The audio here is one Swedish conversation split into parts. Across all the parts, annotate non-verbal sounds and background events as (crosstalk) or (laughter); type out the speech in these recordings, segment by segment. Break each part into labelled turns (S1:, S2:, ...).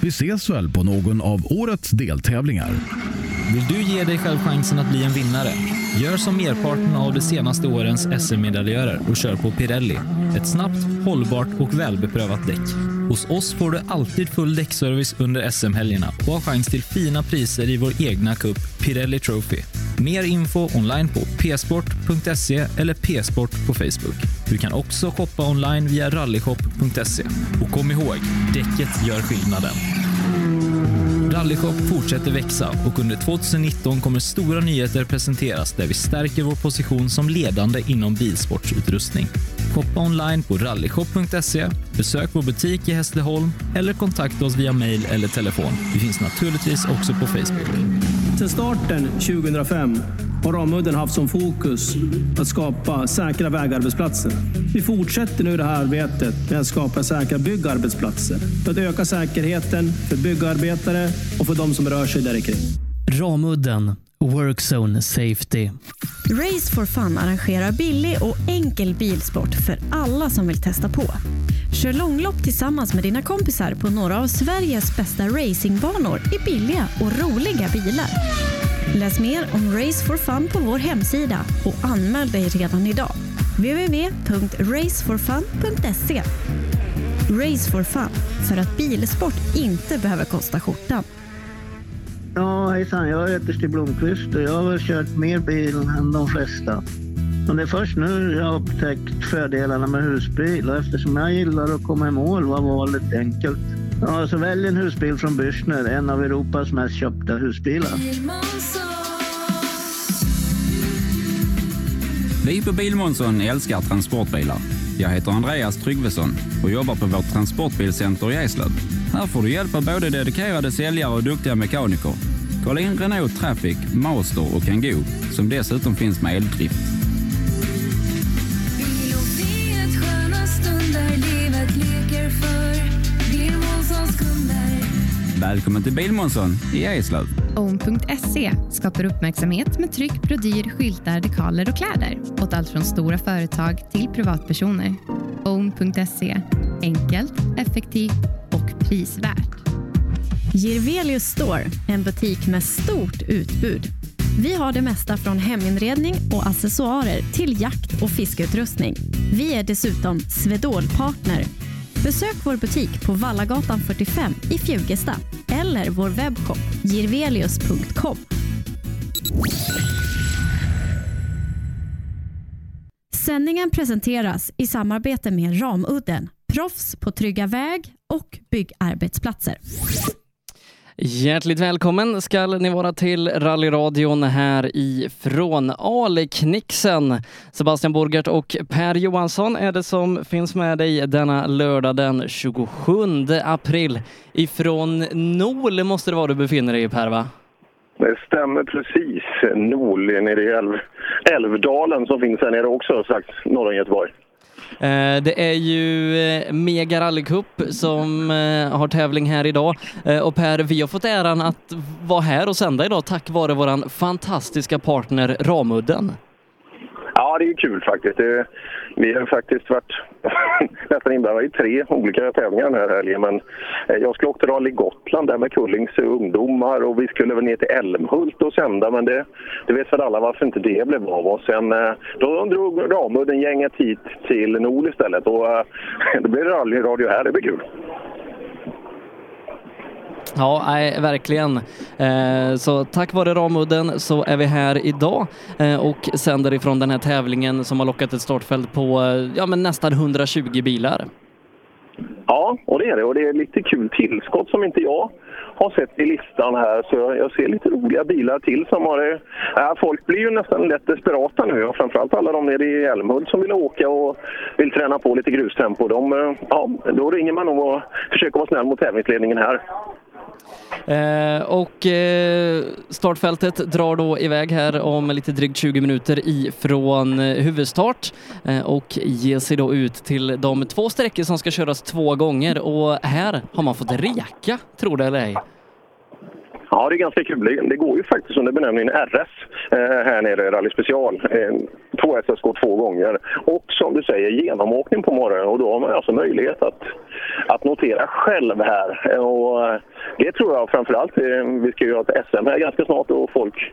S1: Vi ses väl på någon av årets deltävlingar.
S2: Vill du ge dig själv chansen att bli en vinnare? Gör som merparten av de senaste årens SM-medaljörer och kör på Pirelli. Ett snabbt, hållbart och välbeprövat däck. Hos oss får du alltid full däckservice under SM-helgerna och har chans till fina priser i vår egna cup Pirelli Trophy. Mer info online på psport.se eller psport på Facebook. Du kan också shoppa online via rallyshop.se. Och kom ihåg, däcket gör skillnaden. Rallyshop fortsätter växa och under 2019 kommer stora nyheter presenteras där vi stärker vår position som ledande inom bilsportsutrustning. Shoppa online på rallyshop.se, besök vår butik i Hässleholm eller kontakta oss via mail eller telefon. Vi finns naturligtvis också på Facebook.
S3: Sedan starten 2005 har Ramudden haft som fokus att skapa säkra vägarbetsplatser. Vi fortsätter nu det här arbetet med att skapa säkra byggarbetsplatser för att öka säkerheten för byggarbetare och för de som rör sig där kring.
S4: Ramudden Workzone Safety.
S5: Race for Fun arrangerar billig och enkel bilsport för alla som vill testa på. Kör långlopp tillsammans med dina kompisar på några av Sveriges bästa racingbanor i billiga och roliga bilar. Läs mer om Race for Fun på vår hemsida och anmäl dig redan idag. www.raceforfun.se Race for Fun, för att bilsport inte behöver kosta skjortan.
S6: Ja, hejsan. Jag heter Stig Blomqvist och jag har väl kört mer bil än de flesta. Men det är först nu jag har upptäckt fördelarna med husbil och eftersom jag gillar att komma i mål var valet enkelt. Ja, så välj en husbil från Bürstner, en av Europas mest köpta husbilar.
S7: Vi på Bilmånsson älskar transportbilar. Jag heter Andreas Tryggvesson och jobbar på vårt transportbilcenter i Eslöv. Här får du hjälp av både dedikerade säljare och duktiga mekaniker. Kolla in Renault Traffic, Master och Kangoo som dessutom finns med eldrift. Välkommen till Bilmånsson i Eslöv.
S8: Own.se skapar uppmärksamhet med tryck, brodyr, skyltar, dekaler och kläder åt allt från stora företag till privatpersoner. Own.se enkelt, effektivt och prisvärt.
S5: Girvelius Store, en butik med stort utbud. Vi har det mesta från heminredning och accessoarer till jakt och fiskeutrustning. Vi är dessutom Swedol-partner. Besök vår butik på Vallagatan 45 i Fjugesta eller vår webbshop girvelius.com. Sändningen presenteras i samarbete med Ramudden, proffs på trygga väg och byggarbetsplatser.
S4: Hjärtligt välkommen ska ni vara till rallyradion här ifrån Aleknixen. Sebastian Borgert och Per Johansson är det som finns med dig denna lördag den 27 april. Ifrån Nol måste det vara du befinner dig i Per va?
S9: Det stämmer precis. Nol nere i Älv, Älvdalen som finns här nere också strax norr om Göteborg.
S4: Eh, det är ju Mega Mega Rallycup som eh, har tävling här idag. Och Per, vi har fått äran att vara här och sända idag tack vare våran fantastiska partner Ramudden.
S9: Ja, det är ju kul faktiskt. Det, vi har faktiskt varit (laughs) nästan inblandade i tre olika tävlingar den här helgen. Men eh, jag skulle åka till Rally Gotland där med Kullings ungdomar och vi skulle väl ner till Älmhult och sända. Men det, det vet väl alla varför inte det blev av. Och sen eh, då drog Ramudden gänget hit till Nol istället och eh, (laughs) då blir det rallyradio här. Det blir kul.
S4: Ja, nej, verkligen. Eh, Så tack vare Ramudden så är vi här idag eh, och sänder ifrån den här tävlingen som har lockat ett startfält på eh, ja, men nästan 120 bilar.
S9: Ja, och det är det. Och det är lite kul tillskott som inte jag har sett i listan här. Så jag, ser lite roliga bilar till som har det. Äh, folk blir ju nästan lätt desperata nu. Och framförallt alla de nere i Älmhult som vill åka och vill träna på lite grustempo. De, eh, ja, då ringer man nog och försöker vara snäll mot tävlingsledningen här.
S4: Eh, och eh, startfältet drar då iväg här om lite drygt 20 minuter ifrån eh, huvudstart eh, och ger sig då ut till de två sträckor som ska köras två gånger och här har man fått reka, tror det eller ej.
S9: Ja, det är ganska kul. Det- går ju faktiskt under benämningen RS eh, här nere i Rally Special. Eh, två SSK två gånger. Och som du säger, genomåkning på morgonen. Och då har man alltså möjlighet att, att notera själv här. Eh, och eh, det tror jag framförallt. Vi ska ju ha ett SM här ganska snart och folk,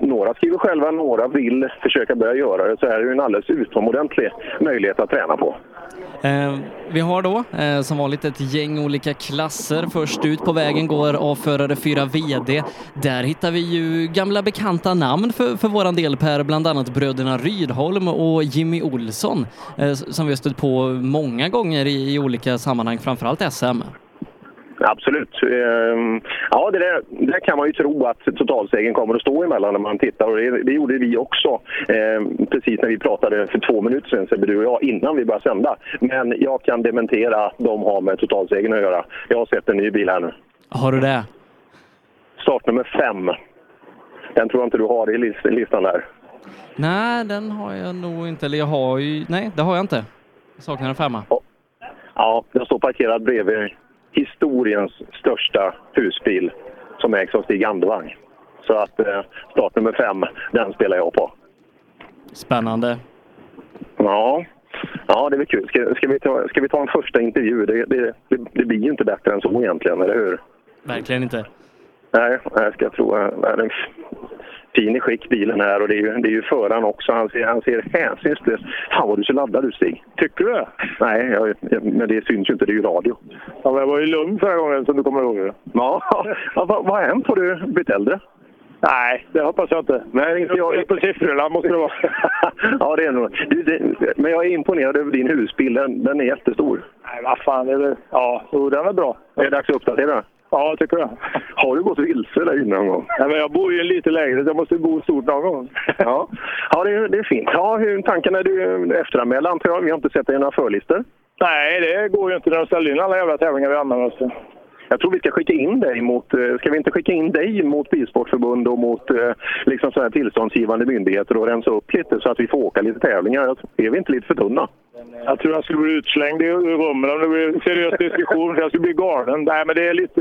S9: några skriver själva, några vill försöka börja göra det. Så här är det en alldeles utomordentlig möjlighet att träna på.
S4: Eh, vi har då eh, som vanligt ett gäng olika klasser. Först ut på vägen går avförare 4 VD. Där hittar vi ju gamla bekanta namn för, för våran del Per, bland annat bröderna Rydholm och Jimmy Olsson eh, som vi har stött på många gånger i, i olika sammanhang, framförallt SM.
S9: Absolut. Ehm, Ja, det där, där kan man ju tro att totalsegern kommer att stå emellan när man tittar och det, det gjorde vi också ehm, precis när vi pratade för två minuter sedan, Sebbe, du och jag, innan vi började sända. Men jag kan dementera att de har med totalsegern att göra. Jag har sett en ny bil här nu.
S4: Har du det?
S9: Startnummer fem. Den tror jag inte du har i lis- listan där.
S4: Nej, den har jag nog inte. Eller jag har ju... Nej, det har jag inte. Jag saknar en femma.
S9: Ja, den står parkerad bredvid historiens största husbil som ägs av Stig Andevang. Så att eh, startnummer fem, den spelar jag på.
S4: Spännande.
S9: Ja, ja det blir kul. Ska, ska, vi, ta, ska vi ta en första intervju? Det, det, det, det blir ju inte bättre än så egentligen, eller hur?
S4: Verkligen inte.
S9: Nej, jag ska tro det f- fin i skick bilen här och det är ju, det är ju föraren också. Han ser, han ser hänsynslös... Fan vad du ser laddad ut Stig. Tycker du det? Nej, jag, men det syns ju inte. Det är ju radio.
S10: Ja, men jag var ju lugn förra gången som du kommer ihåg. det.
S9: Ja, (laughs) ja vad, vad har hänt? Har du blivit äldre?
S10: Nej, det hoppas jag inte.
S9: Nej, inte jag.
S10: På siffrorna måste det vara. (laughs)
S9: ja, det är nog. Du, det, men jag är imponerad över din husbil. Den, den är jättestor.
S10: Nej, vad fan. Det är väl... Ja, jo, den är bra.
S9: Är det dags att uppdatera?
S10: Ja, jag tycker det.
S9: Har du gått vilse där inne någon gång?
S10: Ja, men jag bor ju liten lägenhet. Jag måste bo stort någon gång.
S9: Ja, ja det, är, det är fint. Ja, hur tanken är du efteranmäld antar jag? Vi har inte sett dig i några förlistor.
S10: Nej, det går ju inte när de ställer in alla jävla tävlingar vi anmäler oss till.
S9: Jag tror vi ska skicka in dig mot, eh, ska vi inte skicka in dig mot Bilsportförbund och mot eh, liksom så här tillståndsgivande myndigheter och rensa upp lite så att vi får åka lite tävlingar? Är vi inte lite för tunna?
S10: Jag tror jag skulle bli utslängd i rummet om det blir en seriös diskussion. för jag skulle bli galen. Nej, men det är lite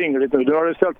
S10: vingligt nu. Nu har du ställt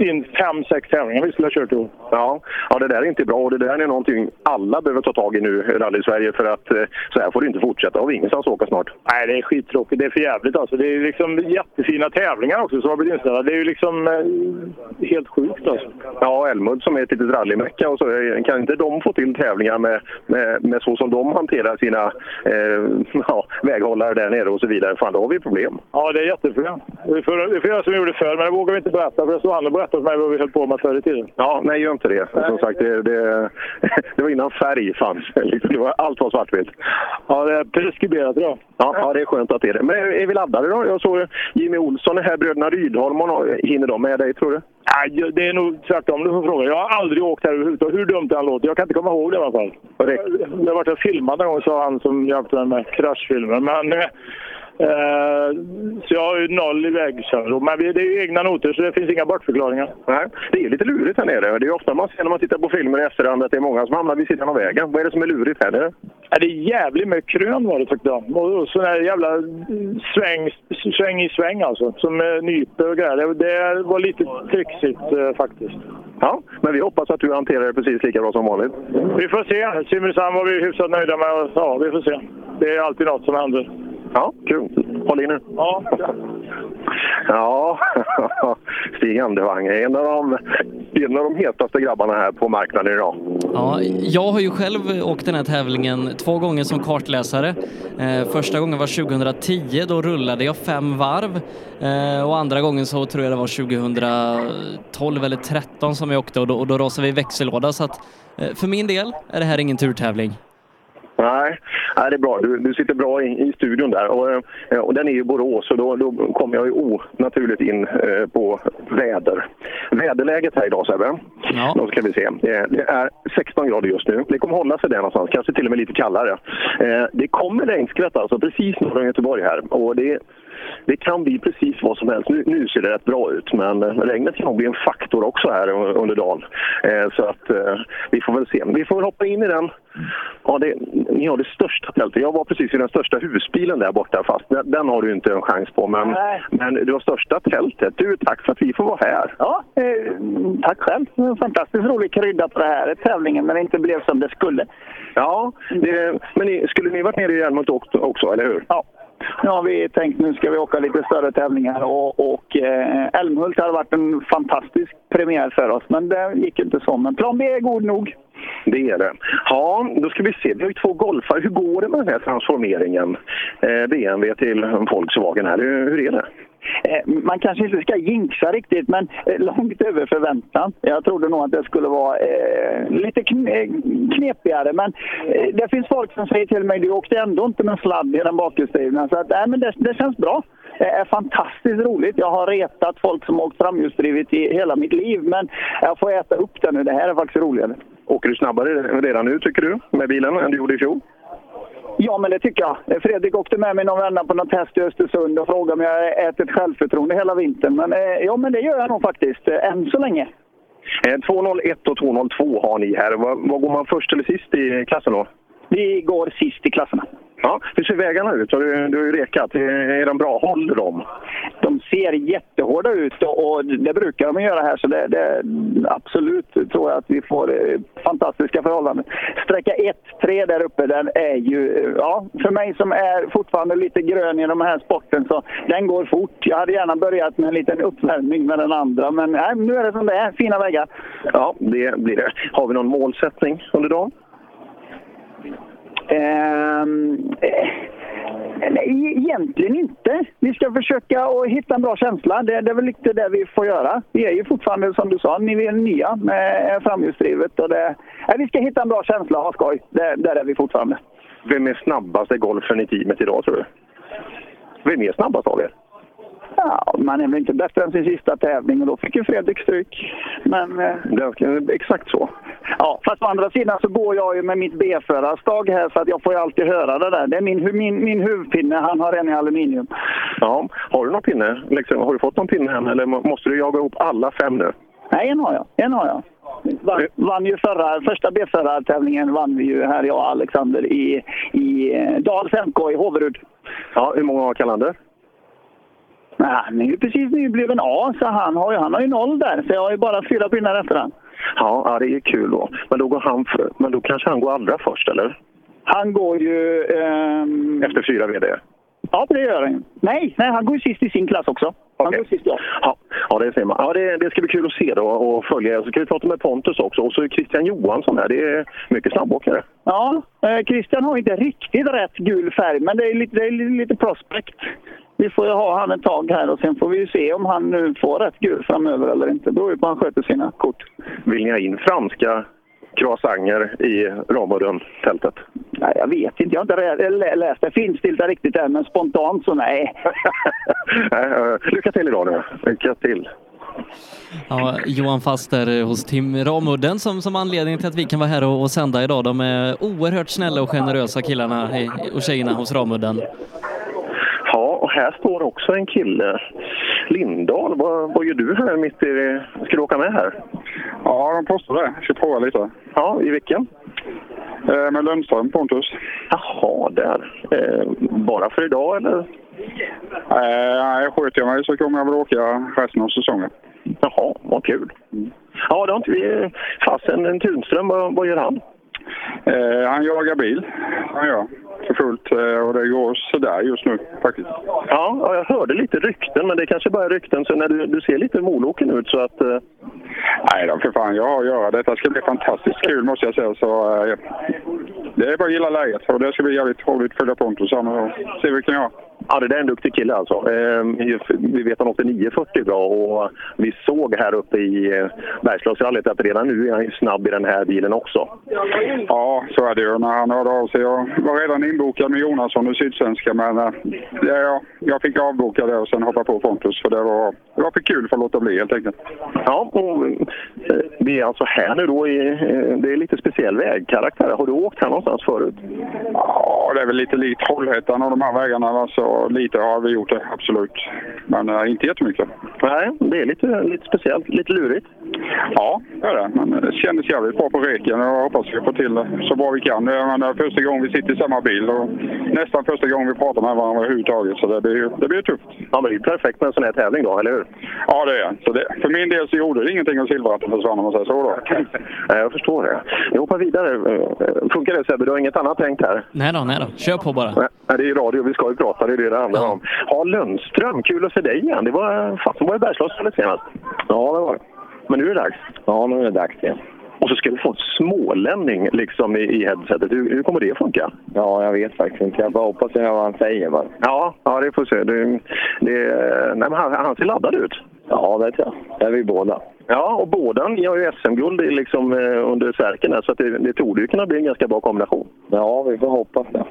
S10: in fem, sex tävlingar vi skulle ha kört ihop.
S9: Ja, ja, det där är inte bra och det där är någonting alla behöver ta tag i nu, Rally-Sverige, för att eh, så här får det inte fortsätta. Har vi ingenstans att åka snart?
S10: Nej, det är skittråkigt. Det är för jävligt alltså. Det är liksom jättefina tävlingar också som har blivit inställda. Det är ju liksom eh, helt sjukt alltså.
S9: Ja, Älmhult som är ett litet rallymecka och så eh, kan inte de få till tävlingar med, med, med så som de hanterar sina eh, (laughs) ja, väghållare där nere och så vidare. Fan, då har vi problem.
S10: Ja, det är jätteprogram. Vi får, vi får göra som vi gjorde förr, men det vågar vi inte berätta för det stod han och berättade för mig vad vi höll på med förr i tiden.
S9: Ja, nej, gör inte det. Som sagt, det, det, (laughs) det var innan färg fanns. (laughs) Det var, allt var svartvitt.
S10: Ja, det är preskriberat idag.
S9: Ja, ja, det är skönt att det är det. Men är vi laddade då? Jag såg Jimmy Olsson är här, bröderna Rydholm. Hinner de med dig, tror du?
S10: Nej, det är nog tvärtom du får fråga. Jag har aldrig åkt här överhuvudtaget. Hur dumt det än låter. Jag kan inte komma ihåg det i alla fall. Jag har varit och filmat en gång, sa han som hjälpte mig med kraschfilmer. Men, eh, så jag har ju noll i vägkännedom. Men det är ju egna noter, så det finns inga bortförklaringar.
S9: Nej, det är lite lurigt här nere. Det är ofta man ser när man tittar på filmer i efterhand att det är många som hamnar vid sidan av vägen. Vad är det som är lurigt här nere?
S10: Ja, det är jävligt med krön var det tyckte jag. Och sån här jävla sväng, sväng i sväng alltså. Som eh, nyper och grejer. Det, var lite trixigt eh, faktiskt.
S9: Ja, men vi hoppas att du hanterar det precis lika bra som vanligt.
S10: Vi får se. Simrishamn var vi hyfsat nöjda med. Ja, vi får se. Det är alltid något som händer.
S9: Ja, kul. Håll i nu.
S10: Ja.
S9: Ja, (laughs) Stig Andevang är en av, de, en av de hetaste grabbarna här på marknaden idag.
S4: Ja, jag har ju själv åkt den här tävlingen två gånger som kartläsare. Eh, första gången var 2010, då rullade jag fem varv. Eh, och andra gången så tror jag det var 2012 eller 13 som jag åkte och då, och då rasade vi växellåda. Så att, eh, för min del är det här ingen turtävling.
S9: Nej, Ja, det är bra. Du, du sitter bra i, i studion där. Och, eh, och den är i Borås och då, då kommer jag ju onaturligt in eh, på väder. Väderläget här idag Sebbe.
S4: Ja.
S9: Då ska vi se. Det är 16 grader just nu. Det kommer hålla sig där någonstans. Kanske till och med lite kallare. Eh, Det kommer regnskvätt alltså precis norr om Göteborg här. Och det, det kan bli precis vad som helst. Nu, nu ser det rätt bra ut, men regnet kan nog bli en faktor också här un- under dagen. Eh, så att eh, vi får väl se. Vi får väl hoppa in i den. Ja, det, ni har det största tältet. Jag var precis i den största husbilen där borta, fast den, den har du inte en chans på. Men,
S11: Nej.
S9: men du har största tältet. Du, tack för att vi får vara här.
S11: Ja, eh, tack själv. Det var en fantastiskt rolig krydda på det här tävlingen, men det inte blev som det skulle.
S9: Ja, det, men ni, skulle ni varit nere i Älmhult också, också, eller hur?
S11: Ja. Nu har vi tänkt nu ska vi åka lite större tävlingar och, och eh, Älmhult har varit en fantastisk premiär för oss, men det gick inte så. Men plan B är god nog.
S9: Det är det. Ja, då ska vi se. Vi har ju två golfare. Hur går det med den här transformeringen? Eh, BMW till Volkswagen här. Hur, hur är det?
S11: Eh, man kanske inte ska jinxa riktigt, men eh, långt över förväntan. Jag trodde nog att det skulle vara eh, lite knepigare, men det finns folk som säger till mig du åkte ändå inte med sladd i den bakhjulsdrivna. Så att, nej, men det, det känns bra. Det är fantastiskt roligt. Jag har retat folk som åkt framhjulsdrivet i hela mitt liv, men jag får äta upp det nu. Det här är faktiskt roligare.
S9: Åker du snabbare redan nu, tycker du, med bilen än du gjorde i fjol?
S11: Ja, men det tycker jag. Fredrik åkte med mig någon vända på något test i Östersund och frågade om jag ätit självförtroende hela vintern. Men, eh, ja, men det gör jag nog faktiskt, eh, än så länge.
S9: Eh, 201 och 202 har ni här. Vad, vad går man först eller sist i klassen då?
S11: Vi går sist i klasserna.
S9: Ja, hur ser vägarna ut? Har du, du har ju rekat. Är, de bra? Håller de?
S11: De ser jättehårda ut och, och det brukar de göra här så det, det absolut tror jag att vi får eh, fantastiska förhållanden. Sträcka 1-3 där uppe den är ju, eh, ja, för mig som är fortfarande lite grön i de här sporten så den går fort. Jag hade gärna börjat med en liten uppvärmning med den andra men nej, nu är det som det är, fina vägar.
S9: Ja, det blir det. Har vi någon målsättning under dagen?
S11: Ehm, eh, nej, e- egentligen inte. Vi ska försöka och hitta en bra känsla. Det, det är väl lite det vi får göra. Vi är ju fortfarande, som du sa, ni är nya med eh, framhjulsdrivet. Och det, nej, vi ska hitta en bra känsla och ha skoj. Det, där är vi fortfarande.
S9: Vem är snabbast i golfen i teamet idag, tror du? Vem är snabbast av er?
S11: Ja, man är väl inte bättre än sin sista tävling och då fick ju Fredrik stryk. Men... Eh,
S9: exakt så.
S11: Ja, fast å andra sidan så går jag ju med mitt B-förarstag här så att jag får ju alltid höra det där. Det är min, min, min huvudpinne, han har en i aluminium.
S9: Ja, har du någon pinne? Liksom, har du fått någon pinne än eller må- måste du jaga ihop alla fem nu?
S11: Nej, en har jag. En har jag. Vann, vann ju förra, första B-förartävlingen vann vi ju här, jag och Alexander, i, i eh, Dals MK i Håverud.
S9: Ja, hur många har Kalander?
S11: Nej, han är ju precis nybliven A, så han har ju, han har ju noll där. Så jag har ju bara fyra pinnar efter han.
S9: Ja, ja, det är kul då. Men då, går han för, men då kanske han går allra först, eller?
S11: Han går ju... ehm,
S9: Efter fyra VD?
S11: Ja, det gör han. Nej, nej, han går ju sist i sin klass också. Han går sist, ja.
S9: Ja, ja det ser man. Ja, det, det ska bli kul att se då och följa. Så ska vi prata med Pontus också. Och så är Christian Johansson här. Det är mycket snabbåkare.
S11: Ja, eh, Christian har inte riktigt rätt gul färg, men det är lite, det är lite prospect. Vi får ju ha han ett tag här och sen får vi ju se om han nu får rätt gul framöver eller inte. Det beror ju på hur han sköter sina kort.
S9: Vill ni ha in franska croissanger i Ramudden-tältet?
S11: Nej, jag vet inte. Jag har inte rä- lä- läst det finstilta riktigt än, men spontant så (laughs) nej.
S9: Eh, Lycka till idag nu. Lycka till.
S4: Ja, Johan Faster hos Tim Ramudden som, som anledning till att vi kan vara här och, och sända idag. De är oerhört snälla och generösa killarna i, och tjejerna hos Ramudden.
S9: Här står också en kille. Lindahl, vad, vad gör du här mitt i... Ska du åka med här?
S12: Ja, de påstår det. Jag ska prova lite.
S9: Ja, i vilken?
S12: Eh, med Lundström, Pontus.
S9: Jaha, där. Eh, bara för idag eller?
S12: Eh, nej, sköter jag mig så kommer jag väl åka resten av säsongen.
S9: Jaha, vad kul. Ja, det har inte vi... Fasen, en Tunström, vad, vad gör han?
S12: Eh, han jagar bil, han gör. För fullt. Eh, och det går sådär just nu faktiskt.
S9: Ja, ja, jag hörde lite rykten, men det kanske bara är rykten. Så när du, du ser lite moloken ut så att... Eh...
S12: Nej då, för fan. Jag har att göra. Detta ska bli fantastiskt kul måste jag säga. Så, eh, det är bara att gilla läget. Och det ska bli jävligt roligt att följa Pontus här och se vad vi kan göra.
S9: Ja, det där är en duktig kille alltså. Eh, vi vet att han åkte 940 bra och vi såg här uppe i eh, Bergslagsrallyt att redan nu är han snabb i den här bilen också.
S12: Ja, så är det ju. När han hörde av sig. Jag var redan inbokad med Jonasson i Sydsvenska men eh, ja, jag fick avboka det och sen hoppa på Pontus för det var, det var för kul för att låta bli helt enkelt.
S9: Ja, och eh, vi är alltså här nu då i, det är lite speciell vägkaraktär. Har du åkt här någonstans förut?
S12: Ja, det är väl lite likt Trollhättan och de här vägarna. Va? Lite har vi gjort det, absolut. Men äh, inte jättemycket.
S9: Nej, det är lite, lite speciellt, lite lurigt.
S12: Ja, det är det. Men det kändes jävligt bra på reken och jag hoppas vi får till det så bra vi kan. Det är första gången vi sitter i samma bil och nästan första gången vi pratar med varandra överhuvudtaget. Så det blir, det blir tufft.
S9: Ja, men det är perfekt med en sån här tävling då, eller hur?
S12: Ja, det är så det. För min del så gjorde det ingenting att silverhatten försvann om man säger så då. (laughs)
S9: Nej, jag förstår det. Vi hoppar vidare. Funkar det Sebbe? Du har inget annat tänkt här?
S4: Nej då, nej då. Kör på bara.
S9: Nej, det är radio, vi ska ju prata, det är det det handlar om. Ja, Lundström, kul att se dig igen. Det var fasen var i Bergslagsrallyt senast.
S13: Ja, det var det.
S9: Men nu är det dags.
S13: Ja, nu är det dags igen.
S9: Och så ska vi få en smålänning liksom i, i headsetet. Hur, hur kommer det funka?
S13: Ja, jag vet faktiskt inte. Jag bara hoppas jag vad han säger bara.
S9: Ja, ja det får vi se. Det, det, nej, men han, han ser laddad ut.
S13: Ja, det tror jag. Det är vi båda.
S9: Ja, och båda ni har ju SM-guld liksom, eh, under särken här, så att det, det torde ju kunna bli en ganska bra kombination.
S13: Ja, vi får hoppas det.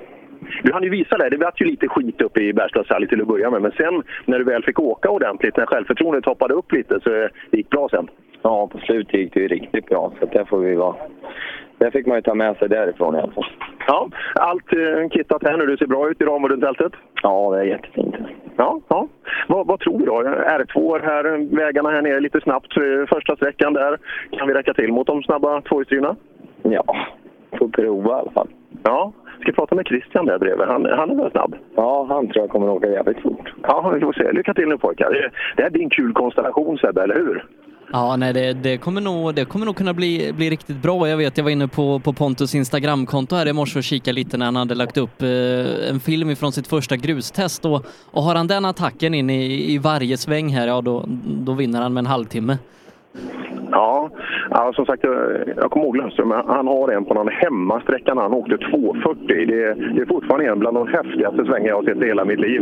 S9: Du hann ju visa det. Det var ju lite skit uppe i Bergslagsrally till att börja med. Men sen när du väl fick åka ordentligt, när självförtroendet hoppade upp lite, så det gick bra sen.
S13: Ja, på slutet gick det ju riktigt bra. Så det får vi vara... Det fick man ju ta med sig därifrån i alla fall.
S9: Ja, allt eh, kittat här nu. Det ser bra ut i Ramudden-tältet.
S13: Ja, det är jättefint.
S9: Ja, ja. Vad, vad tror vi då? R2 här, vägarna här nere lite snabbt. eh, Första sträckan där. Kan vi räcka till mot de snabba tvåhjulsdrivna?
S13: Ja, får prova i alla fall.
S9: Ja, ska prata med Christian där bredvid. Han, han är väl snabb?
S13: Ja, han tror jag kommer åka jävligt fort.
S9: Ja, vi får se. Lycka till nu pojkar. Det, det här blir en kul konstellation Sebbe, eller hur?
S4: Ja, nej, det, det, kommer nog, det kommer nog kunna bli, bli riktigt bra. Jag vet, jag var inne på, på Pontus Instagramkonto här i morse och kikade lite när han hade lagt upp eh, en film ifrån sitt första grustest och, och har han den attacken in i, i varje sväng här, ja då, då vinner han med en halvtimme.
S9: Ja, ja som sagt, jag, kommer ihåg Lundström. Han har en på någon hemmasträcka när han åkte 2.40. Det, är- det är fortfarande en bland de häftigaste svängar jag har sett i hela mitt liv.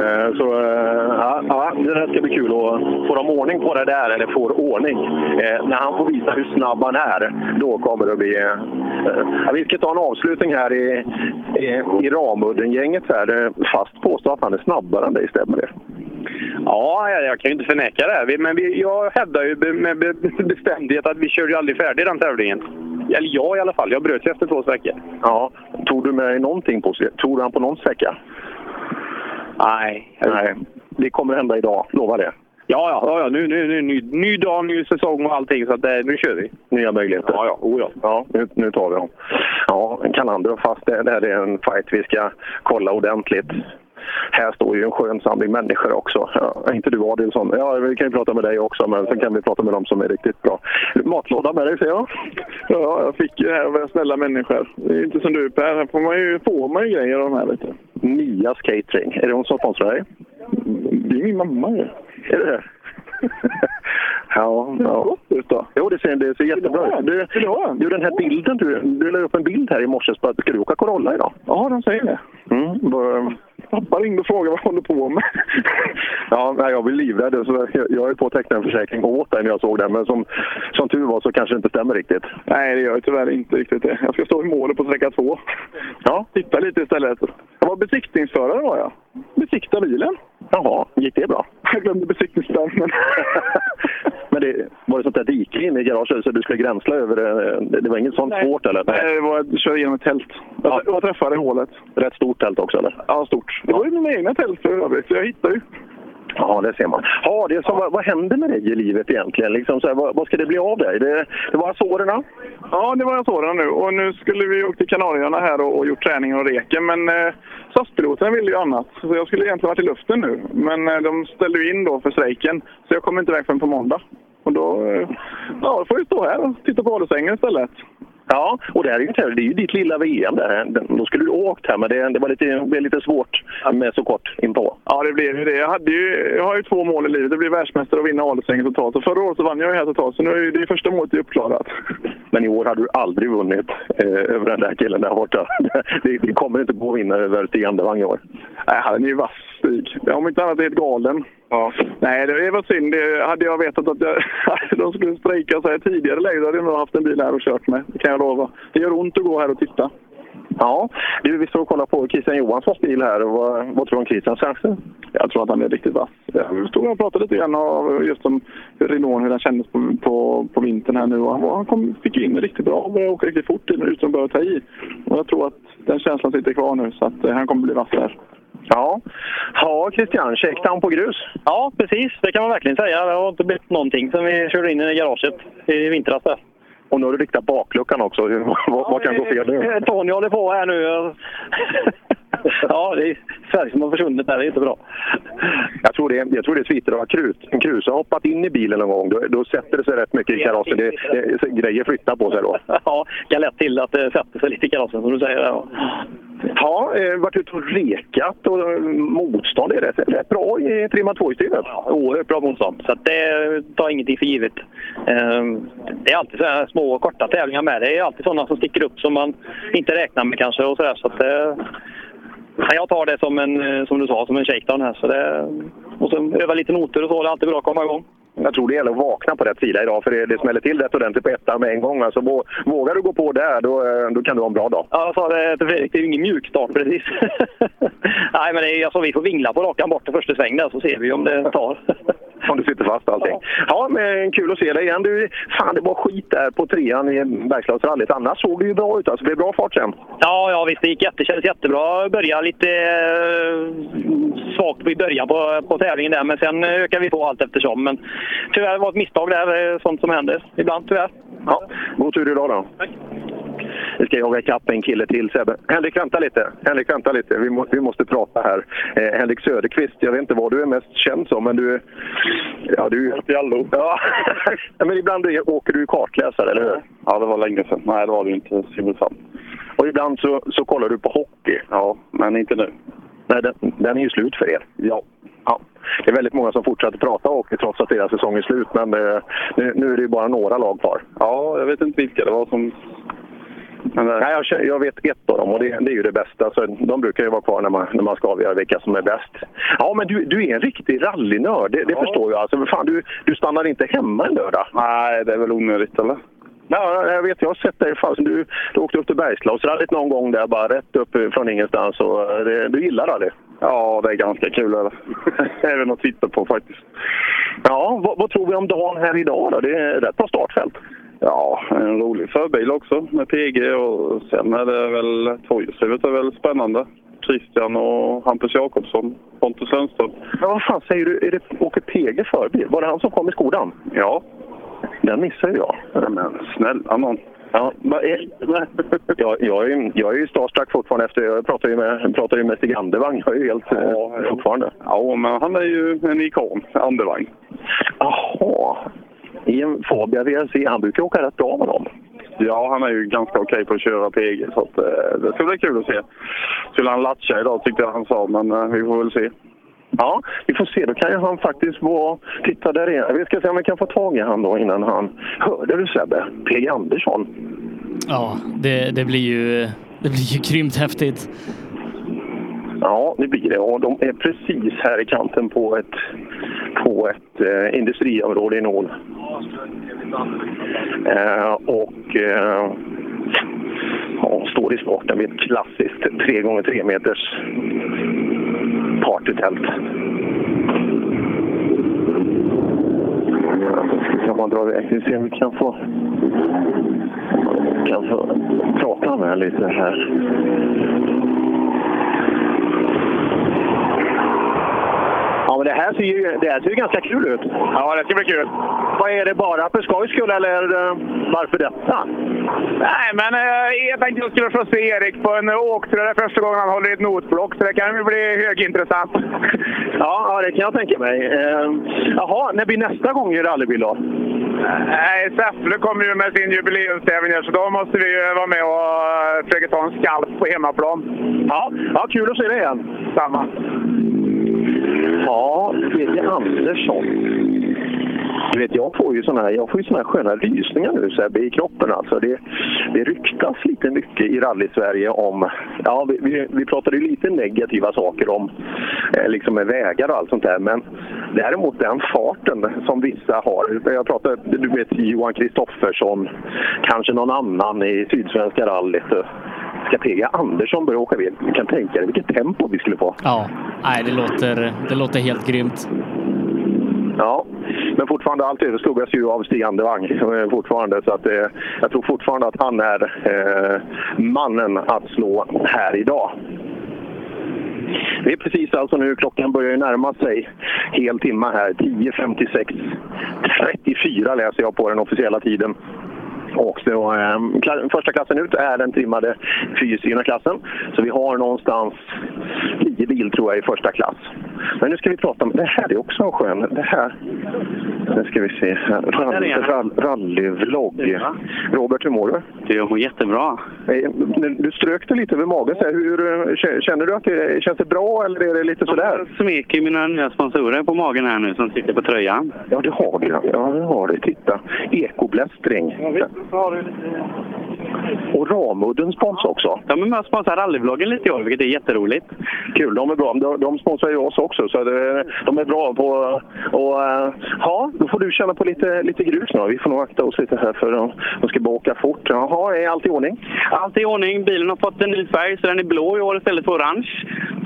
S9: Eh, så eh, ja, ja, det ska bli kul. Och får de ordning på det där, eller får ordning, eh, när han får visa hur snabb han är, då kommer det att bli... Ja, vi ska ta en avslutning här i, i, i Ramudden-gänget. Fast påstå att han är snabbare än dig, stämmer det?
S14: Ja, jag, jag kan ju inte förneka det. Men vi, jag hävdar ju med be- (laughs) bestämdhet att vi körde ju aldrig färdigt den tävlingen. Eller jag i alla fall. Jag bröt ju efter två sträckor.
S9: Ja, tog du med dig någonting på? Tog du han på någon sträcka?
S14: Nej.
S9: Nej, det kommer hända idag, lovar det.
S14: Ja, ja, ja, nu, nu, nu, ny, ny dag, ny säsong och allting. Så att, eh, nu kör vi.
S9: Nya möjligheter.
S14: Ja, ja. Oh, ja.
S9: Ja, nu, nu tar vi dem. Ja, Kanander fast det, det här är en fight vi ska kolla ordentligt. Här står ju en skön samling människor också. Ja, inte du Adilsson. Ja, vi kan ju prata med dig också, men sen kan vi prata med dem som är riktigt bra. Matlåda med dig ser jag.
S15: Ja, jag fick ju det här av snälla människor. Det är inte som du Per. Här får man ju, får man ju grejer av de här vet du.
S9: Catering. Är det hon som sponsrar dig?
S15: Det är min mamma ju.
S9: Är det det? (laughs) Ja, ja. Jo, det ser, det ser jättebra ut. Du, du, den här bilden, du, du la upp en bild här i morse. Ska du åka Corolla idag?
S15: Ja, de säger det.
S9: Mm,
S15: Pappa ringde och frågade vad jag håller på med. (laughs)
S9: Ja, nej, jag blir livrädd. Så jag, är på att teckna en försäkring åt dig när jag såg den. Men som, som tur var så kanske det inte stämmer riktigt.
S15: Nej, det gör tyvärr inte riktigt det. Jag ska stå i målet på sträcka två.
S9: Ja.
S15: Titta lite istället. Jag var besiktningsförare var jag. Besikta bilen.
S9: Jaha, gick det bra?
S15: Jag glömde besiktningsplanen. (laughs)
S9: Men det, var det sånt där dike inne i garaget så du skulle gränsla över det? Det, det var inget sånt svårt eller?
S15: Nej, det var att köra igenom ett tält. Jag, jag träffade hålet.
S9: Rätt stort tält också eller?
S15: Ja, stort. Det var ju mina egna tält för övrigt, så jag hittade ju.
S9: Ja, det ser man. Ja, det som, vad, vad händer med dig i livet egentligen? Liksom så här, vad, vad ska det bli av dig? Det, det var Azorerna?
S15: Ja, det var Azorerna nu. Och nu skulle vi åka till Kanarieöarna här och, och gjort träning och reken. Men eh, SAS-piloten ville ju annat. Så jag skulle egentligen varit i luften nu. Men eh, de ställde in då för strejken. Så jag kommer inte iväg förrän på måndag. Och då, eh, ja, då får vi stå här och titta på Adelsängen istället.
S9: Ja, och det här är ju, det är ju ditt lilla VM där. Då skulle du åkt här, men det, det var lite, det blev lite svårt med så kort inpå.
S15: Ja, det blev ju det. Jag, hade ju, jag har ju två mål i livet. Det blir världsmästare och vinna Adelsängen totalt. Och förra året så vann jag ju här totalt, så nu är det första målet är uppklarat.
S9: Men i år hade du aldrig vunnit eh, över den där killen där borta. (laughs) Det, det kommer inte gå att vinna över Stig Andervang i år.
S15: Nej, han är ju vass, Stig. Om inte annat är helt galen.
S9: Ja.
S15: Nej, det var synd. Det, hade jag vetat att jag, (laughs) de skulle strejka så här tidigare läge, hade jag nog haft en bil här och kört med. Det kan jag lova. Det gör ont att gå här och titta.
S9: Ja, du, vi står och kollar på Christian Johanssons bil här. Och vad, vad tror du om Christians chanser?
S15: Jag tror att han är riktigt vass. Jag stod och pratade lite grann om just om hur Renault, hur den kändes på, på, på vintern här nu. Han, var- han kom, fick in riktigt bra och började åka riktigt fort utan att behöva ta i. Och jag tror att den känslan sitter kvar nu, så att eh, han kommer bli vass här.
S9: Ja, ja Christian, shakedown på grus.
S16: Ja, precis. Det kan man verkligen säga. Det har inte blivit någonting sen vi körde in i garaget i vintras. Där.
S9: Och nu har du riktat bakluckan också. (laughs) Hur- vad, vad kan gå fel nu?
S16: Tony håller på här nu. (laughs) (laughs) ja, det är färg som har försvunnit där. Det är inte bra.
S9: Jag tror det, jag tror det sviter av krut. En krus har hoppat in i bilen någon gång. Då, då sätter det sig rätt mycket i karossen. Det, det, grejer flyttar på sig då. (laughs)
S16: Ja, kan lätt till att det sätter sig lite i karossen som du säger. Ja.
S9: Ja, eh, varit ute och rekat och eh, motstånd är rätt, rätt bra i trimma 2-styret.
S16: Oerhört bra motstånd. Så det tar ingenting för givet. Ehm, Det är alltid så här små korta tävlingar med. Det är alltid sådana som sticker upp som man inte räknar med kanske. Och så där. Så att det, ja, jag tar det som en, eh, som du sa, som en shakedown här. Så det, och sen öva lite noter och så. Det är alltid bra att komma igång.
S9: Jag tror det gäller att vakna på rätt sida idag för det, det smäller till rätt ordentligt på ettan med en gång. Alltså, vå- vågar du gå på där då, eh, då kan du ha en bra dag.
S16: Ja, jag sa det till Fredrik, det är ju ingen mjukstart precis. (laughs) Nej, men det är, alltså, vi får vingla på rakan bort till första sväng där så ser vi om det tar. (laughs)
S9: Om du sitter fast allting. Ja, men kul att se dig igen. Du, fan, det var skit där på trean i Bergslagsrallyt. Annars såg det ju bra ut. Alltså, det blev bra fart sen.
S16: Ja, ja visst, det gick jätte, kändes jättebra. Började lite eh, svagt i början på, på tävlingen där, men sen ökade vi på allt eftersom. Men tyvärr var det ett misstag där, är sånt som händer ibland tyvärr.
S9: Ja, god tur idag då. Vi ska jaga ikapp en kille till Sebbe. Henrik, vänta lite. Henrik, vänta lite. Vi, må, vi måste prata här. Eh, Henrik Söderqvist, jag vet inte vad du är mest känd som, men du... Ja, du...
S17: Jallo.
S9: Ja, (laughs) men ibland åker du kartläsare, eller hur?
S17: Ja, det var länge sedan. Nej, det var det inte. Simrishamn.
S9: Och ibland så, så kollar du på hockey.
S17: Ja, men inte nu.
S9: Nej, den, den är ju slut för er.
S17: Ja.
S9: Ja. Det är väldigt många som fortsätter prata hockey trots att deras säsong är slut, men eh, nu, nu är det ju bara några lag kvar.
S17: Ja, jag vet inte vilka det var som... Eh,
S9: Nej, jag, jag vet ett av dem och det, det är ju det bästa. Så de brukar ju vara kvar när man, när man ska avgöra vilka som är bäst. Ja, men du, du är en riktig rallynörd, det, det förstår jag. Alltså, fan, du, du stannar inte hemma en lördag?
S17: Nej, det är väl onödigt, eller?
S9: Ja, jag vet. Jag har sett dig. Fan, du, du åkte upp till Bergslagsrallyt någon gång där, bara rätt upp från ingenstans. Och eh, det, du gillar rally?
S17: Ja, det är ganska kul. Eller? (laughs) Även att titta på faktiskt.
S9: Ja, vad, vad tror vi om dagen här idag då? Det är rätt bra startfält.
S17: Ja, en rolig förbil också med PG och sen är det väl tvåhjulsdrivet är väl spännande. Christian och Hampus Jakobsson, Pontus Lundström.
S9: Men vad fan säger du? Är det, åker PG förbil? Var det han som kom i skolan?
S17: Ja.
S9: Den missade jag.
S17: Men snälla nån.
S9: Ja, jag, jag, är, jag är ju starstruck fortfarande efter, jag pratar ju med, pratar ju med Stig Andervang. Jag är ju helt ja, fortfarande.
S17: Ja, men han är ju en ikon, Andevang.
S9: Jaha. I en Fabia VRC, han brukar åka rätt bra med dem.
S17: Ja, han är ju ganska okej på att köra PG så att, eh, det ska bli kul att se. Skulle han latcha idag tyckte jag han sa, men eh, vi får väl se.
S9: Ja, vi får se. Då kan ju han faktiskt vara... Titta där är Vi ska se om vi kan få tag i han då innan han... Hörde du Sebbe? PG Andersson.
S4: Ja, det, det blir ju det blir ju grymt häftigt.
S9: Ja, det blir det. Och de är precis här i kanten på ett, på ett eh, industriområde i norr. Eh, och eh, ja, står i starten vid ett klassiskt 3x3 meters partytält. Kan man dra iväg. Vi ser om vi kan få, kan få prata med lite här. Ja, men det här ser ju, det här ser ju ganska kul ut.
S14: Ja, det ska bli kul.
S9: Vad är det bara för skojs skull eller eh, varför detta?
S14: Nej, men eh, jag tänkte jag skulle få se Erik på en åktur. Är första gången han håller i ett notblock, så det kan ju bli högintressant.
S9: Ja, ja, det kan jag tänka mig. Eh, jaha, när blir nästa gång i rallybil då?
S14: Nej, Säffle kommer ju med sin jubileumstävling här, så då måste vi ju vara med och försöka ta en skalp på hemmaplan.
S9: Ja, ja kul att se dig igen.
S14: Samma.
S9: Ja, Fredrik Andersson. Du vet, jag får ju såna här, jag får ju såna här sköna rysningar nu Sebbe, i kroppen. Alltså. Det, det ryktas lite mycket i rally-Sverige om... Ja, vi, vi, vi pratade ju lite negativa saker om eh, liksom med vägar och allt sånt där. Men däremot den farten som vissa har. Jag pratar, du vet Johan Kristoffersson, kanske någon annan i Sydsvenska rallyt. Eh, Ska PG Andersson börja åka bil? Du kan tänka dig vilket tempo vi skulle få.
S4: Ja, nej, det låter, det låter helt grymt.
S9: Ja, men fortfarande allt överskuggas ju av Stig Andevang eh, fortfarande. Så att, eh, jag tror fortfarande att han är eh, mannen att slå här idag. Det är precis alltså nu, klockan börjar ju närma sig hel timma här. 10.56.34 läser jag på den officiella tiden. Och så, eh, första klassen ut är den trimmade fyrhjulsdrivna klassen. Så vi har någonstans 10 bil tror jag i första klass. Men nu ska vi prata om, det här är också en skön, det här, nu ska vi se, här. Rall, rall, rallyvlogg. Robert, hur mår du?
S18: Jag mår jättebra.
S9: Eh, Du strök dig lite över magen. Så här, hur, eh, kä- känner du att det känns det bra eller är det lite sådär?
S18: Jag smeker mina nya sponsorer på magen här nu som sitter på tröjan.
S9: Ja, det har du. Ja, det har du. Titta. Ekoblästring. Och Ramudden sponsrar också.
S18: De är med och sponsrar rallyvloggen lite i år, vilket är jätteroligt.
S9: Kul, de är bra. De, de sponsrar ju oss också, så det, de är bra på... Och, eh, ja, då får du känna på lite, lite grus nu. Vi får nog akta oss lite här för de, de ska bara åka fort. Jaha, är allt i ordning?
S18: Allt i ordning. Bilen har fått en ny färg, så den är blå i år istället för orange.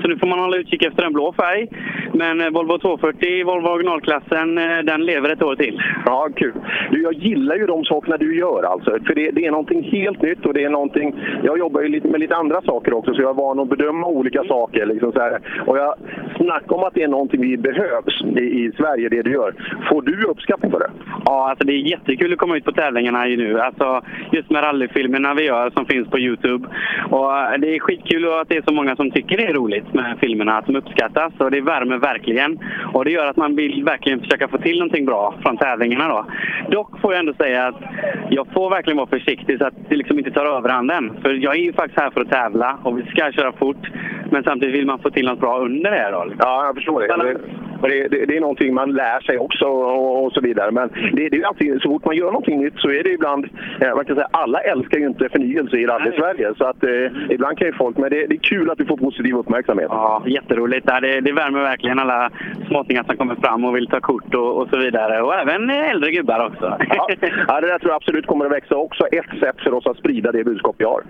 S18: Så nu får man hålla utkik efter en blå färg. Men eh, Volvo 240, Volvo originalklassen, eh, den lever ett år till.
S9: Ja, kul. Du, jag gillar ju de sakerna du gör alltså. För det, det är någonting helt nytt och det är någonting... Jag jobbar ju lite med lite andra saker också, så jag är van att bedöma olika saker. Liksom så här. Och jag snackar om att det är någonting vi behövs i, Sverige, det du gör. Får du uppskattning för det?
S18: Ja, alltså det är jättekul att komma ut på tävlingarna ju nu. Alltså, just med rallyfilmerna vi gör som finns på Youtube. Och eh, det är skitkul att det är så många som tycker det är roligt med filmerna, att de uppskattas. Och det värmer verkligen. Och det gör att man vill verkligen försöka få till någonting bra från tävlingarna då. Dock får jag ändå säga att jag får verkligen vara försiktig så att det liksom inte tar överhanden. För jag är ju faktiskt här för att tävla och vi ska köra fort. Men samtidigt vill man få till något bra under det här då.
S9: Ja, jag förstår det. Och det, det, det är någonting man lär sig också och, och så vidare. Men det, det är ju alltid, så fort man gör någonting nytt så är det ibland... Eh, man kan säga, alla älskar ju inte förnyelse i rally-Sverige. Så att, eh, ibland kan ju folk... Men det, är kul att du får positiv uppmärksamhet.
S18: Ja, jätteroligt. Det, det värmer verkligen alla småttingar som kommer fram och vill ta kort och, och så vidare. Och även äldre gubbar också.
S9: Ja, ja, det där tror jag absolut kommer att växa också. Ett sätt för oss att sprida det budskap vi har.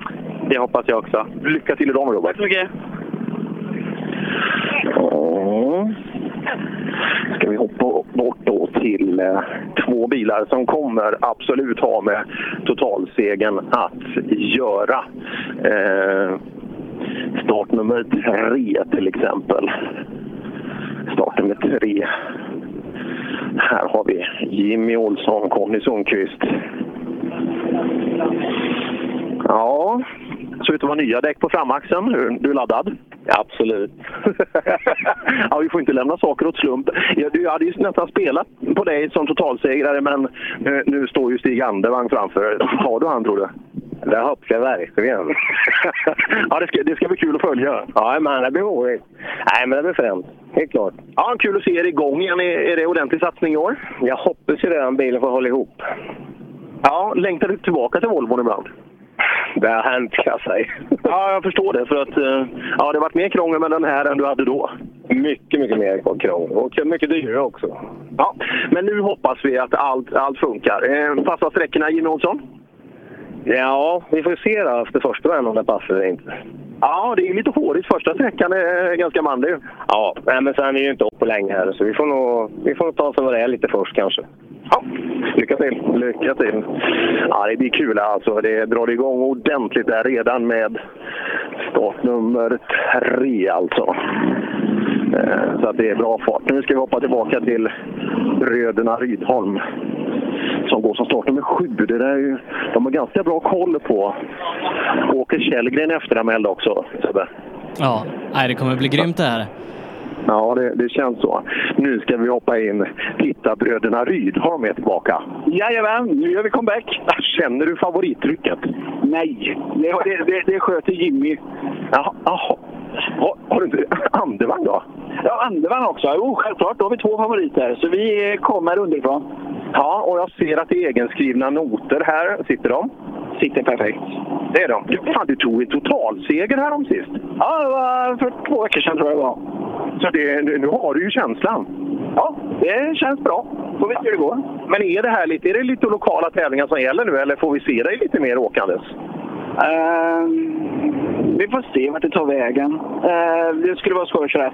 S18: Det hoppas jag också.
S9: Lycka till idag Robert.
S18: Tack så mycket.
S9: Ja. Ska vi hoppa bort då till eh, två bilar som kommer absolut ha med totalsegen att göra. Eh, startnummer tre till exempel. Startnummer tre. Här har vi Jimmy Olsson, Conny Sundqvist. Ja, ser ut att vara nya däck på framaxeln. Du är laddad? Absolut. (laughs) ja, vi får inte lämna saker åt slump. Du hade ju nästan spelat på dig som totalsegrare, men eh, nu står ju Stig Andevang framför. Tar du han, tror du? Det hoppas jag verkligen. (laughs) ja, det ska, det ska bli kul att följa. Ja, men det blir roligt. Nej, men det blir fränt. Helt klart. Ja, kul att se er igång igen. Är, det ordentlig satsning i år? Jag hoppas ju det, om bilen får hålla ihop. Ja, längtar du tillbaka till Volvo ibland? Det har hänt kan jag säga. Ja, jag förstår det. För att eh, ja, det har varit mer krångel med den här än du hade då. Mycket, mycket mer krångel. Och mycket dyrare också. Ja, men nu hoppas vi att allt, allt funkar. Eh, passar sträckorna Jimmy Olsson? Ja, vi får se då efter första vändan om det passar eller inte. Ja, det är lite hårigt. Första sträckan är ganska manlig. Ja, men sen är det ju inte upp på länge här, så vi får nog, vi får nog ta som det är lite först kanske. Ja, lycka till! Lycka till! Ja, det blir kul alltså. Det drar igång ordentligt där redan med startnummer tre alltså. Eh, Så att det är bra fart. Nu ska vi hoppa tillbaka till bröderna Rydholm som går som startnummer sju. Det där är ju, de har ganska bra koll på Åke Källgren efteranmäld också, Sebbe.
S4: Ja, nej, det kommer bli grymt det här.
S9: Ja, det, det känns så. Nu ska vi hoppa in. Titta, bröderna Ryd, har de är tillbaka?
S11: Jajamän, nu gör vi comeback.
S9: Känner du favorittrycket?
S11: Nej, det, det, det, sköter Jimmy.
S9: Jaha, jaha. Har, har du inte andevagn då?
S11: Ja, andevagn också. Jo, självklart. Då har vi två favoriter, så vi kommer underifrån.
S9: Ja, och jag ser att det är egenskrivna noter här. Sitter de?
S11: Sitter perfekt.
S9: Det är de. Du, fan, du tog en totalseger här om sist.
S11: Ja, det var för två veckor sedan tror jag det var.
S9: Så det, nu har du ju känslan.
S11: Ja, det känns bra. Får vi se hur det går.
S9: Men är det här lite, är det lite lokala tävlingar som gäller nu eller får vi se dig lite mer åkandes?
S11: Uh, vi får se vart det tar vägen. Uh, det skulle vara skoj att köra.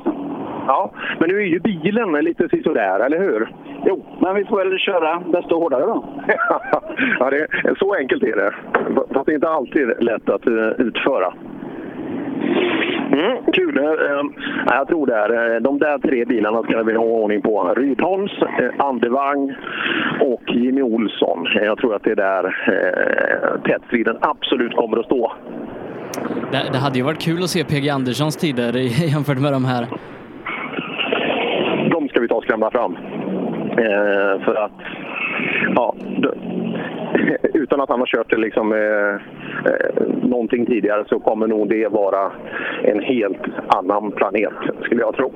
S9: Ja, men nu är ju bilen lite sådär, eller hur?
S11: Jo, men vi får väl köra desto hårdare då. (laughs)
S9: ja, det, så enkelt är det. Fast det är inte alltid lätt att uh, utföra. Mm, kul. Uh, jag tror det. Är, de där tre bilarna ska vi ha ordning på. Rydholms, uh, Andevang och Jimmy Olsson. Jag tror att det är där uh, tätstriden absolut kommer att stå.
S4: Det, det, hade ju varit kul att se PG Anderssons tider (laughs) jämfört med de här.
S9: De ska vi ta och skrämma fram. Eh, för att, ja, (laughs) utan att han har kört liksom, eh, eh, någonting tidigare så kommer nog det vara en helt annan planet, skulle jag tro.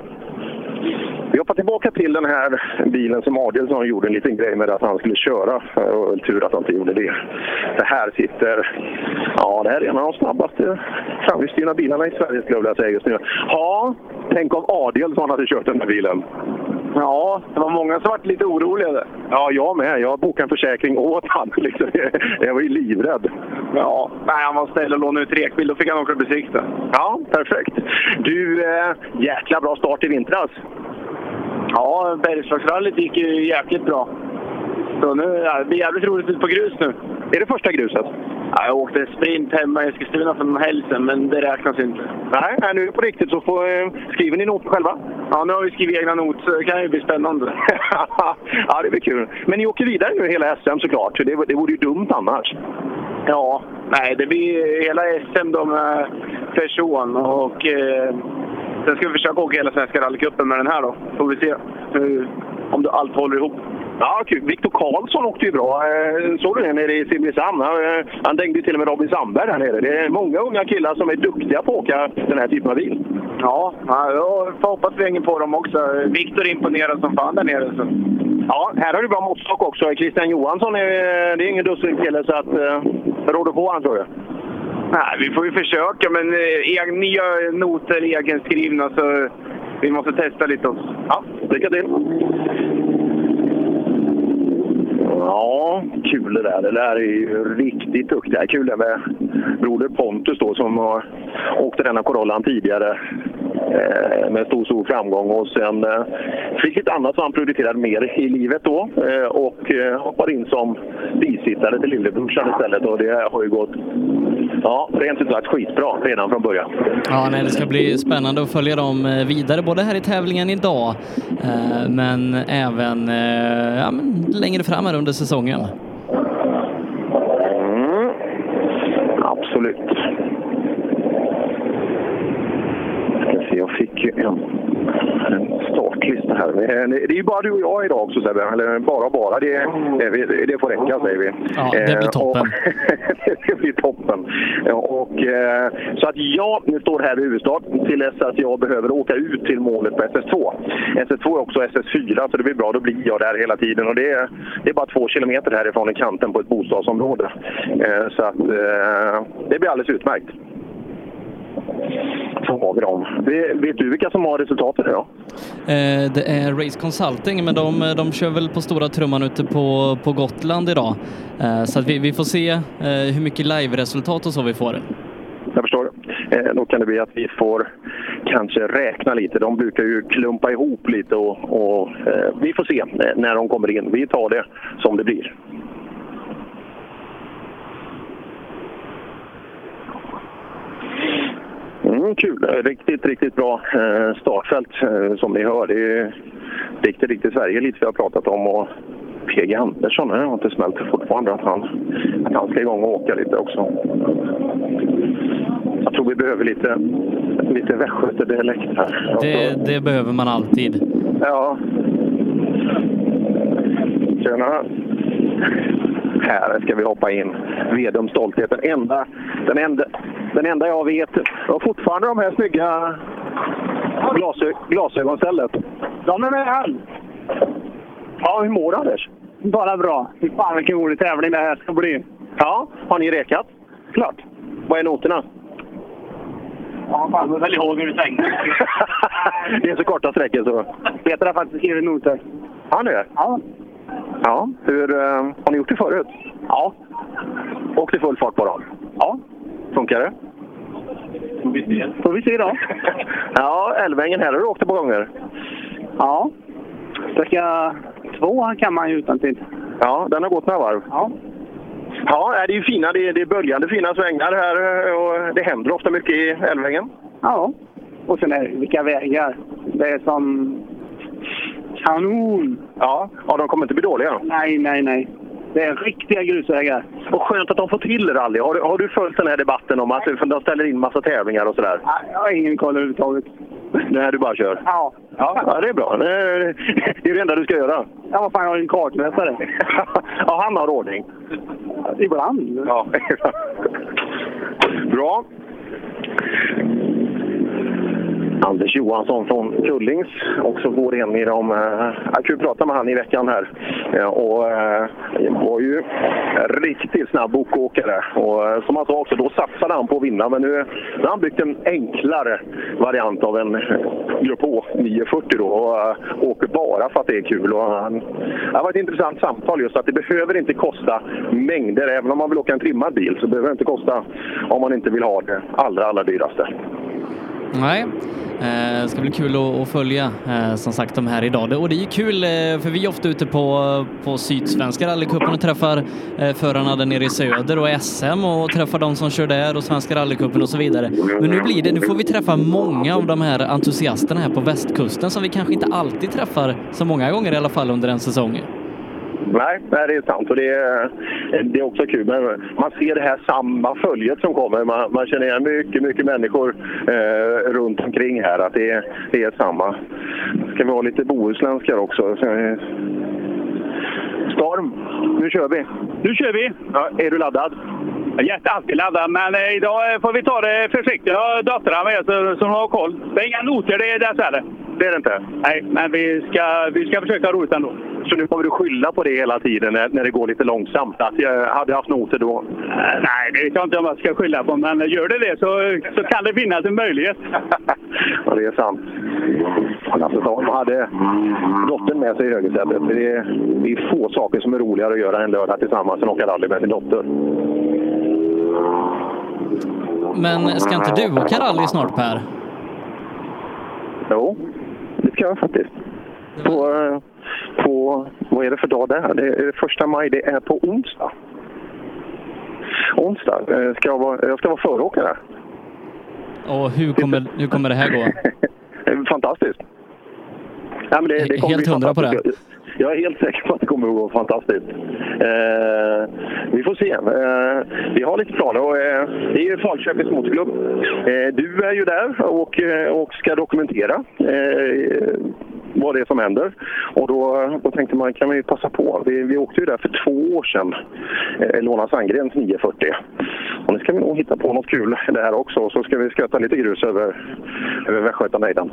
S9: Vi hoppar tillbaka till den här bilen som Adielsson gjorde en liten grej med att han skulle köra. Eh, och tur att han inte gjorde det. Det här sitter... Ja, det här är en av de snabbaste framhjulsdrivna bilarna i Sverige skulle jag vilja säga just nu. Ja, tänk om Adielsson hade kört den här bilen.
S11: Ja, det var många som varit lite oroliga.
S9: Ja, jag med. Jag bokade en försäkring åt han. (laughs) Liksom. Jag var ju livrädd.
S11: Ja, nej, han var snäll och lånade ut rekbil. Då fick han åka och besikta.
S9: Ja, perfekt. Du, äh, jäkla bra start i vintras.
S11: Ja, Bergslagsrallyt gick ju jäkligt bra. Så nu, ja, det blir jävligt roligt ut på grus nu.
S9: Är det första gruset?
S11: Ja, jag åkte sprint hemma i Eskilstuna för en helg sedan, men det räknas inte.
S9: Nej, nej nu är det på riktigt. Så får, eh, skriver ni noter själva?
S11: Ja, nu har vi skrivit egna noter, så det kan ju bli spännande. (laughs)
S9: ja, det blir kul. Men ni åker vidare nu hela SM såklart. Det, det vore ju dumt annars.
S11: Ja, nej, det blir hela SM då med person och eh, sen ska vi försöka åka hela Svenska rallycupen med den här då. Får vi se hur, om det allt håller ihop.
S9: Ja, kul. Viktor Karlsson åkte ju bra. Eh, såg du det nere i Simrishamn? Han dängde till och med Robin Sandberg där nere. Det är många unga killar som är duktiga på att åka den här typen av bil.
S11: Ja, jag får hoppas vi hänger på dem också. Viktor imponerar som fan där nere. Så.
S9: Ja, här har du bra måttstock också. Christian Johansson är, det är ingen dussin kille, så att, eh, råder på han tror jag.
S11: Nej, vi får ju försöka, men eh, nya noter egenskrivna så vi måste testa lite också.
S9: Ja, lycka till! Ja, kul det där. Det där är ju riktigt duktiga. Kul det med broder Pontus då som har åkte denna Corollan tidigare med stor, stor framgång. Och sen eh, fick ett annat som han prioriterade mer i livet då eh, och eh, hoppade in som bisittare till lillebrorsan istället. Och det har ju gått, ja, rent ut sagt skitbra redan från början.
S4: Ja, nej, det ska bli spännande att följa dem eh, vidare, både här i tävlingen idag, eh, men även eh, ja, men längre fram här under säsongen.
S9: Mm, absolut. Ska se, jag fick ju en, en startlista här. Men Det är ju bara du och jag idag också Sebbe, eller bara bara. Det, det, det får räcka säger vi.
S4: Ja, det blir
S9: Eh,
S4: toppen.
S9: och- (laughs) det blir toppen. Och, eh, så att jag nu står här vid huvudstart till dess att jag behöver åka ut till målet på SS2. SS2 är också SS4 så det blir bra, då blir jag där hela tiden. Och det är, det är bara två kilometer härifrån i kanten på ett bostadsområde. Eh, Så att eh, det blir alldeles utmärkt. Så har vi dem. Vet- du vilka som har resultatet idag?
S4: Eh, Det är Race Consulting, men de, de kör väl på stora trumman ute på, på Gotland idag. Eh, Så vi, vi får se eh, hur mycket live-resultat och så vi får.
S9: Jag förstår. Eh, då kan det bli att vi får kanske räkna lite. De brukar ju klumpa ihop lite och, och eh, vi får se eh, när de kommer in. Vi tar det som det blir. Mm, kul. Eh, Riktigt, riktigt bra eh, startfält eh, som ni hör. Det är riktigt, riktigt Sverige lite vi har pratat om. Och PG Andersson det har inte smält fortfarande att han, att han ska igång och åka lite också. Jag tror vi behöver lite lite västgötedialekt här.
S4: Det, det behöver man alltid.
S9: Ja. Tjena. Här ska vi hoppa in. Vedum stolthet. Den enda, den enda, den enda jag vet. Jag har fortfarande de här snygga glasö glasögonstället.
S19: De är med här.
S9: Ja, hur mår du Anders?
S19: Bara bra. Fy fan vilken rolig tävling det här ska bli.
S9: Ja, har ni rekat? Klart. Vad är noterna?
S19: Ja, fan, jag väl ihåg hur du tänkte. (laughs)
S9: det är så korta sträckor så.
S19: Peter har faktiskt skrivit noter.
S9: Han är
S19: Ja.
S9: Ja. Hur, eh, har ni gjort det förut?
S19: Ja.
S9: Åkt i full fart dem?
S19: Ja.
S9: Funkar det?
S19: Får vi se. Får vi se då. (laughs)
S9: Ja, Älvängen här har du åkt ett par gånger.
S19: Ja. Sträcka två kan man ju utan till.
S9: Ja, den har gått några varv.
S19: Ja.
S9: Ja, det är ju fina, det är, det är böljande fina svängar här eh, och det händer ofta mycket i Älvängen.
S19: Ja. Och sen är det vilka vägar. Det är som kanon.
S9: Ja, ja de kommer inte bli dåliga.
S19: Nej, nej, nej. Det är riktiga grusvägar.
S9: Och skönt att de får till rally. Har du, har du följt den här debatten om att de ställer in massa tävlingar och sådär?
S19: Jag har ingen koll överhuvudtaget.
S9: Nej, du bara kör?
S19: Ja.
S9: Ja, ja det är bra. Det är, det enda du ska göra.
S19: Ja, vad fan, jag har en kartmästare. (laughs)
S9: ja, han har ordning.
S19: Ibland.
S9: Ja. (laughs) Bra. Anders Johansson från Kullings, också går en i de... Eh, jag kunde prata med han i veckan här. Eh, och eh, var ju riktigt snabb bokåkare. Och eh, som han sa också, då satsade han på att vinna. Men nu, nu har han byggt en enklare variant av en eh, Grupp H 940 då. Och eh, åker bara för att det är kul. Och han, det var ett intressant samtal just att det behöver inte kosta mängder. Även om man vill åka en trimmad bil så behöver det inte kosta om man inte vill ha det allra, allra dyraste.
S4: Nej, det ska bli kul att, följa eh, som sagt de här idag. Och det är ju kul eh, för vi är ofta ute på, på Sydsvenska rallycupen och träffar förarna där nere i söder och SM och träffar de som kör där och Svenska rallycupen och så vidare. Men nu blir det, nu får vi träffa många av de här entusiasterna här på västkusten som vi kanske inte alltid träffar så många gånger i alla fall under en säsong.
S9: Nej, det är sant. Och det är, det är också kul. Men man ser det här samma följet som kommer. Man, man känner igen mycket, mycket människor eh, runt omkring här. Att det är, det är samma. Ska vi ha lite bohuslänskar också? Så, eh, Storm, nu kör vi.
S19: Nu kör vi.
S9: Ja, är du laddad?
S19: Jag är alltid laddad, men eh, idag eh, får vi ta det försiktigt. Jag har döttrarna med så, de har koll. Det är inga noter det är dessvärre.
S9: Det är det inte?
S19: Nej, men vi ska, vi ska försöka ha roligt ändå.
S9: Så nu kommer du skylla på det hela tiden när, när det går lite långsamt? Att jag hade haft noter då?
S19: Nej, det vet jag inte om jag ska skylla på, men gör det det så, så kan det finnas en möjlighet. (laughs)
S9: Ja, det är sant. Lasse Storm hade dottern med sig i högersätet. Det är, det är få saker som är roligare att göra en lördag tillsammans än att åka rally med sin dotter.
S4: Men ska inte du åka rally snart Per?
S9: Jo, det ska jag faktiskt. På, på, vad är det för dag det är? Det är första maj, det är på onsdag. Onsdag eh, ska jag vara, jag ska vara föråkare.
S4: Och hur kommer, hur kommer det här gå? (laughs)
S9: Fantastiskt. Ja, men det, det kommer
S4: Helt hundra på det?
S9: Jag är helt säker på att det kommer att gå fantastiskt. Eh, vi får se. Eh, vi har lite planer. Och, eh, det är ju Falköpings Motorklubb. Eh, du är ju där och, eh, och ska dokumentera vad det är som händer. Och då, då tänkte man, kan vi passa på. Vi, vi åkte ju där för två år sedan, eh, Elona Sandgrens 940. Och nu ska vi nog hitta på något kul där också. Och så ska vi sköta lite grus över, över Västgötanejden.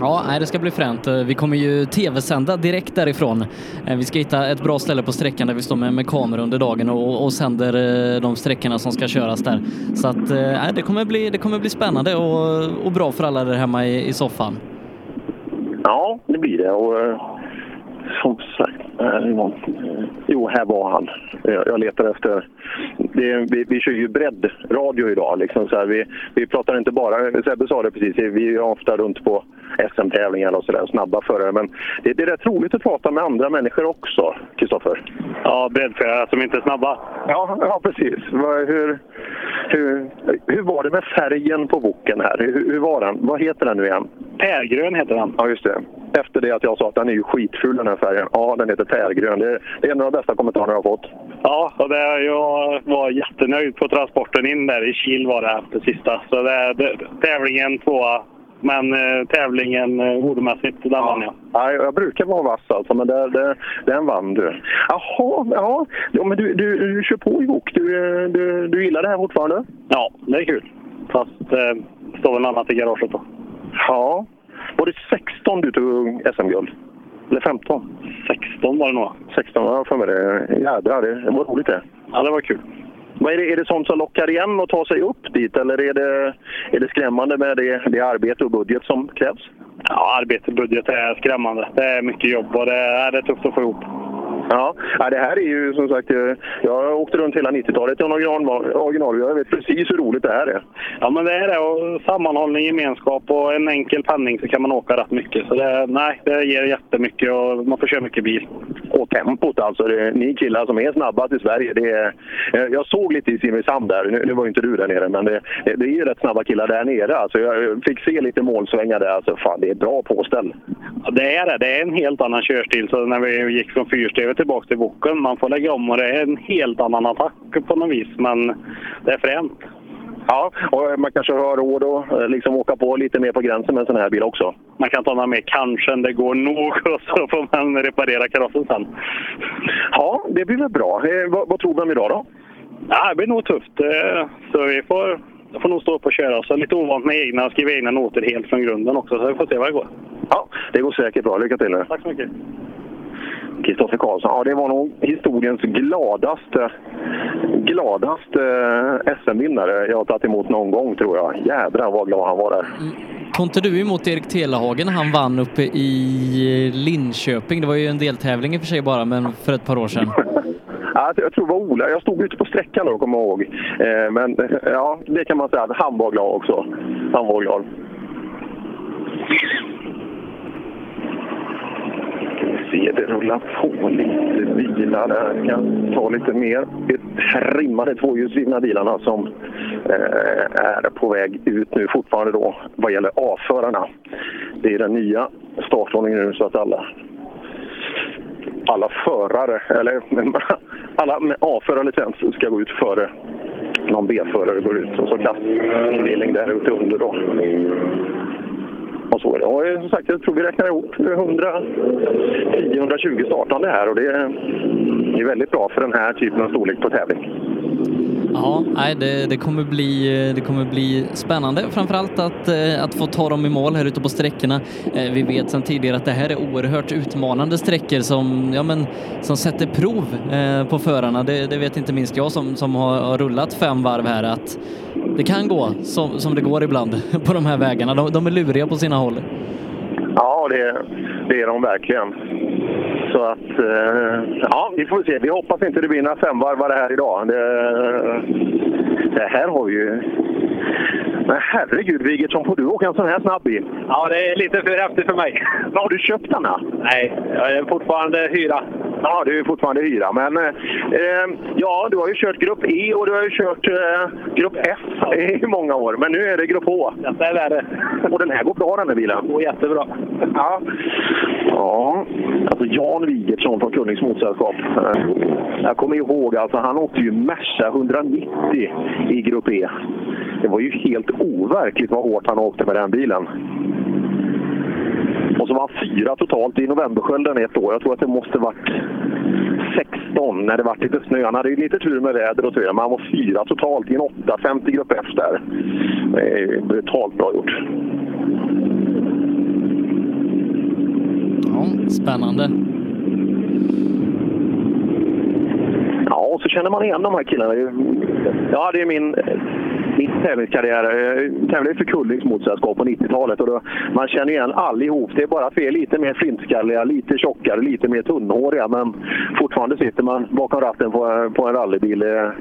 S4: Ja, nej, det ska bli fränt. Vi kommer ju tv-sända direkt därifrån. Eh, vi ska hitta ett bra ställe på sträckan där vi står med, med kameror under dagen och, och sänder eh, de sträckorna som ska köras där. Så att, nej, det, kommer bli, det kommer bli spännande och, och bra för alla där hemma i, i soffan.
S9: Ja, det blir det. Och, eh, som sagt, eh, jo, här var han. Jag, jag letar efter... Det, är- vi, vi kör ju breddradio idag. Liksom, så här, vi, vi pratar inte bara... Sebbe sa det precis, vi är ofta runt på SM-tävlingar och sådär, snabba förare. Men det, det är rätt roligt att prata med andra människor också, Kristoffer.
S19: Ja, breddförare som inte är snabba.
S9: Ja, ja precis. Hur, hur, hur var det med färgen på boken här? Hur, hur var den? Vad heter den nu igen?
S19: Pärgrön heter den.
S9: Ja, just det. efter det att jag sa att den är ju skitful den här färgen. Ja, den heter tärgrön. Det är, det är en av de bästa kommentarerna jag har fått.
S14: Ja, och det, jag var jättenöjd på transporten in där i Kil var det det sista. Så det, det, tävlingen tvåa, men eh, tävlingen eh, ordmässigt, den vann jag.
S9: Ja, jag brukar vara vass alltså, men det, det, den vann du. Jaha, ja. ja men du, du, du kör på i bok. Du, eh, du, du gillar det här fortfarande?
S14: Ja, det är kul. Fast eh, står väl annat i garaget då.
S9: Ja. Var det 16 du tog SM-guld? Eller 15?
S14: 16 var det nog.
S9: 16, ja för mig det. Jädrar, det, det var roligt det.
S14: Ja, det var kul.
S9: Vad är, det, är det sånt som lockar igen och tar sig upp dit eller är det, är det skrämmande med det, det arbete och budget som krävs?
S14: Ja, arbete och budget är skrämmande. Det är mycket jobb och det är, det är tufft att få ihop.
S9: Ja, det här är ju som sagt, eh, jag har åkt runt hela 90-talet i en original, original. Jag vet precis hur roligt det här är.
S14: Ja, men det är det. Och sammanhållning, gemenskap och en enkel penning så kan man åka rätt mycket. Så det, nej, det ger jättemycket och man får köra mycket bil.
S9: Och tempot alltså. Det, ni killar som är snabbast i Sverige. Det är, eh, jag såg lite i Simrishamn där. Nu, nu var ju inte du där nere, men det, det är ju rätt snabba killar där nere. Alltså, jag fick se lite målsvängar där. Alltså, fan, det är bra påställ.
S14: Ja, det är det. Det är en helt annan körstil. Så när vi gick från fyrsteget tillbaka till boken, man får lägga om och det är en helt annan attack på något vis. Men det är fränt.
S9: Ja, och man kanske har råd att eh, liksom åka på lite mer på gränsen med en sån här bil också.
S14: Man kan ta några mer kanske än det går nog (laughs) och så får man reparera karossen sen.
S9: Ja, det blir väl bra. Eh, vad, vad tror du om idag då?
S14: Ja, det blir nog tufft. Eh, Så vi får, får nog stå upp och köra. Så lite ovant med egna, skriva egna noter helt från grunden också. Så vi får se vad det går.
S9: Ja, det går säkert bra. Lycka till nu.
S14: Tack så mycket.
S9: Kristoffer Karlsson. Ja, det var nog historiens gladaste, gladaste eh, SM-vinnare jag har tagit emot någon gång tror jag. Jädrar vad glad han var där.
S4: Kom inte du emot Erik Telehagen när han vann uppe i Linköping? Det var ju en deltävling i och för sig bara, men för ett par år sedan. (laughs)
S9: Ja, jag tror det var Ola. Jag stod ute på sträckan då, kommer jag ihåg. Eh, Men eh, ja, det kan man säga att han var glad också. Han var glad se, det rullar på lite bilar där. Kan ta lite mer. Det är trimmade tvåhjulsdrivna bilarna som eh, är på väg ut nu fortfarande då vad gäller avförarna. Det är den nya startordningen nu så att alla alla förare, eller (laughs) alla med A-förarlicens ska gå ut före någon B-förare går ut. Och så klassindelning där ute under då. Och så är det. Och som sagt, jag tror vi räknar ihop 110-120 startande här och det är väldigt bra för den här typen av storlek på tävling.
S4: Ja, nej, det, det, kommer bli, det kommer bli spännande. Framförallt att, eh, att få ta dem i mål här ute på sträckorna. Eh, vi vet sedan tidigare att det här är oerhört utmanande sträckor som, ja, men, som sätter prov eh, på förarna. Det, det vet inte minst jag som, som har, har rullat fem varv här att det kan gå som, som det går ibland (laughs) på de här vägarna. De, de är luriga på sina håll.
S9: Ja, det, det är de verkligen. Så att, eh, ja, vi får se. Vi hoppas inte det blir några femvarvare här idag. Det, det här har ju... Men herregud Wigertsson, får du åka en sån här snabb bil?
S14: Ja, det är lite för häftigt för mig.
S9: Men har du köpt den? då?
S14: Nej, jag är fortfarande hyra.
S9: Ja, du är fortfarande hyra. Men eh, ja, du har ju kört Grupp E och du har ju kört eh, Grupp F i många år. Men nu är det Grupp H.
S14: Detta är värre.
S9: Och den här går bra den här bilen.
S14: Går jättebra.
S9: Ja. Ja, alltså Jan Wigertsson från Kullings Motorsällskap. Eh, Jag kommer ihåg, alltså han åkte ju Merca 190 i Grupp E. Det var ju helt overkligt vad hårt han åkte med den bilen. Och så var han fyra totalt i Novemberskölden ett år. Jag tror att det måste varit 16 när det var lite snö. Han hade ju lite tur med väder och så vidare, men han var fyra totalt i en 850 Grupp F där. Det är brutalt bra gjort.
S4: Ja, spännande.
S9: Ja, och så känner man igen de här killarna. Ja, det är min, min tävlingskarriär. Jag tävlade för Kullings motorsällskap på 90-talet och då, man känner igen allihop. Det är bara att vi är lite mer flintskalliga, lite tjockare, lite mer tunnhåriga men fortfarande sitter man bakom ratten på, på en rallybil. Det-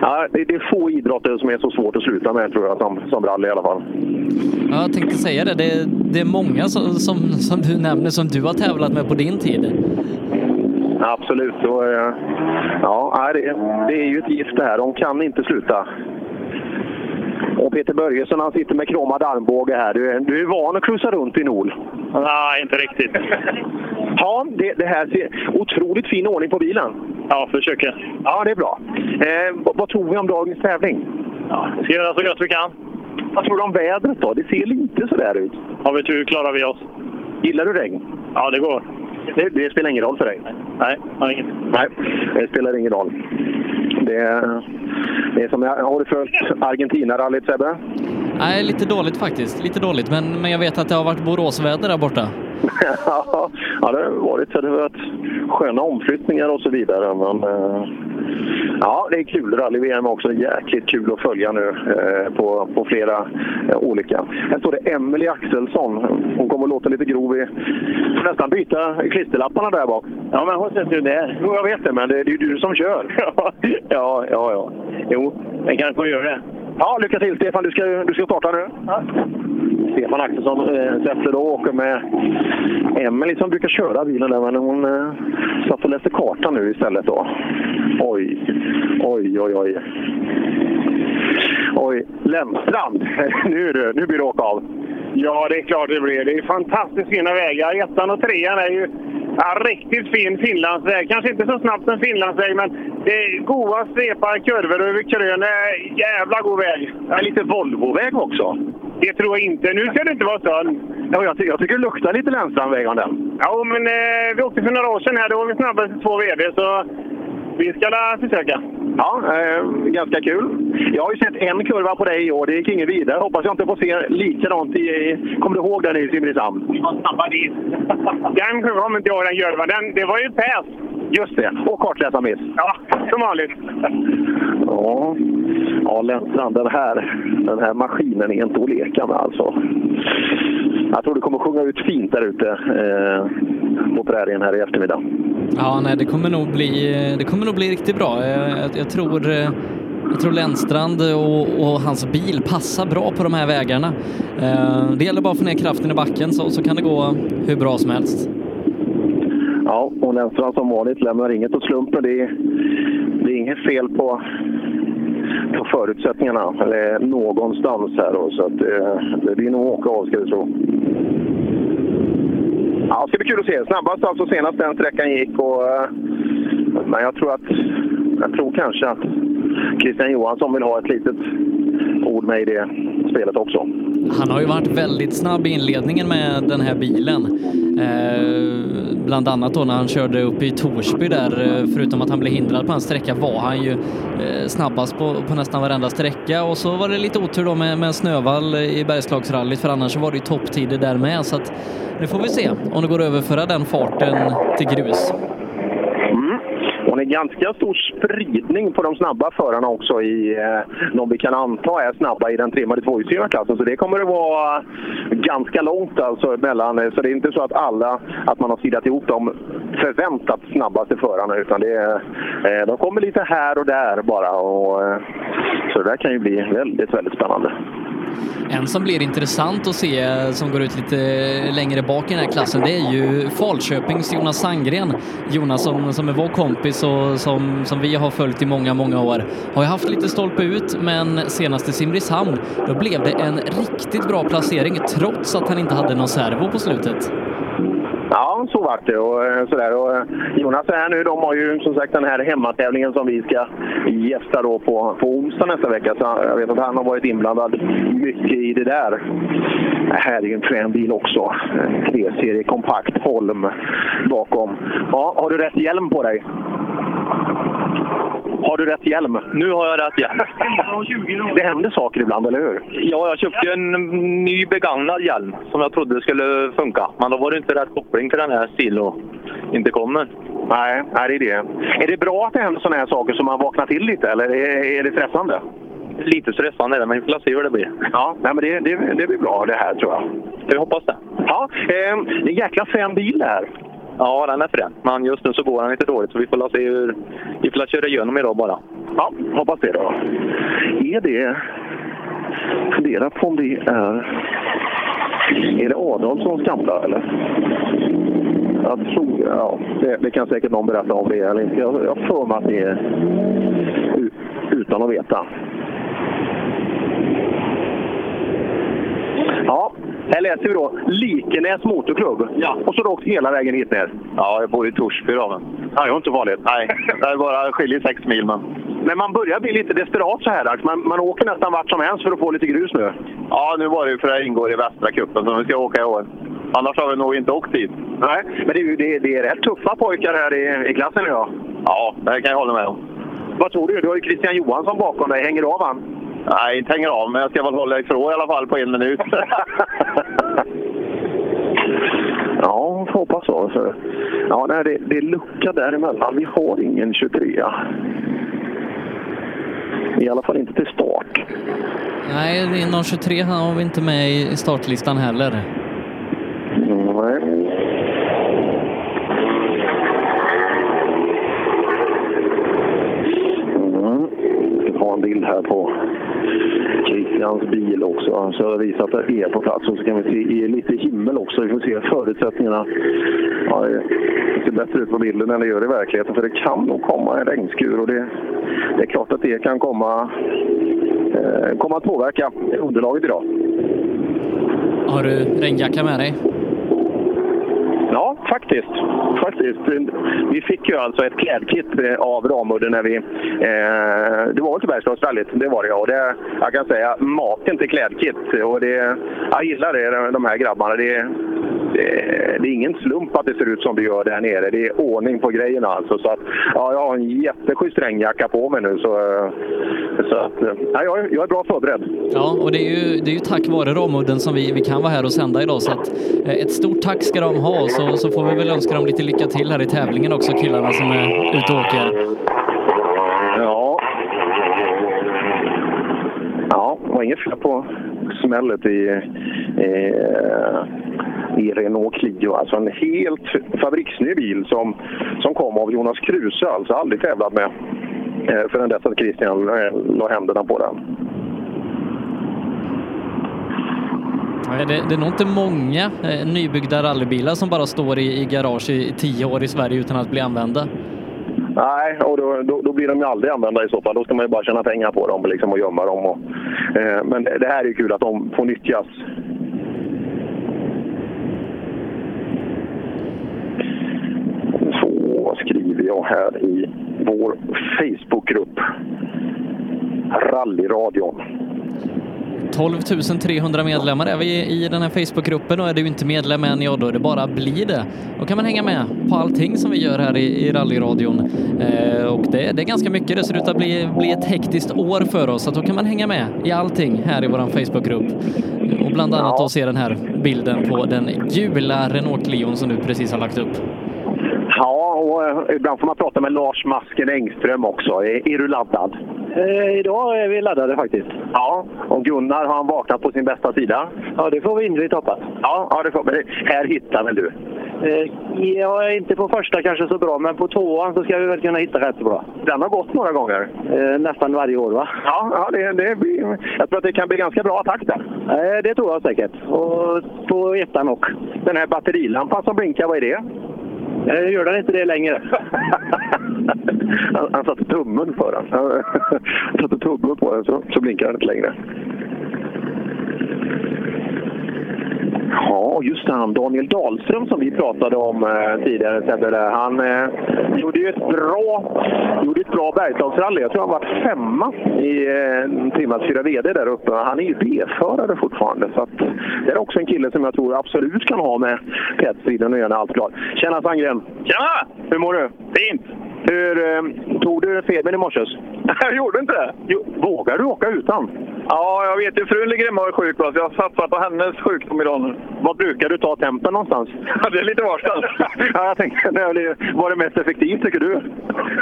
S9: Ja, det, det är få idrotter som är så svårt att sluta med tror jag, som, som rally i alla fall.
S4: Ja, jag tänkte säga det. Det, det är många som, som, som du nämner som du har tävlat med på din tid.
S9: Absolut. Och, eh, ja, det, det är ju ett gift det här. De kan inte sluta. Och Peter Börjesson han sitter med kromad armbåge här. Du är, du är van att cruisa runt i Nol.
S14: Nej, inte riktigt.
S9: Ja, det, det här ser otroligt fin ordning på bilen.
S14: Ja, försöker.
S9: Ja, det är bra. Eh, vad, vad tror vi om dagens tävling?
S14: Ja, vi ska göra så gott vi kan.
S9: Vad tror du om vädret då? Det ser lite sådär ut.
S14: Har vi tur klarar vi oss.
S9: Gillar du regn?
S14: Ja, det går.
S9: Det, det spelar ingen roll för dig?
S14: Nej.
S9: Nej, det spelar ingen roll. Det, är- det är som jag, har du följt Argentina-rallyt Sebbe?
S4: Nej, lite dåligt faktiskt. Lite dåligt, men, men jag vet att det har varit Boråsväder där borta. (laughs)
S9: ja, det har varit, det har varit sköna omflyttningar och så vidare. Men, eh, ja, det är kul. Rally-VM är också jäkligt kul att följa nu eh, på, på flera eh, olika. Här står det Emelie Axelsson. Hon kommer att låta lite grov. Vi får nästan byta klisterlapparna där bak.
S14: Ja, men hon sätter ju där.
S9: Jo, jag vet det, men det, det är ju du som kör. (laughs) ja, ja, ja. Jo,
S14: Den kanske får göra det.
S9: Ja, lycka till Stefan. Du ska, du ska starta nu. Stefan Axelsson eh, sätter då åker med Emelie som brukar köra bilen där, men hon eh, satt och läste kartan nu istället då. Oj, oj, oj, oj. Oj, Lemstrand. (laughs) nu, är det, nu blir det åka av.
S14: Ja, det är klart det blir. Det är fantastiskt fina vägar. Ettan och trean är ju ja, riktigt fin Finlandsväg. Kanske inte så snabbt som Finlandsväg, men det är goda svepar, kurvor över krön. Jävla god väg.
S9: Ja, lite Volvoväg också.
S14: Det tror jag inte. Nu ska det inte vara sån.
S9: Ja, jag, ty- jag tycker det luktar lite Lemstrandväg av den.
S14: Ja, men eh, vi åkte för några år sedan här. Då var vi snabbast två VD, så vi ska försöka.
S9: Ja, eh, ganska kul. Jag har ju sett en kurva på dig i år. Det gick inget vidare. Hoppas jag inte får se likadant i... i kommer du ihåg den i Simrishamn?
S14: Vi var snabba dit. Den kommer inte jag den kurvan. Den, det var ju päs.
S9: Just det. Och kartläsarmiss.
S14: Ja, som vanligt.
S9: Ja, ja Lennstrand, den här, den här maskinen är inte att leka med alltså. Jag tror det kommer sjunga ut fint där ute eh, på prärien här i eftermiddag.
S4: Ja, nej, det kommer nog bli, det kommer kommer nog bli riktigt bra. Jag, jag, jag tror, eh, jag tror Lennstrand och, och hans bil passar bra på de här vägarna. Eh, Det gäller bara att få ner kraften i backen så, så kan det gå hur bra som helst.
S9: Ja, och Lennstrand som vanligt lämnar inget åt slumpen. Det är, det är inget fel på, på förutsättningarna eller någonstans här. Då, så att, eh, det blir nog åka av ska vi tro. Ja, det ska bli kul att se. Snabbast alltså senast den sträckan gick. Och, eh, men jag tror att jag tror kanske att Christian Johansson vill ha ett litet ord med i det spelet också.
S4: Han har ju varit väldigt snabb i inledningen med den här bilen. Eh, bland annat då när han körde upp i Torsby där, eh, förutom att han blev hindrad på en sträcka var han ju eh, snabbast på, på nästan varenda sträcka och så var det lite otur då med, med Snövall i Bergslagsrallyt för annars var det ju topptider där med så att nu får vi se om det går att överföra den farten till grus.
S9: Och det är ganska stor spridning på de snabba förarna också i eh, de vi kan anta är snabba i den trimmade tvåhjulsdrivna klassen. Så det kommer att vara ganska långt alltså emellan. Eh, så det är inte så att alla, att man har sidat ihop de förväntat snabbaste förarna utan det eh, de kommer lite här och där bara. Och, eh, så det där kan ju bli väldigt, väldigt spännande.
S4: En som blir intressant att se som går ut lite längre bak i den här klassen det är ju Falköpings Jonas Sandgren. Jonas som, som är vår kompis och som, som vi har följt i många, många år. Har ju haft lite stolpe ut men senast i Simrishamn då blev det en riktigt bra placering trots att han inte hade någon servo på slutet.
S9: Ja, så vart det. Och, eh, sådär. Och, eh, Jonas är här nu. De har ju som sagt den här hemmatävlingen som vi ska gästa då på, på onsdag nästa vecka. Så jag vet att han har varit inblandad mycket i det där. Det här är ju en frän bil också. En 3-serie kompakt Holm bakom. Ja, har du rätt hjälm på dig? Har du rätt hjälm?
S20: Nu har jag rätt hjälm.
S9: Det händer saker ibland, eller hur?
S20: Ja, jag köpte en ny begagnad hjälm som jag trodde skulle funka. Men då var det inte rätt koppling till den här stilen och inte kommer.
S9: Nej, nej, det är det. Är det bra att det händer sådana här saker som man vaknar till lite, eller är, är det stressande?
S20: Lite stressande är det, men vi får se hur det blir.
S9: Ja, nej, men det, det, det blir bra det här tror jag.
S20: Vi hoppas det.
S9: Ja, eh, det är en jäkla frän bil det här.
S20: Ja, den är frän. Men just nu så går den lite dåligt så vi får la se hur... Vi får la köra igenom idag bara.
S9: Ja, hoppas det då. Är det... Fundera på om det är... Är det Adolfssons gamla eller? Jag tror... Ja, det, det kan säkert någon berätta om det eller inte. Jag jag har för mig att det är utan att veta. Här läser vi då Likenäs Motorklubb. Ja. Och så har du åkt hela vägen hit ner?
S20: Ja, jag bor i Torsby då. Men...
S9: Ja, det är inte vanligt.
S20: Nej, det är bara skiljer sex mil. Men...
S9: Men man börjar bli lite desperat så här dags. Man, man åker nästan vart som helst för att få lite grus nu.
S20: Ja, nu var det ju för det ingår i västra cupen som vi ska åka i år. Annars har vi nog inte åkt dit.
S9: Nej, men det är, det, det är rätt tuffa pojkar här i, i klassen idag.
S20: Ja, det kan jag hålla med om.
S9: Vad tror du? Du har ju Christian Johansson bakom dig. Hänger du av han?
S20: Nej, inte hänger av, men jag ska väl hålla ifrån i alla fall på en minut. (laughs)
S9: Ja, får hoppas så. så. Ja, nej, det, det är lucka däremellan. Vi har ingen 23 I alla fall inte till start.
S4: Nej, det är någon 23 han har vi inte med i startlistan heller.
S9: Nej. Mm. Vi ska ta en bild här på Christians bil också. Så jag visar att det är på plats. Och så kan vi se i lite himmel också. Vi får se förutsättningarna. Ja, det ser bättre ut på bilden än det gör i verkligheten. För det kan nog komma en regnskur. Och det, det är klart att det kan komma, eh, komma att påverka underlaget idag.
S4: Har du regnjacka med dig?
S9: Ja, faktiskt. faktiskt. Vi fick ju alltså ett klädkit eh, av Ramudden när vi... Eh, det var inte Bergslagsrallyt, det var det ja. Och det, jag kan säga, maken till klädkit. Och det, jag gillar det, de här grabbarna. Det, det, det är ingen slump att det ser ut som det gör där nere. Det är ordning på grejerna alltså. Så att, ja, jag har en jätteschysst regnjacka på mig nu. Så, eh, så att, ja, jag, är- jag är bra förberedd.
S4: Ja, och det är ju, det är ju tack vare Ramudden som vi, vi kan vara här och sända idag. Så att, ett stort tack ska de ha och så, får vi väl önska dem lite lycka till här i tävlingen också, killarna som är ute och åker.
S9: Ja. Ja, det var inget fel på smället i, i, i Renault Clio. Alltså en helt fabriksny bil som, som kom av Jonas Kruse, alltså aldrig tävlat med eh, förrän dess att Christian eh, la händerna på den.
S4: Ja, det, det är nog inte många eh, nybyggda rallybilar som bara står i, i garage i, i tio år i Sverige utan att bli använda.
S9: Nej, och då, då, då blir de ju aldrig använda i så fall. Då ska man ju bara tjäna pengar på dem liksom, och gömma dem. Och, eh, men det här är ju kul att de får nyttjas. Så skriver jag här i vår Facebookgrupp. Rallyradion.
S4: 12 300 medlemmar är vi i den här Facebookgruppen och är du inte medlem än, ja då är det bara bli det. Då kan man hänga med på allting som vi gör här i, i rallyradion. Eh, och det, det är ganska mycket, det ser ut att bli, bli ett hektiskt år för oss, så att då kan man hänga med i allting här i vår Facebookgrupp. Och bland annat då se den här bilden på den gula Renault Clion som du precis har lagt upp.
S9: Ja, och eh, ibland får man prata med Lars Masken Engström också. Är, är du laddad?
S21: Eh, idag är vi laddade faktiskt.
S9: Ja, och Gunnar, har han vaknat på sin bästa sida?
S21: Ja, det får vi innerligt hoppas.
S9: Ja, ja det får, men här hittar väl du?
S21: Eh, jag är inte på första kanske så bra, men på tvåan så ska vi väl kunna hitta rätt bra.
S9: Den har gått några gånger?
S21: Eh, nästan varje år va?
S9: Ja, ja det, det blir, jag tror att det kan bli ganska bra attack där.
S21: Eh, det tror jag säkert. Och på ettan också.
S9: Den här batterilampan som blinkar, vad är det?
S21: Eh, gör den inte det längre?
S9: han, han satte tummen för den. Han (laughs) satte tummen på den så, så blinkar den inte längre. Ja, just det. Han Daniel Dahlström som vi pratade om eh, tidigare. Sebbe, Han eh, gjorde ju ett bra, gjorde ett bra Bergslagsrally. Jag tror han var femma i eh, Trimmas 4 VD där uppe. Han är ju B-förare fortfarande. Så att, det är också en kille som jag tror absolut kan ha med tätstriden att göra allt klart. Tjena Sandgren!
S20: Tjena!
S9: Hur mår du?
S20: Fint!
S9: Hur, eh, tog du febern i morse? (laughs)
S20: Jag gjorde inte det.
S9: Jo, vågar du åka utan?
S20: Ja, jag vet ju. Frun ligger hemma och är sjuk, så jag satsar på hennes sjukdom idag nu.
S9: Var brukar du ta tempen någonstans? (laughs)
S20: Ja, det är lite varstans. (laughs)
S9: ja, jag tänkte, det var det mest effektivt tycker du?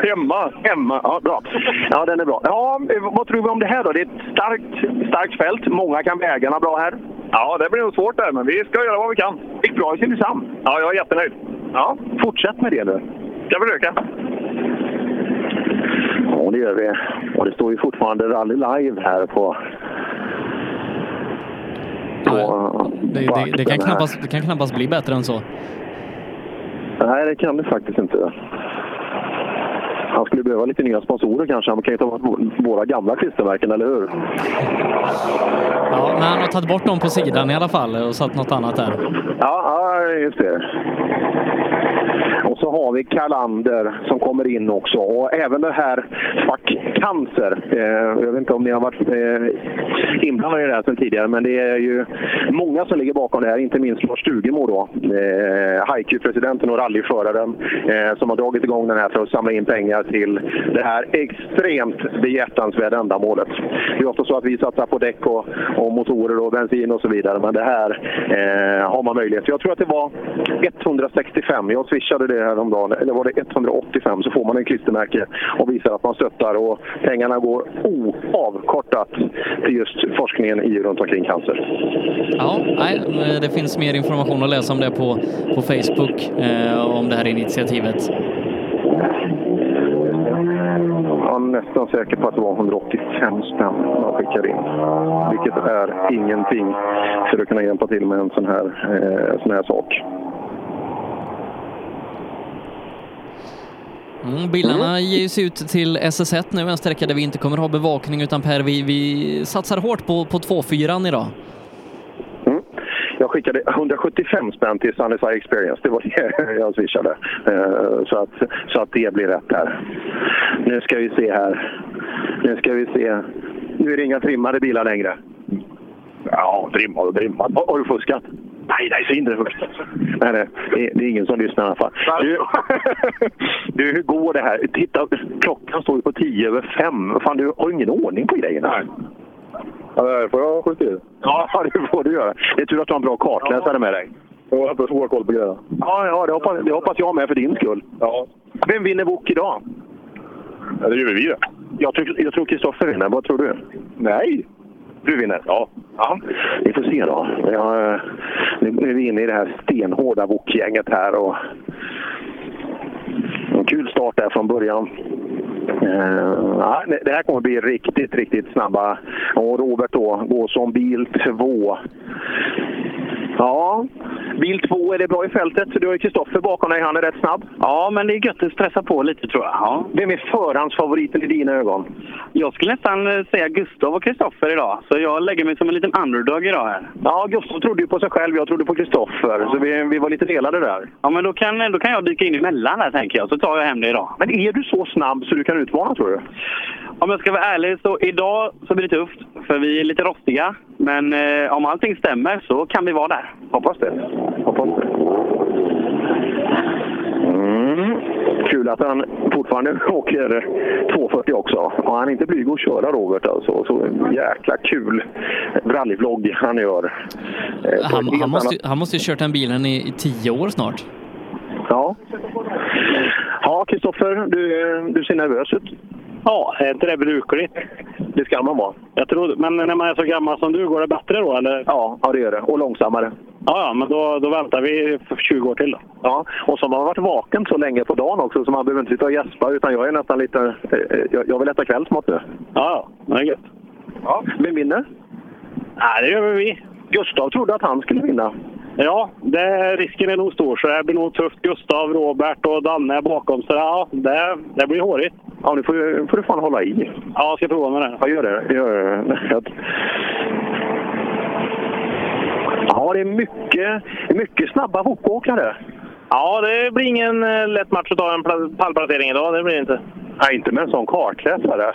S20: Hemma.
S9: Hemma, ja bra. Ja, den är bra. Ja, vad tror vi om det här då? Det är ett starkt, starkt fält. Många kan vägarna bra här.
S20: Ja, det blir nog svårt där, men vi ska göra vad vi kan.
S9: gick bra i Simrishamn.
S20: Ja, jag är jättenöjd.
S9: Ja, fortsätt med det nu.
S20: Ska försöka.
S9: Ja, det gör vi. Och det står ju fortfarande Rally Live här på... på
S4: Det,
S9: på
S4: det, det, kan knappast, det kan knappast bli bättre än så.
S9: Nej, det kan det faktiskt inte. Han skulle behöva lite nya sponsorer kanske. Han kan ju ta bort våra gamla klistermärken, eller hur?
S4: Ja, men han har tagit bort dem på sidan i alla fall och satt något annat där.
S9: Ja, ja just det. Och så har vi Kalander som kommer in också. Och även det här Fuck Cancer. Eh, jag vet inte om ni har varit eh, inblandade i det här sedan tidigare, men det är ju många som ligger bakom det här. Inte minst Lars Stugemo då, eh, Haiku-presidenten och rallyföraren eh, som har dragit igång den här för att samla in pengar till det här extremt behjärtansvärda ändamålet. Det är ofta så att vi satsar på däck och, och motorer och bensin och så vidare, men det här eh, har man möjlighet. Jag tror att det var 165, jag swishade det häromdagen, eller var det 185 så får man en klistermärke och visar att man stöttar och pengarna går oavkortat till just forskningen i runt omkring cancer.
S4: Ja, nej, det finns mer information att läsa om det på, på Facebook, eh, om det här initiativet.
S9: Jag är nästan säker på att det var 185 spänn man skickade in. Vilket är ingenting för att kunna hjälpa till med en sån här, eh, sån här sak.
S4: Mm, bilarna ger sig ut till SS1 nu, en sträcka där vi inte kommer ha bevakning utan Per, vi, vi satsar hårt på, på 2-4 idag.
S9: Jag skickade 175 spänn till Sunnyside Experience. Det var (laughs) det jag swishade. Eh, Så att, så att det blir rätt där. Nu ska vi se här. Nu ska vi se. Nu är det inga trimmade bilar längre. Ja, trimmad och trimmad. Har du fuskat? Nej, nej, så inte fuskat. Nej, nej, det, är, ingen som lyssnar i alla fall. Du, (laughs) du, hur går det här? Titta, klockan står ju på tio över fem. Fan, du har ingen ordning på grejerna. Nej. Ja, det får jag justera. Ja, (laughs) det får du göra. Det är tur att du har en bra kartläsare med dig. Jag har så koll på grejerna. Ja, ja det, hoppas, det hoppas jag med för din skull. Ja. Vem vinner Wok idag? Ja, det gör vi det. Jag, tror- jag tror Kristoffer vinner. Vad tror du? Nej. Du vinner? Ja. ja. Vi får se då. Ja, nu nu är vi inne i det här stenhårda Wok-gänget här. Och... En kul start där från början. Eh, ja, det- det här kommer bli riktigt, riktigt snabba. Och Robert då går som bil två. Ja, bil två, är det bra i fältet? Du har ju Kristoffer bakom dig, han är rätt snabb.
S18: Ja, men det är gött att stressa på lite tror jag. Ja.
S9: Vem är förhandsfavoriten i dina ögon?
S18: Jag skulle nästan eh, säga Gustav och Kristoffer idag, så jag lägger mig som en liten underdog idag här.
S9: Ja, Gustav trodde ju på sig själv, jag trodde på Kristoffer. Så vi, vi var lite delade där.
S18: Ja, men då kan, då kan jag dyka in emellan där tänker jag, så tar jag hem det idag.
S9: Men är du så snabb så du kan utmana tror du?
S18: Om jag ska vara ärlig så idag så blir det tufft, för vi är lite rostiga. Men eh, om allting stämmer så kan vi vara där.
S9: Hoppas det. Hoppas det. Mm. Kul att han fortfarande åker 240 också. Och han är inte blyg att köra Robert alltså. Så jäkla kul rallyvlogg han gör. Eh,
S4: Han, han, måste,
S9: annat-
S4: han måste ju kört den bilen i, i tio år snart.
S9: Ja. Ja, Kristoffer, du, du ser nervös ut.
S22: Ja, är inte det brukligt?
S9: Det ska man vara.
S22: Jag tror, men när man är så gammal som du, går det bättre då eller?
S9: Ja, ja det gör det. Och långsammare.
S22: Ja, ja men då, då väntar vi för 20 år till då.
S9: Ja, och som har varit vaken så länge på dagen också så man behöver inte sitta och gäspa utan jag är nästan lite... eh, Jag, jag vill äta kvällsmat nu.
S22: Ja, ja. Det är gött.
S9: Ja. Vem vinner?
S22: Nej, det gör vi.
S9: Gustav trodde att han skulle vinna.
S22: Ja, det, risken är nog stor så det blir nog tufft. Gustav, Robert och Danne bakom. Så ja, det, det blir hårigt.
S9: Ja, nu får, får du fan hålla i.
S22: Ja, jag ska prova med det.
S9: Ja, gör det. Gör det. Ja, det är mycket, mycket snabba hoppåkare.
S22: Ja, det blir ingen eh, lätt match att ta en pla- pallplacering idag. Det blir det inte.
S9: Nej, inte med en sån kartläsare.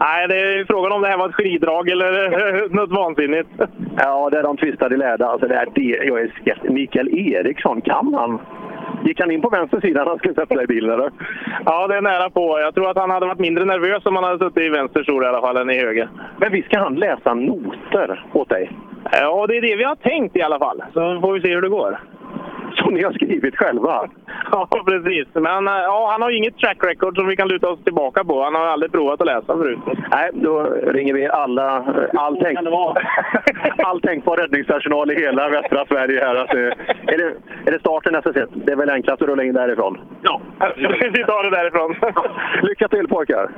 S22: Nej, det är frågan om det här var ett skiddrag eller (laughs) något vansinnigt. (laughs)
S9: Ja, där de tvistade i lärda. Alltså, det här, det, jag är skeptisk. Mikael Eriksson, kan han? Gick han in på vänster sida när han skulle sätta sig i bilen? Eller?
S22: Ja, det är nära på. Jag tror att han hade varit mindre nervös om han hade suttit i vänster stol i alla fall än i höger.
S9: Men visst ska han läsa noter åt dig?
S22: Ja, det är det vi har tänkt i alla fall. Så får vi se hur det går.
S9: Som ni har skrivit själva? (laughs)
S22: Ja, precis. Men eh, ja, han har ju inget track record som vi kan luta oss tillbaka på. Han har aldrig provat att läsa förut.
S9: Nej, då ringer vi alla, all, tänk, (laughs) all tänkbar räddningspersonal i hela västra Sverige här. Att, eh, är, det, är det starten nästa set? Det är väl enklast att rulla in därifrån?
S22: Ja, (laughs) vi tar det därifrån.
S9: Lycka till pojkar!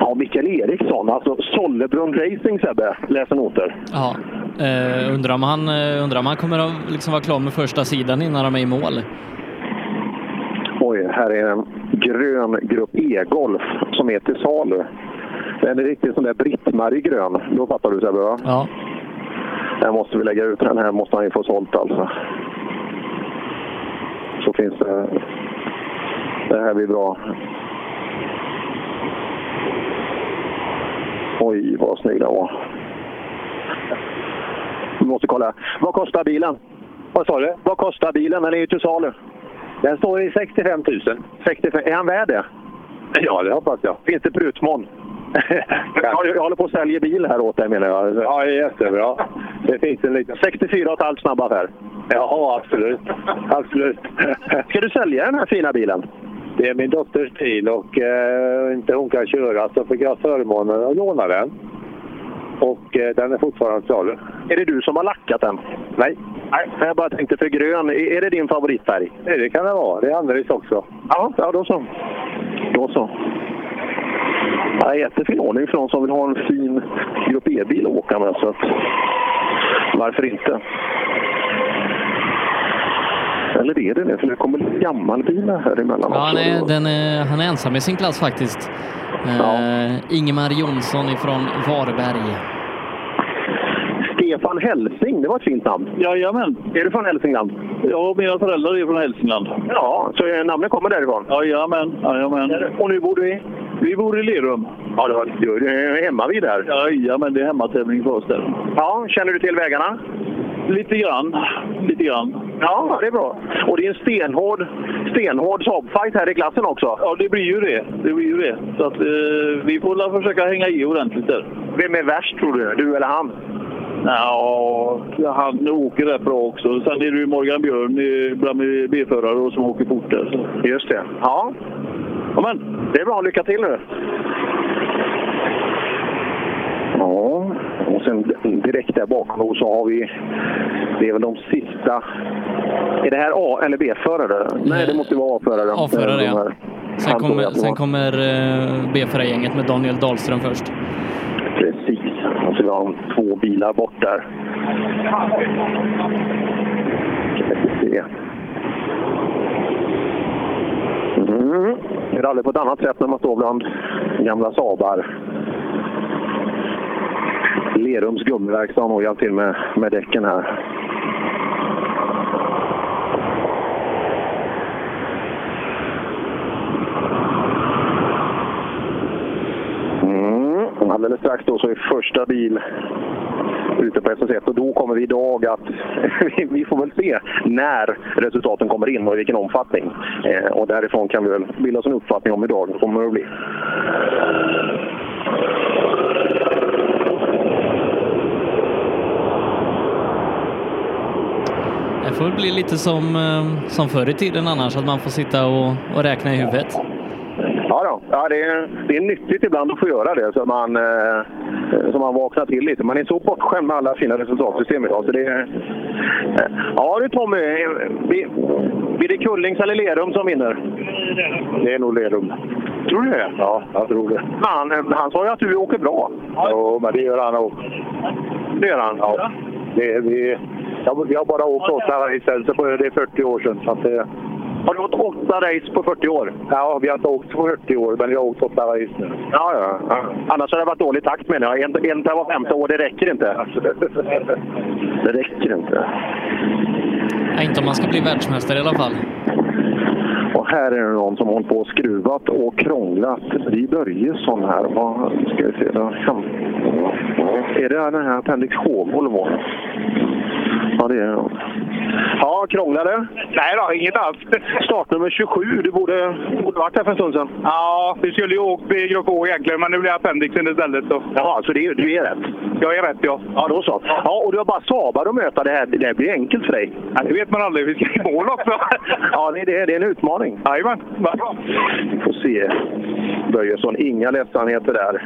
S9: Ja, Mikael Eriksson, alltså Sollebrunn Racing Sebbe, läser noter.
S4: Ja, eh, undrar, om han, eh, undrar om han kommer att liksom vara klar med första sidan innan de är i mål.
S9: Oj, här är en grön Grupp E-Golf som är till salu. Den är riktigt sån där Britt-Marie grön. Då fattar du Sebbe, va?
S4: Ja.
S9: Här måste vi lägga ut den här måste han ju få sålt alltså. Så finns det... Det här blir bra. Oj, vad snygg den var. Vi måste kolla. Vad kostar bilen? Vad sa du? Vad kostar bilen? Den är ju till salu. Den står i 65 000. 65. Är han värd det? Ja, det hoppas jag. Finns det prutmån? (laughs) jag, jag håller på att sälja bil här åt dig menar jag. Ja, jättebra. Det finns en liten... 64,5 snabb affär. Ja, absolut. Absolut. (laughs) Ska du sälja den här fina bilen? Det är min dotters bil och eh, inte hon kan köra så fick jag förmånen att låna den. Och eh, den är fortfarande salu. Är det du som har lackat den? Nej. Nej, jag bara tänkte för grön, är det din favoritfärg? Nej, det kan det vara. Det är Andres också. Ja, ja då så. Då så. Ja, jättefin ordning för de som vill ha en fin Grupp E-bil att åka med. Så att, varför inte? Eller är det det? För det kommer lite gammal bilar här emellan
S4: Ja, han är, den är, han är ensam i sin klass faktiskt. Eh, Ingemar Jonsson ifrån Varberg.
S9: Stefan Hälsing, det var ett fint namn.
S23: Jajamän.
S9: Är du från Hälsingland?
S23: Ja, mina föräldrar är från Hälsingland.
S9: Ja, så namnet kommer därifrån?
S23: Jajamän. Jajamän.
S9: Och nu bor du i?
S23: Vi bor i Lerum.
S9: Ja, du, du är hemma vid där?
S23: Jajamän, det är hemmatävling för oss där.
S9: Ja, känner du till vägarna?
S23: Lite grann. Lite grann.
S9: Ja, det är bra. Och det är en stenhård, stenhård Saab-fight här i klassen också.
S23: Ja, det blir ju det. Det blir ju det. Så att, eh, vi får väl försöka hänga i ordentligt där.
S9: Vem är värst tror du? Du eller han?
S23: Ja, han åker rätt bra också. Sen är det ju Morgan Björn bland B-förare och som åker fort där. Så.
S9: Just det. Ja.
S23: ja men.
S9: Det är bra. Lycka till nu. Ja, och sen direkt där bakom så har vi... Det är väl de sista... Är det här A eller B-förare? Nej, det måste vara A-förare.
S4: A-förare, ja. Sen kommer, sen kommer eh, B-förargänget med Daniel Dahlström först.
S9: Precis. Och så vi har två bilar bort där. Mm. Det är rally på ett annat sätt när man står bland gamla Saabar. Lerums gummiverkstad har nog hjälpt till med, med däcken här. Mm. Alldeles strax då så är första bil ute på SS1 och då kommer vi idag att (laughs) vi får väl se när resultaten kommer in och i vilken omfattning. Eh, och därifrån kan vi väl bilda oss en uppfattning om hur dagen kommer att bli.
S4: Det får bli lite som, eh, som förr i tiden annars, att man får sitta och, och räkna i huvudet.
S9: Ja, då. ja det, är, det är nyttigt ibland att få göra det så man, eh, så man vaknar till lite. Man är så bortskämd med alla fina resultatsystem idag. Så det, är- ja du Tommy, blir, blir det Kullings eller Lerum som vinner? Det är nog Lerum. Tror du det? Ja, jag tror det. Han, han sa ju att du åker bra. Jo, men det gör han också. Det gör han? Ja. Det, vi, jag, vi har bara åkt åtta race, så det är 40 år sedan. Så att det, har du åkt åtta race på 40 år? Ja, vi har inte åkt på 40 år, men vi har åkt åtta race nu. Ja, ja. ja. Annars har det varit dålig takt menar jag. En, en per var femte år, det räcker inte. Det räcker inte.
S4: Ja, inte om man ska bli världsmästare i alla fall.
S9: Och här är det någon som håller på och skruvat och krånglat. Det är Börjesson här. Vad ska vi se? Är det den här Appendix H-Volvo? Ja, det är det. Ja, krånglade?
S14: Nej då, inget alls.
S9: Startnummer 27. Du borde, borde varit här för en stund sedan.
S14: Ja, vi skulle ju åkt i grupp Å egentligen, men nu blir appendixen istället. Så.
S9: Ja, så det är, du är rätt?
S14: Jag är rätt, ja.
S9: Ja, då så. Ja, och du har bara Saabar att möta. Det här det här blir enkelt för dig.
S14: Ja, det vet man aldrig. Vi ska i mål också. (laughs)
S9: ja, det är, det, det är en utmaning.
S14: Jajamän.
S9: Vi får se. Börjesson, inga ledsamheter där.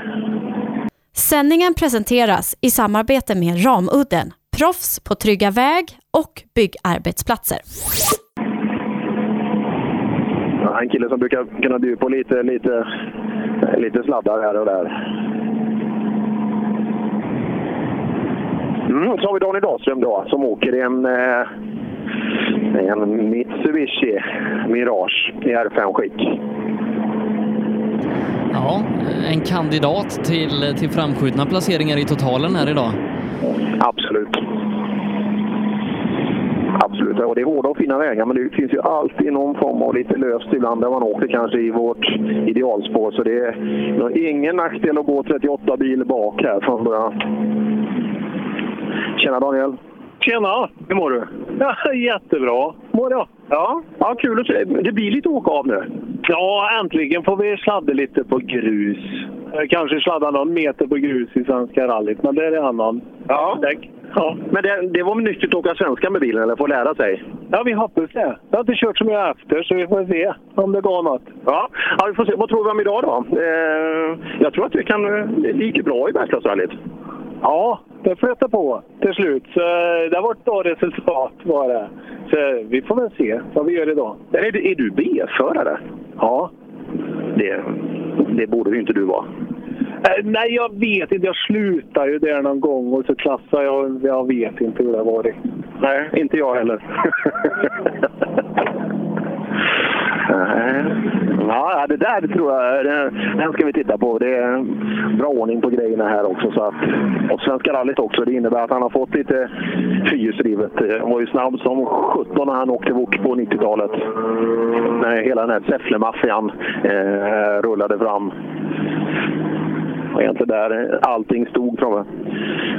S5: Sändningen presenteras i samarbete med Ramudden, proffs på trygga väg och byggarbetsplatser.
S9: En kille som brukar kunna bjuda på lite, lite, lite sladdar här och där. Mm, så har vi Daniel Dahlström då, som åker i en, eh, En Mitsubishi Mirage i R5-skick.
S4: Ja, en kandidat till, till framskjutna placeringar i totalen här idag.
S9: Absolut. Absolut, och det är hårda och fina vägar men det finns ju alltid någon form av lite löst ibland där man åker kanske i vårt idealspår. Så det är ingen nackdel att gå 38 bil bak här från början. Tjena Daniel!
S24: Tjena! Hur mår du? Ja, jättebra mår jag.
S9: Ja, ja kul att se. Det blir lite åka av nu.
S24: Ja, äntligen får vi sladda lite på grus. Eh, Kanske sladda någon meter på grus i Svenska rallyt, men det är en annan
S9: Ja.
S24: däck. Ja.
S9: Men det, det var nyttigt att åka svenska med bilen, eller få lära sig?
S24: ja, vi hoppas det. Jag har inte kört så mycket efter, så vi får se om det går något.
S9: Ja, ja vi får se. Vad tror vi om idag då? Eh, jag tror att vi kan... Det gick bra i Bergslagsrallyt.
S24: Ja, det flöt på till slut. Så eh, det var ett bra resultat det. Så vi får väl se vad vi gör idag.
S9: Är, du- är du B-förare?
S24: Ja.
S9: Det, det borde ju inte du vara.
S24: Eh, Nej, jag vet inte. Jag slutade ju där någon gång och så klassade jag. Jag vet inte hur det var. Det.
S9: Nej, inte jag heller. (laughs) Eh, Nej. Ja, det där tror jag, den ska vi titta på. Det är bra ordning på grejerna här också. Så att, och Svenska rallyt också, det innebär att han har fått lite fyrhjulsdrivet. Eh, han var ju snabb som 17 när han åkte wok på 90-talet. När hela den här Säffle-maffian eh, rullade fram. Var egentligen där allting stod tror jag.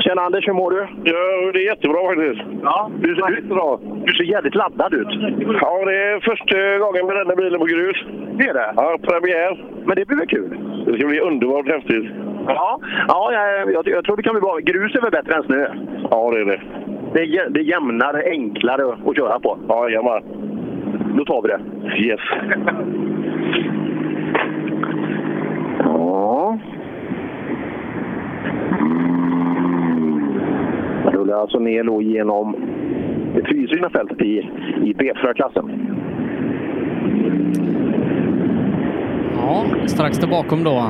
S9: Tjena Anders, hur mår du?
S24: Ja, det är jättebra faktiskt.
S9: Ja, du, du, du ser jävligt laddad ut.
S24: Ja, det är första gången med denna bilen på grus.
S9: Det är det?
S24: Ja, premiär.
S9: Men det blir väl kul?
S24: Det ska bli underbart häftigt.
S9: Ja, ja jag, jag, jag tror det kan bli bra. Grus är väl bättre än snö?
S24: Ja, det är det.
S9: Det är, det är jämnare, enklare att köra på.
S24: Ja, jajamän.
S9: Då tar vi det.
S24: Yes.
S9: Ja. Jag alltså ner då genom det fyrhjulsdrivna fältet i, i B4-klassen.
S4: Ja, strax där bakom då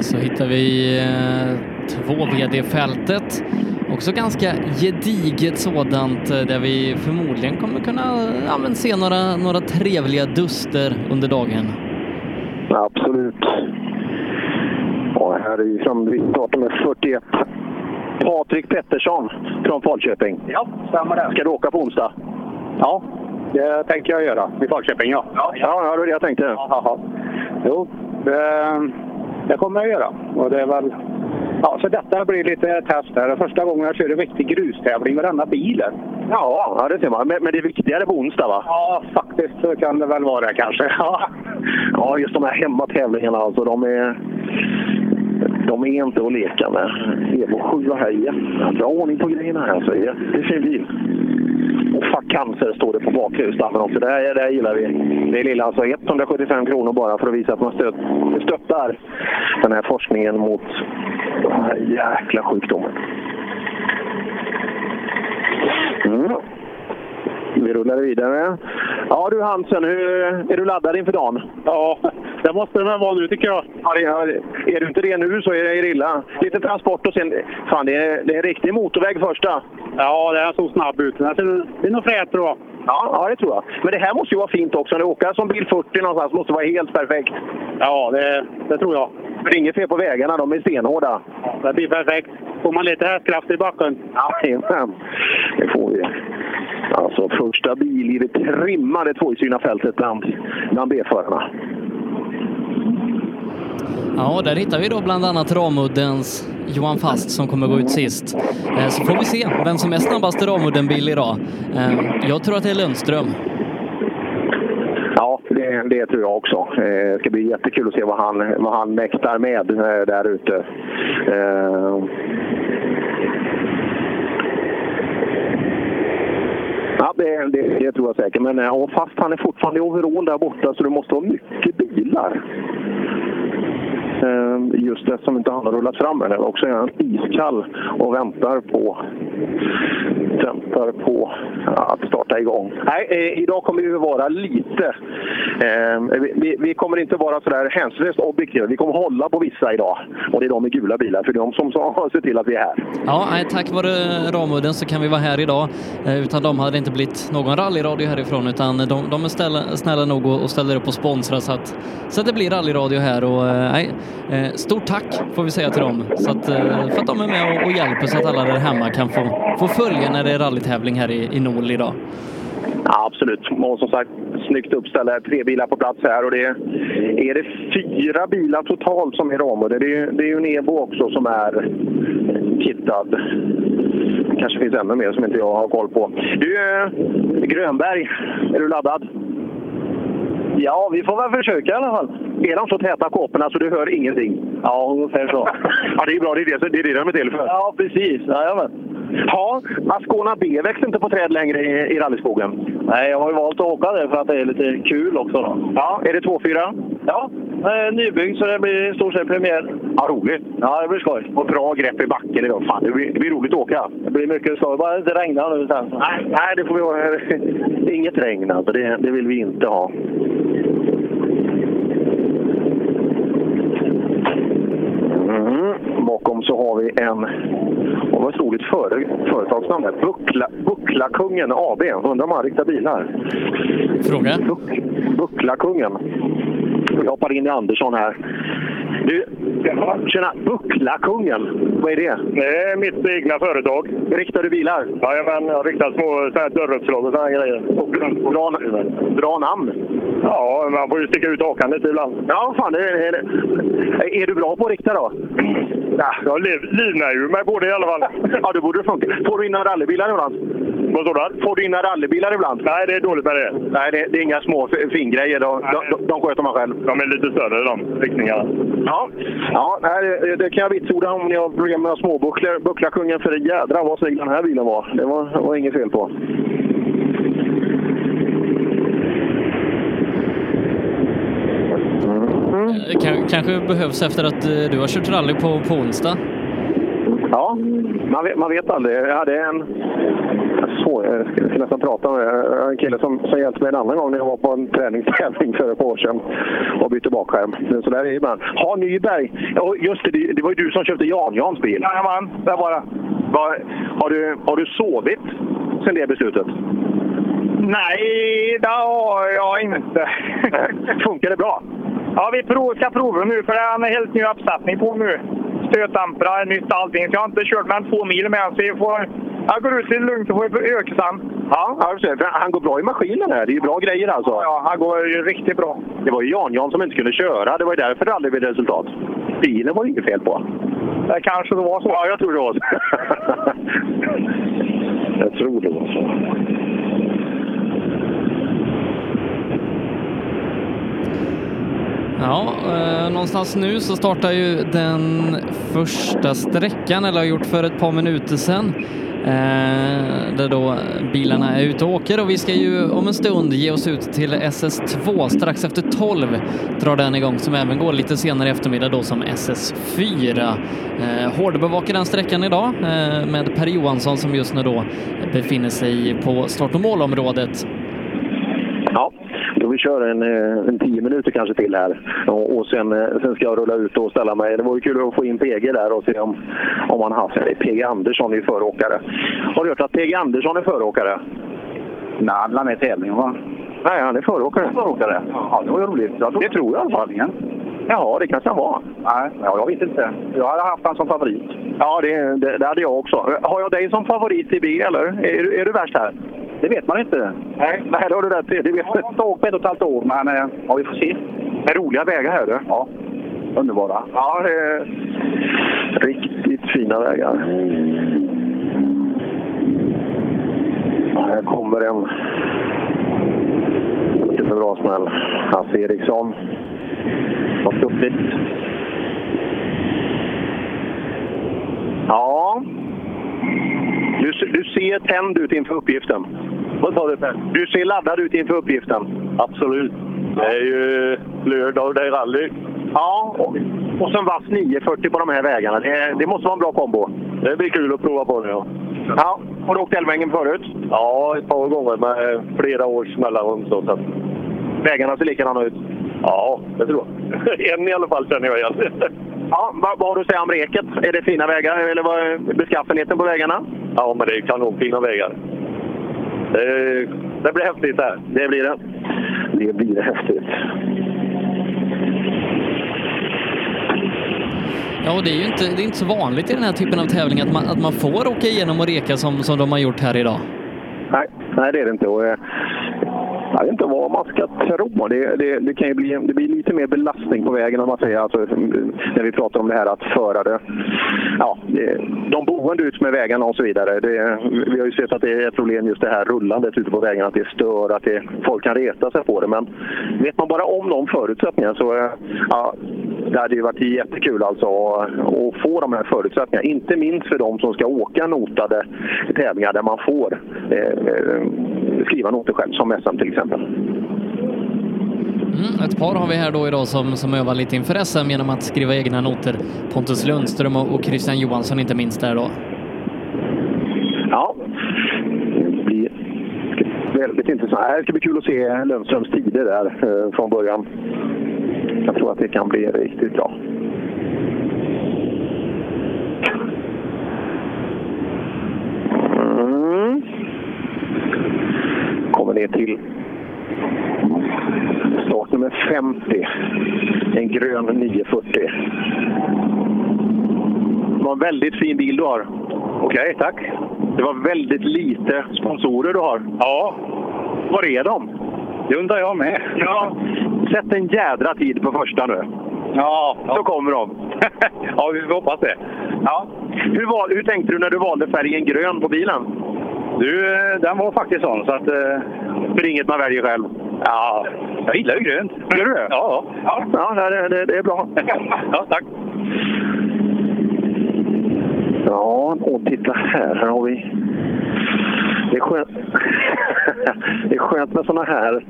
S4: så hittar vi eh, två VD-fältet. Också ganska gediget sådant där vi förmodligen kommer kunna ja, men se några, några trevliga duster under dagen.
S9: Absolut. Och här är ju framme vid startnummer 41. Patrik Pettersson från Falköping.
S24: Ja, stämmer det.
S9: Ska du åka på onsdag?
S24: Ja, det tänker jag göra. I Falköping, ja.
S9: Ja, ja, det var det jag tänkte.
S24: Jaha. Jo, det, det kommer jag göra. Och det är väl... Ja, så detta blir lite test här. Det Första gången jag kör en riktig grustävling med denna bilen.
S9: Ja, ja det ser man. Men, men det är viktigare på onsdag, va?
S24: Ja, faktiskt så kan det väl vara kanske. Ja, (laughs)
S9: Ja, just de här hemmatävlingarna alltså. De är, de är inte att leka med. Evo 7 här, jättebra ordning på grejerna här. Så jättefin bil. Och fuck cancer står det på bakhjulsdammen också. Det här, det här gillar vi. Det är lilla alltså 175 kronor bara för att visa att man stöt, stöttar den här forskningen mot den här jäkla sjukdomen. Mm. Vi rullar vidare. Ja du Hansen, hur, är du laddad inför dagen?
S24: ja det måste det vara nu tycker jag.
S9: Ja, är, du inte det nu så är det illa. Lite transport och sen... Fan, det är, det är en riktig motorväg första.
S24: Ja, det är så snabb ut. Det är- nog frätt bra.
S9: Ja, ja, det tror jag. Men det här måste ju vara fint också. När du åker som bil 40 någonstans måste vara helt perfekt.
S24: Ja, det, det tror jag.
S9: Det är inget fel på vägarna, de är stenhårda.
S24: Det blir perfekt. Får man lite hästkraft i backen.
S9: Jajamän, det får vi. Alltså första bil i det trimmade tvåhjulsdrivna fältet bland, bland B-förarna.
S4: Ja, där hittar vi då bland annat Ramuddens Johan Fast som kommer gå ut sist. Eh, Så får vi se vem som är snabbaste Ramudden-bil idag. Eh, Jag tror att det är Lundström.
S9: Ja, det, det tror jag också. Eh, Det ska bli jättekul att se vad han, vad han mäktar med där ute. Ja, det, det, det tror jag säkert. Men eh, ja, fast han är fortfarande i overall där borta så det måste vara mycket bilar. Eh, Just eftersom inte han har rullat fram än. Också är han iskall och väntar på väntar på att starta igång. Nej, eh, idag kommer vi vara lite... Eh, vi, vi kommer inte vara sådär hänsynslöst objektiva. Vi kommer hålla på vissa idag. Och det är de med gula bilar, för det är de som som ser till att vi är här.
S4: Ja, tack vare Ramudden så kan vi vara här idag. Utan dem hade det inte blivit någon rallyradio härifrån, utan de, de är ställa, snälla nog och ställer upp och sponsrar så att, så att det blir rallyradio här. Och, nej, eh, stort tack får vi säga till dem så att, eh, för att de är med och, och hjälper så att alla där hemma kan få, få följa när det är rallytävling här i, i Nol idag.
S9: Ja, absolut. Och som sagt, snyggt uppställda. Tre bilar på plats här och det är, är det fyra bilar totalt som är Ramudde. Det är, det är ju Nebo också som är kittad. Det kanske finns ännu mer som inte jag har koll på. Du, eh, Grönberg, är du laddad? Ja, vi får väl försöka i alla fall. Är de så täta kåporna så du hör ingenting? Ja, ungefär så. ja, det är bra. Det är det, det, är det de är till för. Ja, precis. Jajamän. Ja, Ascona B växer inte på träd längre i, i rallyskogen. Nej, jag har ju valt att åka det för att det är lite kul också. Då. Ja, är det 2-4? Ja, det är nybyggd så det blir i stort sett premiär. Ja, roligt. Ja, det blir skoj. Och bra grepp i backen idag. Fan, det blir, det blir roligt att åka. Det blir mycket skoj. Bara inte regnar nu sen. Nej, nej, det får vi ha. Det (laughs) inget regn alltså. Det, det vill vi inte ha. Mm. Bakom så har vi en, vad var ett roligt före, företagsnamn här, Buckla, Bucklakungen AB. Undrar om han riktar bilar?
S4: Fråga?
S9: Buck, Bucklakungen. Jag hoppar in i Andersson här. Du, tjena, Bucklakungen, vad är det?
S10: Det är mitt egna företag.
S9: Riktar du bilar?
S10: Jajamän, jag riktar små så här dörruppslag och sådana grejer.
S9: Bra, bra namn.
S10: Ja, man får ju sticka ut hakan lite ibland.
S9: Ja, fan. Det, är, är, är du bra på att rikta då?
S10: Ja, jag liv, livnär ju mig på det i alla fall. (laughs)
S9: ja, det borde funka. Får du in några rallybilar ibland?
S10: Vad står det?
S9: Får du in några rallybilar ibland?
S10: Nej, det är dåligt med det.
S9: Nej, det, det är inga små fingrejer. De, de, de, de sköter man själv.
S10: De är lite större de riktningarna.
S9: Ja, ja nej, det, kan jag vitsorda om ni har problem med småbucklor. Bucklakungen, för jädra vad snygg den här bilen var. Det var, det var inget fel på.
S4: Kan, kanske behövs efter att eh, du har kört rally på, på onsdag.
S9: Ja, man vet, man vet aldrig. Jag hade en... Så, jag ska nästan prata med en kille som, som hjälpte mig en annan gång när jag var på en träningstävling för ett par år sedan och bytte bakskärm. Så där är det ibland. Ha Nyberg! Just det, det, var ju du som köpte Jan-Jans bil.
S10: Jajamän, det var det.
S9: Va, har, du, har du sovit sen det beslutet?
S10: Nej, det har jag inte.
S9: Funkar det bra?
S10: Ja, vi prov, ska prova nu för det är en helt ny uppsättning på nu. Stötdämpare, nytt allting. Så jag har inte kört med en två mil med så jag får... Jag går ut lite lugnt och får öka sen.
S9: Ja, han går bra i maskinen här. Det är ju bra grejer alltså.
S10: Ja, han går ju riktigt bra.
S9: Det var ju Jan-Jan som inte kunde köra. Det var ju därför det aldrig blev resultat. Bilen var det inget fel på.
S10: Det kanske det var så.
S9: Ja, jag tror det var så. (laughs) jag tror det var så.
S4: Ja, eh, någonstans nu så startar ju den första sträckan, eller har gjort för ett par minuter sedan. Eh, där då bilarna är ute och åker och vi ska ju om en stund ge oss ut till SS2 strax efter 12 drar den igång som även går lite senare i eftermiddag då som SS4. Eh, hårdbevakar den sträckan idag eh, med Per Johansson som just nu då befinner sig på start och målområdet.
S9: Vi kör en, eh, en tio minuter kanske till här. Och, och sen, eh, sen ska jag rulla ut och ställa mig. Det vore kul att få in PG där och se om, om han haft det. PG Andersson är ju föråkare. Har du hört att PG Andersson är föråkare? Nej, han är med i tävlingen va? Nej, han är föråkare. Föråkare? Ja, det var ju roligt. det tror jag i alla fall. Jaha, det kanske han var. Nej, ja, jag vet inte. Jag hade haft honom som favorit. Ja, det, det, det hade jag också. Har jag dig som favorit i B, eller? Är, är du värst här? Det vet man inte. Nej, nej det har du rätt i. Det vet jag har inte åkt på ett och ett halvt år, men eh, ja, vi får se. Det är roliga vägar här, du. Ja, underbara. Ja, det är riktigt fina vägar. Här kommer en lite för bra smäll. Hasse Eriksson. Vad fluffigt. Ja. Du, du ser tänd ut inför uppgiften. Vad sa du Per? Du ser laddad ut inför uppgiften. Absolut. Det är ju lördag och det är rally. Ja, och, och sen vass 940 på de här vägarna. Det, det måste vara en bra kombo.
S25: Det blir kul att prova på det, ja.
S9: Ja, har du åkt Älvängen förut?
S25: Ja, ett par gånger med flera års mellanrum. Så, att...
S9: Vägarna ser likadana ut?
S25: Ja, det tror jag. (laughs) en i alla fall känner jag igen.
S9: Ja, vad, vad har du att säga om reket? Är det fina vägar eller vad är beskaffenheten på vägarna?
S25: Ja, men det är kanonfina vägar. Det, det blir häftigt här.
S9: Det blir det. Det blir häftigt.
S4: Ja, och det är ju inte, det är inte så vanligt i den här typen av tävling att man, att man får åka igenom och reka som, som de har gjort här idag.
S9: Nej, nej det är det inte. Och, eh, jag vet inte vad man ska tro. Det, det, det kan ju bli, det blir lite mer belastning på vägen om man säger. Alltså, när vi pratar om det här att förare. Ja, de boende ut med vägarna och så vidare. Det, vi har ju sett att det är ett problem just det här rullandet ute på vägarna. Att det stör, att det, folk kan reta sig på det. Men vet man bara om de förutsättningarna så eh, ja, det hade ju varit jättekul alltså att, att få de här förutsättningarna. Inte minst för de som ska åka notade tävlingar där man får eh, eh skriva noter själv, som SM till exempel.
S4: Mm, ett par har vi här då idag som, som övar lite inför SM genom att skriva egna noter. Pontus Lundström och, och Christian Johansson inte minst där då.
S9: Ja, det blir väldigt intressant. Det ska bli kul att se Lundströms tider där eh, från början. Jag tror att det kan bli riktigt bra. Mm. Kommer ner till startnummer 50. En grön 940. Det var en väldigt fin bil du har. Okej, tack. Det var väldigt lite sponsorer du har. Ja. Var är de? Det undrar jag med. Ja. Sätt en jädra tid på första nu. Ja. Så kommer de. (laughs) ja, vi hoppas det. Ja. Hur, var, hur tänkte du när du valde färgen grön på bilen? Du, eh, den var faktiskt sån så att... Eh... För inget man väljer själv? Ja, jag gillar ju grönt. Gör du det? Ja. Ja, ja det, det, det är bra. ja, tack. Ja, och titta här. Här har vi... Det är skönt, (laughs) det är skönt med såna här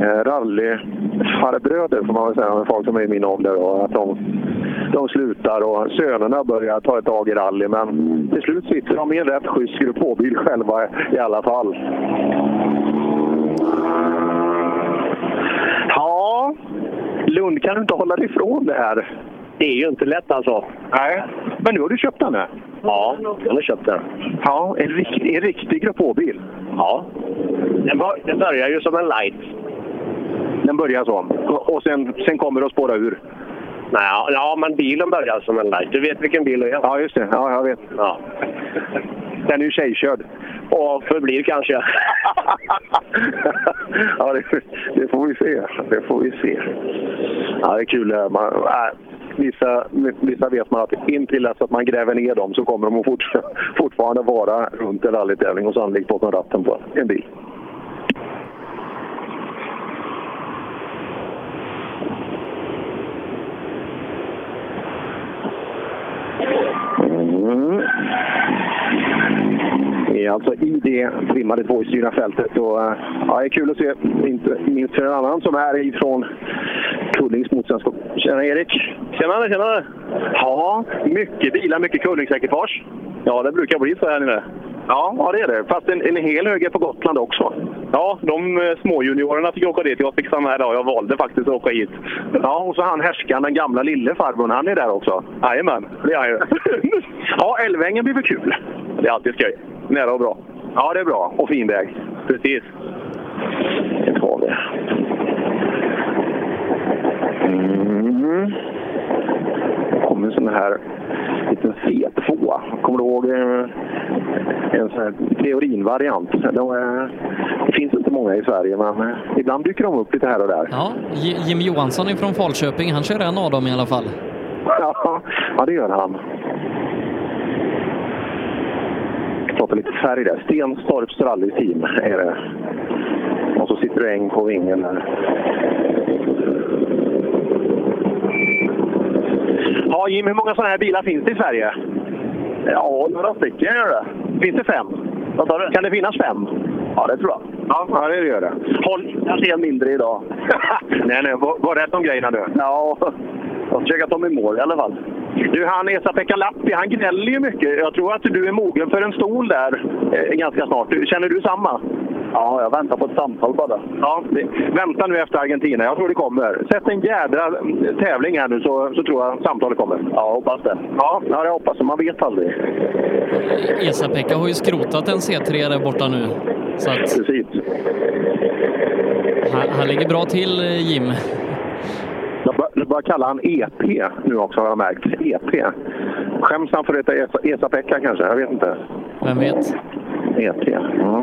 S9: eh, rallyfarbröder får man väl säga, med folk som är i min ålder. Och att de, de slutar och sönerna börjar ta ett tag i rally. Men till slut sitter de i en rätt schysst grupp H-bil själva i alla fall. Ja, Lund kan du inte hålla dig ifrån det här.
S25: Det är ju inte lätt alltså.
S9: Nej, men nu har du köpt den nu?
S25: Ja, jag har köpt den.
S9: Ja, en riktig, en riktig Grupp H-bil?
S25: Ja. Den, var, den börjar ju som en light.
S9: Den börjar så? Och, och sen, sen kommer det att spåra ur?
S25: Nej, ja, men bilen börjar som en light. Du vet vilken bil det är?
S9: Ja, just det. Ja, jag vet.
S25: Ja.
S9: Den är ju tjejkörd.
S25: Och förblir kanske. (laughs) (laughs)
S9: ja, det, det, får vi se. Det får vi se. Ja, det är kul. Man, äh, vissa, vissa vet man att intill dess att man gräver ner dem så kommer de att fort, (laughs) fortfarande vara runt en rallytävling och sannolikt bakom ratten på en bil. Är alltså i det trimmade tvåhjulsdrivna fältet. Och, ja, det är kul att se, inte minst för en annan som är ifrån Kullings motståndskap. Tjena Erik!
S25: Tjenare, tjenare!
S9: Ja, mycket bilar, mycket Kullingsekipage.
S25: Ja, det brukar bli så här nere.
S9: Ja, ja, det är det. Fast en, en hel hög är på Gotland också.
S25: Ja, de eh, småjuniorerna fick åka dit. Jag fick samma här dag. Jag valde faktiskt att åka hit.
S9: Ja, och så han härskaren, den gamla lille farbrorn, han är där också.
S25: Jajamän, det är han ju. (laughs)
S9: ja, Älvängen blir väl kul?
S25: Det är alltid skoj. Nära och bra.
S9: Ja, det är bra. Och fin väg.
S25: Precis.
S9: Det tar vi. Mm. Det kommer en sån här liten fet tvåa. Kommer du ihåg eh, en sån här teorinvariant? De, eh, det finns inte många i Sverige, men eh, ibland dyker de upp lite här och där.
S4: Ja, Jim Johansson från Falköping, han kör en av dem i alla fall.
S9: Ja, (laughs) ja det gör han. Prata lite färg där. Stenstorps rallyteam är det. Och så sitter det en på vingen där. Ja, Jim, hur många sådana här bilar finns det i Sverige?
S25: Ja, några stycken gör det.
S9: Finns det fem? Kan det finnas fem?
S25: Ja, det tror jag.
S9: Ja, ja det gör det.
S25: Håll, jag ser mindre idag. (laughs)
S9: nej, nej, var, var rätt om grejerna du.
S25: Ja, jag försöker ta mig mål i alla fall.
S9: Du, han Esa-Pekka Lappi, han gnäller ju mycket. Jag tror att du är mogen för en stol där eh, ganska snart. Känner du samma?
S23: Ja, jag väntar på ett samtal bara.
S9: Ja, det, vänta nu efter Argentina. Jag tror det kommer. Sätt en jädra mm, tävling här nu så, så tror jag samtalet kommer.
S23: Ja, hoppas det.
S9: Ja, ja jag hoppas det. Man vet aldrig.
S4: Esa-Pekka har ju skrotat en C3 där borta nu. Så att
S9: Precis.
S4: han, han ligger bra till, eh, Jim.
S9: Jag bör- jag börjar kalla han EP nu också har jag märkt. EP. Skäms han för att heta Esa- Esa-Pekka kanske? Jag vet inte.
S4: Vem vet?
S9: EP. Ja.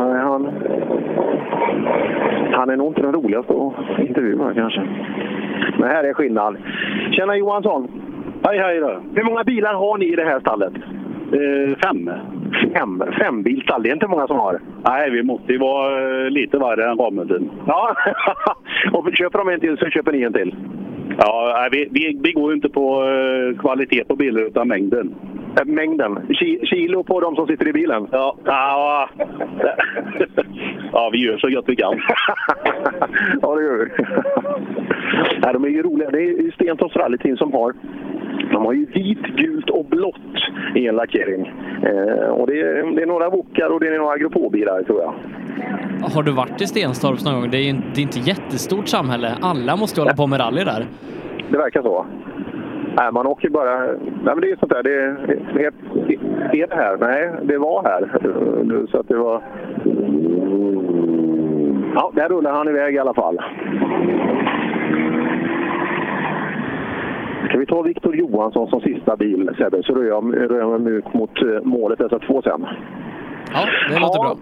S9: Nej, han, han är nog inte den roligaste att intervjua kanske. Men här är skillnad. Tjena Johansson!
S23: Hej, hej då.
S9: Hur många bilar har ni i det här stallet?
S23: Eh, fem.
S9: Fem? Fembilstall, det är inte många som har.
S23: Nej, vi måste ju vara eh, lite värre än Ramudden.
S9: Ja, (laughs) och köper de en till så köper ni en till.
S23: Ja, vi, vi, vi går ju inte på eh, kvalitet på bilar utan mängden.
S9: Eh, Mängden? Ki- kilo på de som sitter i bilen?
S23: Ja, ja, (laughs) ja vi gör så gott vi kan. (laughs)
S9: ja, det gör vi. Nej, de är ju roliga. Det är ju Stentorps rallyteam som har de har ju vit, gult och blått i en lackering. Eh, och det är, det är några Wokar och det är några Agropå-bilar tror jag.
S4: Har du varit i Stenstorps någon gång? Det är ju det är inte jättestort samhälle. Alla måste ju hålla på med rally där.
S9: Det verkar så. Nej, man åker bara... Nej, men det är sånt där. Det är, är, är det här? Nej, det var här. Så att det var... Ja, där rullar han iväg i alla fall. Ska vi ta Viktor Johansson som sista bil, Sebbe, så rör jag, rör jag mig ut mot eh, målet dessa två sen.
S4: Ja, det låter bra.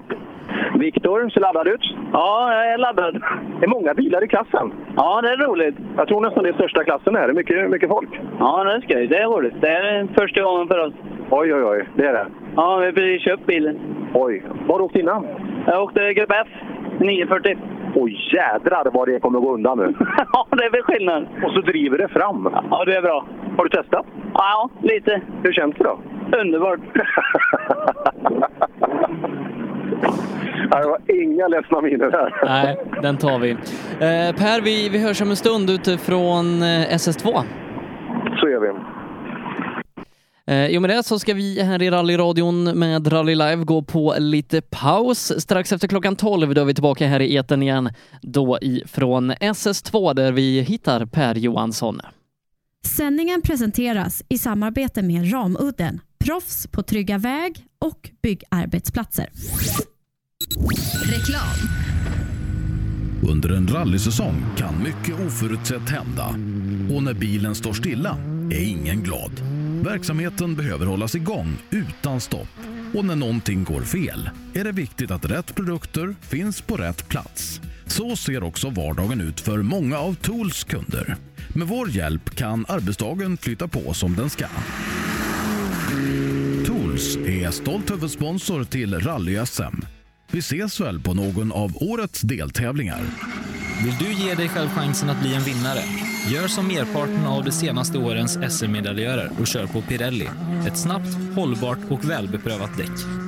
S9: Viktor, ser laddad ut?
S26: Ja, jag är laddad.
S9: Det är många bilar i klassen.
S26: Ja, det är roligt.
S9: Jag tror nästan det är största klassen här. Det är mycket, mycket folk.
S26: Ja, det är skoj. Det är roligt. Det är första gången för oss.
S9: Oj, oj, oj. Det är det.
S26: Ja, vi har precis köpt bilen.
S9: Oj. Var har du åkt innan?
S26: Jag åkte Grupp F, 940.
S9: Oj, jädrar vad det kommer att gå undan nu. (laughs)
S26: ja, det är väl skillnad.
S9: Och så driver det fram.
S26: Ja, det är bra.
S9: Har du testat?
S26: Ja, lite.
S9: Hur känns det då?
S26: Underbart. (laughs)
S9: Nej, Det var inga ledsna miner här.
S4: Nej, den tar vi. Eh, per, vi, vi hörs om en stund utifrån eh, SS2.
S9: Så gör vi.
S4: Eh, I och med det så ska vi här i rallyradion med Rally Live gå på lite paus. Strax efter klockan 12 då är vi tillbaka här i eten igen, då ifrån SS2 där vi hittar Per Johansson.
S5: Sändningen presenteras i samarbete med Ramudden, proffs på trygga väg och byggarbetsplatser.
S27: Reklam.
S1: Under en rallysäsong kan mycket oförutsett hända. Och när bilen står stilla är ingen glad. Verksamheten behöver hållas igång utan stopp. Och när någonting går fel är det viktigt att rätt produkter finns på rätt plats. Så ser också vardagen ut för många av Tools kunder. Med vår hjälp kan arbetsdagen flytta på som den ska. Tools är stolt huvudsponsor till Rally-SM. Vi ses väl på någon av årets deltävlingar.
S2: Vill du ge dig själv chansen att bli en vinnare? Gör som merparten av de senaste årens SM-medaljörer och kör på Pirelli. Ett snabbt, hållbart och välbeprövat däck.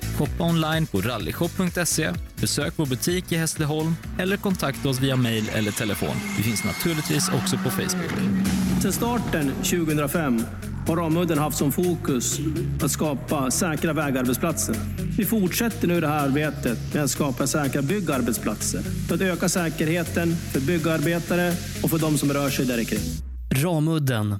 S2: Shoppa online på rallyshop.se, besök vår butik i Hässleholm eller kontakta oss via mail eller telefon. Vi finns naturligtvis också på Facebook.
S3: Sedan starten 2005 har Ramudden haft som fokus att skapa säkra vägarbetsplatser. Vi fortsätter nu det här arbetet med att skapa säkra byggarbetsplatser för att öka säkerheten för byggarbetare och för de som rör sig där kring.
S4: Ramudden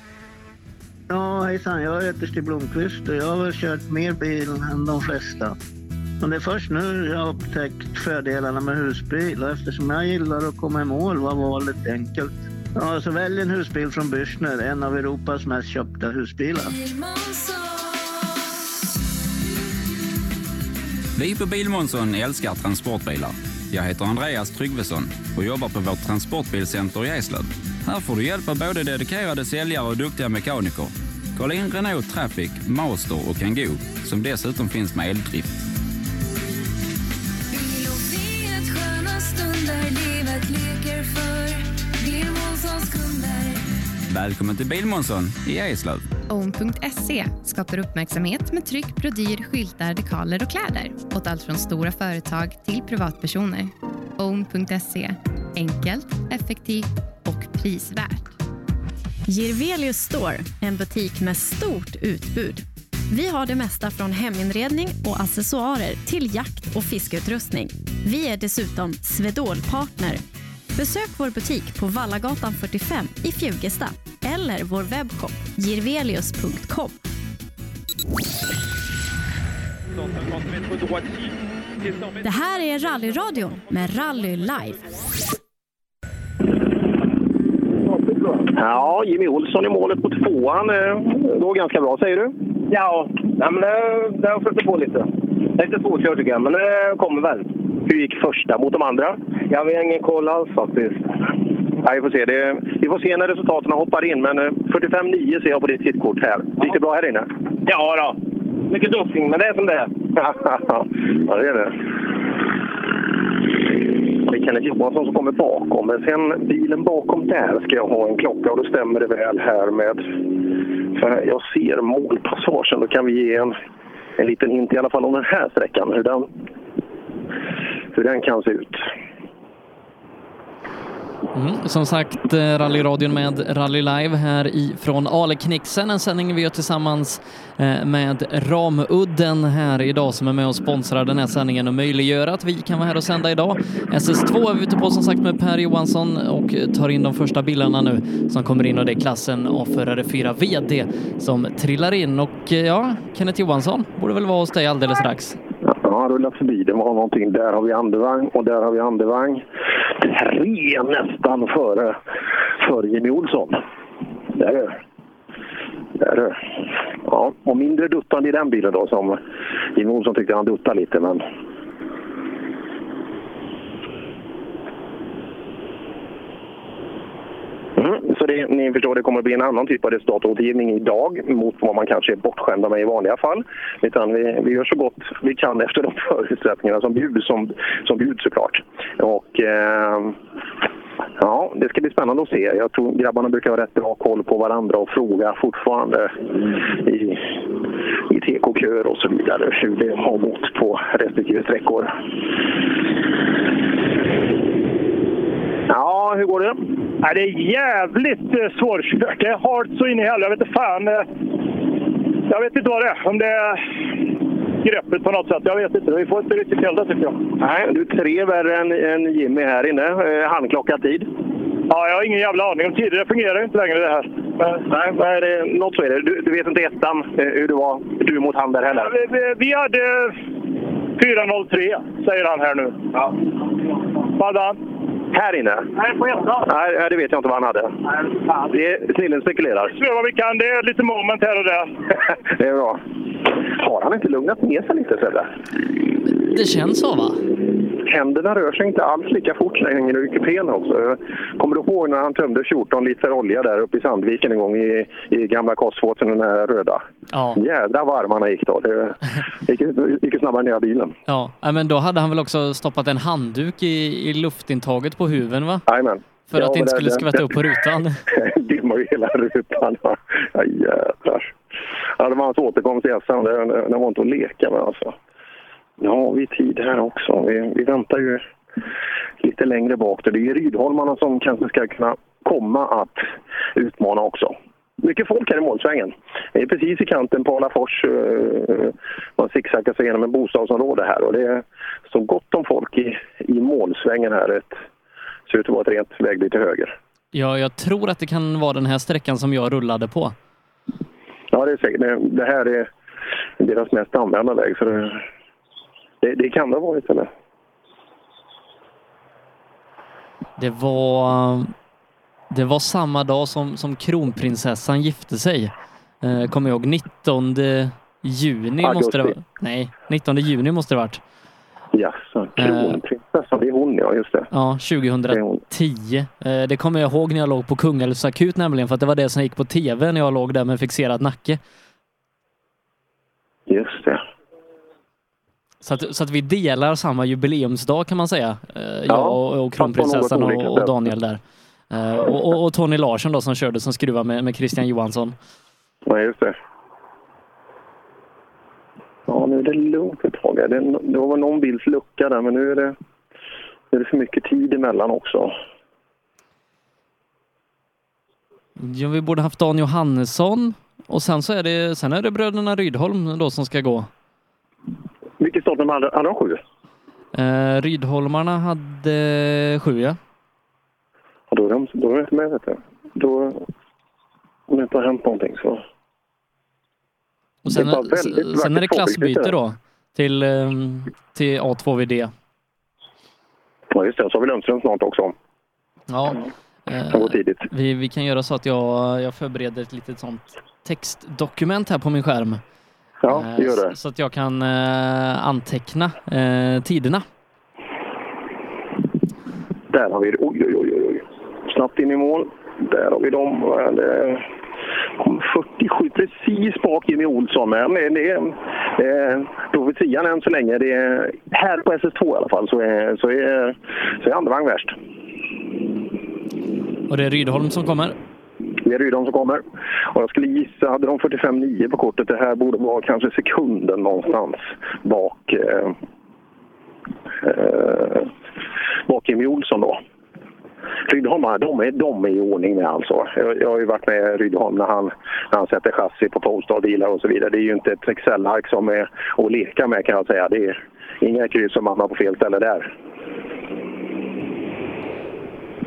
S6: Ja, hejsan. Jag heter Stig Blomqvist och jag har väl kört mer bil än de flesta. Men det är först nu jag har upptäckt fördelarna med husbil och eftersom jag gillar att komma i mål var valet enkelt. Ja, så välj en husbil från Bürstner, en av Europas mest köpta husbilar.
S7: Vi på Bilmånsson älskar transportbilar. Jag heter Andreas Tryggvesson och jobbar på vårt transportbilcenter i Eslöv. Här får du hjälp av både dedikerade säljare och duktiga mekaniker. Kolla in Renault Traffic, Master och Kangoo som dessutom finns med eldrift. Välkommen till Bilmånsson i Eslöv.
S8: Own.se skapar uppmärksamhet med tryck, brodyr, skyltar, dekaler och kläder åt allt från stora företag till privatpersoner. Own.se enkelt, effektivt och prisvärt.
S5: Girvelius Store, en butik med stort utbud. Vi har det mesta från heminredning och accessoarer till jakt och fiskeutrustning. Vi är dessutom Swedol-partner. Besök vår butik på Vallagatan 45 i Fjugesta eller vår webbshop girvelius.com. Det här är Rallyradion med Rally Live.
S9: Ja, Jimmy Olsson i målet på tvåan. eh, Det går ganska bra, säger du?
S28: Ja, ja men det, det har flyttat på lite. Lite svårkört tycker jag, men det kommer väl.
S9: Hur gick första mot de andra?
S28: Ja, vi har ingen koll alls faktiskt.
S9: Ja, vi, får se. Det, vi får se när resultaten hoppar in, men eh, 45-9 ser jag på ditt hittkort här. Gick det bra här inne?
S28: Ja då. Mycket duffing, men det är som det är. (laughs)
S9: ja, det är det. Kenneth Johansson som kommer bakom, men sen bilen bakom där ska jag ha en klocka och då stämmer det väl här med... För jag ser målpassagen, då kan vi ge en, en liten hint i alla fall om den här sträckan, hur den, hur den kan se ut.
S4: Mm, som sagt, eh, rallyradion med Rally Live här ifrån Aleknixen, en sändning vi gör tillsammans eh, med Ramudden här idag som är med och sponsrar den här sändningen och möjliggör att vi kan vara här och sända idag. SS2 är vi ute på som sagt med Per Johansson och tar in de första bilarna nu som kommer in och det är klassen A-förare 4 VD som trillar in och eh, ja, Kenneth Johansson borde väl vara hos dig alldeles strax.
S9: Ja, förbi. Det var någonting. Där har vi andevagn och där har vi andevagn. Tre nästan före, före Jimmy Olsson. Där är. Där är. Ja, och mindre duttande i den bilen då som Jimmy Olsson tyckte han duttade lite men Mm, så det, ni förstår, det kommer att bli en annan typ av resultatåtergivning idag mot vad man kanske är bortskämda med i vanliga fall. Utan vi, vi gör så gott vi kan efter de (laughs) förutsättningarna som bjuds, som, som bjuds såklart. Och, eh, ja, det ska bli spännande att se. Jag tror grabbarna brukar ha rätt bra koll på varandra och fråga fortfarande i, i TK-köer och så vidare hur det har gått på respektive sträckor. Ja, hur går det?
S10: Nej, det är jävligt eh, svårkört. Det är halt så in i helvete. Jag vet inte fan. eh, Jag vet inte vad det är. Om det är greppet på något sätt. Jag vet inte. Vi får inte riktigt till det tycker jag.
S9: Nej, du är tre värre än, än Jimmy här inne. Eh, handklockad tid.
S10: Ja, jag har ingen jävla aning om tider. Det fungerar ju inte längre det här.
S9: Men, nej, är det? något så är det. Du, du vet inte ettan eh, hur det var, du mot han där heller?
S10: Vi, vi, vi hade 4.03 säger han här nu.
S9: Ja.
S10: Vad hade han?
S9: Här inne?
S10: Nej, på ettan.
S9: Nej, nej, det vet jag inte vad han hade. Det är, snillen spekulerar.
S10: Vi gör vad vi kan. Det är lite moment här och där. (laughs)
S9: det är bra. Har han inte lugnat ner sig lite, Sebbe?
S4: Det känns så va?
S9: Händerna rör sig inte alls lika fort längre i kupén också. Kommer du ihåg när han tömde 14 liter olja där uppe i Sandviken en gång i, i gamla Kostfåsen, den där röda?
S4: Ja.
S9: Jädra varmarna gick då. Det gick, gick snabbare ner i bilen.
S4: Ja, men då hade han väl också stoppat en handduk i, i luftintaget på huven va?
S9: Jajamän.
S4: För
S9: Ja,
S4: att det inte skulle
S9: det-
S4: skvätta upp på rutan. (laughs)
S9: Dimmar ju hela rutan. Ja, jädrar. Ja, det var hans återkomst i SM. Det, det, det var inte att leka med alltså. Ja, vi är tid här också. Vi, vi väntar ju lite längre bak. Det är Rydholmarna som kanske ska kunna komma att utmana också. Mycket folk här i målsvängen. Det är precis i kanten på Alafors. eh, Man zigzaggar sig genom en bostadsområde här och det är så gott om folk i, i målsvängen här. Ett, ser ut att vara ett rent vägbyte till höger.
S4: Ja, jag tror att det kan vara den här sträckan som jag rullade på.
S9: Ja, det är säkert. Det- Det här är deras mest använda väg. Så det, Det, det kan det ha varit, eller?
S4: Det var, det var samma dag som, som kronprinsessan gifte sig. Eh, kommer jag ihåg. 19 juni måste det
S9: Augusti.
S4: vara. Nej, 19 juni måste det varit.
S9: Jaså, kronprinsessan, det är hon ja, just det.
S4: Ja, 2010. Eh, Det kommer jag ihåg när jag låg på Kungälvs akut nämligen, för att det var det som gick på tv när jag låg där med fixerad nacke.
S9: Just det.
S4: Så att, så att vi delar samma jubileumsdag kan man säga. Eh,
S9: Ja,
S4: Jag och, och kronprinsessan och, och. Daniel där. Eh, Och, och, Tony Larsson då som körde som skruva med, med Christian Johansson.
S9: Ja, just det. Ja, nu är det lugnt ett tag. Det, det var någon bils lucka där, men nu är det, nu är det för mycket tid emellan också.
S4: Ja, vi borde haft Dan Johannesson och sen så är det, sen är det bröderna Rydholm då som ska gå.
S9: Vilket startnummer hade, hade de? Sju?
S4: Eh, Rydholmarna hade sju ja.
S9: Ja, då är de, då är de inte med, vet du. Då, om det inte har hänt någonting så...
S4: Och sen,
S9: Det var väldigt
S4: sen är det klassbyte då till, ehm, till A2VD.
S9: Ja, just det. Så har vi Lundström snart också.
S4: Ja. Eh, vi, vi kan göra så att jag, jag förbereder ett litet sånt textdokument här på min skärm.
S9: Ja,
S4: Eh,
S9: det gör det.
S4: Så att jag kan eh, anteckna eh, tiderna.
S9: Där har vi det. Oj, oj, oj, oj. Snabbt in i mål. Där har vi dem. Det kom 47 precis bak Jimmy Olsson. Men det, det, det, profetian än så länge. Det är, här på SS2 i alla fall så är, så är, så är andra vagn värst.
S4: Och det är Rydholm som kommer.
S9: Det är Rydholm som kommer. Och jag skulle gissa, hade de 45,9 på kortet, det här borde vara kanske sekunden någonstans bak, eh, eh, bak Jimmy Olsson då. Rydholm, de är, de är i ordning med alltså. Jag, jag har ju varit med Rydholm när han, när han sätter chassi på Polestar-bilar och så vidare. Det är ju inte ett Excel-ark som är att leka med kan jag säga. Det är inga kryss som hamnar på fel ställe där.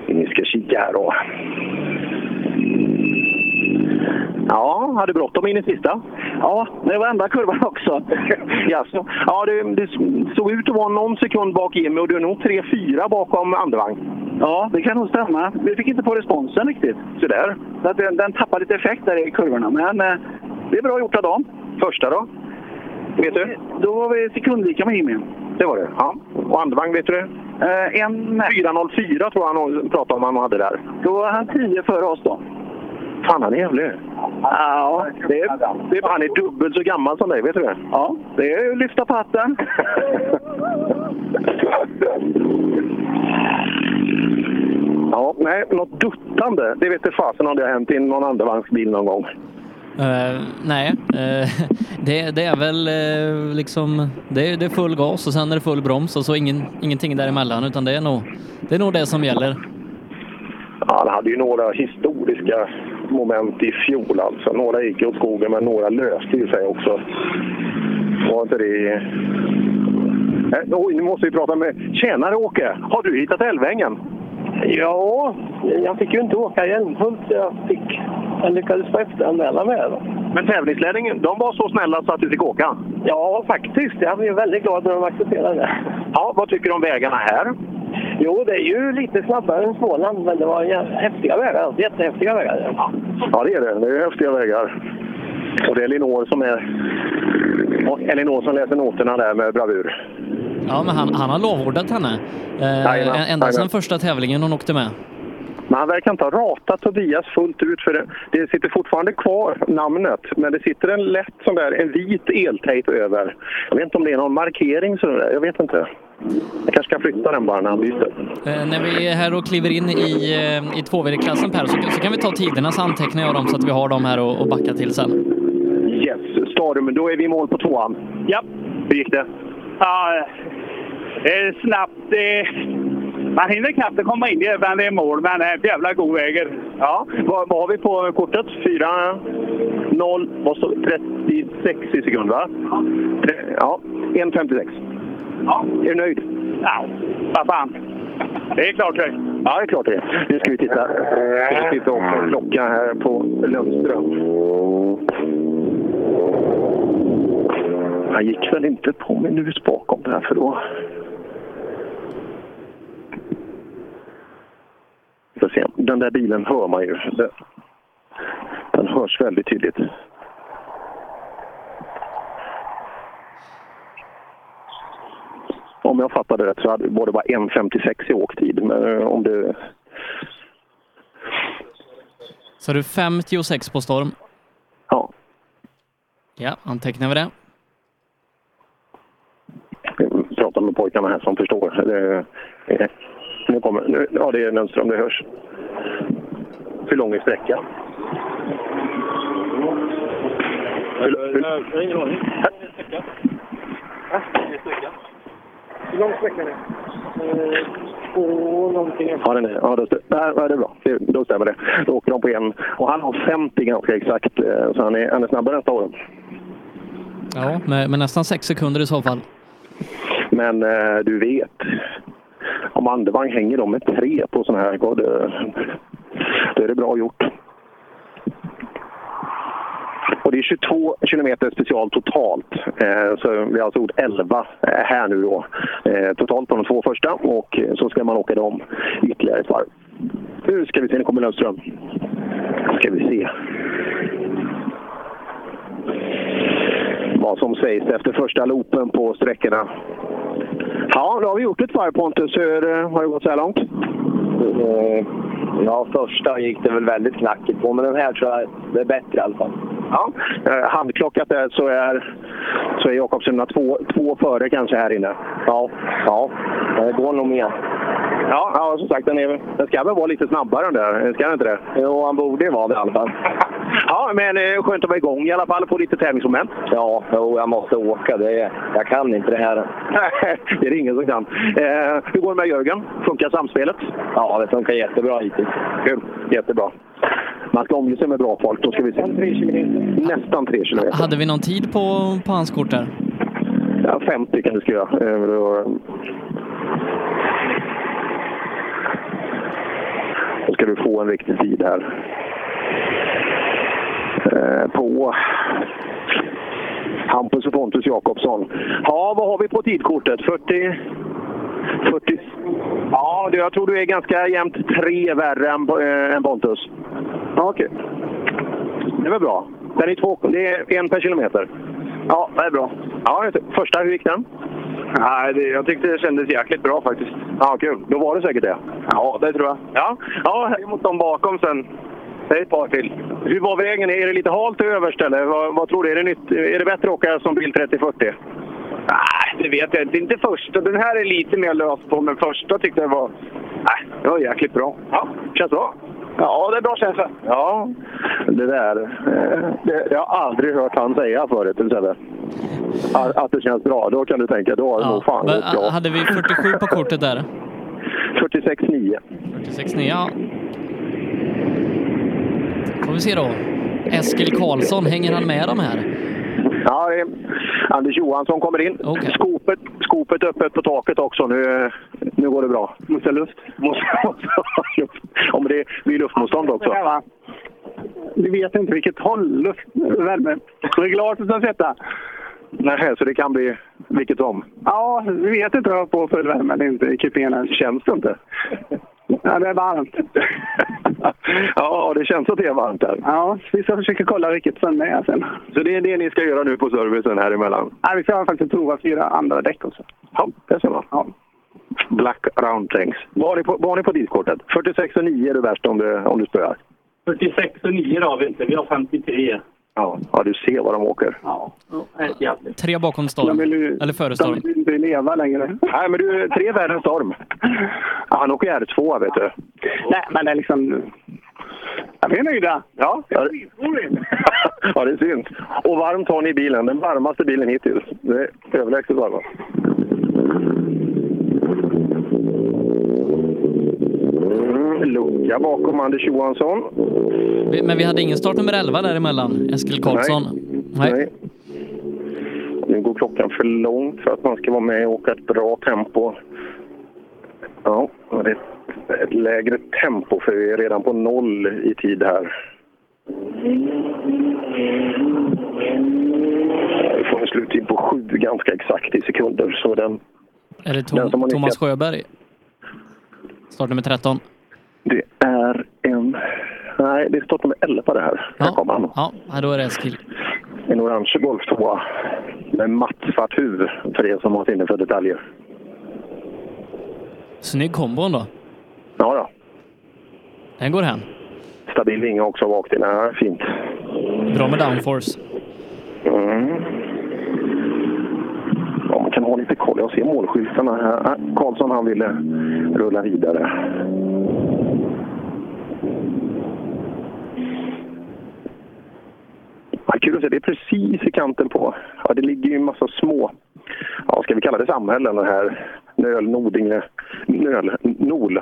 S9: Vi ska kika här då. Ja, hade bråttom in i sista. Ja, det var enda kurvan (laughs) också. Jaså. Ja, det, det såg ut att vara någon sekund bak Jimmy och du är nog 3-4 bakom andevagn.
S24: Ja, det kan nog stämma. Vi fick inte på responsen riktigt.
S9: Så där.
S24: Den, den tappade lite effekt där i kurvorna, men eh, det är bra gjort av dem.
S9: Första då? Vet du?
S24: Då var vi sekundlika med Jimmy.
S9: Det var det? Ja. Och andevagn, vet du det?
S24: Eh, en...
S9: 4.04 tror jag han pratade om han hade där.
S24: Då var han 10 före oss då.
S9: Fan, han är jävlig.
S24: Ja, det är,
S9: det är, han är dubbelt så gammal som dig, vet du det?
S24: Ja, det är att lyfta på hatten.
S9: ja, nej, något duttande, det vet inte fasen om det har hänt i någon andevagnsbil någon gång.
S4: Eh, nej, eh, (laughs) det, det är väl eh, liksom det, är- det är full gas och sen är det full broms och så ingen, ingenting däremellan utan det är nog det, är nog det som gäller.
S9: Han hade ju några historiska moment i fjol alltså. Några gick åt skogen men några löste ju sig också. Var inte det... Eh, oj, nu måste vi prata med... Tjenare Åke! Har du hittat Älvängen?
S29: Ja, jag fick ju inte åka i Älmhult. Jag, fick, jag lyckades få efteranmäla med. Då.
S9: Men tävlingsledningen, de var så snälla så att du fick åka?
S29: Ja, faktiskt. Jag blev väldigt glad när de accepterade det.
S9: Ja, vad tycker du om vägarna här?
S29: Jo, det är ju lite snabbare än Småland, men det var häftiga vägar. Jättehäftiga vägar.
S9: Ja, det är det. Det är häftiga vägar. Och det är Elinor som är... Och Elinor som läser noterna där med bravur.
S4: Ja, men han, han har lovordat henne. Eh,
S9: Jajamän,
S4: ända sedan
S9: jajamän.
S4: första tävlingen hon åkte med.
S9: Men han verkar inte ha ratat Tobias fullt ut för det, det sitter fortfarande kvar namnet men det sitter en lätt sån där, en vit eltejp över. Jag vet inte om det är någon markering så där. jag vet inte. Jag kanske kan flytta den bara när han byter.
S4: Eh, när vi är här och kliver in i, eh, i 2VD-klassen Per så, så kan vi ta tiderna så antecknar jag dem så att vi har dem här och, och backa till sen.
S9: Yes, Stadium, då är vi i mål på tvåan.
S19: Ja.
S9: Hur gick det?
S19: Ja, det är snabbt. Det man hinner knappt komma in i men det är mål, men det är jävla god väg.
S9: Ja, vad, vad har vi på kortet? 4, 0, vad står det? 36 i sekund va? Tre- Ja, 1.56.
S19: Ja.
S9: Är du nöjd?
S19: Ja, vad fan. Det är klart det.
S9: Ja, det är klart det. Nu ska vi titta. Vi ska titta också en klocka här på Lundström. Han gick väl inte på minut bakom där för då... Se. Den där bilen hör man ju. Den, hörs väldigt tydligt. Om jag fattade rätt så var det bara 1.56 i åktid. Men eh, om det...
S4: Så du 56 på storm?
S9: Ja.
S4: Ja, antecknar vi det.
S9: Prata med pojkarna här som förstår. Det, det, nu kommer, nu, ja, det är Lundström, det hörs. Hur lång är sträckan? Hur,
S29: Jag har ingen aning. Hur lång sträcka är det? Eh, Två någonting.
S9: Ja, den är, ja, då, nej, det är bra. Det, då stämmer det. Då åker de på en. Och han har 50 ganska exakt, eh, så han är, han är snabbare än Storm.
S4: Ja, med, med nästan sex sekunder i så fall.
S9: Men eh, du vet, om Andevang hänger dem med tre på sådana här, då, då är det bra gjort. Och det är 22 kilometer special totalt. Eh, så vi har alltså gjort 11 eh, här nu då. Eh, totalt på de två första och så ska man åka dem ytterligare ett varv. Nu ska vi se, nu kommer Lundström. ska vi se. Vad som sägs efter första loopen på sträckorna. Ja, då har vi gjort ett varv Pontus. Hur eh, har det gått så här långt?
S28: Ja, första gick det väl väldigt knackigt på, men den här tror jag det är bättre i alla fall.
S9: Ja, eh, handklockat där så är, så är Jakobsson två, två före kanske här inne.
S28: Ja, ja. Det går nog mer.
S9: Ja, ja som sagt, den, är, den ska väl vara lite snabbare den där, ska den inte det?
S28: Jo, han borde ju vara det i alla fall.
S9: Ja, men eh, skönt att vara igång i alla fall, få lite tävlingsmoment.
S28: Ja, jo, jag måste åka. Det är, jag kan inte det här. (laughs)
S9: Det är det ingen som kan. Eh, hur går det med Jörgen? Funkar samspelet?
S28: Ja, det funkar jättebra hittills.
S9: Kul, jättebra. Man ska omge sig med bra folk, då ska vi se. Nästan tre kilometer.
S4: Hade vi någon tid på, på hans kort där?
S9: Ja, 50 kan du skriva. Eh, då, då ska du få en riktig tid här. Eh, på Hampus och Pontus Jakobsson. Ja, vad har vi på tidkortet? 40? 40? Ja, det- jag tror du är ganska jämnt tre värre än, äh, än Pontus. Ja, Okej. Det var bra. Den är två, det är en per kilometer. Ja, det är bra. Ja, första, hur gick den?
S23: Nej, det, jag tyckte det kändes jäkligt bra faktiskt.
S9: Ja, kul. Då var det säkert det.
S23: Ja, det tror jag.
S9: Ja, ja.
S23: mot dem bakom sen. Är ett par till.
S9: Hur var vägen? Är det lite halt överst eller vad, vad tror du? Är det, nytt, är det bättre att åka som bil 3040?
S23: Nej, det vet jag inte. Inte första. Den här är lite mer lös på, men första tyckte jag var... Nej, det var jäkligt bra.
S9: Ja, känns bra.
S23: Ja, det är bra känsla.
S9: Ja, det där. Eh, det, jag har aldrig hört han säga förut, Sebbe. Att, att det känns bra. Då kan du tänka, då har det nog fan
S4: Men,
S9: gått bra.
S4: hade vi 47 på kortet där?
S9: 46,9.
S4: 46,9 ja. Får vi se då. Eskil Karlsson, hänger han med de här?
S9: Ja, det är Anders Johansson kommer in. Skopet, skopet öppet på taket också. Nu, nu går det bra.
S23: Måste ha luft.
S9: Måste, måste. Om det blir luftmotstånd också.
S23: Vi vet inte vilket håll luft, värme, reglaget ska sätta.
S9: Nej, så det kan bli vilket som.
S23: Ja, vi vet inte om jag får full värme eller inte i kupén än.
S9: Känns det inte?
S23: Ja, det är varmt. (laughs)
S9: Ja, det känns att det är varmt här.
S23: Ja, vi ska försöka kolla vilket som är sen.
S9: Så det är det ni ska göra nu på servicen här emellan?
S23: Ja, vi ska faktiskt prova fyra andra däck också.
S9: Ja, det ser man.
S23: Ja.
S9: Black round tanks. Vad har ni på, vad har ni på tidkortet? 46 och 9 är det värsta om du, om du spöar.
S30: 46 och 9 har vi inte, vi har 53.
S9: Ja, ja, du ser vad de åker.
S30: Ja, jävligt.
S4: Tre bakom storm. Eller före storm.
S23: De vill inte leva längre.
S9: Nej, men du, tre värre än storm. Ja, han åker R2, vet du.
S23: Nej, men det är liksom... Ja, vi är nöjda.
S9: Ja, ja, det, (laughs) ja, det syns. Och varmt har ni i bilen. Den varmaste bilen hittills. Det är överlägset varmast. Mm, lucka bakom Anders Johansson.
S4: Men vi hade ingen startnummer 11 däremellan, Eskil Karlsson.
S9: Nej. Nu går klockan för långt för att man ska vara med och åka ett bra tempo. Ja, det är ett, lägre tempo för vi är redan på noll i tid här. Vi får en sluttid på sju ganska exakt i sekunder. Så den,
S4: Är det
S9: Den
S4: Tom,
S9: har
S4: Thomas. Sjöberg? Startnummer 13.
S9: det är en... Nej, det står nummer 11 det här. Här kommer han.
S4: Ja, ja, då är det Eskil.
S9: En orange Golf 2 med mattsvart huvud för er som har sinne för detaljer.
S4: Snygg kombo ändå.
S9: Ja, ja.
S4: Den går hem.
S9: Stabil vinge också bak till. Ja, fint.
S4: Bra med downforce.
S9: Mm. Man kan ha lite koll. Jag ser målskyltarna här. Ah, Karlsson han ville rulla vidare. Ja, kul att se. Det är precis i kanten på... Ja, det ligger ju en massa små... Ja, ska vi kalla det samhällen? Här Nöl, Nordinge, Nöl, Nol.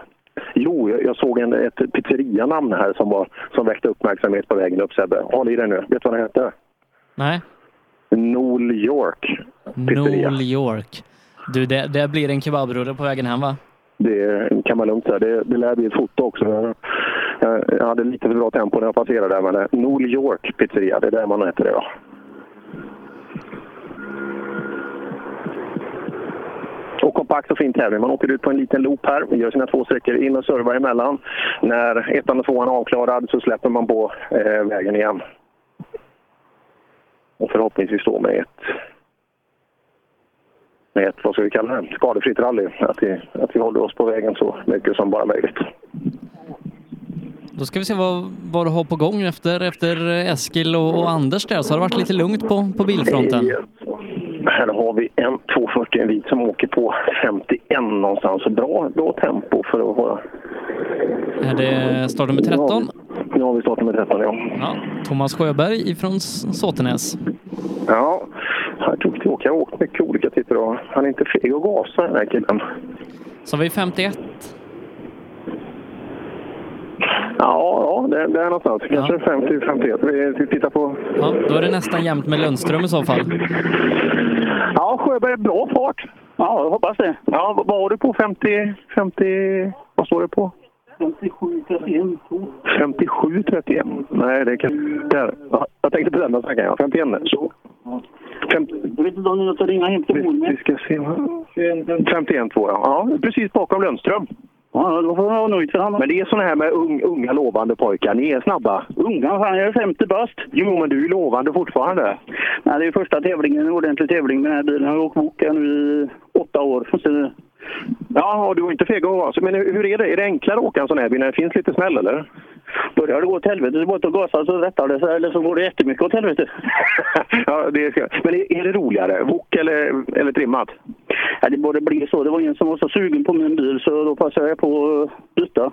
S9: Jo, jag, såg en, ett pizzerianamn här som, var, som väckte uppmärksamhet på vägen upp, Sebbe. Håll i dig nu. Vet du vad det heter?
S4: Nej.
S9: Nol York. Pizzeria.
S4: New York. Du, det, det blir en kebabrulle på vägen hem va?
S9: Det kan man lugnt säga. Det, det lär bli ett foto också. Jag, hade lite för bra tempo när jag passerade där, men det- Nol York pizzeria, det är där man äter det. Ja. Och kompakt och fin tävling. Man åker ut på en liten loop här, gör sina två sträckor, in och servar emellan. När ettan och tvåan är avklarad så släpper man på eh, vägen igen. Och förhoppningsvis då med ett med ett, vad ska vi kalla det, skadefritt rally. Att vi, att vi håller oss på vägen så mycket som bara möjligt.
S4: Då ska vi se vad, vad du har på gång efter, efter Eskil och, och Anders där. Så har det varit lite lugnt på, på bilfronten.
S9: Här har vi en 240 en vit som åker på 51 någonstans. Så bra, bra tempo för att vara...
S4: Är det startnummer 13?
S9: Nu har vi startnummer 13, ja.
S4: Ja, Thomas Sjöberg ifrån Såtenäs.
S9: Ja, här tog det åka. Jag har åkt mycket olika typer av... Han är inte feg att gasa den här killen.
S4: Så har vi 51.
S9: Ja, ja det, det är någonstans. Kanske 50-51. Vi vi tittar på...
S4: Ja, då är det nästan jämnt med Lundström i så fall.
S9: Ja, Sjöberg, bra fart. Ja, jag hoppas det. Ja, vad har du på? 50... 50... Vad står det på?
S29: 57, 31,
S9: 57 31. Nej, det kan... Där. Ja, jag tänkte på den där sträckan, ja. 51. Så.
S29: Jag vet inte om ni måste ringa hem till
S9: Vi, vi ska se. vad- 51 två, ja. ja. Precis bakom Lundström.
S29: Ja, då får man vara nöjd för han.
S9: Men det är såna här med ung, unga lovande pojkar. Ni är snabba.
S29: Unga, fan jag är 50 bast.
S9: Jo, men du är lovande fortfarande.
S29: Nej, det är första tävlingen, en ordentlig tävling med den här bilen. Jag har åkt bok nu i åtta år. Så,
S9: Ja, du är inte feg att gasa. Men hur hur är det? Är det enklare att åka en sån här bil när det finns lite smäll, eller?
S29: Börjar det gå åt helvete, så är det bara att gasa så rättar det sig. Eller så går det jättemycket åt helvete. (laughs)
S9: ja, det ska... Men är, är det roligare? Wok eller, eller trimmat?
S29: Ja, det borde bli så. Det var en som var så sugen på min bil så då passade jag på att byta.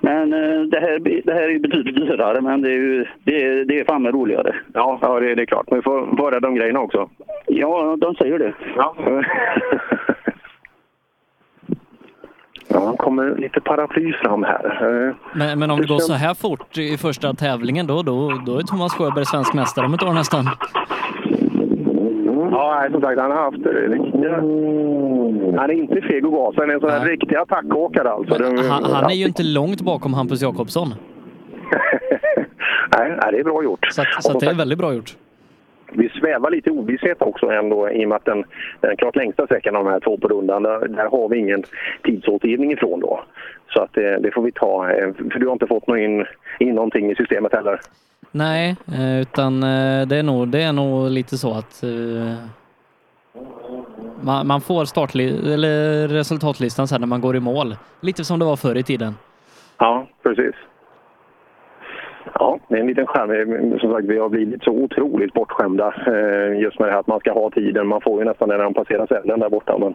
S29: Men eh, det här, det här är betydligt dyrare, men det är ju det är, det är fan med roligare.
S9: Ja, ja det, det är klart. Men vi får vara rädda om grejerna också.
S29: Ja, de säger det.
S9: Ja. (laughs) (laughs) Ja, han kommer lite paraply fram här. Eh,
S4: Men, men om det går så här fort i första tävlingen då, då, då är Thomas Sjöberg svensk mästare om ett år nästan.
S9: Ja, som sagt, han har haft eh, riktiga... Han är inte feg att gasa. Han är en sån här riktig attackåkare alltså. Det-
S4: Han, han är ju inte långt bakom Hampus Jakobsson. (laughs)
S9: nej, det är bra gjort.
S4: Så, att, så det är väldigt bra gjort.
S9: Vi svävar lite i ovisshet också ändå i och med att den, den klart längsta sträckan av de här två på rundan, där, där har vi ingen tidsåtergivning ifrån då. Så att det, det får vi ta, eh, för du har inte fått någon in, in någonting i systemet heller.
S4: Nej, eh, utan eh, det är nog, det är nog lite så att eh, man, man får startli- eller resultatlistan sen när man går i mål. Lite som det var förr i tiden.
S9: Ja, precis. Ja, det är en liten skärm. Som sagt, vi har blivit så otroligt bortskämda eh, just med det här att man ska ha tiden. Man får ju nästan när de passerar cellen där borta. Men,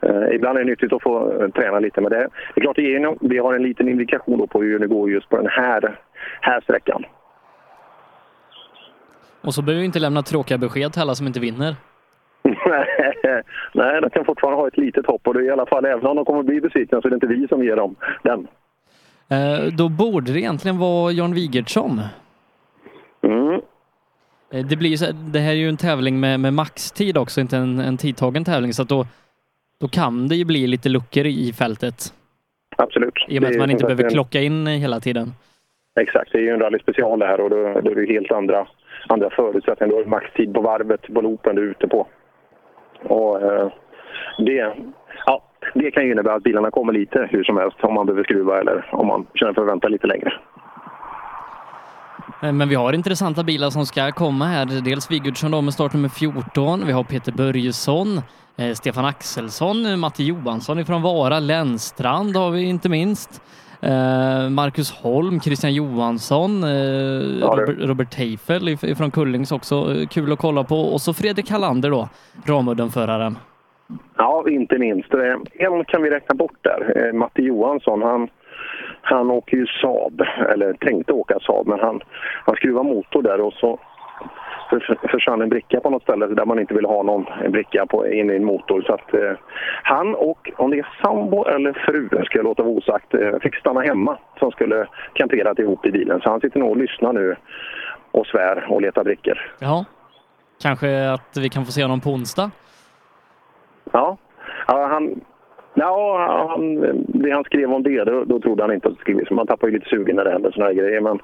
S9: eh, ibland är det nyttigt att få eh, träna lite med det. Det är klart, det vi har en liten indikation på hur det går just på den här, här sträckan.
S4: Och så behöver vi inte lämna tråkiga besked till alla som inte vinner. (laughs)
S9: Nej, de kan fortfarande ha ett litet hopp och det är i alla fall, även om de kommer bli besvikna så är det inte vi som ger dem den.
S4: Eh, Då borde det egentligen vara Jan Wigertsson.
S9: Mm.
S4: Eh, Det, blir så, det här är ju en tävling med, med maxtid också, inte en, en tidtagen tävling. Så då, då kan det ju bli lite luckor i fältet.
S9: Absolut.
S4: I och med
S9: Det
S4: att
S9: är
S4: man inte behöver
S9: en-
S4: klocka in hela tiden.
S9: Exakt, det är ju en rallyspecial det här och då, då är det ju helt andra, andra förutsättningar. Du har ju maxtid på varvet, på loopen du är ute på. Och eh, det, ja, det kan ju innebära att bilarna kommer lite hur som helst om man behöver skruva eller om man känner för att vänta lite längre.
S4: Eh, Men vi har intressanta bilar som ska komma här. Dels Vigurdsson då med startnummer 14. Vi har Peter Börjesson, eh, Stefan Axelsson, Matti Johansson ifrån Vara, Lennstrand har vi inte minst. Eh, Marcus Holm, Christian Johansson, eh,
S9: Ja,
S4: Robert, Robert Teifel if- ifrån Kullings också. Kul att kolla på. Och så Fredrik Hallander då, Ramudden-föraren.
S9: Ja, inte minst. Eh, en kan vi räkna bort där. Eh, Matti Johansson, han, han åker ju Saab, eller tänkte åka Saab, men han, han skruvar motor där och så försvann en bricka på något ställe där man inte ville ha någon bricka på, in i en motor. Så att eh, han och, om det är sambo eller fru, ska jag låta vara osagt, eh, fick stanna hemma som skulle kamperat ihop i bilen. Så han sitter nog och lyssnar nu och svär och letar brickor.
S4: Ja, kanske att vi kan få se honom på onsdag.
S9: Ja, ja han, ja, han, det han skrev om det, då, då trodde han inte att det skulle bli så. Man tappar ju lite sugen när det händer såna här grejer. Men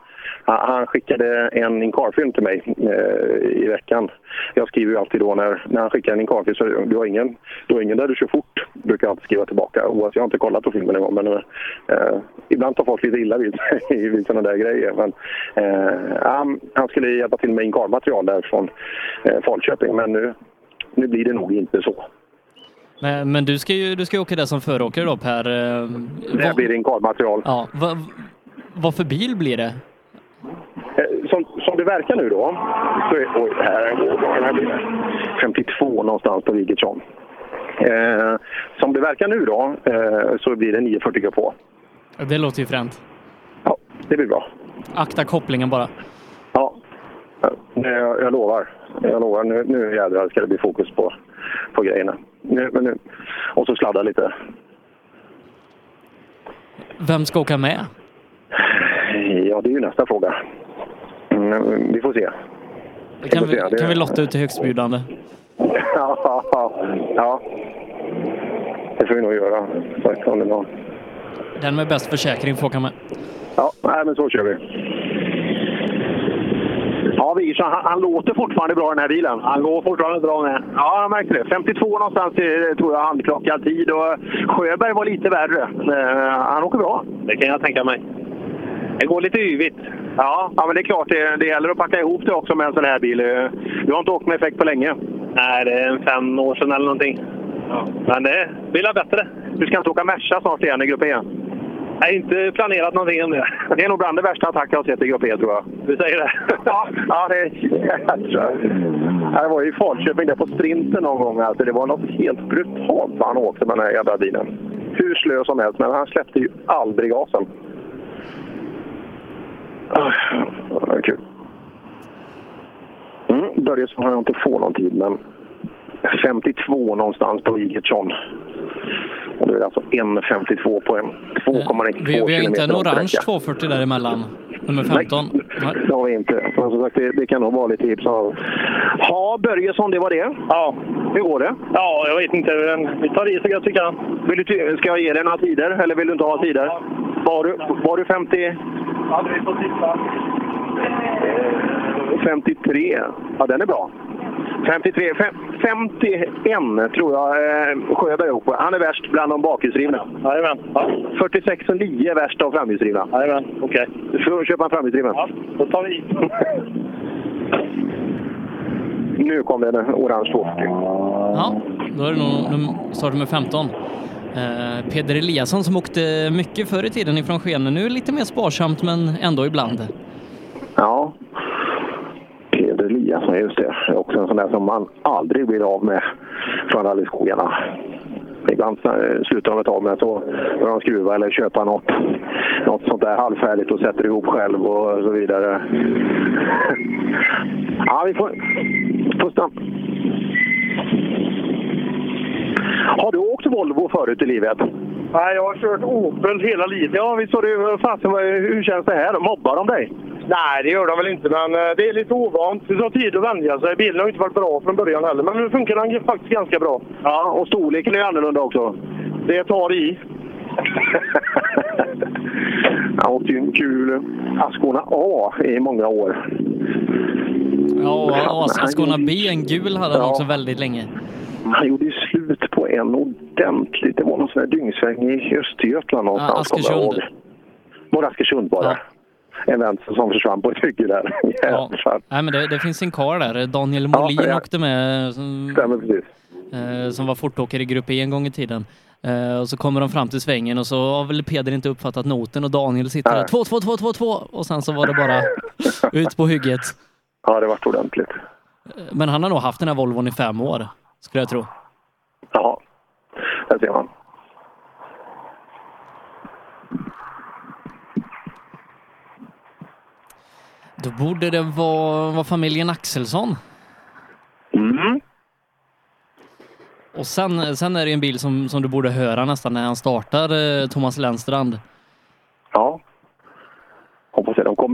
S9: han, skickade en Incar-film till mig eh, i veckan. Jag skriver ju alltid då när, när han skickar en Incar-film så du har ingen, du har ingen där du kör fort. Brukar jag alltid skriva tillbaka. Oavsett, jag har inte kollat på filmen en gång men eh, ibland tar folk lite illa vid, (laughs) vid sådana där grejer. Men, eh, han, han skulle hjälpa till med Incar-material där från eh, Falköping men nu, nu blir det nog inte så.
S4: Men, men du ska ju du ska ju åka där som föråkare då Per. Eh,
S9: Det
S4: vad-
S9: blir Incar-material.
S4: Ja, vad, vad för bil blir det?
S9: Eh, Som, som det verkar nu då, så är, oj, här är den här bilen. 52 någonstans på Wigertsson. Eh, som det verkar nu då, eh, så blir det 940 på.
S4: Det låter ju fränt.
S9: Ja, det blir bra.
S4: Akta kopplingen bara.
S9: Eh, jag, jag lovar. Jag lovar, nu, nu jädrar ska det bli fokus på, på grejerna. Nu, men nu. Och så sladda lite.
S4: Vem ska åka med?
S9: Ja, det är ju nästa fråga. Mm, vi får se.
S4: Det kan,
S9: får
S4: vi,
S9: se. Det-
S4: kan vi lotta ut till högstbjudande? (laughs)
S9: Ja, ja. det får vi nog göra.
S4: Den med bäst försäkring får åka med.
S9: Ja, nej, men så kör vi. Ja, Wigersson, han, han låter fortfarande bra den här bilen. Han går fortfarande bra med. Ja, jag märkte det. 52 någonstans tror jag handklockad tid och Sjöberg var lite värre. Eh, han åker bra.
S28: Det kan jag tänka mig. Det går lite yvigt.
S9: Ja, ja men det är klart. Det, det gäller att packa ihop det också med en sån här bil. Eh, Du har inte åkt med effekt på länge.
S28: Nej, det är en fem år sedan eller någonting. Men det blir bättre.
S9: Du ska inte åka Merca snart igen i Grupp E?
S28: Jag har inte planerat någonting om det.
S9: Det är nog bland det värsta attack jag har sett i Grupp E, tror jag.
S28: Du säger det? (laughs)
S9: Ja, ja det, det var ju i Falköping där på sprinten någon gång. Alltså, det var något helt brutalt vad han åkte med den här jävla bilen. Hur slö som helst, men han släppte ju aldrig gasen. Ah, Det var kul. Mm, Börjesson har jag inte få någon tid, men 52 någonstans på Wigertsson. Och då är det alltså 1.52 på en 2,92
S4: Vi, vi har inte en orange
S9: sträcka.
S4: 240 däremellan. Nummer 15. Nej.
S9: Det har vi inte. Men som sagt, det, det kan nog vara lite hips av. Ja, Börjesson, det var det.
S28: Ja.
S9: Hur går det?
S28: Ja, jag vet inte. men Vi tar i så gott vi kan.
S9: Vill du, ska jag ge dig några tider, eller vill du inte ha tider? Var du, var du 50?
S28: Ja, vi får titta.
S9: 53. Ja, den är bra. 53, fem, 51 tror jag eh, Sjöberg på. Han är värst bland de bakhjulsdrivna.
S28: Jajamän. Ja.
S9: 46 och 9 är värst av framhjulsdrivna.
S28: Jajamän, okej.
S9: Du får köpa en framhjulsdriven.
S28: Ja, då tar vi i.
S9: Nu kom det en orange 240.
S4: Ja, då är det nog num- startnummer 15. Eh, Peder Eliasson som åkte mycket förr i tiden ifrån Skene. Nu lite mer sparsamt men ändå ibland.
S9: Ja heter Eliasson, just det. Det är också en sån där som man aldrig blir av med från rallyskogarna. Ibland eh, slutar de ett tag med så börjar de skruva eller köpa något, något sånt där halvfärdigt och sätter ihop själv och så vidare. (laughs) Ja, vi får, får stanna. Har du åkt Volvo förut i livet?
S28: Nej, jag har kört Opel hela livet.
S9: Ja, visst har du. Fasen, hur känns det här? Mobbar de dig?
S28: Nej, det gör de väl inte, men eh, det är lite ovant. Det tar tid att vänja sig. Bilen har inte varit bra från början heller, men nu funkar den faktiskt ganska bra.
S9: Ja, och storleken är annorlunda också.
S28: Det tar i.
S9: Han åkte ju en kul Ascona A i många år.
S4: Ja, Ascona B, en gul hade han
S9: Ja.
S4: också väldigt länge.
S9: Han gjorde ju slut på en ordentligt. Det var någon sån här dyngsväng i Östergötland någonstans.
S4: Ja, Askersund.
S9: jag ihåg. Var det Askersund bara? En vänster som försvann på ett hygge där. (laughs) Jävlar.
S4: Nej, men det, det finns en karl där. Daniel Molin
S9: ja.
S4: åkte med. Som,
S9: Stämmer precis.
S4: eh, som var fortåkare i Grupp E en gång i tiden. Eh, och så kommer de fram till svängen och så har väl Peder inte uppfattat noten och Daniel sitter där.
S9: Nej.
S4: Två, två, två, två, två. Och sen så var det bara (laughs) ut på hygget.
S9: Ja, det vart ordentligt.
S4: Men han har nog haft den här Volvon i fem år, skulle jag tro.
S9: Ja, där ser man.
S4: Då borde det vara, vara familjen Axelsson.
S9: Mm.
S4: Och sen, sen är det en bil som, som du borde höra nästan när han startar, eh, Thomas Lennstrand.
S9: Ja.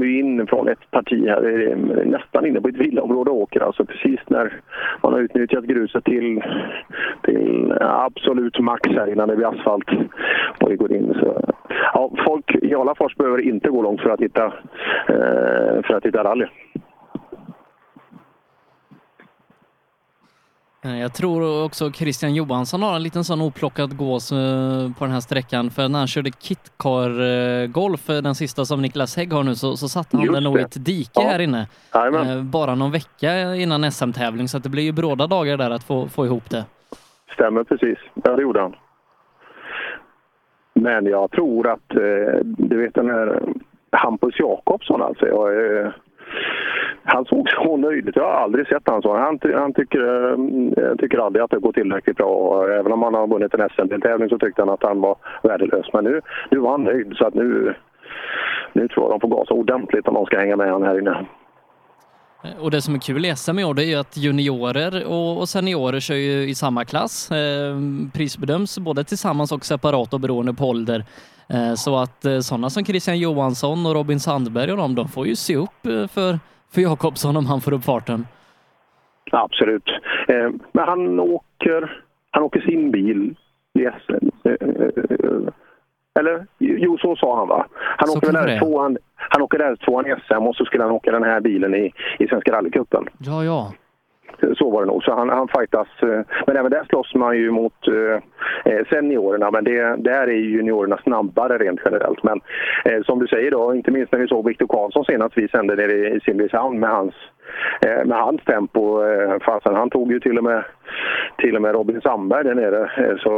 S9: Kommer ju in från ett parti här, eh, nästan inne på ett villaområde och åker. Alltså precis när man har utnyttjat gruset till, till absolut max här innan det blir asfalt. Och det går in. Så, ja, folk i Alafors behöver inte gå långt för att hitta, eh, för att hitta rally.
S4: Jag tror också Christian Johansson har en liten sån oplockad gås eh, på den här sträckan. För när han körde Kitcar-golf, den sista som Niklas Hägg har nu, så, så satte han
S9: Just
S4: den nog i ett dike
S9: Ja.
S4: här inne. Eh, Bara någon vecka innan SM-tävling, så det blir ju bråda dagar där att få, få ihop det.
S9: Stämmer precis. Ja, det gjorde han. Men jag tror att, eh, du vet den här Hampus Jakobsson alltså. Jag, eh, han såg så nöjd ut. Jag har aldrig sett han så. Han, ty- han tycker, eh, eh, tycker aldrig att det går tillräckligt bra. Även om han har vunnit en SM-tävling så tyckte han att han var värdelös. Men nu, nu var han nöjd. Så att nu, nu tror jag de får gasa ordentligt om de ska hänga med han här inne.
S4: Eh, och det som är kul i SM i år det är ju att juniorer och och seniorer kör ju i samma klass. Eh, prisbedöms både tillsammans och separat och beroende på ålder. Eh, så att eh, sådana som Christian Johansson och Robin Sandberg och de, de får ju se upp eh, för, för Jakobsson om han får upp farten.
S9: Absolut. Men han åker, han åker sin bil i SM. Eller jo, så sa han va? Han
S4: Så
S9: åker väl
S4: kanske det är.
S9: R2, han, han åker R2 i SM och så skulle han åka den här bilen i, i Svenska rallycupen.
S4: Ja, ja.
S9: Så var det nog. Så han, han fightas. Eh, men även där slåss man ju mot eh, eh seniorerna. Men det, där är juniorerna snabbare rent generellt. Men eh, som du säger då, inte minst när vi såg Viktor Karlsson senast vi sände nere i, Simrishamn med hans, eh, med hans tempo. Fasen, han tog ju till och med, till och med Robin Sandberg där nere. Så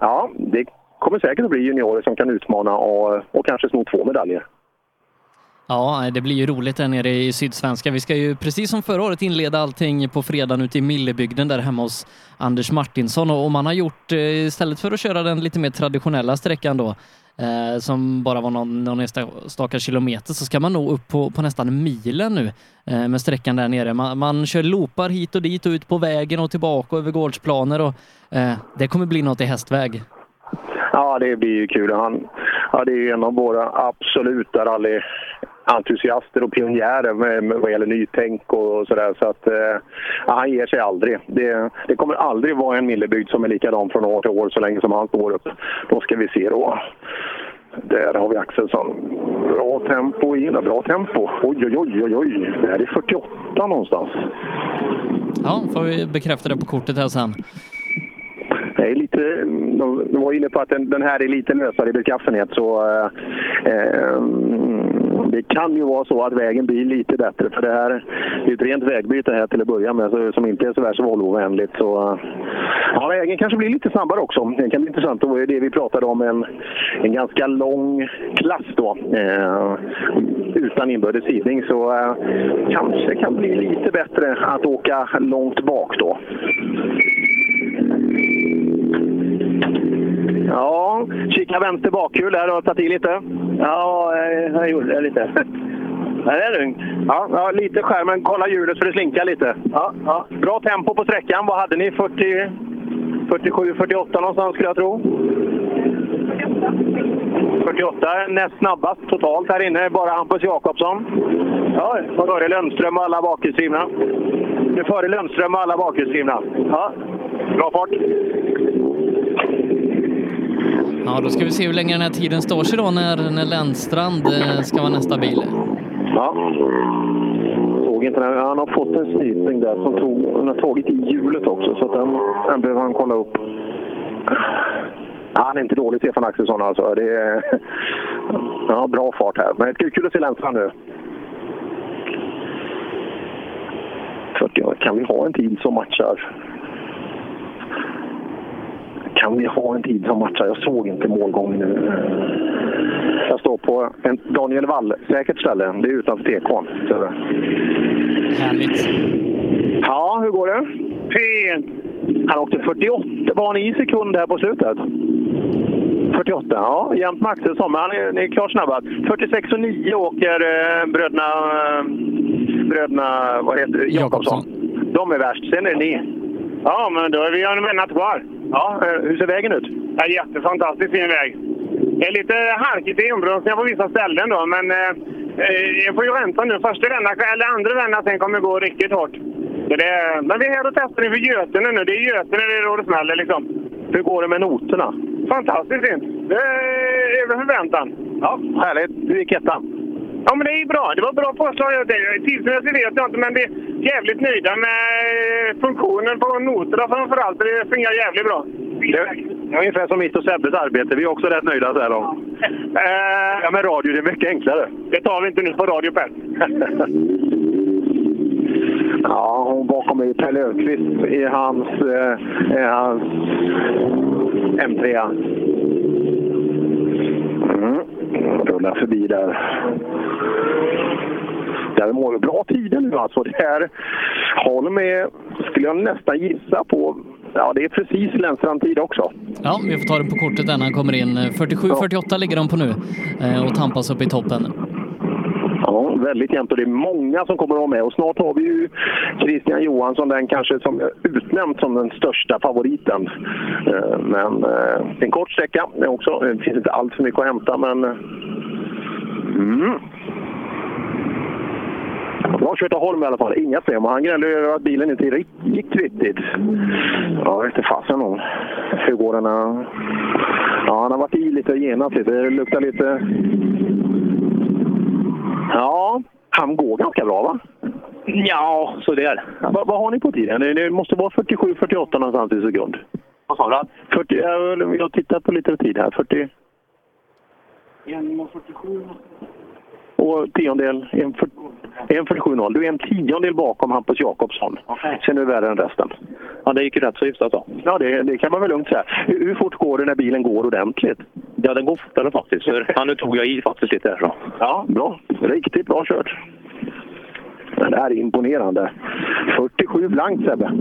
S9: ja, det kommer säkert att bli juniorer som kan utmana och, och kanske sno två medaljer.
S4: Ja, det blir ju roligt där nere i Sydsvenska. Vi ska ju precis som förra året inleda allting på fredagen ute i Millebygden där hemma hos Anders Martinsson och man har gjort, eh, istället för att köra den lite mer traditionella sträckan då, eh, som bara var någon, någon enstaka kilometer, så ska man nog upp på, på nästan milen nu eh, med sträckan där nere. Man, man kör loopar hit och dit och ut på vägen och tillbaka och över gårdsplaner och eh, det kommer bli något i hästväg.
S9: Ja, det blir ju kul. Han, ja, det är ju en av våra absoluta rally rallyentusiaster och pionjärer med, med vad gäller nytänk och sådär. Så att, eh, han ger sig aldrig. Det, det kommer aldrig vara en millebygd som är likadan från år till år så länge som han står upp. Då ska vi se då. Där har vi Axelsson. Bra tempo in, bra tempo. Oj, oj, oj, oj, oj. Det här är 48 någonstans.
S4: Ja, får vi bekräfta det på kortet här sen.
S9: Det är lite, de de var inne på att den, den här är lite lösare i beskaffenhet så eh, eh, Mm. det kan ju vara så att vägen blir lite bättre för det här det är ett rent vägbyte här till att börja med som inte är så värst Volvo-vänligt. Så, eh. ja, vägen kanske blir lite snabbare också. Det kan bli intressant. Det var ju det vi pratade om, en, en ganska lång klass då eh, utan inbördes sidning så eh, kanske kan bli lite bättre att åka långt bak då. Ja, kika vänster bakhjul där och ta i lite. Ja, jag gjorde det lite. Nej, det är lugnt. Ja, ja, lite skärmen. Kolla hjulet för det slinkar lite. Ja, ja. Bra tempo på sträckan. Vad hade ni? 40, 47, 48 någonstans skulle jag tro. 48 är näst snabbast totalt här inne. Bara Hampus Jakobsson. Ja, före Lundström och alla bakhjulsdrivna. Nu före Lundström och alla bakhjulsdrivna. Ja, bra fart.
S4: Ja, då ska vi se hur länge den här tiden står sig då när, när Lennstrand eh, ska vara nästa bil.
S9: Ja. såg inte den. Han har fått en snyting där som tog, han har tagit i hjulet också, så att den, den behöver han kolla upp. Han är inte dålig, Stefan Axelsson. Alltså. Det är, (laughs) ja, bra fart här. Men det är kul att se Lennstrand nu. 40. Kan vi ha en tid som matchar? Kan vi ha en tid som matchar? Jag såg inte målgången nu. Jag står på en Daniel Wall-säkert ställe. Det är utanför TK'n.
S4: Härligt.
S9: Ja, hur går det?
S14: Fint!
S9: Han åkte 48. Var han i sekund här på slutet? 48, ja. Jämnt med Axelsson, men han är, ni är klart snabba. 46 och 9 åker eh, bröderna, eh, bröderna vad heter det? Jakobsson. De är värst. Sen är det ni.
S14: Ja, men då är vi en vända kvar.
S9: Ja, eh, hur ser vägen ut?
S14: Ja, jättefantastiskt fin väg. Det är lite halkigt i inbromsningar på vissa ställen då, men eh, eh, jag får ju vänta nu. Första vändan, eller andra vändan sen kommer gå riktigt hårt. Så det, men vi är här och testar inför Götene nu. Det är Götene det är då det smäller liksom.
S9: Hur går det med noterna?
S14: Fantastiskt fint. Det är över förväntan.
S9: Ja, härligt. Hur gick ettan?
S14: Ja, men det är bra. Det var bra påslag. Tidsmässigt vet jag inte, men vi är jävligt nöjda med funktionen på noterna framför allt. Det fungerar jävligt bra.
S9: Det är ungefär som mitt och Sebbes arbete. Vi är också rätt nöjda så här långt.
S14: Eh,
S9: Ja, men radio det är mycket enklare.
S14: det tar vi inte nu på radio, Per. (laughs)
S9: Ja, och bakom mig Per Löfqvist i hans, eh, i hans M3. Mm. Rullar förbi där. Där mår ju bra tider nu alltså. Det här Holm är, skulle jag nästan gissa på, ja det är precis Lennstrand-tid också.
S4: Ja, vi får ta det på kortet när han kommer in. 47-48 ligger de på nu eh, och tampas upp i toppen.
S9: Ja, väldigt jämnt och det är många som kommer att vara med. Och snart har vi ju Christian Johansson, den kanske som utnämnd som den största favoriten. Eh, Men eh, en kort sträcka också. Det finns inte allt för mycket att hämta, men... Mm. Bra kört av Holm i alla fall, inga problem. Han gnällde över att bilen inte gick- riktigt. Ja, jag vet inte fasen om hur går den här... Ja, han har varit i lite genast lite. Det luktar lite... Ja, han går ganska bra va? Ja, så det är vad, har ni på tiden? Det, måste vara 47-48 någonstans i sekund. Vad sa du? 40, jag, jag tittar på lite tid här. 40...
S14: 1.47.
S9: Och tiondel, en, för, en 47-0. Du är en tiondel bakom Hampus Jakobsson. Sen är du värre än resten. Ja, det gick ju rätt så hyfsat då. Ja, det, det kan man väl lugnt säga. Hur, hur fort går det när bilen går ordentligt? Ja, den går fortare faktiskt. För, (laughs) ja, nu tog jag i faktiskt lite här. Så. Ja, bra. Riktigt bra kört. Det här är imponerande. 47 blankt Sebbe.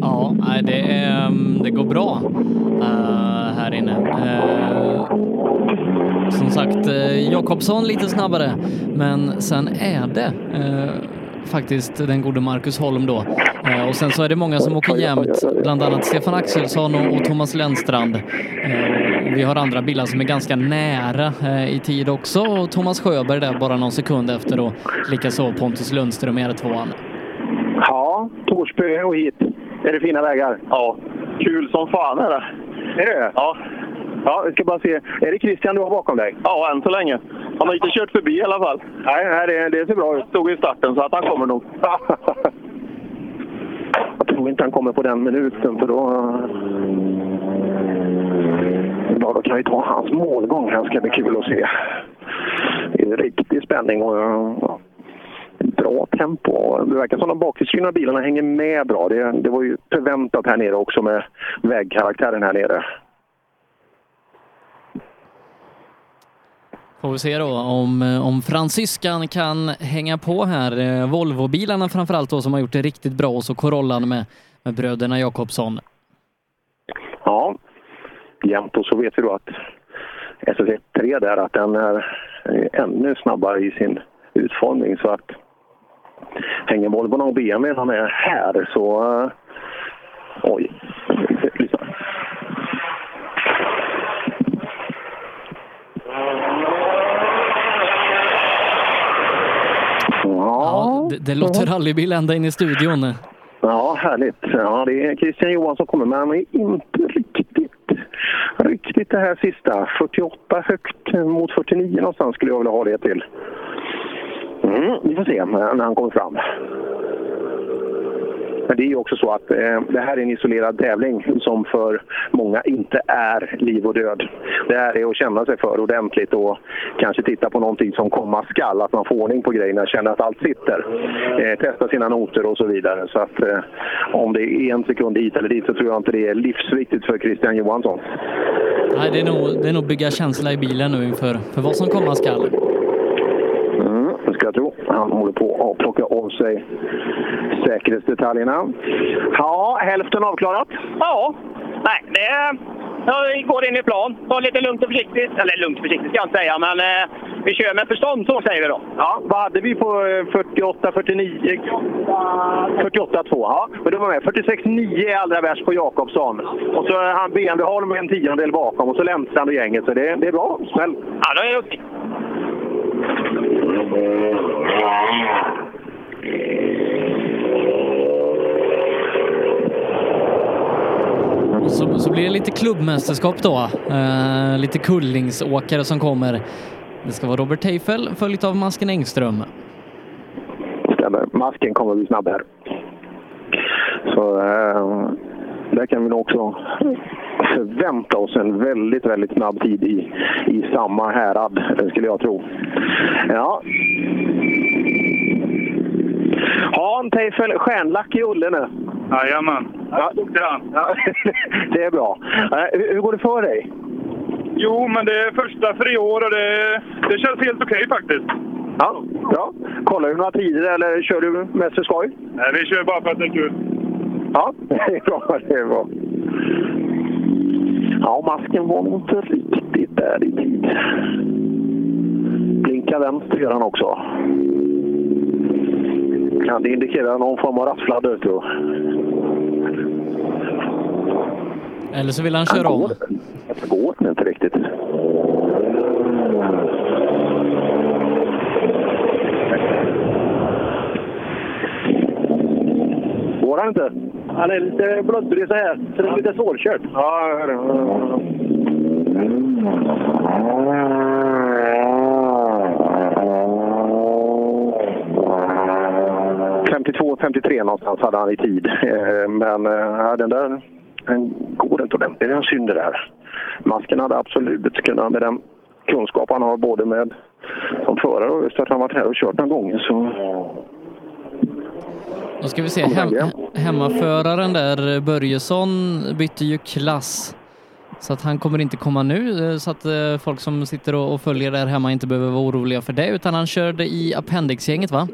S4: Ja, det, är, mm, det går bra eh, här inne. Eh, som sagt, eh, Jakobsson lite snabbare, men sen är det faktiskt den gode Marcus Holm då. Eh, och sen så är det många som åker jämnt, bland annat Stefan Axelsson och, och Thomas Lennstrand. Eh, vi har andra bilar som är ganska nära eh, i tid också och Thomas Sjöberg där bara någon sekund efter och likaså Pontus Lundström i R2.
S9: Ja, Torsby och hit. Är det fina vägar? Ja. Kul som fan är det. Är det Ja. Ja, vi ska bara se. Är det Christian du har bakom dig? Ja, än så länge. Han har inte kört förbi i alla fall. Nej, nej det, det ser bra ut. Stod i starten så att han kommer nog. (laughs) Jag tror inte han kommer på den minuten för då... Ja, då kan vi ta hans målgång. Det ska bli kul att se. Det är riktig spänning och ja, bra tempo. Det verkar som de bakhjulsdrivna bilarna hänger med bra. Det, det var ju förväntat här nere också med vägkaraktären här nere.
S4: Får vi se då om, eh, om fransyskan kan hänga på här. Eh, Volvo-bilarna framförallt då som har gjort det riktigt bra och så Corollan med, med bröderna Jakobsson.
S9: Ja, jämnt. Och så vet vi då att SS3 där, att den är ännu snabbare i sin utformning. Så att hänger Volvo och BMW med här så... eh, Oj, lyssna.
S4: Ja, det, det låter rallybil ända in i studion.
S9: Ja, härligt. Ja, det är Christian Johansson som kommer, men han är inte riktigt, riktigt det här sista. 48 högt mot 49 någonstans skulle jag vilja ha det till. Mm, vi får se när han kommer fram. Men det är ju också så att eh, det här är en isolerad tävling som för många inte är liv och död. Det här är att känna sig för ordentligt och kanske titta på någonting som komma skall. Att man får ordning på grejerna, känner att allt sitter. Eh, testa sina noter och så vidare. Så att eh, om det är en sekund hit eller dit så tror jag inte det är livsviktigt för Christian Johansson.
S4: Nej, det är nog, det är nog bygga känsla i bilen nu inför för vad som komma skall.
S9: Det ska jag tro. Han håller på att plocka av sig säkerhetsdetaljerna. Ja, hälften avklarat.
S31: Ja, nej, det jag går in i plan. Ta lite lugnt och försiktigt. Eller lugnt och försiktigt ska jag inte säga, men eh, vi kör med förstånd så säger vi då.
S9: Ja, vad hade vi på eh, 48, 49? 48, 2. Ja, men du var med. 46, 9 är allra värst på Jakobsson. Och så är han BMW Holm en tiondel bakom och så Lennstrand och gänget. Så det, det är bra. Smäll.
S31: Ja, då är duktig.
S4: Och så, så blir det lite klubbmästerskap då. Eh, lite kullingsåkare som kommer. Det ska vara Robert Teifel följt av Masken Engström.
S9: Stämmer. Masken kommer bli snabb här. Så eh, där kan vi nog också förvänta oss en väldigt, väldigt snabb tid i, i samma härad, skulle jag tro. Ja. En Teifel stjärnlack i Ulle nu.
S14: Jajamän.
S9: Ja, ja, (laughs) det är bra. Hur hur går det för dig?
S14: Jo, men det är första för i år och det, det känns helt okej faktiskt.
S9: Ja, bra. Kollar du några tider eller kör du mest för skoj?
S14: Nej, vi kör bara för att det är kul.
S9: Ja, (laughs) det är bra. Det är bra. Ja, masken var nog inte riktigt där i tid. Blinka vänster gör han också. Kan det indikera någon form av rattfladder, tror jag.
S4: Eller så vill han köra om.
S9: Det går inte riktigt. Går han inte?
S24: Han är lite bluddrig så här, så det är lite svårkört.
S9: Ja, jag hör det. 52-53 någonstans hade han i tid. Eh, Men eh, den där den går inte ordentligt. Det är en synd det där. Masken hade absolut kunnat, med den kunskap han har både med som förare och just att han varit här och kört några gånger så
S4: Då ska vi se. Hem, hemmaföraren där, Börjesson, bytte ju klass. Så att han kommer inte komma nu, eh, så att eh, folk som sitter och följer där hemma inte behöver vara oroliga för det, utan han körde i Appendix-gänget va?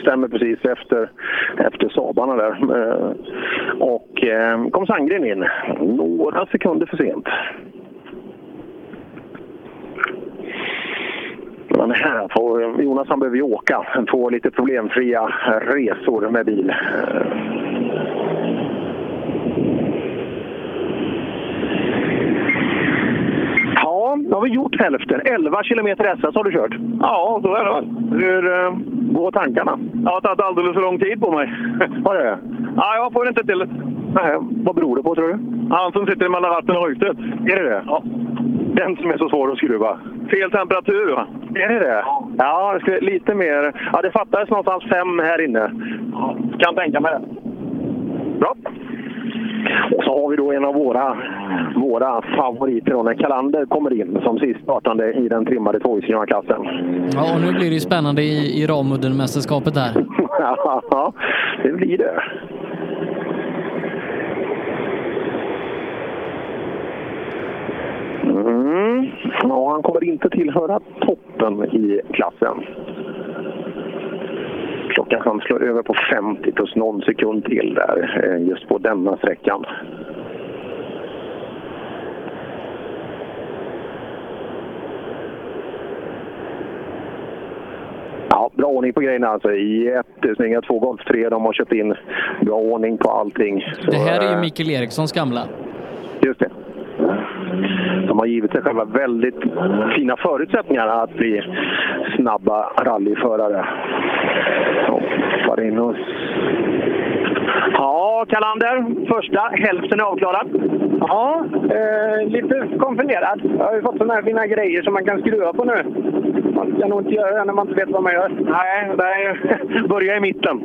S9: stämmer precis efter, efter Sabarna där. Eh, Och kom Sandgren in några sekunder för sent. Men här får, Jonas han behöver ju åka, få lite problemfria resor med bil. Ja, nu har vi gjort hälften. 11 kilometer SS har du kört.
S14: Ja, så är det
S9: Hur eh, går tankarna?
S14: Jag har tagit alldeles för lång tid på mig.
S9: Har det?
S14: Ja, jag får inte till det.
S9: Nej, vad beror det på tror du?
S14: Han som sitter mellan ratten och ryktet.
S9: Är det det?
S14: Ja.
S9: Den som är så svår att skruva?
S14: Fel temperatur va?
S9: Är det det? Ja, det skulle, lite mer. Ja, det fattades någonstans fem här inne.
S14: Ja, kan tänka mig det.
S9: Bra. Och så har vi då en av våra, våra favoriter då, när Kalander kommer in som sist startande i den trimmade tvåhjulsklassen.
S4: Ja, och nu blir det ju spännande i, i Ramudden-mästerskapet där. (laughs)
S9: ja, det blir det. Mm. Ja, han kommer inte tillhöra toppen i klassen. Klockan han slår över på 50 plus någon sekund till där, eh, just på denna sträckan. Ja, bra ordning på grejerna alltså. Jättesnygga två Golf 3 de har köpt in. Bra ordning på allting. Så,
S4: Det här är ju
S9: eh,
S4: Mikael Erikssons gamla.
S9: Just det. De har givit sig själva väldigt fina förutsättningar att bli snabba rallyförare. Hoppar in och... Ja, Kalander. Första hälften är avklarad.
S24: Ja, eh, lite konfunderad. Jag har ju fått såna här fina grejer som man kan skruva på nu.
S22: Man ska nog inte göra det när man inte vet vad man gör.
S9: Nej, nej. börja i mitten.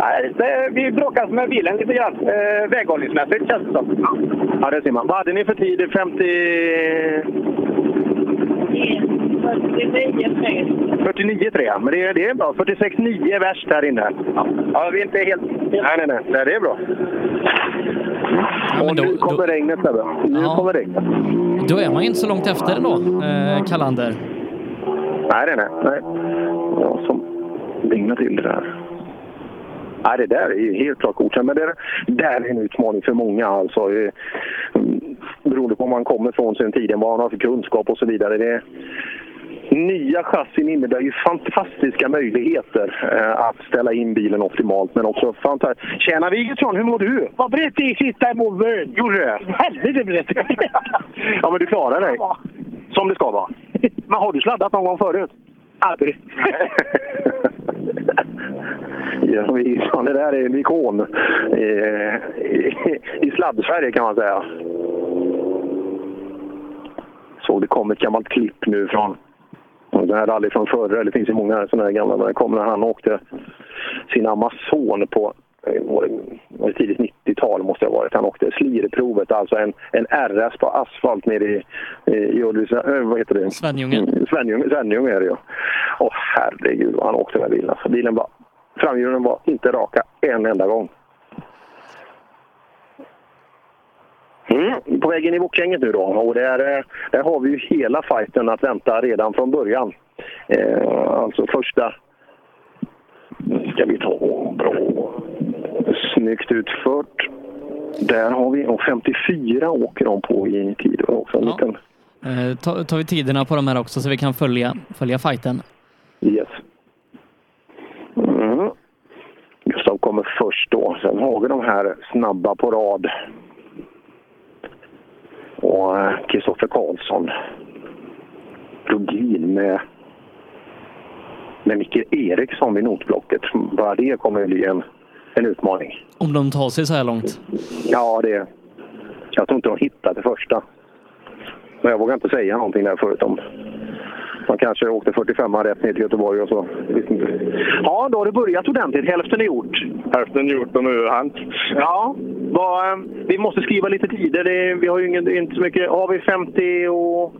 S22: Nej, det, vi bråkas med bilen lite grann. Eh, väghållningsmässigt känns det som.
S9: Ja, det ser man. Vad hade ni för tid? 50... 49 3 men det är, det är bra. 46,9 är värst här inne.
S22: Ja, vi är inte helt...
S9: Nej, nej, nej. nej det är bra. Och nu kommer regnet, Sebbe. Nu
S4: Ja.
S9: kommer regnet.
S4: Då är man inte så långt efter ändå, eh, Kalander.
S9: Nej, nej, nej. nej. Ja, som dignar till det där. Nej, det där är helt klart godkänt. Men det där är en utmaning för många. Alltså, eh, beroende på var man kommer från sen tiden, vad man har för kunskap och så vidare. Det, nya chassin innebär ju fantastiska möjligheter eh, att ställa in bilen optimalt. Men också fantastiskt. Tjena Wigertsson, hur mår du?
S22: Vad brett det gick sista målvön.
S9: Gjorde det?
S22: Helvete brett. (laughs)
S9: ja, men du klarar dig. Som det ska vara. Men har du sladdat någon gång förut?
S22: Aldrig. (laughs)
S9: Ja, vi- fan, det där är en ikon i, i, i sladd-Sverige kan man säga. Såg det kom ett gammalt klipp nu från det här rally från förra, eller det finns ju många sådana här gamla, när det kom när han åkte sin Amazon på eh, var det, tidigt 90-tal måste det ha varit. Han åkte Slirprovet, alltså en, en RS på asfalt nere i, i Ulricehamn, vad heter det?
S4: Svenljungen.
S9: Mm, Svenljung, Svenljung är det ju. Åh herregud vad han åkte den här bilen. Alltså, bilen var, framhjulen var inte raka en enda gång. Mm, på väg in i bockgänget nu då. Och där, eh, där har vi ju hela fighten att vänta redan från början. Eh, alltså första... Ska vi ta bra. Snyggt utfört. Där har vi, och 54 åker de på i tid också. Liten,
S4: Eh, ta- tar vi tiderna på de här också så vi kan följa, följa fighten.
S9: Yes. Mm. Gustav kommer först då. Sen har vi de här snabba på rad. Och eh, Kristoffer Karlsson. Rogin med, med Micke Eriksson vid notblocket. Bara det kommer bli en, en utmaning.
S4: Om de tar sig så här långt.
S9: Ja, det... Jag tror inte de hittar det första. Men jag vågar inte säga någonting där förut om... Man kanske åkte 45 rätt ner till Göteborg och så. Ja, då har det börjat ordentligt. Hälften är gjort.
S15: Hälften gjort och nu är hänt.
S9: Ja, vad, eh, vi måste skriva lite tider. Det, vi har ju ingen, inte så mycket. Har vi 50 och...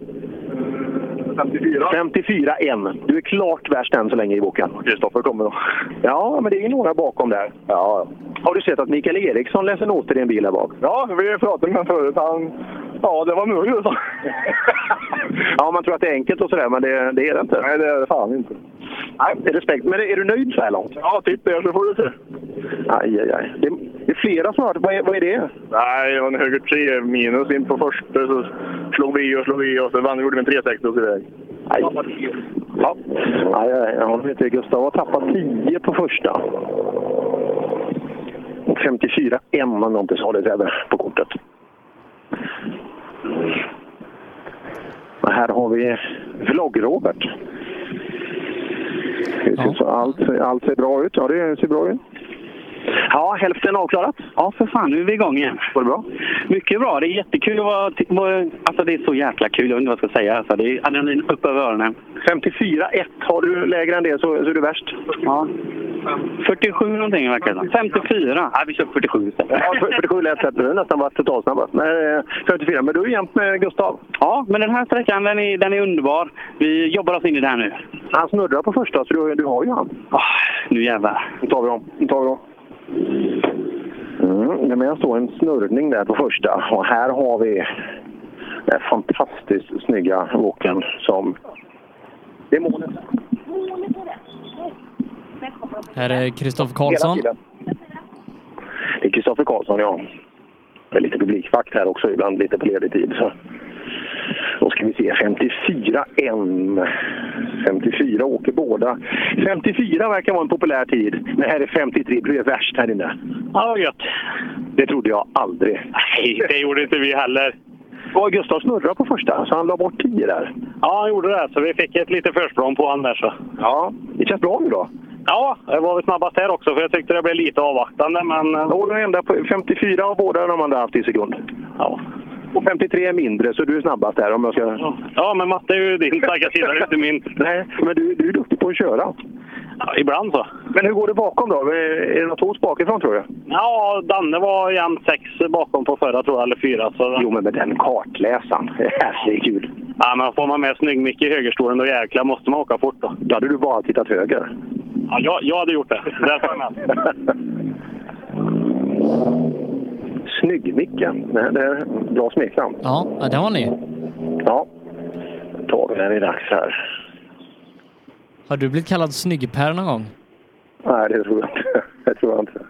S9: 54. 54 en. Du är klart värst än så länge i boken.
S15: Kristoffer kommer då.
S9: Ja, men det är några bakom där.
S15: Ja,
S9: Har du sett att Mikael Eriksson läser noter i en bil här bak?
S15: ja vi pratade med honom förut. Han, ja, det var möjligt.
S9: Ja, man tror att det är enkelt och sådär, men det, det är det inte.
S15: Nej, det är det fan inte.
S9: Nej, det är respekt. Men är du nöjd så här långt?
S15: Ja, titta där så får du se.
S9: Aj, aj, aj. Det, det är flera hört. Vad är, vad är det?
S15: Nej, det var en höger 3 minus in på första. Så slog vi och slog vi och så vann, gjorde vi en 360 och så iväg.
S9: Aj. Ja. Aj, aj, ja, du vet det. Gustav har tappat 10 på första. Och 54 en om jag inte sa det Sebbe, på kortet. Och här har vi Vlogg-Robert. Ja. Allt, allt ser bra ut. Ja, det ser bra ut. Ja, hälften avklarat.
S18: Ja, för fan, nu är vi igång igen.
S9: Var det bra?
S18: Mycket bra. Det är jättekul att vara... Alltså, det är så jäkla kul. Jag vet inte vad jag ska säga. Alltså, det är adrenalin upp över öronen.
S9: 54-1. Har du lägre än det så, så är du värst.
S18: Ja. 47 någonting verkar det som. 54. Ja, vi kör 47 istället.
S9: Ja, 47 lät rätt. Du har nästan varit totalsnabbast. Men, eh, 54. Men du är jämnt med Gustav.
S18: Ja, men den här sträckan den är, den är underbar. Vi jobbar oss in i det här nu.
S9: Han snurrar på första, så du, du har ju han.
S18: Ah, nu jävlar.
S9: Nu tar vi dem. Nu tar vi dem. Mm, det med står en snurrning där på första. Och här har vi den fantastiskt snygga walken som... Det är målet.
S4: Här är Kristoffer Karlsson.
S9: Det är Kristoffer Karlsson, ja. Det är lite publikvakt här också ibland, lite på ledig tid. Så. Då ska vi se, 54 en. 54 åker båda. 54 verkar vara en populär tid. Men här är 53, det blir värst här inne.
S14: Ja, gött.
S9: Det trodde jag aldrig.
S14: Nej, det gjorde inte vi heller.
S9: Och Gustav snurrade på första, så han la bort 10 där.
S14: Ja, han gjorde det. Så vi fick ett litet försprång på honom där. Så.
S9: Ja, det känns bra nu då.
S14: Ja, det var väl snabbast här också, för jag tyckte det blev lite avvaktande. Men...
S9: Och den enda på 54 av båda de andra haft i sekund.
S14: Ja.
S9: Och 53 är mindre, så du är snabbast där om jag ska...
S14: Ja, men matte är ju din starka sida, inte min.
S9: Nej, men du, du är duktig på att köra.
S14: Ja, ibland så.
S9: Men hur går det bakom då? Är det något hos bakifrån tror du?
S14: Ja, Danne var jämnt sex bakom på förra tror jag, eller fyra. Så...
S9: Jo, men med den kartläsaren. (laughs) Herregud.
S14: Ja, men får man med snygg-Micke i högerstolen då jäklar måste man åka fort då.
S9: Då hade du bara tittat höger.
S14: Ja, jag, jag hade gjort det. Där tar jag (laughs) med.
S9: Snygg-Micke. Det det är bra smeknamn.
S4: Ja, det har ni.
S9: Ja. Då tar vi när det är dags här.
S4: Har du blivit kallad snygg-Per någon gång?
S9: Nej, det tror jag inte. (laughs) Det tror jag inte.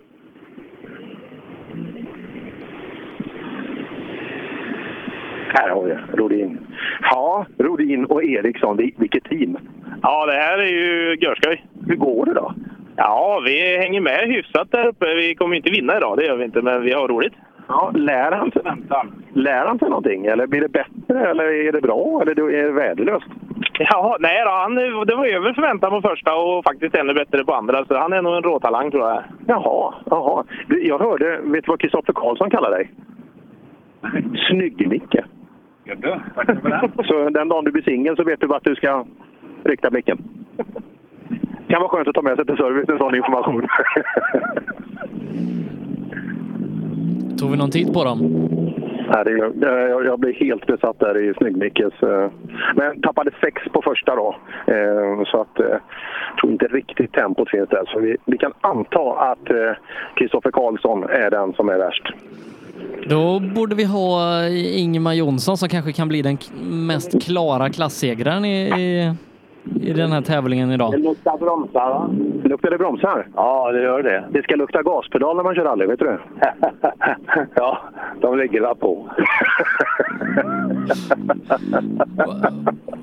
S9: Här har vi Rodin. Ja, Rodin och Eriksson. Vil- Vilket team!
S14: Ja, det här är ju görskoj.
S9: Hur går det då?
S14: Ja, vi hänger med hyfsat där uppe. Vi kommer inte vinna idag, det gör vi inte, men vi har roligt.
S9: Ja, lär han sig, lär han sig någonting? Eller blir det bättre? Eller är det bra? Eller är det värdelöst?
S14: Ja, nej då, han, det var över förväntan på första och faktiskt ännu bättre på andra. Så han är nog en råtalang tror jag.
S9: Jaha, jaha. Jag hörde, vet du vad Kristoffer Karlsson kallar dig? Snygg-Micke. Så den dagen du blir singel så vet du vart du ska rikta blicken. kan vara skönt att ta med sig till service en sån information. (laughs)
S4: Tog vi någon tid på dem?
S9: Nej, det, jag, jag blev helt besatt där i Snygg-Mickes. eh, Men tappade sex på första då. Eh, Så att eh, jag tror inte riktigt tempot finns där. Så vi, vi kan anta att eh, Kristoffer Karlsson är den som är värst.
S4: Då borde vi ha Ingemar Jonsson som kanske kan bli den mest klara klassegraren i, i, i den här tävlingen idag.
S9: luktar bromsar va? Luktar det bromsar? Ja, det gör det. Det ska lukta gaspedal när man kör rally, vet du det? (laughs) ja, de ligger där på. (laughs)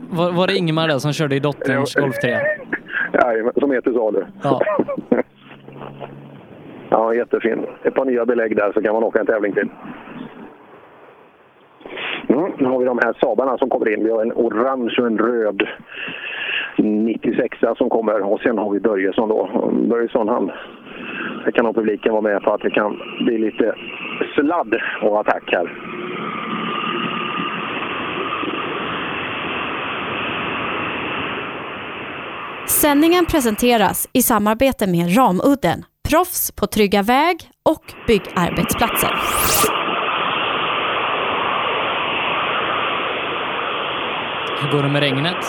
S4: Var, var det Ingemar där som körde i dotterns Golf 3?
S9: Jajamän, som till salu.
S4: Ja. (laughs)
S9: ja, jättefin. Ett par nya belägg där så kan man åka en tävling till. Mm, nu har vi de här Sabarna som kommer in. Vi har en orange och en röd 96 som kommer och sen har vi Börjesson då. Börjesson han, det kan nog publiken vara med på att det kan bli lite sladd och attack här.
S5: Sändningen presenteras i samarbete med Ramudden, proffs på trygga väg och byggarbetsplatser.
S4: Hur går det med regnet?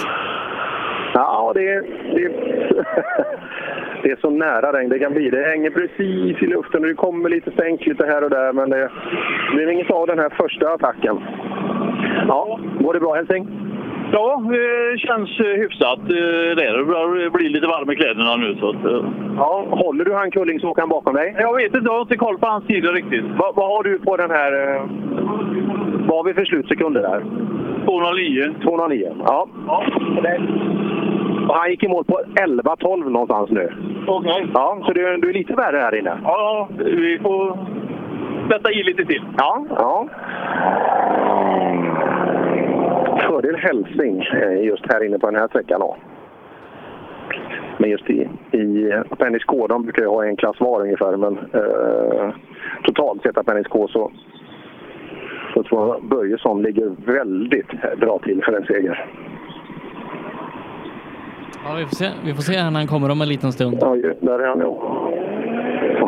S9: Ja, det är, det, är, (laughs) det är så nära regn det kan bli. Det hänger precis i luften och det kommer lite stänk lite här och där, men det blir inget av den här första attacken. Ja, går det bra Helsing?
S23: Ja, det känns eh, hyfsat. Eh, Det är det börjar bli lite varm i kläderna nu. Så att, eh.
S9: Ja, håller du han Kullingsåkaren bakom dig?
S23: Jag vet inte, jag har inte koll på hans tider riktigt.
S9: Vad, vad har du på den här... Vad har vi för slutsekunder där?
S23: 209.
S9: 209, ja. Det- Och han gick i mål på 11-12 någonstans nu.
S23: Okej.
S9: Ja, så du, du är lite värre här inne?
S23: Ja, vi får sätta i lite till.
S9: Ja, ja. Fördel Hälsing eh, just här inne på den här sträckan. Då. Men just i, i Appendix K, de brukar ju ha en klass var ungefär, men eh, totalt sett Appendix K så, så tror jag Börjesson ligger väldigt bra till för en seger.
S4: Ja, vi får se, vi får se när han kommer om en liten stund.
S9: Oj, där är han ja.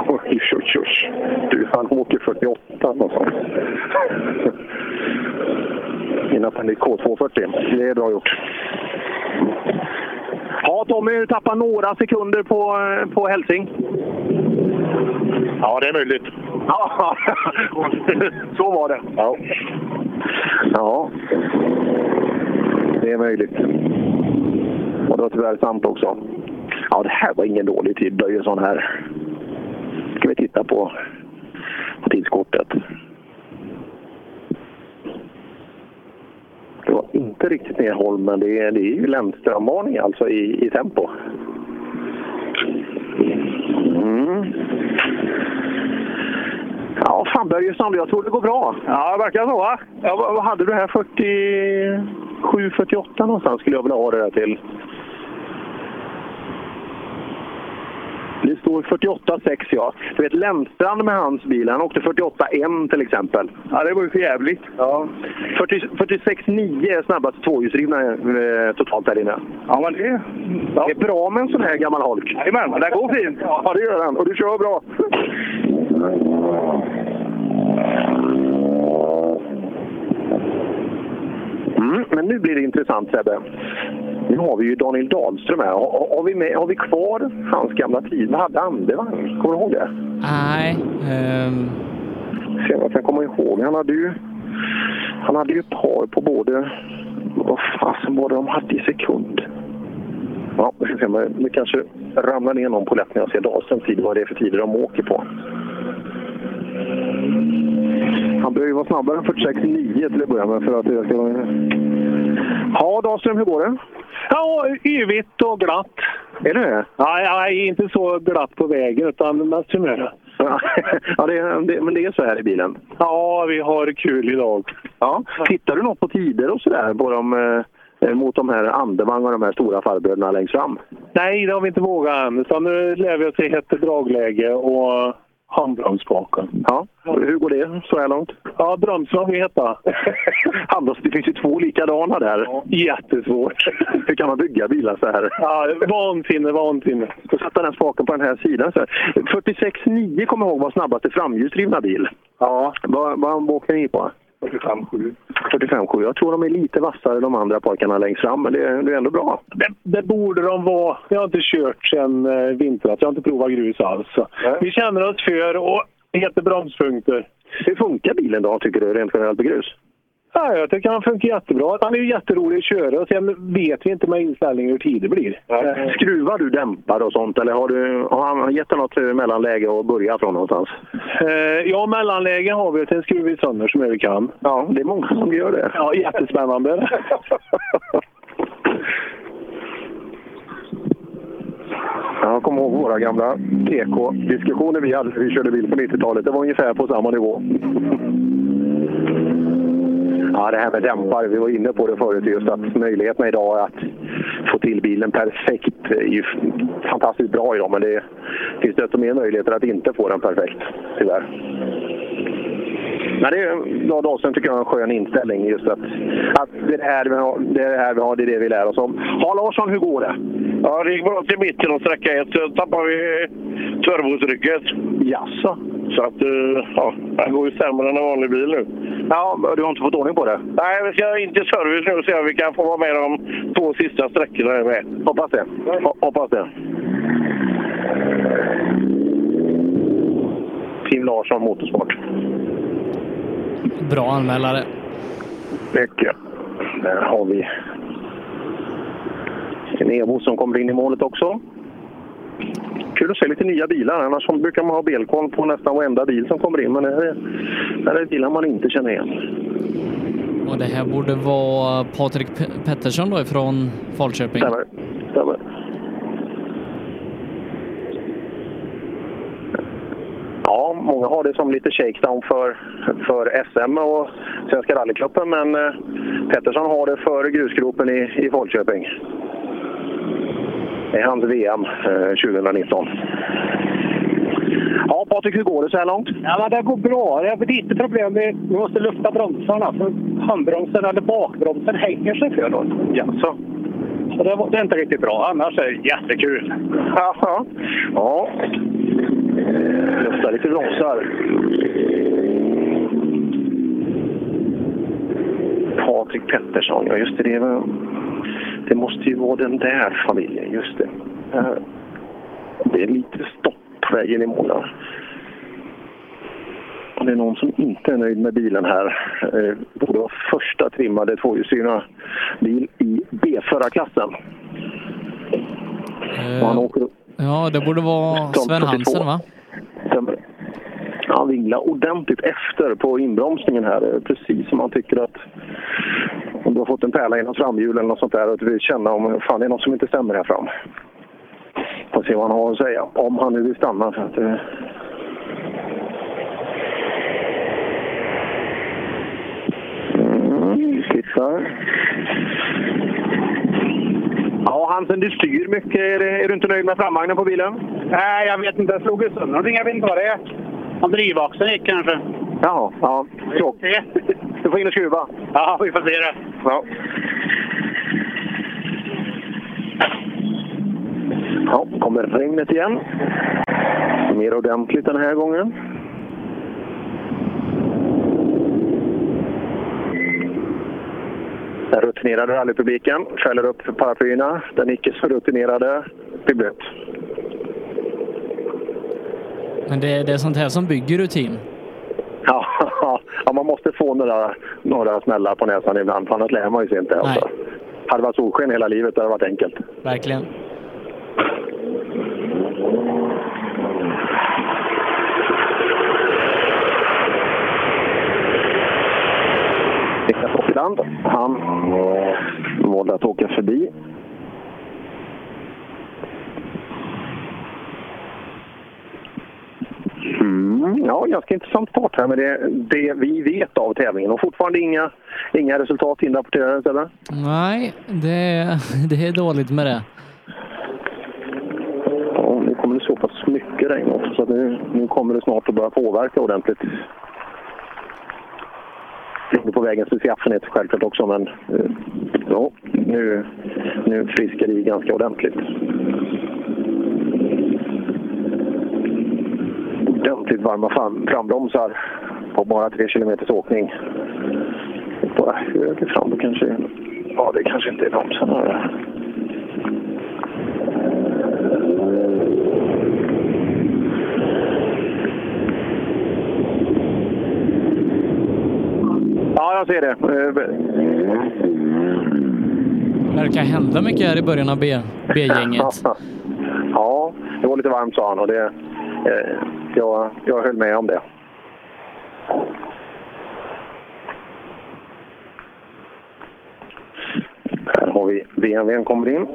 S9: Oj, oj, oj. Du, han åker 48 någonstans. In Appendix K240. Det är bra gjort. Ja, Tommy tappar några sekunder på, på Hälsing.
S14: Ja, det är möjligt.
S9: Ja, (laughs) så var det. Ja. ja, det är möjligt. Och det var tyvärr sant också. Ja, det här var ingen dålig tid, Börjesson här. Ska vi titta på, på tidskortet. Det var inte riktigt ner Holm, men det är, det är ju Lennström-varning alltså i, i tempo. Mm. Ja, fan Börjesson, jag tror det går bra. Ja, det verkar så va? Ja, vad, vad hade du här? 47, 48 någonstans skulle jag vilja ha det där till. Det står 48,6 ja. Du vet Lennstrand med hans bil, han åkte 48,1 till exempel.
S24: Ja, det var ju för jävligt.
S9: Ja. 40 46,9 är snabbast tvåhjulsdrivna eh, totalt här inne.
S24: Ja, men det...
S9: Ja. Det är bra med en sån här gammal holk.
S24: Jajamän, det går fint.
S9: Ja, det gör han. Och du kör bra. Mm, men nu blir det intressant Sebbe. Nu har vi ju Daniel Dahlström här. Har, har, vi, med, har vi kvar hans gamla tid? Vad hade Andevang? Kommer du ihåg det?
S4: Nej. ehm,
S9: Se om jag kan komma ihåg. Han hade ju, han hade ju par på både... Vad fasen var det de hade i sekund? Ja, vi ska se. Men det kanske ramlar ner någon på lätt när jag ser Dahlströms tid. Vad det är för tider de åker på. Han behöver ju vara snabbare än 46,9 till att börja med för att det ska vara... Ja, Dahlström, hur går det?
S24: Ja, yvigt och glatt.
S9: Är det det?
S24: Nej, nej, inte så glatt på vägen utan mest humöret. (laughs)
S9: ja, det, det, men det är så här i bilen.
S24: Ja, vi har kul idag.
S9: Ja. Tittar du något på tider och sådär på de, eh, mot de här Andevang och de här stora farbröderna längst fram?
S24: Nej, det har vi inte vågat än. Utan nu lär vi oss i hett dragläge och handbromsspaken.
S9: Ja, hur går det så här långt?
S24: Ja, bromsen har vi heta.
S9: Det finns ju två likadana där.
S24: Jättesvårt.
S9: Hur kan man bygga bilar så här?
S24: Ja, vansinne, vansinne.
S9: Då sätta den spaken på den här sidan. Så här. 46,9 kommer jag ihåg var snabbaste framhjulsdrivna bil.
S24: Ja.
S9: Vad, vad åker ni på?
S24: 45,7.
S9: 45,7. Jag tror de är lite vassare de andra pojkarna längst fram, men det, är- det är ändå bra.
S24: Det, det borde de vara. Jag har inte kört sedan eh, vintras. Jag har inte provat grus alls. Vi känner oss för och heter bromspunkter.
S9: Hur funkar bilen då, tycker du, rent generellt på grus?
S24: Ja, jag tycker han funkar jättebra. Han är ju jätterolig att köra och sen vet vi inte med inställningen hur tid det blir. Eh,
S9: Skruvar du dämpare och sånt, eller har, du, har han gett dig något eh, mellanläge att börja från någonstans?
S24: Eh, ja, mellanläge har vi sen skruvar vi sönder så mycket vi kan.
S9: Ja, det är många som gör det.
S24: Ja, jättespännande. (laughs)
S9: Jag kommer ihåg våra gamla PK-diskussioner vi hade när vi körde bil på 90-talet. Det var ungefär på samma nivå. Ja, det här med dämpare, vi var inne på det förut, just att möjligheterna idag att få till bilen perfekt är ju fantastiskt bra idag, men det finns desto mer möjligheter att inte få den perfekt, tyvärr. Men det är, ja, Dahlström tycker jag är en skön inställning, just att, att det, är det, här vi har, det är det här vi har, det är det vi lär oss om. Ja, Larsson, hur går det?
S14: Ja, det gick bra till mitten av sträcka ett. Så tappade vi turbotrycket.
S9: Jaså?
S14: Så att, eh, ja, det går ju sämre än en vanlig bil nu.
S9: Ja, du har inte fått ordning på det?
S14: Nej, vi ska in till service nu och se om vi kan få vara med de två sista sträckorna med.
S9: Hoppas det. Ho- Hoppas det. Team Larsson Motorsport.
S4: Bra anmälare.
S9: Mycket. Där har vi en Evo som kommer in i målet också. Kul att se lite nya bilar. Annars brukar man ha belkoll på nästan varenda bil som kommer in. Men det här är, det här är bilar man inte känner igen.
S4: Och det här borde vara Patrik Pettersson då ifrån Falköping.
S9: Stämmer. Stämmer. Ja, många har det som lite shakedown för, för SM och Svenska rallycupen, men eh, Pettersson har det för grusgropen i, i Falköping. Det är hans VM eh, 2019. Ja, Patrik, hur går det så här långt?
S24: Ja, det går bra. Det är lite problem vi måste lufta bromsarna. För handbromsen eller bakbromsen hänger sig för oss.
S9: Jaså?
S24: Så det, det är inte riktigt bra. Annars är det jättekul.
S9: Jaha. Ja. Lufta lite bromsar. Patrik Pettersson, ja just det. Det, var, det måste ju vara den där familjen, just det. Eh, Det är lite stopp på vägen i där. Och det är någon som inte är nöjd med bilen här. Eh, borde vara första trimmade tvåhjulsdrivna bil i B-förarklassen. Han åker
S4: Ja, det borde vara Sven Hansen va?
S9: Han vinglar ordentligt efter på inbromsningen här. Det är Precis som man tycker att om du har fått en pärla i något framhjul eller något sånt där och du vill känna om fan det är något som inte stämmer här fram. Får se vad han har att säga. Om han nu vill stanna. För att, eh... mm, tittar. Ja, Hansen, du styr mycket. Är du inte nöjd med framvagnen på bilen?
S32: Nej, jag vet inte. Jag slog ju sönder någonting. Jag vet inte vad det är. Om drivaxeln gick kanske.
S9: Jaha, ja. Tråk. Du får in och skruva.
S32: Ja, vi får se det.
S9: Ja. Ja, kommer regnet igen. Mer ordentligt den här gången. Den rutinerade rallypubliken fäller upp paraplyerna. Den icke så rutinerade blir blöt.
S4: Men det, det är sånt här som bygger rutin.
S9: Ja, (laughs) ja, man måste få några, några smällar på näsan ibland, för annars lär man ju sig inte. Alltså. Hade det varit solsken hela livet hade det varit enkelt.
S4: Verkligen.
S9: Niklas Åkerland, han valde att åka förbi. Mm, ja, ganska intressant start här med det, det vi vet av tävlingen. Och fortfarande inga, inga resultat inrapporterade, eller?
S4: Nej, det, det är dåligt med det.
S9: Ja, nu kommer det så pass mycket regn också, så nu, nu kommer det snart att börja påverka ordentligt. Ligger på vägens beskaffenhet självklart också, men eh, ja, nu, nu friskar det i ganska ordentligt. Ordentligt varma fram, frambromsar på bara tre kilometers åkning. Bara höger fram då kanske... Ja, det kanske inte är bromsarna. Ja, jag ser det.
S4: verkar hända mycket här i början av B-gänget. (laughs)
S9: Ja, det var lite varmt sa han och det, jag, jag höll med om det. Här har vi BMWn kommer in.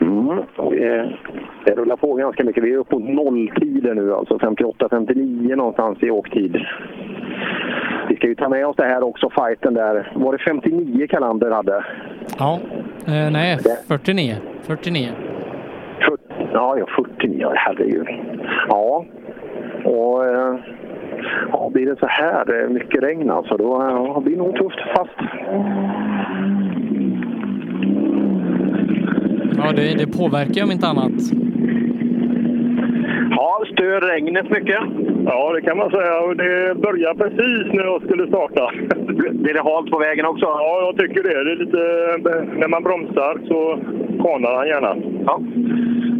S9: Mm. Det, det rullar på ganska mycket. Vi är uppe på nolltider nu, alltså 58-59 någonstans i åktid. Vi ska ju ta med oss det här också, fighten där. Var det 59 Kalander hade?
S4: Ja, eh, nej, 49. 49.
S9: Ja, ja 49, herregud. Ja, och eh, ja, blir det så här eh, mycket regn alltså, då ja, blir det nog tufft fast.
S4: Ja, det, det påverkar om inte annat.
S9: Ja, stör regnet mycket?
S10: Ja, det kan man säga. Det börjar precis när jag skulle starta.
S9: Blir det halt på vägen också?
S10: Ja, jag tycker det. det är lite, när man bromsar så kanar han gärna.
S9: Ja.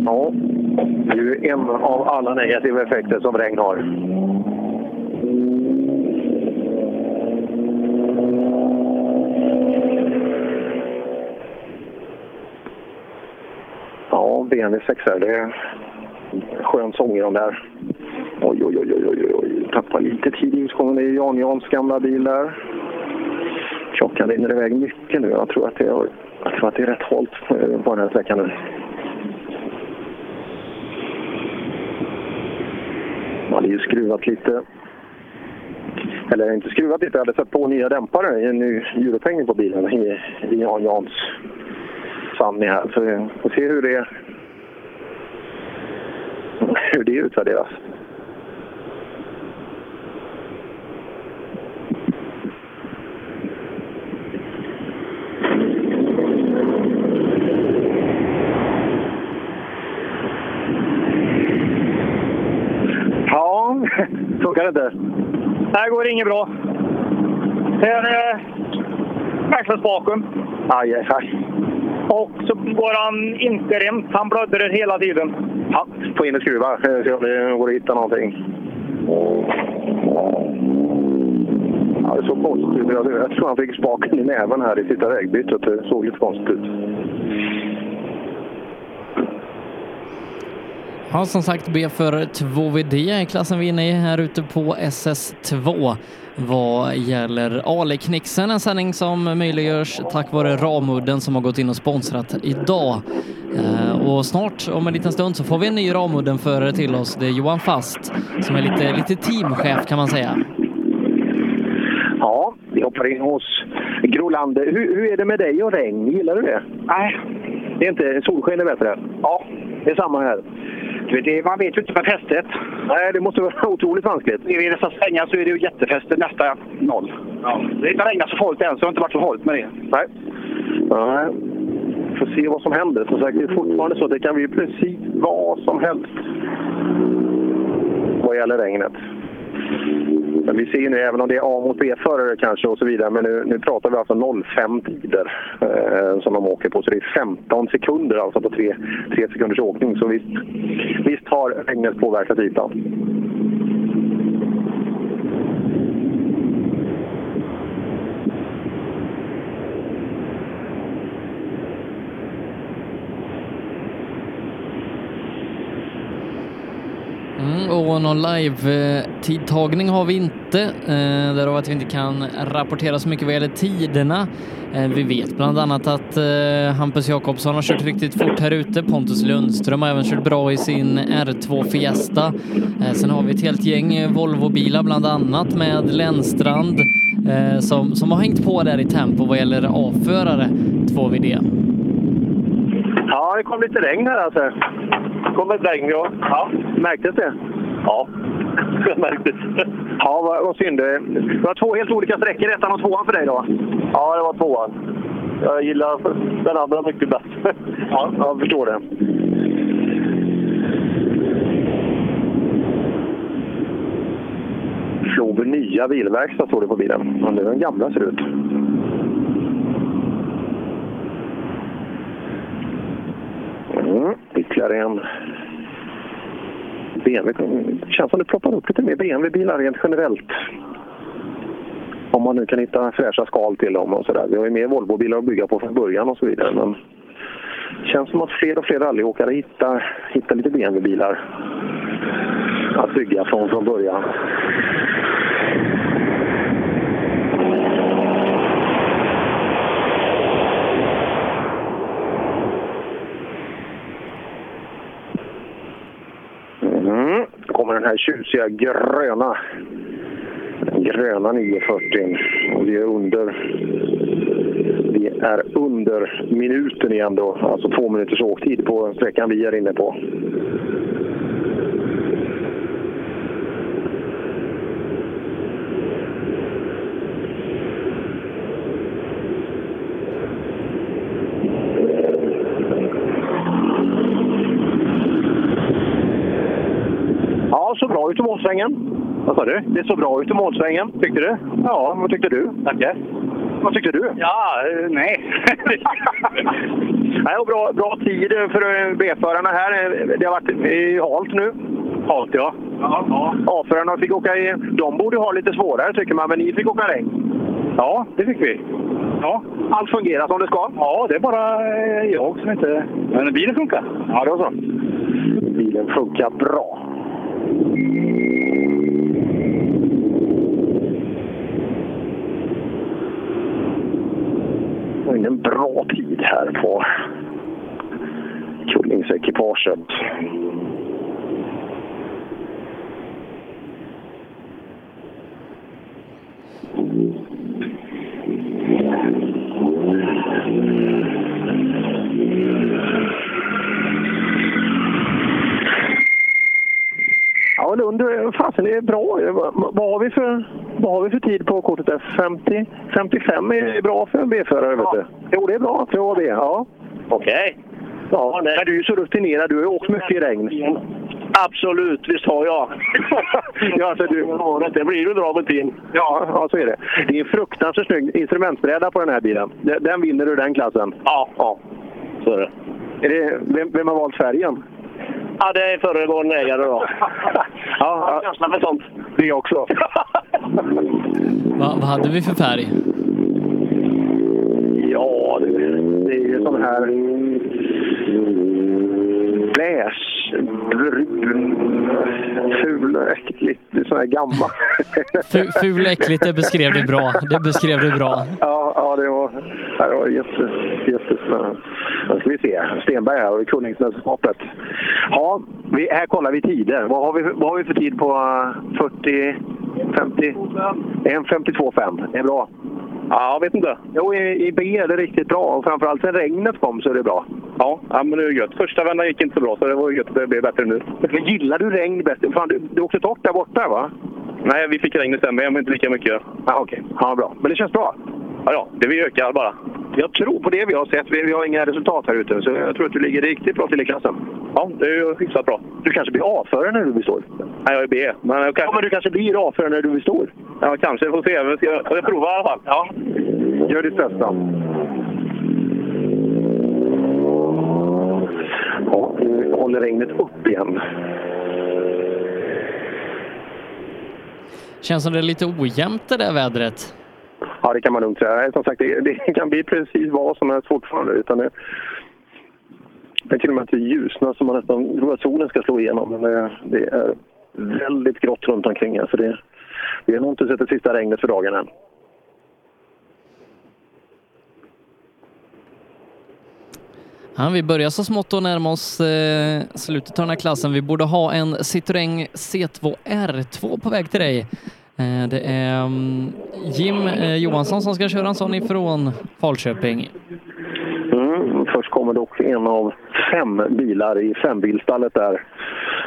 S9: ja, det är ju en av alla negativa effekter som regn har. Ja, BN6 här. Det är skön sång i de där. Oj, oj, oj, oj, oj, oj. Tappar lite tid i utgången. Det är Jan Jans gamla bil där. Klockan rinner iväg mycket nu. Jag tror att det är, jag tror att det är rätt halt eh, på den här sträckan nu. Man hade ju skruvat lite. Eller inte skruvat lite, jag hade satt på nya dämpare i en ny hjulupphängning på bilen i, i Jan Jans Fanny här. Så vi får se hur det, hur det utvärderas. Ja, det?
S33: Det här går inget bra. Här är växelspaken.
S9: Aj, aj, aj.
S33: Och så går han inte rent. Han blödde hela tiden.
S9: Ja, få in och skruva. eh, Se om det går att hitta någonting. Ja, det såg konstigt ut. Jag tror han fick spaken i näven här i sista vägbytet. Det såg lite konstigt ut.
S4: Ja, som sagt B för 2VD i klassen vi är inne i här ute på SS2 vad gäller Ale-knixen, en sändning som möjliggörs tack vare Ramudden som har gått in och sponsrat idag. Eh, och snart, om en liten stund, så får vi en ny Ramudden-förare till oss. Det är Johan Fast som är lite, lite teamchef kan man säga.
S9: Ja, Vi hoppar in hos Grolander. Hur, hur är det med dig och regn? Gillar du det?
S24: Nej.
S9: Det är inte solsken är bättre?
S24: Ja.
S9: Det är samma här.
S24: Det- Man vet ju inte med fästet.
S9: Nej, det måste vara (laughs) otroligt vanskligt.
S24: I nästa svängar så är det ju jättefäste, nästa noll. Ja. Det har inte regnat så farligt än, så det har inte varit så farligt med det.
S9: Nej. Nej. Får se vad som händer. Som sagt, det är fortfarande så att det kan bli precis vad som helst vad gäller regnet. Men vi ser ju nu, även om det är A mot B-förare kanske och så vidare, men nu, nu pratar vi alltså 05-tider eh, som de åker på. Så det är 15 sekunder alltså på tre, tre sekunders åkning. Så visst, visst har regnet påverkat ytan.
S4: Och någon live-tidtagning har vi inte, eh, därav att vi inte kan rapportera så mycket vad gäller tiderna. Eh, vi vet bland annat att eh, Hampus Jakobsson har kört riktigt fort här ute. Pontus Lundström har även kört bra i sin R2 Fiesta. Eh, sen har vi ett helt gäng Volvo-bilar bland annat med Lennstrand eh, som, som har hängt på där i tempo vad gäller A-förare 2VD.
S9: Ja, det kom lite regn här alltså. Det kom ett regn, ja. ja. Märktes det? Ja, (laughs) det märktes. Ja, vad, vad synd. Det var två helt olika sträckor, ettan och tvåan för dig då? Ja, det var tvåan. Jag gillar den andra mycket bättre. (laughs) Ja, jag förstår det. Floby nya bilverkstad står det på bilen. Men det är den gamla ser ut. Mm, ytterligare en BMW. Det känns som det ploppar upp lite mer BMW-bilar rent generellt. Om man nu kan hitta fräscha skal till dem och sådär. Vi har ju mer Volvo-bilar att bygga på från början och så vidare. Men det känns som att fler och fler rallyåkare hittar, hittar lite BMW-bilar att bygga från, från början. Mm. Då kommer den här tjusiga gröna gröna 940. Och vi är under vi är under minuten igen då. Alltså två minuters åktid på sträckan vi är inne på. Ja, så bra ut i målsvängen. Vad sa du? Det såg bra ut i målsvängen. Tyckte du? Ja, vad tyckte du? Tackar. Vad tyckte du?
S24: Ja, eh, nej. (laughs)
S9: Nej, och bra, bra tid för B-förarna här. Det har varit halt nu. Halt, ja. A-förarna fick åka i... De borde ha lite svårare tycker man, men ni fick åka regn.
S24: Ja, det fick vi. Ja.
S9: Allt fungerar som det ska?
S24: Ja, det är bara eh, jag som inte... Men bilen funkar.
S9: Ja, det var så. Bilen funkar bra. Det var en bra tid här på Kullingsekipaget. Ja, Lund, fasen det är bra. Vad har vi för, vad har vi för tid på kortet? där? 50, 55 är bra för en B-förare, vet du. Jo, det är bra för AB. Ja. Okej. Ja, men du är ju så rutinerad. Du har ju åkt mycket i regn. Absolut, visst har jag. (laughs) ja, alltså du... Det blir ju bra rutin. Ja, ja, så är det. Det är en fruktansvärt snygg instrumentbräda på den här bilen. Den, den vinner du den klassen. Ja, ja. så är det. Är det vem, vem har valt färgen? Ja, det är föregående ägare då. (laughs) ja, känsla för sånt. Det också. (laughs)
S4: Va, vad hade vi för färg?
S9: Ja, det, det är ju sån här beige, brun, ful och äckligt. Sån här gammal. (laughs)
S4: Fu- Ful och äckligt, det beskrev du bra. Det beskrev du bra.
S9: Ja, ja det var, det var jätte, jättespännande. Nu ska vi se. Stenberg här och Kullingsmästerskapet. Ja, vi, här kollar vi tider. Vad har vi, vad har vi för tid på eh, 40, 50? En 52,5. Det är bra. Ja, jag vet inte. Jo, i, i B är det riktigt bra. Och framförallt sen regnet kom så är det bra.
S25: Ja, ja men det är gött. Första vändan gick inte så bra, så det var gött att det blev bättre nu.
S9: Men gillar du regn bäst? Fan, du, du åkte torrt där borta, va?
S25: Nej, vi fick regn i stämmer, men inte lika mycket.
S9: Ja, Okej, ja, bra. Men det känns bra?
S25: Ja, ja. Det vi ökar bara.
S9: Jag tror på det vi har sett. Vi, vi har inga resultat här ute, så jag tror att du ligger riktigt bra till i klassen.
S25: Ja, det är ju hyfsat bra.
S9: Du kanske blir A-förare när du blir stor?
S25: Nej, jag är B. Men, jag kanske...
S9: Ja, men du kanske blir A-förare när du blir stor?
S25: Ja, kanske. Får se. Jag ska prova i alla fall.
S9: Ja. Gör ditt bästa. Ja, nu håller regnet upp igen.
S4: Känns som det är lite ojämnt det där vädret.
S9: Ja, det kan man lugnt säga. Som sagt, det, det kan bli precis vad som helst fortfarande. Utan det, det är till och med att det ljusnar så man nästan tror att solen ska slå igenom. Men det, det är väldigt grått runt omkring här. Så det, vi har nog inte sett det sista regnet för dagen än.
S4: Ja, vi börjar så smått att närma oss eh, slutet av den här klassen. Vi borde ha en Citroën C2 R2 på väg till dig. Eh, det är mm, Jim eh, Johansson som ska köra en sån ifrån Falköping.
S9: Mm, först kommer dock en av fem bilar i fembilstallet där.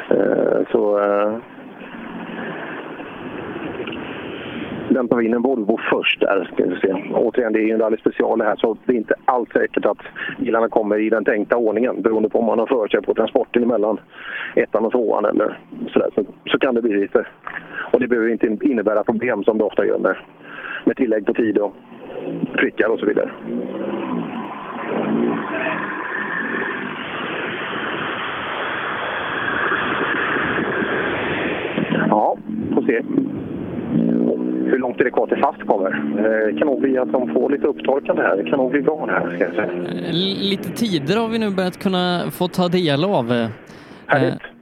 S9: Eh, så eh, lämpar vi in en Volvo först där. Ska vi se. Återigen, det är ju en rallyspecial det här så det är inte alls säkert att bilarna kommer i den tänkta ordningen beroende på om man har för sig på transporten mellan ettan och tvåan eller sådär. Så, så kan det bli lite. Och det behöver inte innebära problem som det ofta gör med, med tillägg på tid och prickar och så vidare. Ja, får se hur långt är det kvar till fast kommer. Det kan nog bli att de får lite upptorkande här. Det kan nog bli bra här, ska jag säga.
S4: Eh, Lite tider har vi nu börjat kunna få ta del av. Eh,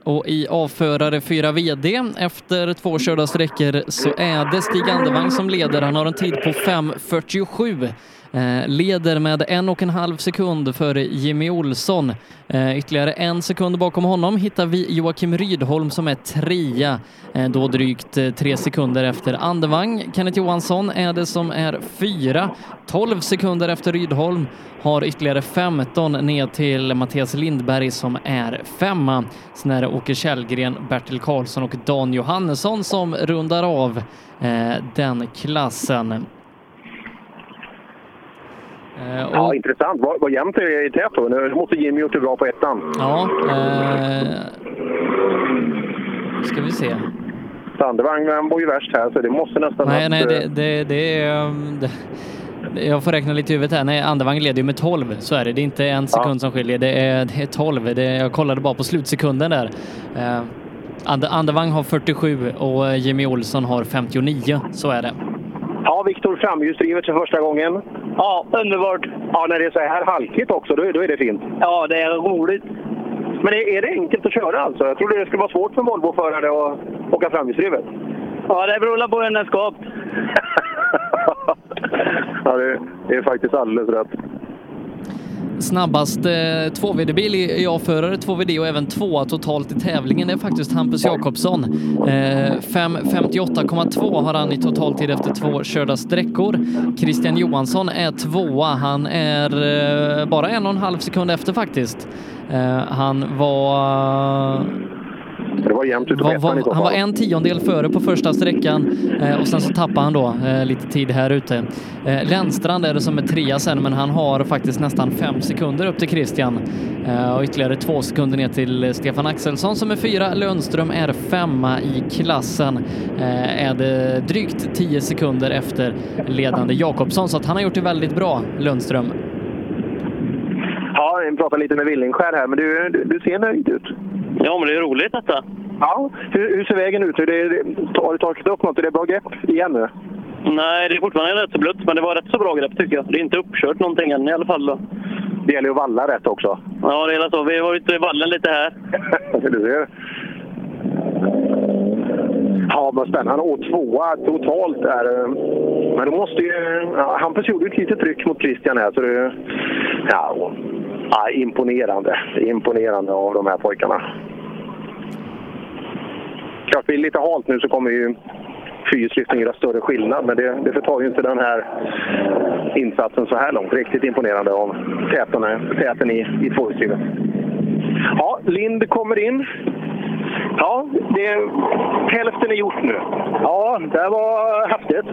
S4: och i avförare 4 VD efter två körda sträckor så är det Stig Andevang som leder. Han har en tid på 5.47. Eh, leder med en och en halv sekund före Jimmy Olsson. Eh, ytterligare en sekund bakom honom hittar vi Joakim Rydholm som är trea, eh, då drygt tre sekunder efter Andevang. Kenneth Johansson är det som är fyra, 12 sekunder efter Rydholm, har ytterligare 15 ner till Mattias Lindberg som är femma. Sen är det Åke Källgren, Bertil Karlsson och Dan Johannesson som rundar av den klassen. Eh, och-
S9: Ja, intressant. Vad, vad jämnt det är i tät då. Nu måste Jimmy gjort det bra på ettan.
S4: Ja, eh, ska vi se.
S9: Sandevang bor ju värst här så det måste nästan...
S4: Nej,
S9: att,
S4: nej,
S9: eh,
S4: det, det, det är... um, Det, jag får räkna lite i huvudet här. Nej, Andevang leder ju med 12, så är det. Det är inte en sekund som skiljer, det är, det är 12. Det, jag kollade bara på slutsekunden där. Eh, Ande, Andevang har 47 och Jimmy Olsson har 59, så är det.
S9: Ja, Viktor framhjulsdrivet för första gången.
S11: Ja, underbart.
S9: Ja, när det är så här halkigt också, då, är- då är det fint.
S11: Ja, det är roligt.
S9: Men är, är det enkelt att köra alltså? Jag trodde det skulle vara svårt för Volvo-förare att åka framhjulsdrivet.
S11: Ja, det beror på hur den är skapt. (laughs)
S9: Ja, det, är faktiskt alldeles rätt.
S4: Snabbast eh, 2VD-bil i i A-förare, 2VD och även tvåa totalt i tävlingen är faktiskt Hampus Jakobsson. Eh, 5.58,2 har han i totaltid efter två körda sträckor. Christian Johansson är tvåa. Han är eh, bara en och en halv sekund efter faktiskt. Eh, han var
S9: det var jämnt ute på ettan
S4: han var en tiondel före på första sträckan eh, och sen så tappade han då eh, lite tid här ute. Eh, Lennstrand är det som är trea sen, men han har faktiskt nästan fem sekunder upp till Christian eh, och ytterligare två sekunder ner till eh, Stefan Axelsson som är fyra. Lundström är femma i klassen. Eh, är det drygt tio sekunder efter ledande Jakobsson, så att han har gjort det väldigt bra, Lundström.
S9: Ja, jag pratar lite med Willingskär här, men du, du, du ser nöjd ut.
S25: Ja, men det är roligt detta.
S9: Ja, hur, hur ser vägen ut? Hur det, har du torkat upp något? Är det bra grepp igen nu?
S25: Nej, det är fortfarande rätt så blött, men det var rätt så bra grepp tycker jag. Det är inte uppkört någonting än i alla fall. Då.
S9: Det gäller ju att valla rätt också.
S25: Ja, det är så. Vi var ute i vallen lite här. (laughs)
S9: du ser. Ja, vad spännande. Och tvåa totalt där. Men då måste ju... Ja, Hampus gjorde ju ett litet tryck mot Christian här, så det... Ja, och, ja, imponerande. Imponerande av de här pojkarna. Klart, blir det lite halt nu så kommer ju fyrhjulslyftning göra större skillnad. Men det, det förtar ju inte den här insatsen så här långt. Riktigt imponerande av täten, täten i, i tvåhjulsdrivet. Ja, Lind kommer in. Ja, det, hälften är gjort nu.
S11: Ja, det var häftigt.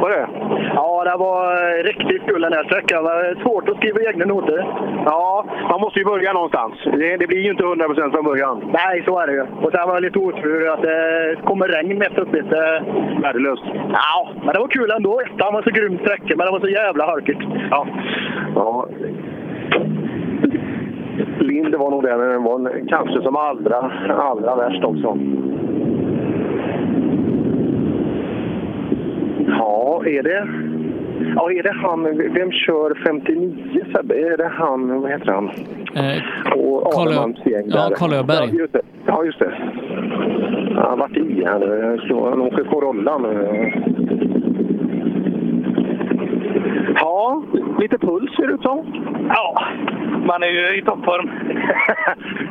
S9: Var det?
S11: Ja, det var riktigt kul den här sträckan. Det var svårt att skriva egna noter.
S9: Ja, man måste ju börja någonstans. Det, det blir ju inte 100% från början.
S11: Nej, så är det ju. Och sen var det lite otur att det kommer regn mitt uppe det.
S9: Värdelöst.
S11: Ja, men det var kul ändå. Ettan var så grym sträcka, men det var så jävla halkigt.
S9: Ja. ja. Lind var nog den, den var kanske som allra, allra värst också. Ja, är det... Ja, är det han... Vem kör 59 Sebbe? Är det han... Vad heter han?
S4: Eh,
S9: Och
S4: ja. Karl Öberg.
S9: Ja, just det. Ja, just det. Han har varit i här Han åker Corolla nu. Ja, lite puls ser det ut som.
S19: Ja, man är ju i toppform.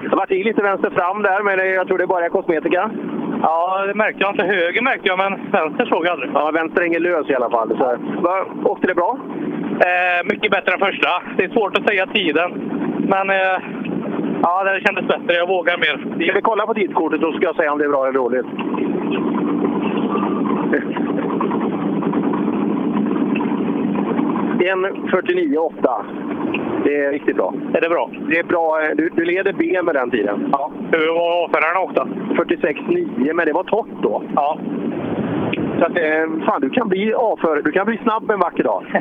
S9: Det varit i lite vänster fram där, men jag tror det bara är kosmetika.
S19: Ja, det märkte jag inte. Höger märkte jag, men vänster såg jag aldrig.
S9: Ja, vänster hänger lös i alla fall. Så, va, åkte det bra?
S19: Eh, mycket bättre än första. Det är svårt att säga tiden. Men eh, ja, det kändes bättre. Jag vågar mer.
S9: Ska vi kolla på tidkortet så ska jag säga om det är bra eller dåligt. En 49,8. Det är riktigt bra.
S19: Är det bra?
S9: Det är bra. Du, du leder B med den tiden.
S19: Ja. Hur var åkta?
S9: 46,9, men det var torrt då.
S19: Ja.
S9: Så att, eh, fan, du kan bli avför. Du kan bli snabb en vacker dag. (laughs)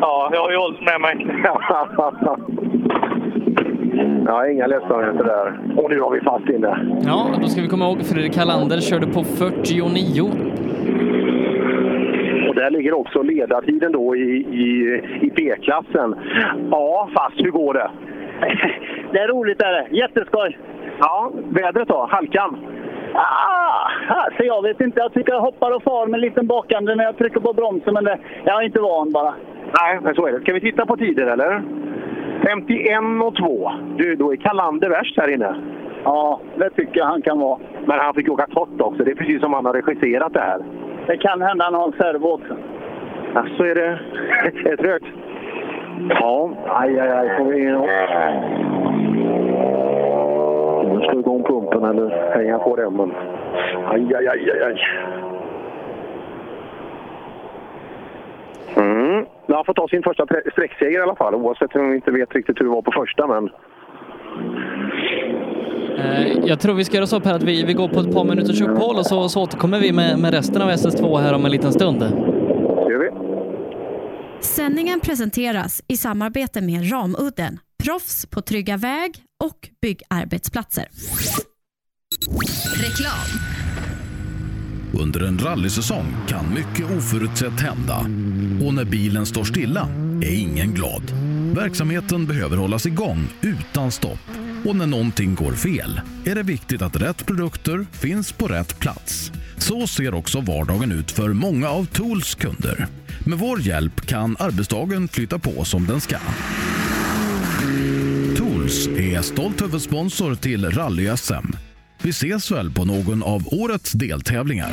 S19: ja, jag har ju hållit med mig. (laughs)
S9: ja, inga ledsamheter där. Och nu har vi fast inne.
S4: Ja, då ska vi komma ihåg Fredrik Hallander körde på 49.
S9: Där ligger också ledartiden då i, i, i B-klassen. Ja, fast hur går det? (laughs)
S11: Det är roligt är det. Jätteskoj.
S9: Ja, vädret då? Halkan?
S11: Ah, alltså jag vet inte. Jag tycker jag hoppar och far med en liten bakande när jag trycker på bromsen, men det, jag är inte van bara.
S9: Nej, men så är det. Ska vi titta på tider eller? 51 och 2. Du, då är Kalander värst här inne.
S11: Ja, det tycker jag han kan vara.
S9: Men han fick åka torrt också. Det är precis som han har regisserat det här.
S11: Det kan hända han har en servo också.
S9: Ja, så är det. Är det trögt? Ja, aj, aj, aj. Får vi in och... Nu slå igång pumpen eller hänga på remmen. Aj, aj, aj, aj, aj. Mm. Han får ta sin första sträckseger i alla fall, oavsett om vi inte vet riktigt hur det var på första. Men
S4: jag tror vi ska göra så Per att vi, vi går på ett par minuters uppehåll och så, så återkommer vi med, med resten av SS2 här om en liten stund.
S9: det gör vi.
S5: Sändningen presenteras i samarbete med Ramudden, proffs på trygga väg och byggarbetsplatser.
S1: Reklam. Under en rallysäsong kan mycket oförutsett hända. Och när bilen står stilla är ingen glad. Verksamheten behöver hållas igång utan stopp. Och när någonting går fel är det viktigt att rätt produkter finns på rätt plats. Så ser också vardagen ut för många av Tools kunder. Med vår hjälp kan arbetsdagen flytta på som den ska. Tools är stolt huvudsponsor till Rally-SM. Vi ses väl på någon av årets deltävlingar.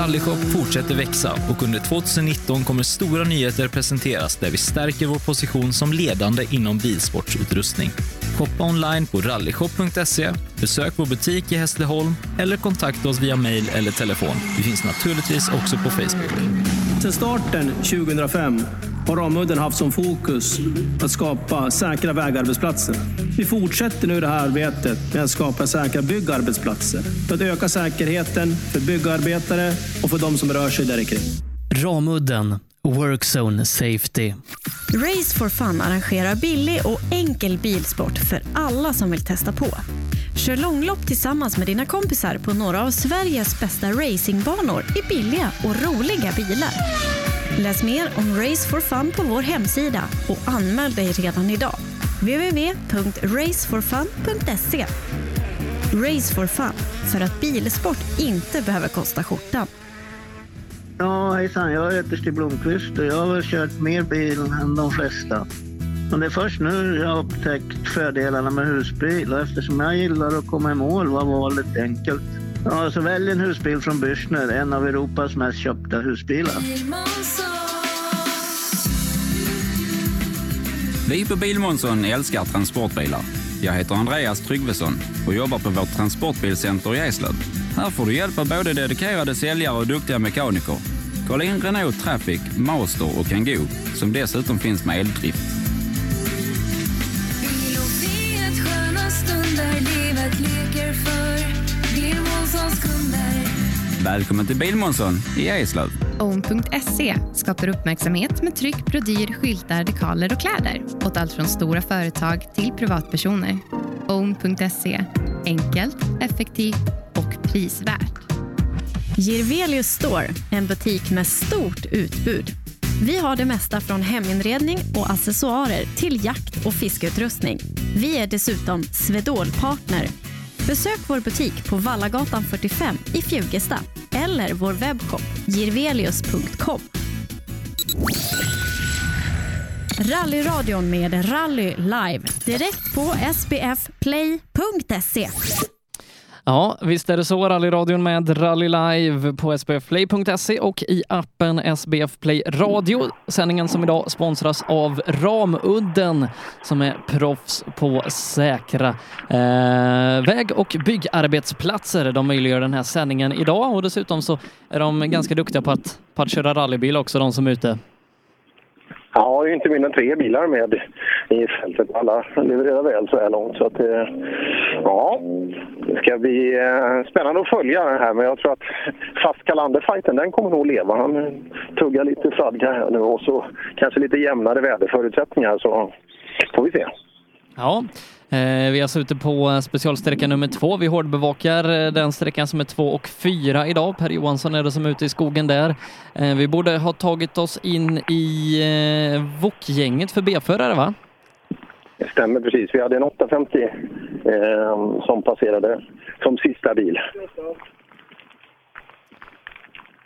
S2: Rallyshop fortsätter växa och under 2019 kommer stora nyheter presenteras där vi stärker vår position som ledande inom bilsportsutrustning. Shoppa online på rallyshop.se, besök vår butik i Hässleholm eller kontakta oss via mail eller telefon. Vi finns naturligtvis också på Facebook.
S3: Sedan starten 2005 har Ramudden haft som fokus att skapa säkra vägarbetsplatser. Vi fortsätter nu det här arbetet med att skapa säkra byggarbetsplatser för att öka säkerheten för byggarbetare och för de som rör sig där kring.
S4: Ramudden Workzone Safety.
S5: Race for Fun arrangerar billig och enkel bilsport för alla som vill testa på. Kör långlopp tillsammans med dina kompisar på några av Sveriges bästa racingbanor i billiga och roliga bilar. Läs mer om Race for Fun på vår hemsida och anmäl dig redan idag. www.raceforfun.se Race for Fun, för att bilsport inte behöver kosta skjortan.
S6: Ja, hejsan. Jag heter Stig Blomqvist och jag har väl kört mer bil än de flesta. Men det är först nu jag har upptäckt fördelarna med husbil och eftersom jag gillar att komma i mål var valet enkelt. Ja, så välj en husbil från Bürstner, en av Europas mest köpta husbilar.
S7: Vi på Bilmånsson älskar transportbilar. Jag heter Andreas Tryggvesson och jobbar på vårt transportbilcenter i Eslöv. Här får du hjälp av både dedikerade säljare och duktiga mekaniker. Kolla in Renault Traffic, Master och Kangoo som dessutom finns med eldrift. Välkommen till Bilmånsson i Eslöv.
S8: Own.se skapar uppmärksamhet med tryck, brodyr, skyltar, dekaler och kläder åt allt från stora företag till privatpersoner. Own.se enkelt, effektivt och prisvärt.
S5: Girvelius Store, en butik med stort utbud. Vi har det mesta från heminredning och accessoarer till jakt och fiskeutrustning. Vi är dessutom Swedol-partner. Besök vår butik på Vallagatan 45 i Fjugesta eller vår webbshop girvelius.com. Rallyradion med Rally Live direkt på sbfplay.se.
S4: Ja, visst är det så. Rallyradion med Rally Live på sbfplay.se och i appen SBF Play Radio. Sändningen som idag sponsras av Ramudden som är proffs på säkra eh, väg och byggarbetsplatser. De möjliggör den här sändningen idag och dessutom så är de ganska duktiga på att, på att köra rallybil också, de som är ute.
S9: Jag har ju inte mindre än tre bilar med i fältet. Alla levererar väl så här långt. Så att, eh, ja, det ska bli eh, spännande att följa det här. Men jag tror att fast Kalander-fighten, den kommer nog leva. Han tuggar lite fradga här nu och så kanske lite jämnare väderförutsättningar. Så får vi se.
S4: Ja, Eh, vi är alltså ute på eh, specialsträcka nummer två. Vi hårdbevakar eh, den sträckan som är två och fyra idag. Per Johansson är det som är ute i skogen där. Vi borde ha tagit oss in i eh, VOK-gänget för B-förare, va?
S9: Det stämmer precis. Vi hade en 850 eh, som passerade som sista bil.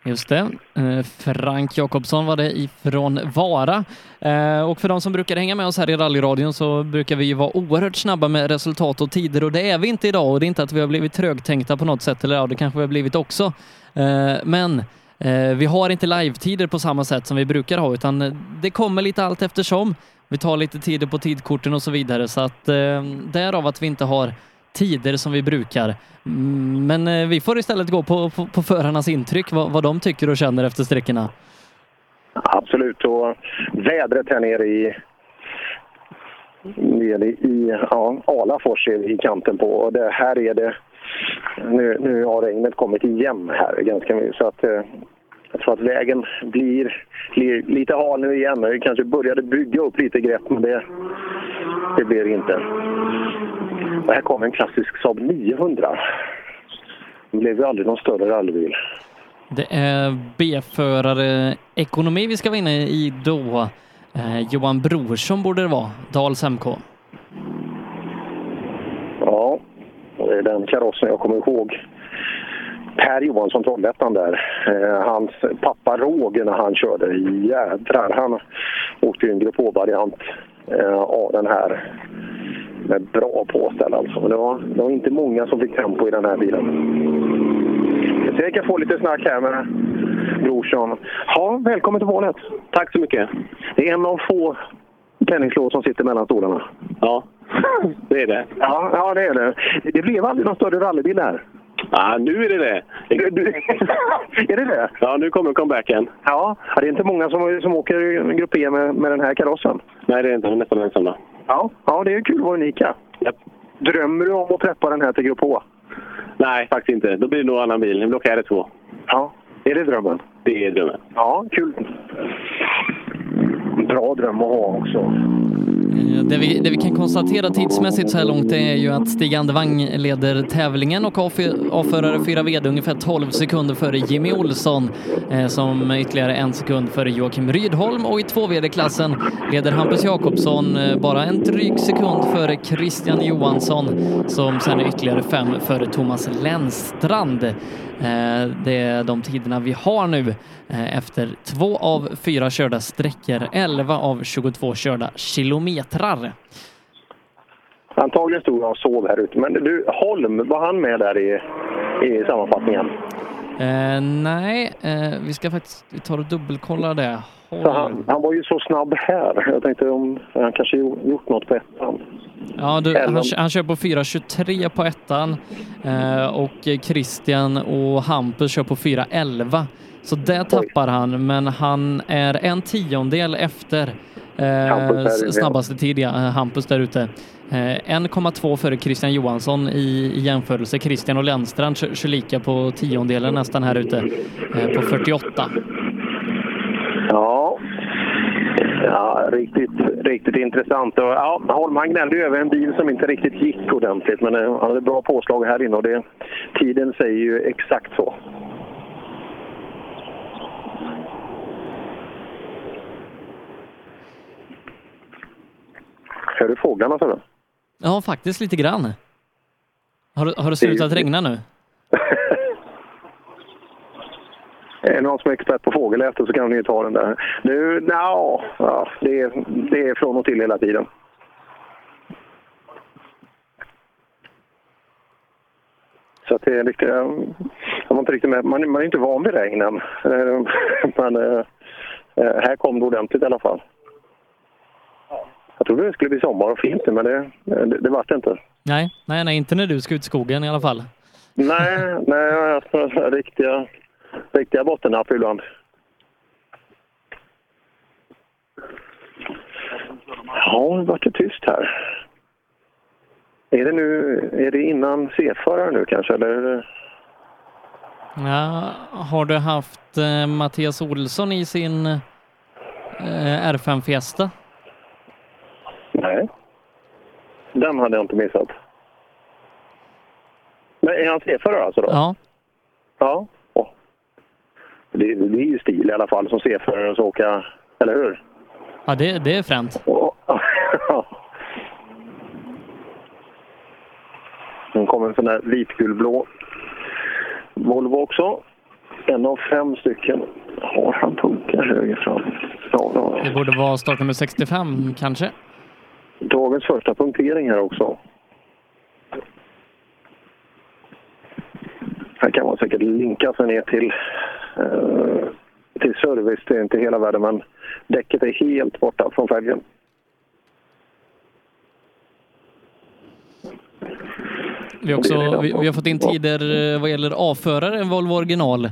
S4: Just det. Eh, Frank Jakobsson var det ifrån Vara. Eh, och för de som brukar hänga med oss här i rallyradion så brukar vi ju vara oerhört snabba med resultat och tider och det är vi inte idag och det är inte att vi har blivit trögtänkta på något sätt, eller ja, det kanske vi har blivit också. Eh, men vi har inte live-tider på samma sätt som vi brukar ha utan det kommer lite allt eftersom. Vi tar lite tider på tidkorten och så vidare så att därav att vi inte har tider som vi brukar. Mm, men eh, vi får istället gå på, på, på förarnas intryck, vad, vad de tycker och känner efter sträckorna.
S9: Absolut. Och vädret här nere i nere i ja, Alafors är vi i kanten på. Och det, här är det... Nu, nu har regnet kommit igen här ganska mycket. Så att, eh, jag tror att vägen blir, blir lite hal nu igen. Vi kanske började bygga upp lite grepp, men det, det blir det inte. Och här kommer en klassisk Saab 900. Det blev ju aldrig någon större rallybil.
S4: Det är B-förare ekonomi vi ska vinna i då. Eh, Johan Brorsson borde det vara, Dals MK.
S9: Ja, det är den karossen jag kommer ihåg. Per Johansson, Trollhättan där. Eh, hans pappa Roger när han körde. Jädrar, han åkte ju en Grupp H-variant eh, av den här. Med bra påställ alltså. Men det var, det var inte många som fick tempo i den här bilen. Så jag kan få lite snack här med Brorsson. Ja, välkommen till målet. Tack så mycket. Det är en av få penningslås som sitter mellan stolarna. Ja, (laughs) det är det. Ja, ja, det är det. Det blev aldrig någon större rallybil här. Ja, nu är det det. är det (laughs) det? Ja, nu kommer comebacken. Ja, det är inte många som, som åker Grupp E med, med den här karossen. Nej, det är inte. Nästan ensamma. Ja, ja, det är kul att vara unika. Drömmer du om att preppa den här till Grupp H? Nej, faktiskt inte. Då blir det nog annan bil. En blockade två. Ja, är det drömmen? Det är drömmen. Ja, kul. Bra dröm. att ha också.
S4: Eh, det vi, det vi kan konstatera tidsmässigt så här långt är ju att Stig Andevang leder tävlingen och avförare 4 VD ungefär 12 sekunder före Jimmy Olsson eh, som ytterligare en sekund före Joakim Rydholm och i 2 VD-klassen leder Hampus Jakobsson eh, bara en dryg sekund före Christian Johansson som sen är ytterligare fem före Thomas Lennstrand. Eh, Det är de tiderna vi har nu eh, efter två av fyra körda sträckor, 11 av 22 körda kilometrar.
S9: Antagligen stod han och sov här ute. Men du, Holm, var han med där i, i sammanfattningen?
S4: Eh, nej, eh, vi ska faktiskt vi tar och dubbelkolla det.
S9: Så han, han var ju så snabb här. Jag tänkte om han kanske gjo- gjort något på ettan.
S4: Ja, du, han, han kör på 4.23 på ettan eh, och Christian och Hampus kör på 4.11. Så det tappar han, men han är en tiondel efter eh, snabbaste tid, ja, eh, Hampus där ute. Eh, 1,2 före Christian Johansson i, i jämförelse. Christian och Lennstrand kör, kör lika på tiondelen nästan här ute eh, på 48.
S9: Ja. Ja, riktigt, riktigt intressant. Och, ja, Holm han gnällde över en bil som inte riktigt gick ordentligt, men eh, han hade bra påslag här inne och det, tiden säger ju exakt så. Hör du fåglarna, du?
S4: Ja, faktiskt lite grann. Har, har det slutat regna nu?
S9: Är det någon som är expert på fågelläte så kan ni ju ta den där. Nu, nja, ja, det, är, det är från och till hela tiden. Så att det är lite... Jag var inte riktigt med. Man, man är inte van vid regnen. Eh, (laughs) Men eh, eh, här kom det ordentligt i alla fall. Jag trodde det skulle bli sommar och fint men det, det, det vart det inte.
S4: Nej, nej, nej, inte när du ska ut i skogen i alla fall.
S9: Nej, nej, jag har haft några riktiga, riktiga bottennapp ibland. Ja, det vart det tyst här. Är det nu, är det innan C-förare nu kanske, eller?
S4: Ja, har du haft eh, Mattias Olsson i sin eh, R5 Fiesta?
S9: Nej. Den hade jag inte missat. Men är han C-förare alltså då?
S4: Ja.
S9: Ja. Det, det är ju stil i alla fall som C-förare att åka, eller hur?
S4: Ja, det, det är fränt. (laughs)
S9: Nu kommer en sån där vitgulblå Volvo också. En av fem stycken. Har han punkar höger fram? Ja, han.
S4: Det borde vara startnummer 65 kanske.
S9: Dagens första punktering här också. Här kan man säkert linka sig ner till, Eh, till service. Det är inte hela världen, men däcket är helt borta från fälgen.
S4: Vi, också, vi, vi har fått in tider eh, vad gäller A-förare, en Volvo original. Eh,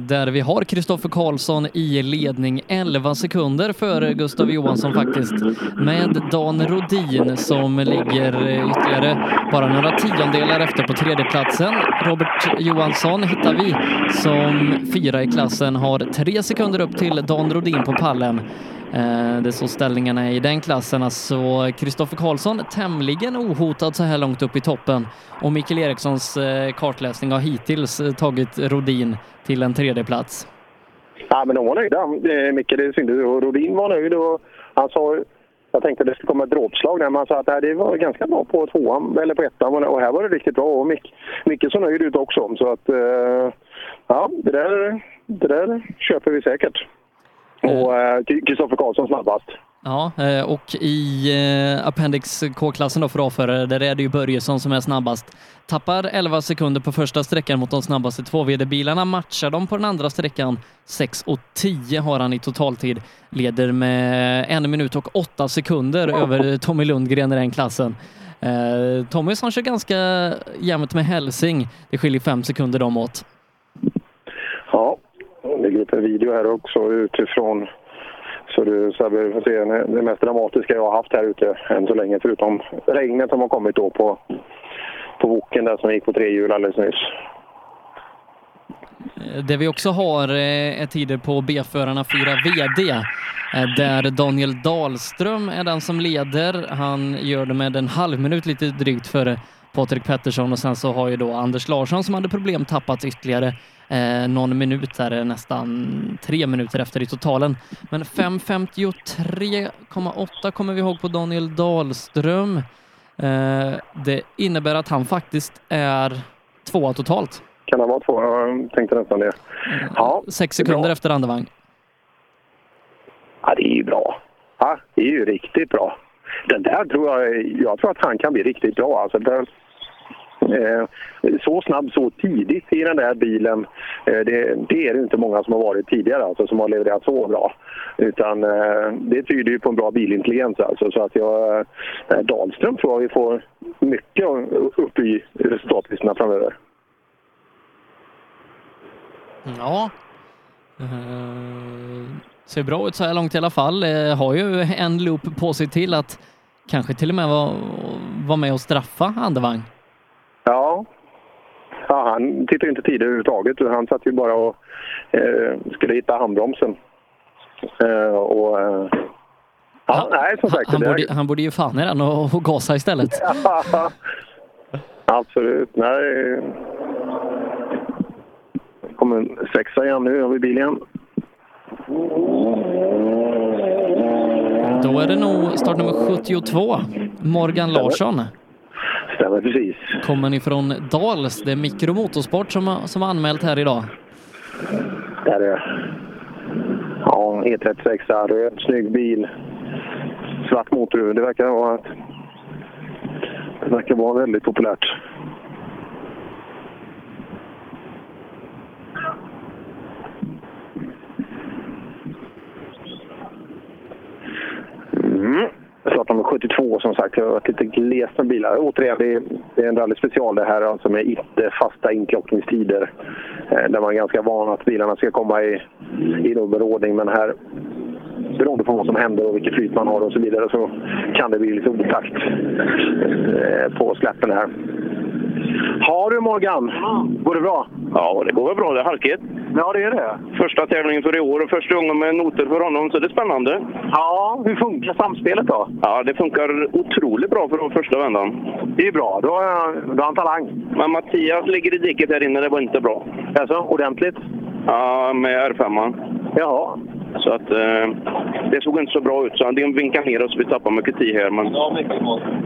S4: där vi har Kristoffer Karlsson i ledning 11 sekunder före Gustav Johansson faktiskt. Med Dan Rodin som ligger eh, ytterligare bara några tiondelar efter på tredjeplatsen. Robert Johansson hittar vi som fyra i klassen, har tre sekunder upp till Dan Rodin på pallen. Eh, det är så ställningarna är i den klassen. Alltså Kristoffer Karlsson tämligen ohotad så här långt upp i toppen och Mikael Erikssons eh, kartläsning har hittills eh, tagit Rodin till en tredje plats.
S9: Ja, men de var nöjda. Mikael Micke, det syntes. Och Rodin var nöjd. Och han sa, jag tänkte att det skulle komma ett dråpslag där, men han sa att det var ganska bra på tvåan, eller på ettan. Och här var det riktigt bra. Och Mick, Micke såg nöjd ut också. Så att, ja, det där, det där köper vi säkert. Och eh, Kristoffer Karlsson snabbast.
S4: Ja, eh, och i eh, Appendix K-klassen då för A-förare, där är det ju Börjesson som är snabbast. Tappar 11 sekunder på första sträckan mot de snabbaste 2VD-bilarna. Matchar de på den andra sträckan 6 och 10 har han i totaltid. Leder med en minut och åtta sekunder över Tommy Lundgren i den klassen. Eh, Tommy som kör ganska jämnt med Helsing. Det skiljer fem sekunder dem åt.
S9: Ja, det ligger upp en video här också utifrån. Så du Sebbe, får se det mest dramatiska jag har haft här ute än så länge. Förutom regnet som har kommit då på, på boken där som gick på tre hjul alldeles nyss.
S4: Det vi också har eh, är tider på B-förarna 4 VD, eh, där Daniel Dahlström är den som leder. Han gör det med en halv minut lite drygt före Patrik Pettersson och sen så har ju då Anders Larsson som hade problem tappat ytterligare eh, någon minut där, eh, nästan tre minuter efter i totalen. Men 5.53,8 kommer vi ihåg på Daniel Dahlström. Eh, det innebär att han faktiskt är tvåa totalt.
S9: Kan han vara två? Jag tänkte nästan det. Ja,
S4: Sex sekunder efter andevagn.
S9: Ja, det är ju bra. Ja, det är ju riktigt bra. Den där tror jag, jag tror att han kan bli riktigt bra. Alltså, den, eh, Eh, så snabb så tidigt i den där bilen, eh, det, det är det inte många som har varit tidigare alltså, som har levererat så bra. Utan eh, det tyder ju på en bra bilintelligens alltså. Så att jag, Dahlström tror jag vi får mycket upp i resultatlistorna framöver.
S4: Ja. Uh, ser bra ut så här långt i alla fall. Uh, har ju en loop på sig till att kanske till och med vara var med och straffa andevagn.
S9: Ja. ja han tittade inte tider överhuvudtaget. Han satt ju bara och eh, skulle hitta handbromsen. Eh, och, eh, ja, nej, som sagt.
S4: Han
S9: det
S4: borde, han borde ju fan i den och, och gasa istället. (laughs)
S9: Absolut. Nej. Det kommer en sexa igen nu. Har vi bil igen.
S4: Då är det nog startnummer 72, Morgan Larsson.
S9: Stämmer precis.
S4: Kommer ifrån Dals. Det är Mikromotorsport som, har- som har anmält här idag.
S9: Där är det. Ja, E36, röd, snygg bil. Svart motorhuv. Det verkar vara ett... Det verkar vara väldigt populärt. Mm. Startnummer 72 som sagt. Jag har varit lite glest med bilar. Återigen, det är, det är en rallyspecial det här alltså med inte fasta inklockningstider. Eh, där man är ganska van att bilarna ska komma i, i nummerordning. Men här, beroende på vad som händer och vilket flyt man har och så vidare, så kan det bli lite otakt eh, på släppen här. Har du Morgan? Går det bra?
S34: Ja, det går väl bra. Det är halkigt.
S9: Ja, det är det.
S34: Första tävlingen för i år och första gången med noter för honom, så det är spännande.
S9: Ja, hur funkar samspelet då?
S34: Ja, det funkar otroligt bra för första vändan.
S9: Det är bra. Då har, då har han talang.
S34: Men Mattias ligger i diket här inne. Det var inte bra.
S9: Alltså, ordentligt?
S34: Ja, med R5.
S9: Jaha.
S34: Så att eh, det såg inte så bra ut. Så han vinkade ner oss. Vi tappade mycket tid här. Men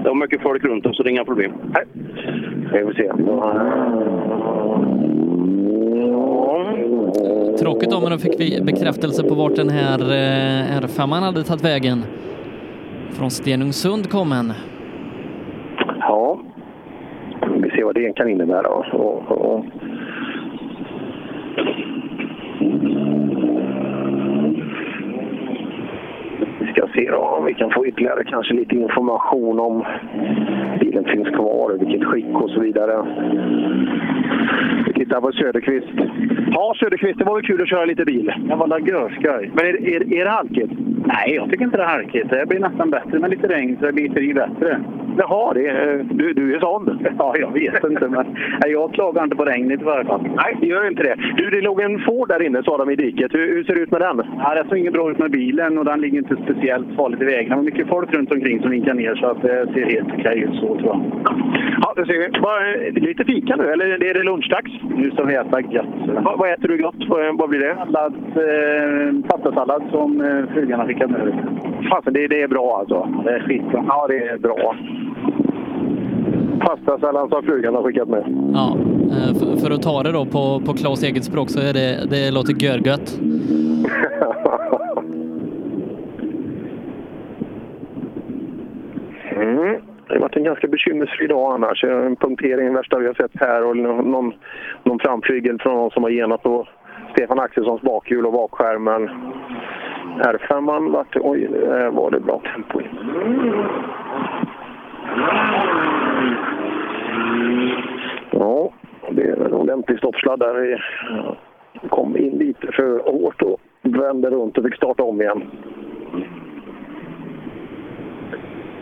S34: det var mycket folk runt oss, så det är inga problem.
S9: Nej. Vi får se.
S4: Tråkigt då, men då fick vi bekräftelse på vart den här eh, R5 hade tagit vägen. Från Stenungsund kom en.
S9: Ja. Vi ser vad det kan innebära. Och, och, och. Vi ska se då om vi kan få ytterligare kanske lite information om bilen finns kvar, vilket skick och så vidare. Vi tittar på Söderqvist. Ja, Söderqvist, det var väl kul att köra lite bil.
S21: Jag var görskoj.
S9: Men är, är, är det halkigt?
S21: Nej, jag tycker inte det är halkigt. Det blir nästan bättre med lite regn, så det biter i bättre.
S9: Jaha, det är, du, du är sån? (laughs)
S21: Ja, jag vet inte. Men nej, jag klagar inte på regnet i varje fall.
S9: Nej, det gör inte det. Du, det låg en Ford där inne, sa de i diket. Hur, hur ser det ut med den?
S21: Ja, det såg inget bra ut med bilen och den ligger inte speciellt farligt i vägen. Det var mycket folk runt omkring som vinkar ner så att det ser helt okej ut så tror jag.
S9: Ja, det ser vi. Vad- Lite fika nu, eller är det lunchdags?
S21: Nu ska vi äta gött.
S9: Vad, vad äter du gott? Vad, vad blir det?
S21: Sallad, eh, pastasallad som eh, frugan har skickat med.
S9: Fasen, det, det är bra alltså?
S21: Det är skitbra.
S9: Ja, det är bra. Pastasallad som frugan har skickat med.
S4: Ja, eh, för, för att ta det då på, på Claes eget språk så är det, det låter görgött. (laughs)
S9: Mm. Det har varit en ganska bekymmersfri dag annars. Eh, en punktering värsta vi har sett här och någon, någon framflygel från någon som har genat på Stefan Axelssons bakhjul och bakskärmen. R5 vart, oj, där var det bra tempo. Ja, det är en ordentlig stoppsladd där. Vi kom in lite för hårt och vände runt och fick starta om igen.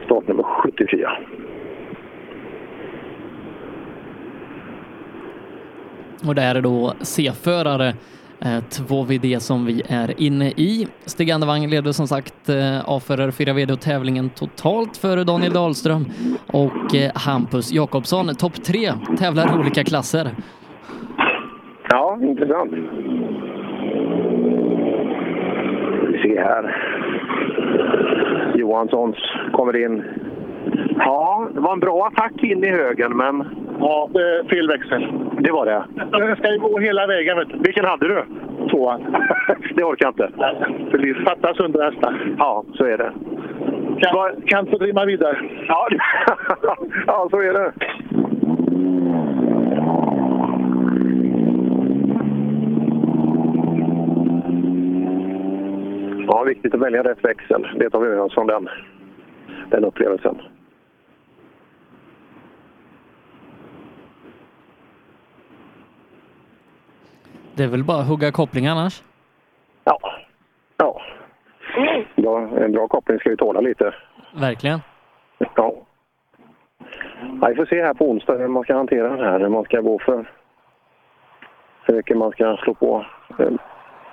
S9: Startnummer 74.
S4: Och det är då C-förare 2VD som vi är inne i. Stig Andevang leder som sagt A-förare 4VD och tävlingen totalt före Daniel Dahlström och Hampus Jakobsson. Topp tre tävlar i olika klasser.
S9: Ja, intressant. Vi ser här. Johanssons kommer in. Ja, det var en bra attack in i högen, men...
S10: Ja, fel växel.
S9: Det var det?
S10: Den ska ju gå hela vägen. Vet du.
S9: Vilken hade du?
S10: Tvåan. (laughs)
S9: det orkar jag inte.
S10: För det fattas under hästar.
S9: Ja, så är det.
S10: Kan, kan få trimma vidare.
S9: Ja, (laughs) ja så är det. Ja, viktigt att välja rätt växel. Det tar vi med oss från den, den upplevelsen.
S4: Det är väl bara att hugga koppling annars?
S9: Ja. Ja. ja en bra koppling ska ju tåla lite.
S4: Verkligen.
S9: Ja. ja. Vi får se här på onsdag hur man ska hantera den här. Hur man ska gå för hur mycket man ska slå på.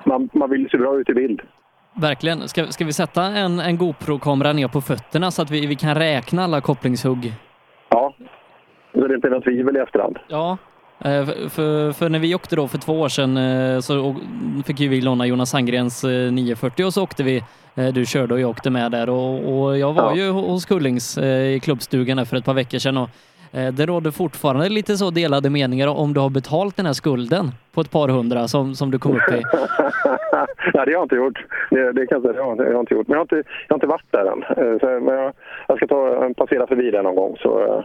S9: Man, man vill se bra ut i bild.
S4: Verkligen. Ska, ska vi sätta en, en GoPro-kamera ner på fötterna så att vi, vi kan räkna alla kopplingshugg?
S9: Ja, så det inte är något tvivel i efterhand.
S4: Ja, eh, för, för när vi åkte då för två år sedan eh, så fick ju vi låna Jonas Sandgrens 940 och så åkte vi, eh, du körde och jag åkte med där och, och jag var ja. ju hos Kullings i klubbstugan för ett par veckor sedan och det råder fortfarande lite så delade meningar om du har betalt den här skulden på ett par hundra som, som du kom upp i. (laughs)
S9: Nej, det har jag inte gjort. Det, det kan jag, säga, det har jag inte gjort. Men jag har inte, jag har inte varit där än. Så, men jag, jag ska ta, passera förbi där någon gång. Så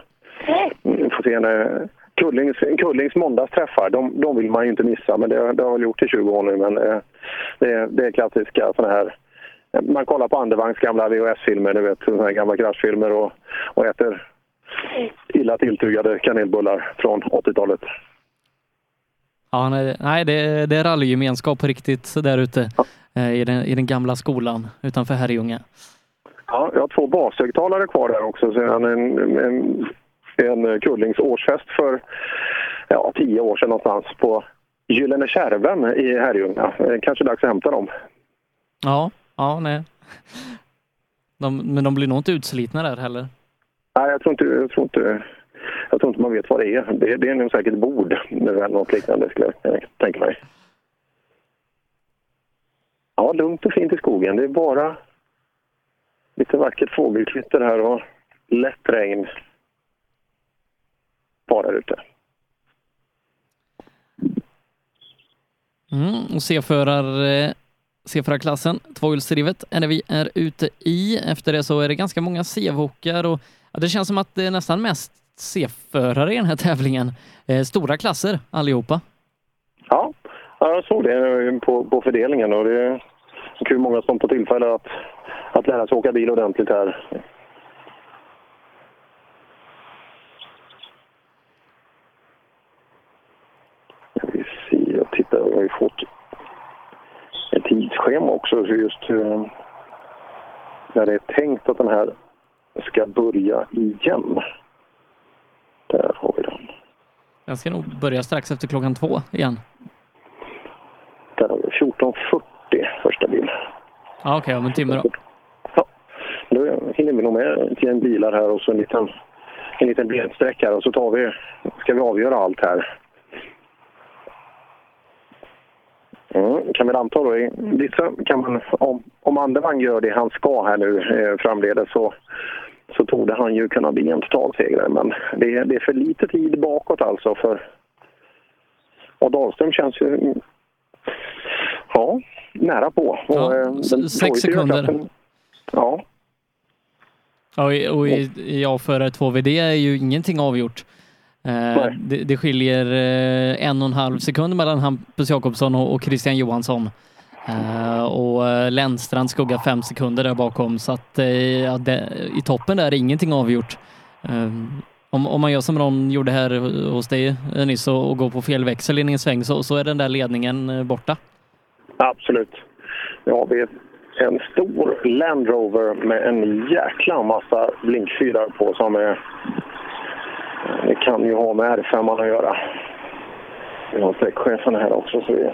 S9: vi får se när Kullings, Kullings måndagsträffar, de, de vill man ju inte missa. Men det, det har jag väl gjort i 20 år nu. Men det, det är klassiska sådana här man kollar på Andervangs gamla VHS-filmer, du vet, såna här gamla kraschfilmer och, och äter illa tilltugade kanelbullar från 80-talet.
S4: Ja, nej, det, det är rallygemenskap på riktigt där ute ja. i, den, i den gamla skolan utanför Herrljunga.
S9: Ja, jag har två bashögtalare kvar där också. Sen en, en, en Kullings årsfest för ja, tio år sedan någonstans på Gyllene Kärven i Herrljunga. Kanske dags att hämta dem.
S4: Ja, ja nej. De, men de blir nog inte utslitna där heller.
S9: Nej, jag tror inte, jag tror inte, jag tror inte man vet vad det är. Det, det är nog säkert bord eller något liknande skulle jag tänka mig. Ja, lugnt och fint i skogen. Det är bara lite vackert fågelkvitter här och lätt regn bara ute.
S4: Mm, och C-förar, C-förarklassen, eh, tvåhjulsdrivet, är det vi är ute i. Efter det så är det ganska många c och ja, det känns som att det är nästan mest C-förare i den här tävlingen. Eh, stora klasser allihopa.
S9: Ja, jag såg det på, på fördelningen och det är kul många som får tillfälle att, att lära sig åka bil ordentligt här. Vi ser, jag tittar, jag har ju fått ett tidsschema också just eh, när det är tänkt att den här ska börja igen. Där har vi den.
S4: Den ska nog börja strax efter klockan två igen.
S9: Där har vi 14.40 första bil.
S4: Ja, Okej, okay, om en timme då.
S9: Ja, då hinner vi nog med till en bilar här och så en liten, en liten bredsträck här och så tar vi, ska vi avgöra allt här. Mm, kan vi anta då, vissa kan man, om, om Andevang gör det han ska här nu eh, framledes så, så torde han ju kunna bli en totalsegrare. Men det, det är för lite tid bakåt alltså för... Och Dahlström känns ju... Ja, nära på.
S4: Ja,
S9: och, eh,
S4: sex sekunder.
S9: Ja.
S4: Ja, och i, i A-förare 2VD är ju ingenting avgjort. Eh, det, det skiljer eh, en och en halv sekund mellan Hampus Jakobsson och, Christian Johansson. Uh, och Lennstrand skuggar fem sekunder där bakom så att ja, det, i toppen där är ingenting avgjort. om, om man gör som någon gjorde här hos dig nyss och, och går på fel växel in i en sväng så, så är den där ledningen borta.
S9: Absolut. Ja, vi en stor Land Rover med en jäkla massa blinkfyrar på som är... Det kan ju ha med R5 att göra. Vi har sträckchefen här också. Så vi...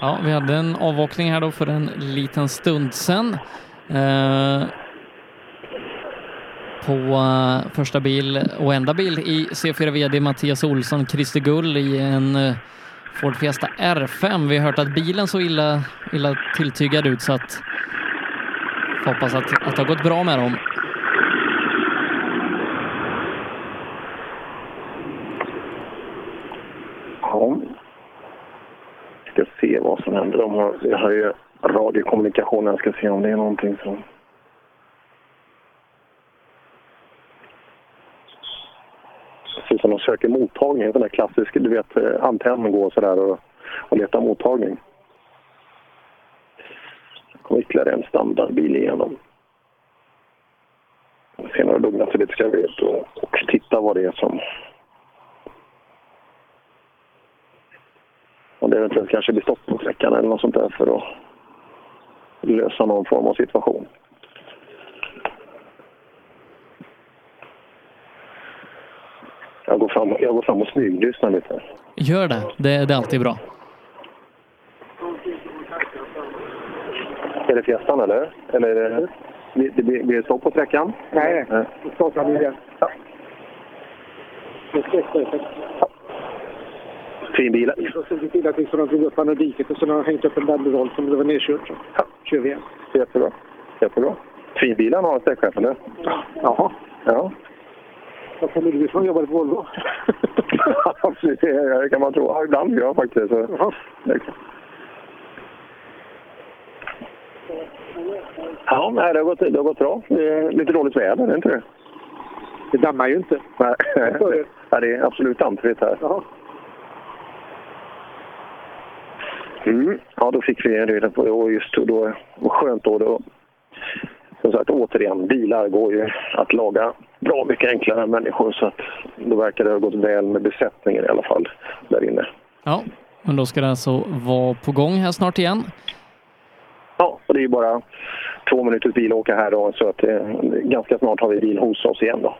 S4: Ja, vi hade en avåkning här då för en liten stund sedan. Eh, på eh, första bil och enda bil i C4 VD Mattias Olsson, Christer Gull i en eh, Ford Fiesta R5. Vi har hört att bilen så illa, illa tilltygad ut så att hoppas att, att det har gått bra med dem.
S9: Ja. Ska se vad som händer. De har, jag har ju radiokommunikation. Jag ska se om det är någonting som... Det som de söker mottagning. Den där klassiska, du vet, eh, antennen går sådär och, och letar mottagning. Det kom ytterligare en standardbil igenom. Senare lugna sig lite ska jag vet och, och titta vad det är som om det eventuellt kanske blir stopp på sträckan eller något sånt där för att lösa någon form av situation. Jag går fram, jag går fram och smyglyssnar lite.
S4: Gör det, det, det är alltid bra.
S9: Är det Fiestan eller? Eller är det, blir det, blir det stopp på sträckan?
S24: Nej,
S9: Nej.
S24: startar vi igen.
S9: Ja. Fin bil.
S24: Så till att liksom de drog upp han ur diket och så har de hängt upp en banderoll som det var nedkört. Så ja, kör vi igen.
S9: Jättebra. Jättebra. Fin bil han har, sträckchefen.
S24: Jaha.
S9: Ja.
S24: Jag kommer från jobbade på Volvo. (laughs)
S9: Absolut, det kan man tro. Ja, ibland gör jag faktiskt det. Så. Ja, nej, det, har gått, det har gått bra. Det är lite dåligt väder, är det inte det?
S24: Det dammar ju inte.
S9: Nej, ja, det är absolut dammfritt här.
S24: Jaha.
S9: Mm. Ja, då fick vi en reda på det och just då, vad skönt då. då. Som sagt, återigen, bilar går ju att laga bra mycket enklare än människor så att då verkar det ha gått väl med besättningen i alla fall där inne.
S4: Ja, men då ska det alltså vara på gång här snart igen.
S9: Ja, och det är ju bara två minuters bil att åka här då så att eh, ganska snart har vi bil hos oss igen då.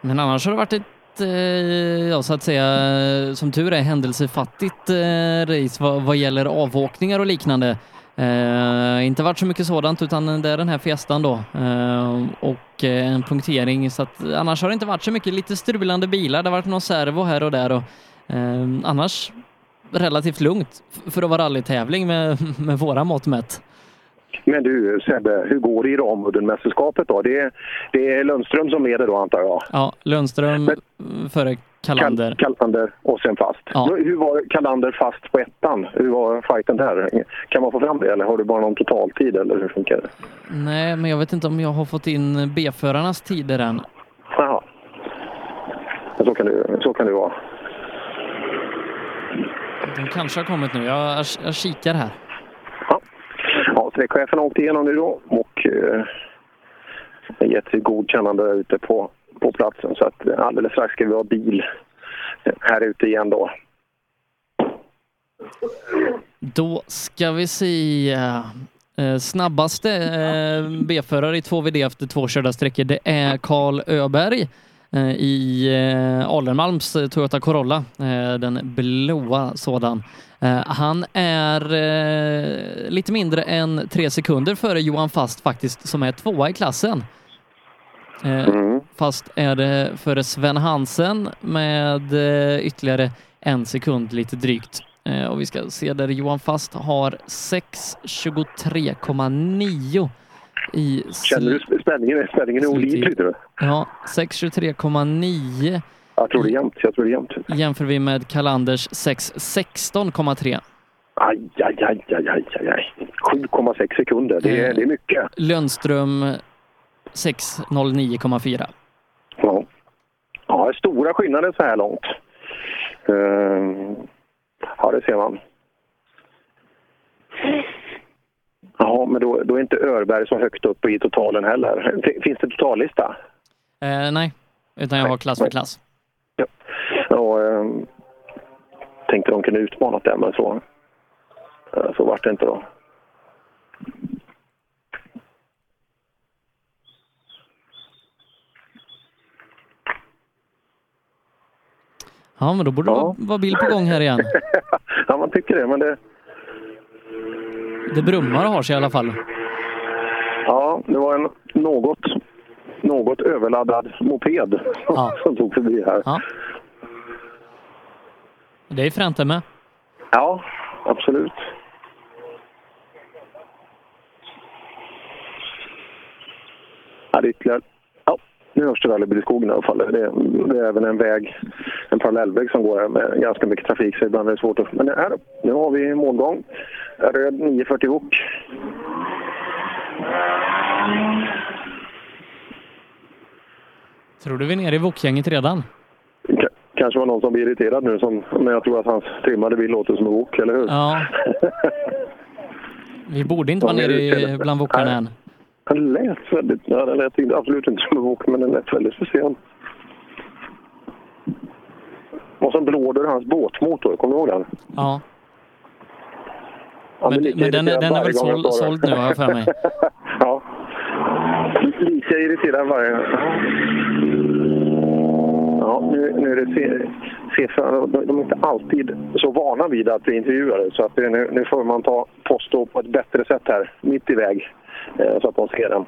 S4: Men annars har det varit ett, eh, ja, så att säga, som tur är, händelsefattigt eh, race vad, vad gäller avåkningar och liknande. Eh, inte varit så mycket sådant utan det är den här fiestan då eh, och eh, en punktering så att annars har det inte varit så mycket lite strulande bilar. Det har varit någon servo här och där och eh, annars relativt lugnt för att vara rallytävling med, (laughs) med våra mått mätt.
S9: Men du Sebbe, hur går det i Ramudden-mästerskapet då? Det är, det är Lundström som leder då antar jag?
S4: Ja, Lundström före Kalander.
S9: Kal Kalander och sen fast.
S4: Ja.
S9: Hur var Kalander fast på ettan? Hur var fighten där? Kan man få fram det eller har du bara någon totaltid eller hur funkar det?
S4: Nej, men jag vet inte om jag har fått in B-förarnas tider än.
S9: Jaha. Så kan det, så kan det vara.
S4: De kanske har kommit nu. Jag, jag, kikar här.
S9: Ja, sträckchefen åkte igenom nu då och eh, gett godkännande ute på, på platsen. Så att eh, alldeles strax ska vi ha bil eh, här ute igen då.
S4: Då ska vi se. Eh, snabbaste B-förare i 2VD efter två körda sträckor, det är Karl Öberg i Alenmalms Toyota Corolla, den blåa sådan. Han är lite mindre än tre sekunder före Johan Fast faktiskt, som är tvåa i klassen. Eh, Fast är det före Sven Hansen med eh, ytterligare en sekund lite drygt. Eh, och vi ska se där Johan Fast har 6.23,9 i
S9: Känner du sp- spänningen? Spänningen är olidlig.
S4: Ja, 6.23,9
S9: Jag tror det är jämnt. Jag tror det är jämnt.
S4: jämför vi med Kalanders 6.16,3.
S9: Aj, aj, aj, aj, aj, aj, aj. 7,6 sekunder. Det är, det är mycket.
S4: Lundström 6.09,4.
S9: Ja. ja, stora skillnader så här långt. Ehm, ja, det ser man. Ja, men då, då är inte Örberg så högt upp i totalen heller. Fin- Finns det totallista?
S4: Eh, nej, utan jag har klass för klass.
S9: Och, ehm, tänkte de kunde utmana det, men så Eh, Så vart det inte då.
S4: Ja, men då borde det vara, vara bil på gång här igen. (laughs)
S9: ja, man tycker det, men det...
S4: Det brummar och har sig i alla fall.
S9: Ja, det var en något, något överladdad moped som tog förbi här.
S4: Ja. Det är fränt det med.
S9: Ja, absolut. Ja, det är ytterligare... Nu hörs det väl i skogen i alla fall. Det är, det är även en väg, en parallellväg som går här med ganska mycket trafik så ibland är det svårt att... Men här, nu har vi målgång. Röd 940 Wok.
S4: Tror du vi är nere i Wok-gänget redan?
S9: K- kanske var någon som blir irriterad nu som, men jag tror att hans trimmade bil låter som en Wok, eller hur?
S4: Ja. (laughs) Vi borde inte vara nere i, bland wokarna än.
S9: Den lät väldigt... Ja, den lät absolut inte som en Wok, men den lät väldigt speciell. Och så blåder hans båtmotor, kommer du ihåg den?
S4: Ja.
S9: Blir
S4: Men, men den, den är väl såld, såld nu har jag för mig. (laughs)
S9: ja. Lika irriterad varje gång. Ja, nu, nu är det C4. De, de är inte alltid så vana vid att bli intervjuade. Så att det, nu, nu får man ta post då på ett bättre sätt här, mitt i väg. Eh, så att de ser den.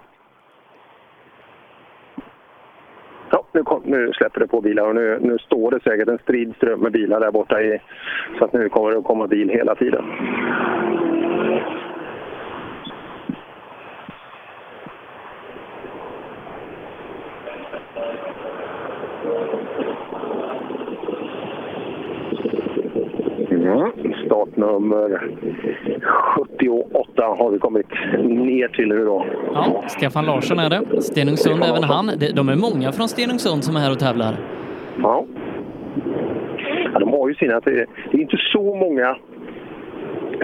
S9: Ja, nu, kom, nu släpper det på bilar och nu, nu står det säkert en strid ström med bilar där borta. I, så att nu kommer det att komma bil hela tiden. Ja, startnummer 78 har vi kommit ner till nu då.
S4: Ja, Stefan Larsson är det. Stenungsund även han. De- är många från Stenungsund som är här och tävlar.
S9: Ja. ja de har ju sina... Det är inte så många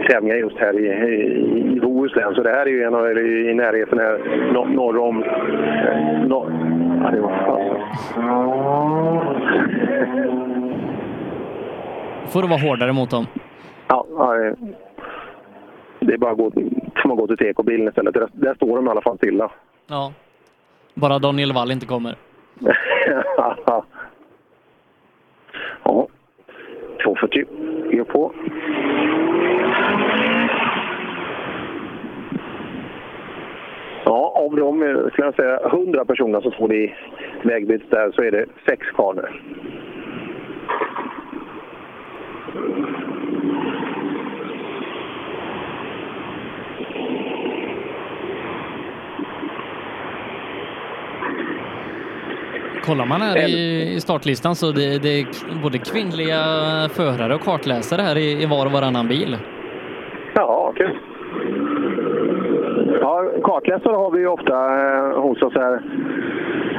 S9: tävlingar just här i, i, i Bohuslän. Så det här är ju en av, eller i närheten här, nor- norr om... eh, Norr, ja, det var
S4: Får du vara hårdare mot dem.
S9: Ja, det- är bara att gå, som att gå till tekobilen istället. Där, där står de i alla fall stilla.
S4: Ja. Bara Daniel Wall inte kommer. (laughs)
S9: ja. 240 är på. Ja, av de eh, skulle jag säga 100 personer som står i vägbytet där så är det sex kvar nu.
S4: Kollar man här i, startlistan så det, det är både kvinnliga förare och kartläsare här i, i var och varannan bil.
S9: Ja, kul. Ja, kartläsare har vi ju ofta eh, hos oss här.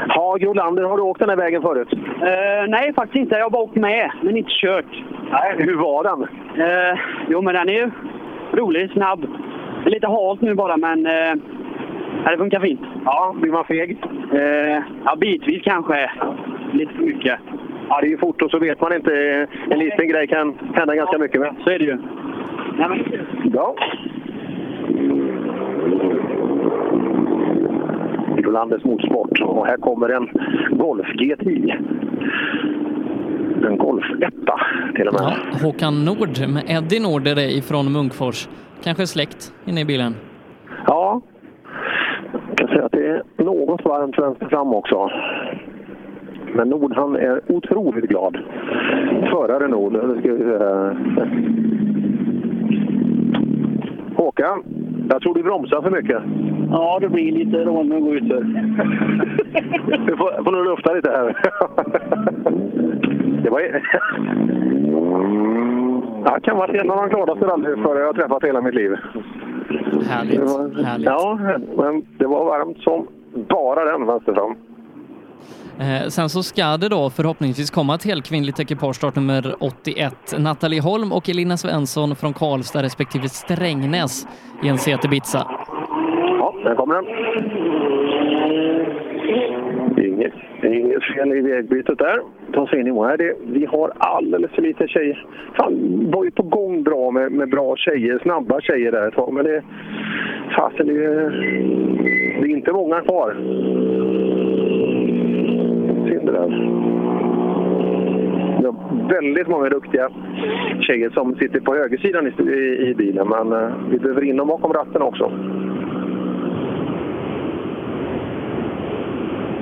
S9: Ja, Grolander, har du åkt den här vägen förut?
S29: Eh, nej, faktiskt inte. Jag har bara åkt med, men inte kört.
S9: Nej, hur var den?
S29: Eh, jo, men den är ju rolig, snabb. Det är lite halt nu bara, men ja, det funkar fint.
S9: Ja, blir man feg?
S29: Eh, ja, bitvis kanske. Lite för mycket.
S9: Ja, det är ju fort och så vet man inte. En liten grej kan hända ganska mycket med.
S29: Så är det ju. Nej, men...
S9: Bra. Grolanders motorsport. Och här kommer en Golf GTI. En Golf 1 till och med.
S4: Ja, Håkan Nord med Eddie Nord är det ifrån Munkfors. Kanske släkt inne i bilen.
S9: Ja, jag kan säga att det är något varmt vänster fram också. Men Nord han är otroligt glad. Förare Nord. Håkan, jag tror du bromsar för mycket.
S29: Ja, det blir lite rån att gå ut för. (laughs)
S9: Du får, får nog lufta lite här. Det var... (laughs) Ja, kan vara en av de gladaste rallyförare jag har träffat i hela mitt liv.
S4: Härligt.
S9: Det var,
S4: härligt.
S9: Ja, men det var varmt som bara den vänster fram.
S4: Eh, sen så ska det då förhoppningsvis komma ett helkvinnligt ekipage startnummer 81. Nathalie Holm och Elina Svensson från Karlstad respektive Strängnäs i en CT Ibiza.
S9: Ja, där kommer den. Inget, Inget fel i vägbytet där. Ta sig in i mål. Vi har alldeles för lite tjejer. Fan, var ju på gång bra med, med bra tjejer, snabba tjejer där ett tag. Men det, fasen, det, är- det är inte många kvar. Det där. Vi har väldigt många duktiga tjejer som sitter på högersidan i, i, i bilen, men eh, vi behöver in dem bakom ratten också.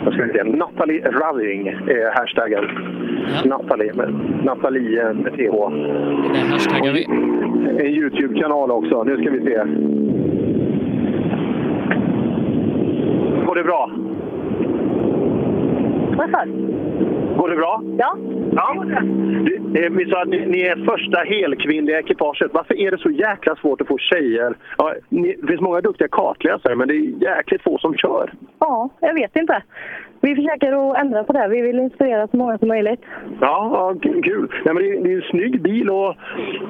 S9: Jag ska se, Nathalie Raving är hashtaggen. Nathalie, med, Nathalie med TH.
S4: Det hashtaggar vi.
S9: En Youtube-kanal också. Nu ska vi se. Går det bra?
S35: Sa
S9: Går det bra?
S35: Ja.
S9: Ja. Du, eh, Vi sa att ni, ni är första helkvinnliga ekipaget. Varför är det så jäkla svårt att få tjejer? Ja, ni, det finns många duktiga kartläsare, men det är jäkligt få som kör.
S35: Ja, jag vet inte. Vi försöker att ändra på det. Vi vill inspirera så många som möjligt.
S9: Ja, ja kul. Nej, men det, är, det är en snygg bil och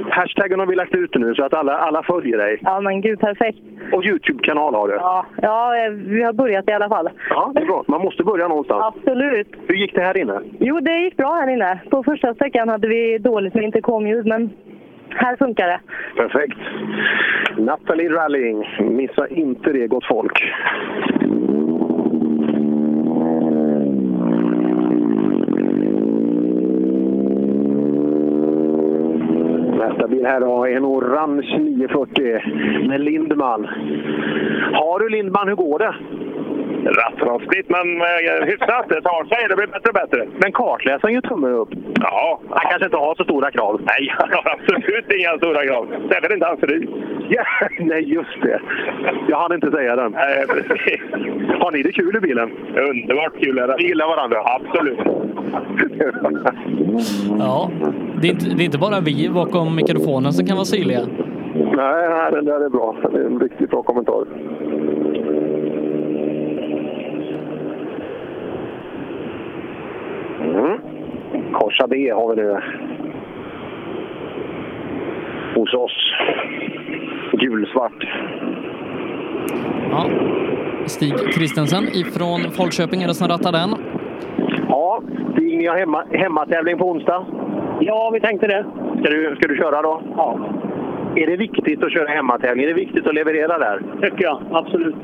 S9: hashtaggen har vi lagt ut nu så att alla, alla följer dig.
S35: Ja, men gud, perfekt.
S9: Och Youtube-kanal har du.
S35: Ja, ja eh, vi har börjat i alla fall.
S9: Ja, det är bra. Man måste börja någonstans.
S35: Absolut.
S9: Hur gick det här inne?
S35: Jo, det gick bra här inne. På första sträckan hade vi dåligt med intercomljud, men här funkar det.
S9: Perfekt. Nathalie Rallying. Missa inte det, gott folk. Bil här då en orange 940 med Lindman. Har du Lindman, hur går det?
S10: Rattrostigt, men eh, hyfsat. Det tar sig. Det blir bättre och bättre.
S9: Men kartläsaren gör tummen upp.
S10: Ja.
S9: Han kanske inte har så stora krav.
S10: Nej, han (laughs) har absolut inga stora krav. Särskilt inte hans fru.
S9: Ja, nej, just det. Jag hann inte säga den.
S10: Nej, precis.
S9: Har ni det kul i bilen?
S10: Underbart kul är det.
S9: Ni gillar varandra?
S10: Absolut. (laughs)
S4: Ja, det är, inte, det är inte bara vi bakom mikrofonen som kan vara syrliga.
S9: Nej, nej, den där är bra. Det är en riktigt bra kommentar. Mm. Korsa B har vi nu. Hos oss. Gulsvart.
S4: Ja. Stig Kristensen ifrån Falköping är det som rattar den.
S9: Ja, Stig, ni har hemma, hemmatävling på onsdag?
S24: Ja, vi tänkte det.
S9: Ska du, ska du köra då?
S24: Ja.
S9: Är det viktigt att köra hemmatävling? Är det viktigt att leverera där?
S24: Tycker jag, absolut.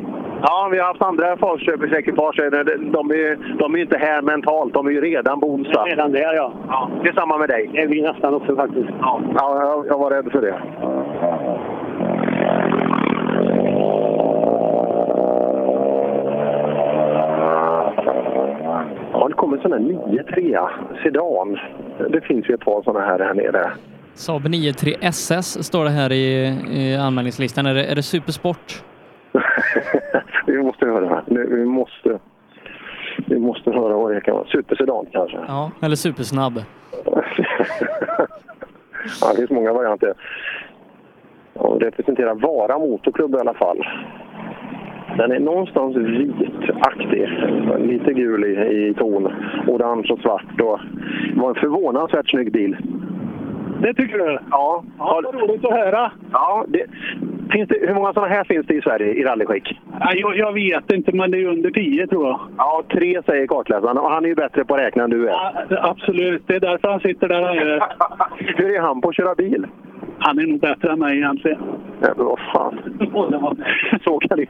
S9: Ja, vi har haft andra Falköpingsekipage. De, de, är, de är ju inte här mentalt, de är ju redan på onsdag.
S24: Redan där, ja.
S9: ja. Det är samma med dig?
S24: Det är vi nästan också faktiskt.
S9: Ja, ja jag, jag var rädd för det. Kommer en sån här 9-3 sedan. Det finns ju ett par såna här här nere.
S4: Saab 93 SS står det här i, i anmälningslistan. Är det, är det supersport? (laughs)
S9: vi måste höra. Vi måste. Vi måste höra vad det kan vara. Supersedan kanske.
S4: Ja, eller supersnabb. (laughs)
S9: Ja, det finns många varianter. Ja, representerar Vara Motorklubb i alla fall. Den är någonstans vitaktig. Lite gul i, i ton. Orange och svart. Och det var en förvånansvärt snygg bil.
S24: Det tycker du?
S9: Ja.
S24: ja vad roligt att höra.
S9: Ja, det, finns det, hur många sådana här finns det i Sverige i rallyskick?
S24: Ja, jag, jag vet inte, men det är under tio tror jag.
S9: Ja, tre säger kartläsaren och han är ju bättre på att räkna än du är.
S24: Ja, absolut, det är därför han sitter där han gör. (laughs)
S9: Hur är han på att köra bil?
S24: Han är nog bättre än mig egentligen.
S9: Ja, men vad fan. (laughs) Så kan det...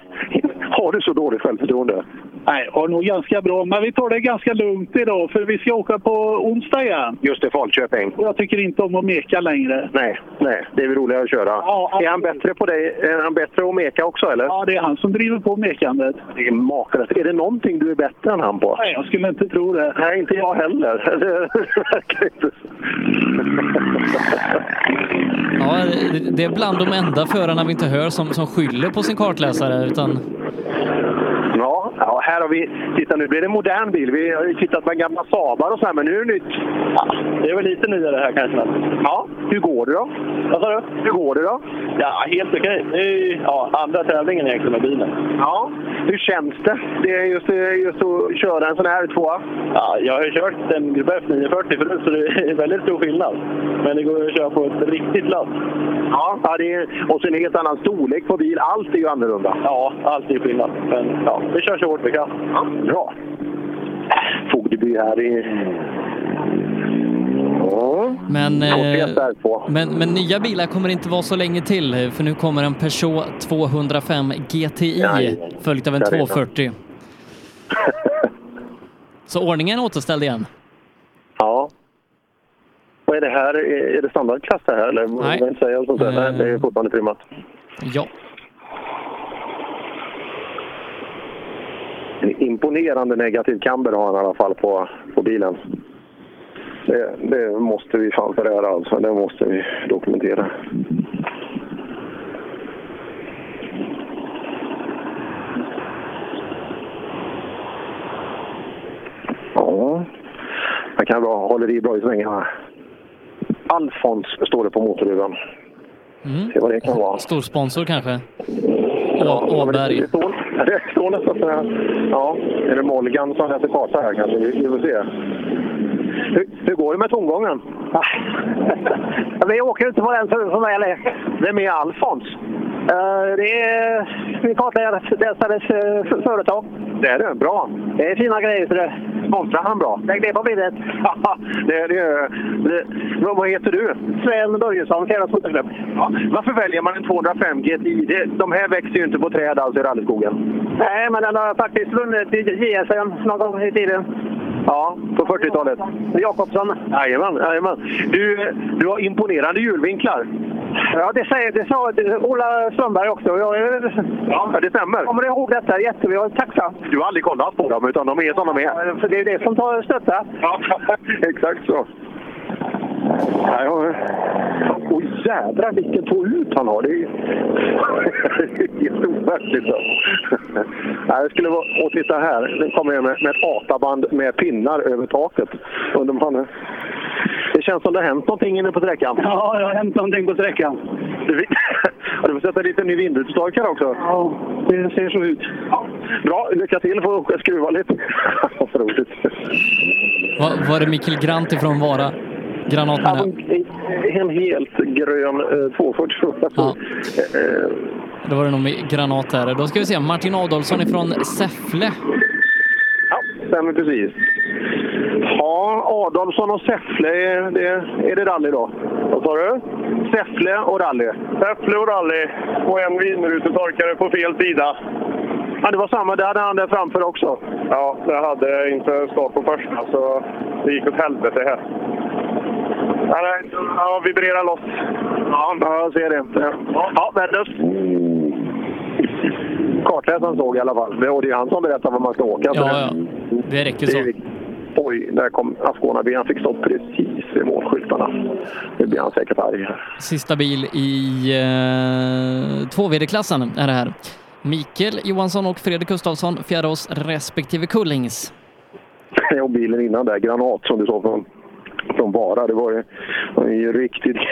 S9: Har du så dåligt självförtroende?
S24: Nej, har nog ganska bra, men vi tar det ganska lugnt idag för vi ska åka på onsdag igen.
S9: Just det, Falköping.
S24: Och jag tycker inte om att meka längre.
S9: Nej, nej, det är väl roligare att köra.
S24: Ja,
S9: är han bättre på dig? Är han bättre att meka också eller?
S24: Ja, det är han som driver på mekandet.
S9: Det är makalöst. Är det någonting du är bättre än han på?
S24: Nej, jag skulle inte tro det.
S9: Nej, inte jag heller. (laughs) Det verkar inte så.
S4: Ja, det- det är bland de enda förarna vi inte hör som, som skyller på sin kartläsare. Utan
S9: Ja, här har vi... Titta, nu blir det en modern bil. Vi har ju tittat med gamla Saabar och så här, men nu är det nytt. Ja,
S24: det är väl lite nyare här kanske.
S9: Ja, hur går det då?
S24: Vad sa du?
S9: Hur går det då?
S24: Ja, helt okej. Det är ja, andra tävlingen egentligen med bilen.
S9: Ja, hur känns det? Det är just, just att köra en sån här tvåa.
S24: Ja, jag har ju kört en Grupp F 940 förut så det är väldigt stor skillnad. Men det går att köra på ett riktigt lass.
S9: Ja, ja det är, och sen en helt annan storlek på bil. Allt är ju annorlunda.
S24: Ja, allt är skillnad. Men ja, vi kör så kan.
S9: Ja, bra. Får Ogdeby här i... Ja,
S4: Men, eh,
S9: konkret där på.
S4: men, men nya bilar kommer inte vara så länge till eh, för nu kommer en Peugeot 205 GTI
S9: Nej,
S4: följt av en
S9: där är den.
S4: 240. (laughs) Så ordningen är återställd igen.
S9: Ja. Vad är det här? Är det standardklass det här? Eller vad
S4: Nej.
S9: jag inte säga sånt där? Nej, det är fortfarande trimmat.
S4: Ja.
S9: En imponerande negativ camber har han i alla fall på, på bilen. Det, det måste vi fan förära alltså. Det måste vi dokumentera. Ja, han kan bra, håller i bra i svängarna. Alfons står det på motorhuven.
S4: Mm.
S9: Se vad det kan vara.
S4: Stor sponsor kanske?
S9: Ja,
S4: Å- Åberg.
S9: Det står, det står (laughs) nästan så här. Ja, är det Molgan som läser karta här kanske? Vi, vi får se. Hur, hur går det med tomgången? (laughs)
S11: Vi åker inte på den för, för mig eller?
S9: Vem är Alfons?
S11: Eh, det är min kartläsares uh, företag.
S9: Det är det, bra.
S11: Det är fina grejer. Det.
S9: Sponsrar han bra?
S11: Lägg det på minnet.
S9: Ja, (laughs) det, det, det, vad heter du?
S11: Sven Börjesson, Fjärde Motorklubb.
S9: Ja, varför väljer man en 205 GTI? Det, de här växer ju inte på träd alls i rallyskogen.
S11: Nej, men den har faktiskt vunnit i JSM någon gång i tiden.
S9: Ja, på 40-talet.
S11: Jakobsson.
S9: Jajamän, jajamän. Du, du har imponerande hjulvinklar.
S11: Ja, det, säger, det sa Ola Strömberg också. Jag
S9: Ja, det stämmer.
S11: kommer ihåg detta jättebra. Jag är tacksam.
S9: Du har aldrig kollat på dem, utan de är som de är.
S11: För det är det som tar stötta.
S9: Ja, (laughs) exakt så. Ja, ja. Oj, jädrar vilken få ut han har. Det är (laughs) helt overkligt. så. Ja, det skulle vara... Och titta här, nu kommer jag med, med ett ATA-band med pinnar över taket. Undrar om han... Det känns som det har hänt någonting inne på sträckan.
S11: Ja, det har hänt någonting på sträckan.
S9: Du, (laughs) får sätta lite ny vindrutetorkare också.
S11: Ja, det ser så ut.
S9: Bra, lycka till. Får åka skruva lite. (laughs) Vad roligt.
S4: Var, var det Mikael Grant ifrån Vara? Granatmannen?
S9: En, en helt grön eh, 240.
S4: Ja. (laughs)
S9: Eh,
S4: Då var det nog med granat här. Då ska vi se, Martin Adolfsson ifrån Säffle.
S9: Ja, stämmer precis. Ja, Adolfsson och Säffle, är det, är det rally då? Vad sa du? Säffle och rally.
S28: Säffle och rally och en vindrutetorkare på fel sida.
S9: Ja, det var samma. Det hade han där framför också.
S28: Ja, det hade jag inför start på första, så det gick åt helvete här. Ja, nej, ja, vibrerar loss.
S9: Ja, jag ser det. Ja, värdelöst. Kartläsaren såg i alla fall. Det- är han som berättar var man ska åka.
S4: Ja,
S9: det-
S4: ja. Det räcker så.
S9: Oj, där kom Ascona Han fick stopp precis vid målskyltarna. Nu blir han säkert arg.
S4: Sista bil i eh, 2VD-klassen är det här. Mikael Johansson och Fredrik Gustafsson, fjärde respektive Kullings. (laughs)
S9: Och bilen innan där, Granat, som du sa från, från Vara. Det var ju, var ju riktigt... (laughs)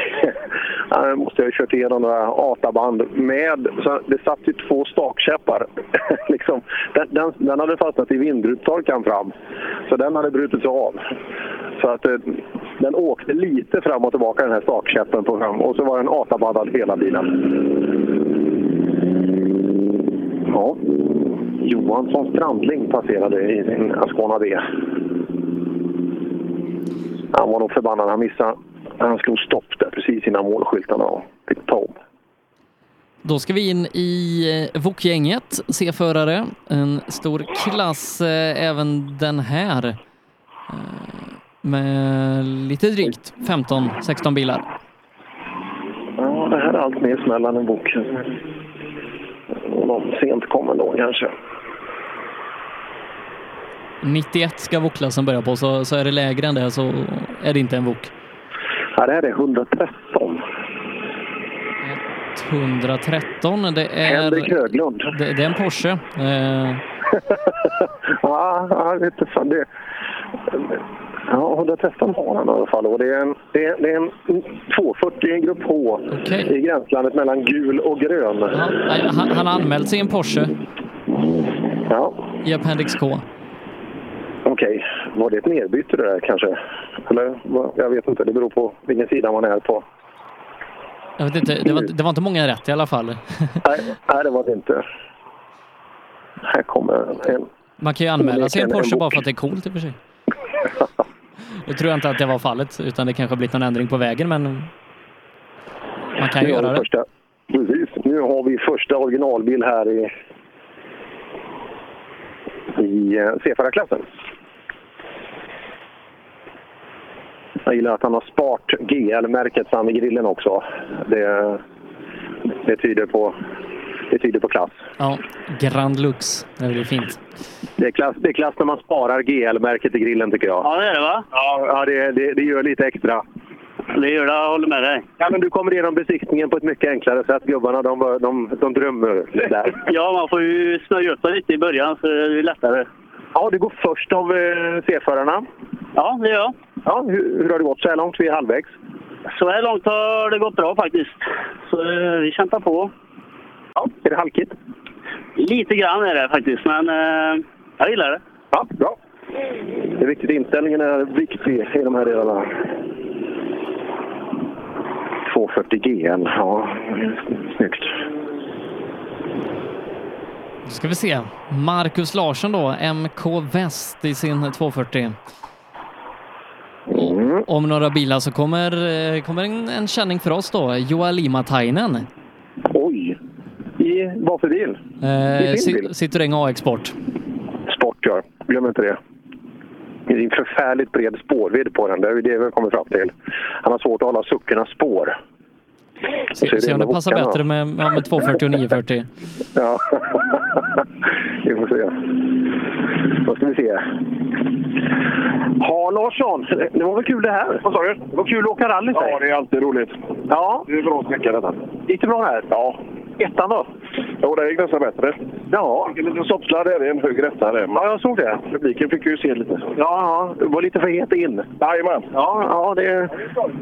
S9: Jag måste ha kört igenom några ATA-band med... Så det satt ju två stakkäppar. (laughs) liksom, den, den, den hade fastnat i vindrutetorkaren fram. Så den hade brutits av. Så att eh, den åkte lite fram och tillbaka den här stakkäppen på fram. Och så var den ATA-bandad hela bilen. Ja. Johansson Strandling passerade i sin Ascona B. Han var nog förbannad. Han missade. Han slog stopp där precis innan målskyltarna och fick ta om.
S4: Då ska vi in i eh, VOK-gänget, C-förare. En stor klass eh, även den här. Eh, Med lite drygt 15-16 bilar.
S9: Ja, det här är allt mer smällan än. Och någon sent kommer då kanske.
S4: 91 ska VOK-klassen börja på, så, så är det lägre än det så är det inte en VOK.
S9: Ja, det är 113.
S4: 113, det är...
S9: Henrik Höglund.
S4: Det, det är en Porsche. Eh, (laughs)
S9: ja, jag vet inte fan det. Ja, 113 har han i alla fall. Och det är en, det är, det är en 240 i en grupp H i gränslandet mellan gul och grön.
S4: han, han har anmält sig i en Porsche
S9: Ja,
S4: i Appendix K
S9: okej, var det ett nedbyte det där kanske? Eller jag vet inte, det beror på vilken sida man är på.
S4: Jag vet inte, det var, det var inte många rätt i alla fall. (laughs)
S9: nej, nej, det var det inte. Här kommer en.
S4: Man kan ju anmäla sig en Porsche bara för att det är coolt i och för sig. Nu tror jag inte att det var fallet, utan det kanske har blivit någon ändring på vägen, men man kan ju göra det.
S9: Första, precis, nu har vi första originalbil här i, i eh, C4-klassen. Jag gillar att han har spart GL-märket fram i grillen också. Det, det, tyder på, det tyder på klass.
S4: Ja, Grand Lux. Det blir fint.
S9: Det är klass, det är klass när man sparar GL-märket i grillen tycker jag.
S29: Ja, det är det va?
S9: Ja, ja det, det, det gör lite extra.
S29: Det gör det, jag håller med dig.
S9: Ja, men du kommer igenom besiktningen på ett mycket enklare sätt. Gubbarna de, de, de drömmer där. (laughs)
S29: Ja, man får ju snöa upp sig lite i början så det är lättare.
S9: Ja, du går först av eh, C-förarna.
S29: Ja, det gör jag.
S9: Ja, hur, hur har det gått så här långt? Vi är halvvägs.
S29: Så här långt har det gått bra faktiskt. Så eh, vi kämpar på.
S9: Ja, är det halkigt?
S29: Lite grann är det faktiskt, men eh, jag gillar det.
S9: Ja, bra. Det är viktigt. Inställningen är viktig i de här delarna. 240 GL, ja, snyggt.
S4: Då ska vi se. Marcus Larsson då, MK Väst i sin 240.
S9: Mm.
S4: Om några bilar så kommer, eh, kommer en, en känning för oss då, Joalima Tainen.
S9: Oj! I vad för bil?
S4: Eh,
S9: I sin bil?
S4: Ci- Citroën AX Sport.
S9: Sport, ja. Glöm inte det. Det är en förfärligt bred spårvidd på den. Det är det vi kommit fram till. Han har svårt att hålla suckernas spår.
S4: Se, se om det passar bättre med, med 240 och 940.
S9: Ja, (laughs) vi får se. Då ska vi se. Ja, Larsson. Det var väl kul det här? Vad sa du? Det var kul att åka rally,
S28: Ja, det är alltid roligt.
S9: Ja.
S28: Det är bra sträcka detta.
S9: Gick det bra här?
S28: Ja.
S9: Ettan då?
S28: Jo, det gick nästan bättre.
S9: Ja.
S28: En liten soppsladd är det, en hög etta där.
S9: Ja, jag såg det.
S28: Publiken fick ju se lite.
S9: Ja, ja. Det var lite för het in.
S28: Jajamän.
S9: Ja, ja, det,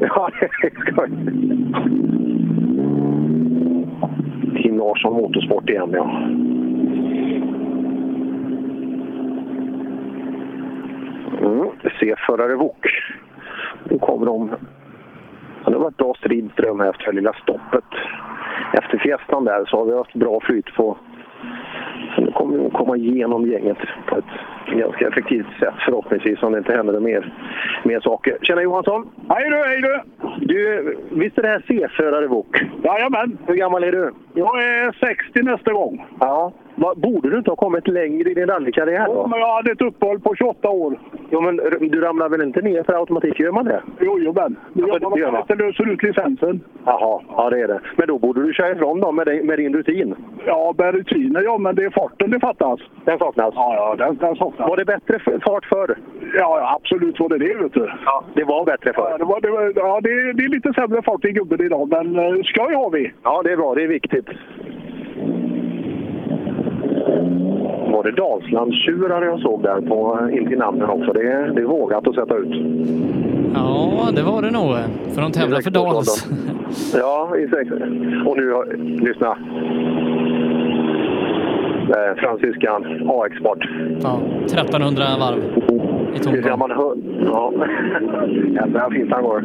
S9: ja, (laughs) det är skoj. Tim Larsson Motorsport igen, ja. Mm. C-förare Wok. Nu kommer de. Ja, Det var ett bra stridström efter det lilla stoppet. Efter fiestan där så har vi haft bra flyt på... Så nu kommer vi att komma igenom gänget på ett ganska effektivt sätt förhoppningsvis om det inte händer mer, mer saker. Tjena Johansson!
S19: Hej du, hej du!
S9: Du, visst är det här C-förare Wok?
S19: Jajamän.
S9: Hur gammal är du?
S19: Jag är 60 nästa gång.
S9: Ja. Borde du inte ha kommit längre i din rallykarriär
S19: Jo, men jag hade ett uppehåll på 28 år.
S9: Jo, men du ramlar väl inte ner för automatik? Gör man det?
S19: Jo, jo men. Nu
S9: Ja,
S19: jobbar man det löser ut licensen.
S9: Jaha, ja det är det. Men då borde du köra ifrån dem med, med din rutin?
S19: Ja, med rutiner ja, men det är farten det fattas.
S9: Den saknas?
S19: Ja, ja, den, den saknas.
S9: Var det bättre fart förr?
S19: Ja, absolut var det det, vet du.
S9: Ja, det var bättre förr?
S19: Ja, det, var, det, var, ja det, det är lite sämre fart i gubben idag, men eh, skoj har vi.
S9: Ja, det är bra. Det är viktigt. Var det Dalslandstjurar jag såg där på, in till namnen också? Det är, det är vågat att sätta ut.
S4: Ja, det var det nog. För de tävlar för Dals. (laughs)
S9: Ja, i. Och nu, lyssna. Eh, Fransyskan, AX-sport.
S4: Ja, 1300 varv i
S9: Det
S4: tomgång.
S9: man hör. Ja. Jävlar vad fint han går.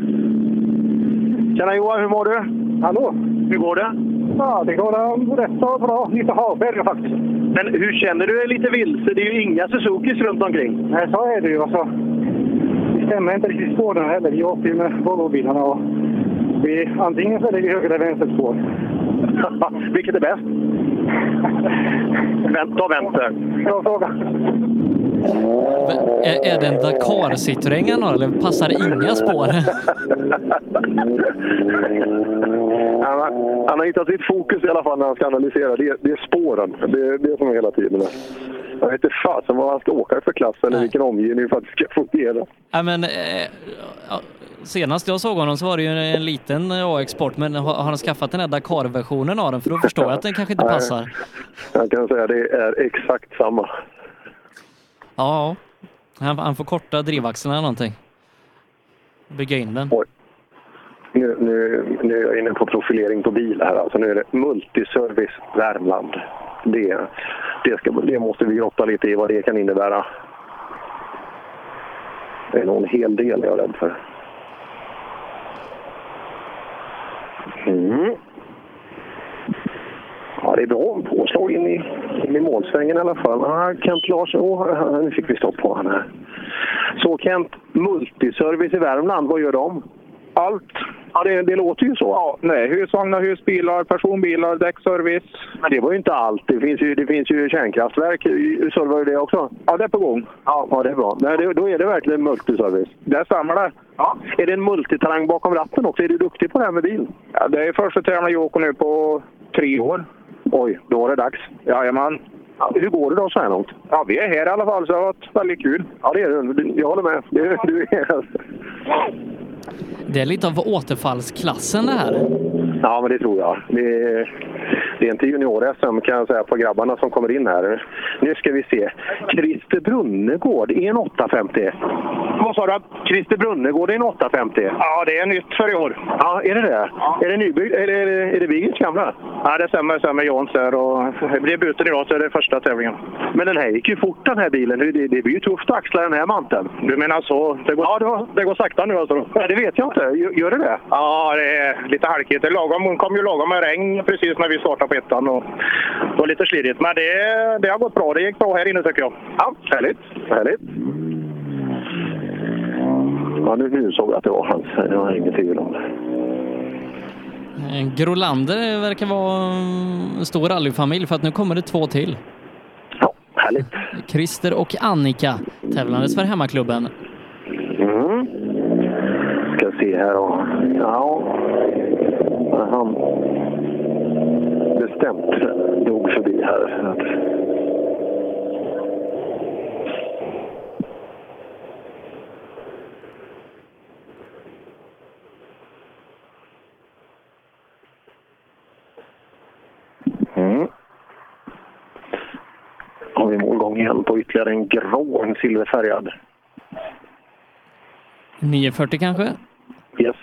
S9: Tjena Johan, hur mår du?
S24: Hallå?
S9: Hur går det?
S24: Ja, det går rätt så bra. Lite havberg faktiskt.
S9: Men hur känner du dig lite vilse? Det är ju inga Suzukis runt omkring.
S24: Nej, så är det ju. Alltså, vi stämmer inte riktigt spåren heller. Vi åker ju med Volvobilarna och vi, antingen så är det höger eller vänster spår. (laughs)
S9: Vilket är bäst? Vänt, ta vänster.
S4: Är, är det en Dakar Citroën han har eller passar inga spår?
S9: Han har, han har hittat sitt fokus i alla fall när han ska analysera. Det, det är spåren. Det är det som är hela tiden. Jag vet inte fasen vad han ska åka för klass eller vilken omgivning för att det ska fungera.
S4: Ja, men, eh, senast jag såg honom så var det ju en liten AX-sport, men har, han skaffat den här Dakar-versionen av den? För då förstår jag att den kanske inte passar.
S9: Jag kan säga det är exakt samma.
S4: Ja, han, han får korta drivaxeln eller någonting. Bygga in den.
S9: Nu, nu, nu är jag inne på profilering på bil här. Alltså nu är det Multiservice Värmland. Det, det, ska, det måste vi grotta lite i vad det kan innebära. Det är nog en hel del jag är rädd för. Mm. Ja, det är bra påslag in i, in i målsvängen i alla fall. Ah, Kent Larsson, oh, nu fick vi stopp på honom här. Så Kent, Multiservice i Värmland, vad gör de?
S22: Allt.
S9: Ja, det, det låter ju så.
S22: Ja, nej, husvagnar, husbilar, personbilar, däckservice.
S9: Men det var ju inte allt. Det finns ju, det finns ju kärnkraftverk. Servar ju det också?
S22: Ja, det är på gång.
S9: Ja, ja det är bra. Nej, det, då är det verkligen multiservice.
S22: Det stämmer det.
S9: Ja. Är det en multitalang bakom ratten också? Är du duktig på det här med bil?
S22: Ja, det är första tävlingen jag åker nu på tre år.
S9: Oj, då var det dags.
S22: Jajamän.
S9: Ja, hur går det då så här långt?
S22: Ja, vi är här i alla fall så det har varit väldigt kul.
S9: Ja, det är det. Jag håller med. Det, du är
S4: det är lite av återfallsklassen det här.
S9: Ja, men det tror jag. Det är, det är inte junior-SM kan jag säga på grabbarna som kommer in här. Nu ska vi se. Christer Brunnegård i en 850.
S22: Vad sa du?
S9: Christer Brunnegård i en 850.
S22: Ja, det är nytt för i år.
S9: Ja, är det det? Ja. Är det nybyggt? Det, är det, är det Wiggens gamla?
S22: Ja, det stämmer. Stämmer Jans där. Och det blir buten idag så är det första tävlingen.
S9: Men den här gick ju fort den här bilen. Det, det blir ju tufft att axla den här manteln.
S22: Du menar så? Det går,
S9: ja, det,
S22: det går sakta nu alltså?
S9: Ja, det vet jag inte. Gör det det?
S22: Ja, det är lite halkigt. Det lagom, kom ju lagom med regn precis när vi startade på ettan. Och det var lite slirigt, men det, det har gått bra. Det gick bra här inne tycker jag.
S9: Ja, härligt. härligt. Ja, nu, nu såg jag att det var hans. Det var inget tvivel om det.
S4: Grolander verkar vara en stor rallyfamilj för att nu kommer det två till.
S9: Ja, härligt.
S4: Christer och Annika tävlandes för hemmaklubben.
S9: Mm. Ska se här då. Ja, han bestämt dog förbi här. Mm. Har vi målgång igen på ytterligare en grå, en silverfärgad.
S4: 940 kanske?
S9: Yes.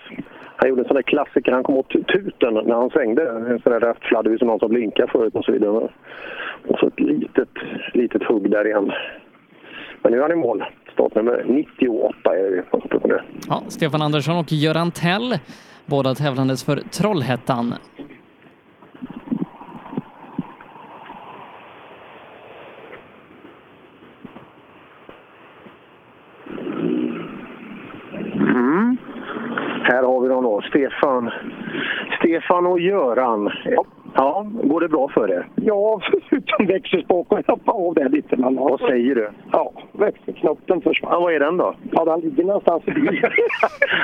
S9: Han gjorde en sån där klassiker. Han kom åt tuten när han svängde. En sån där fladdermus som någon som blinkade förut och så vidare. Och så ett litet, litet hugg där igen. Men nu är han i mål. Startnummer 98 är vi uppe på nu.
S4: Ja, Stefan Andersson och Göran Tell, båda tävlandes för Trollhättan.
S9: Mm. Här har vi dem då. Stefan, Stefan och Göran. Ja. ja, går det bra för er?
S36: Ja, förutom växelspaken. Jag hoppade av det lite. Men
S9: Vad säger du?
S36: Ja, växelknoppen försvann.
S9: Ja, vad är den då?
S36: Ja, den ligger någonstans i (laughs)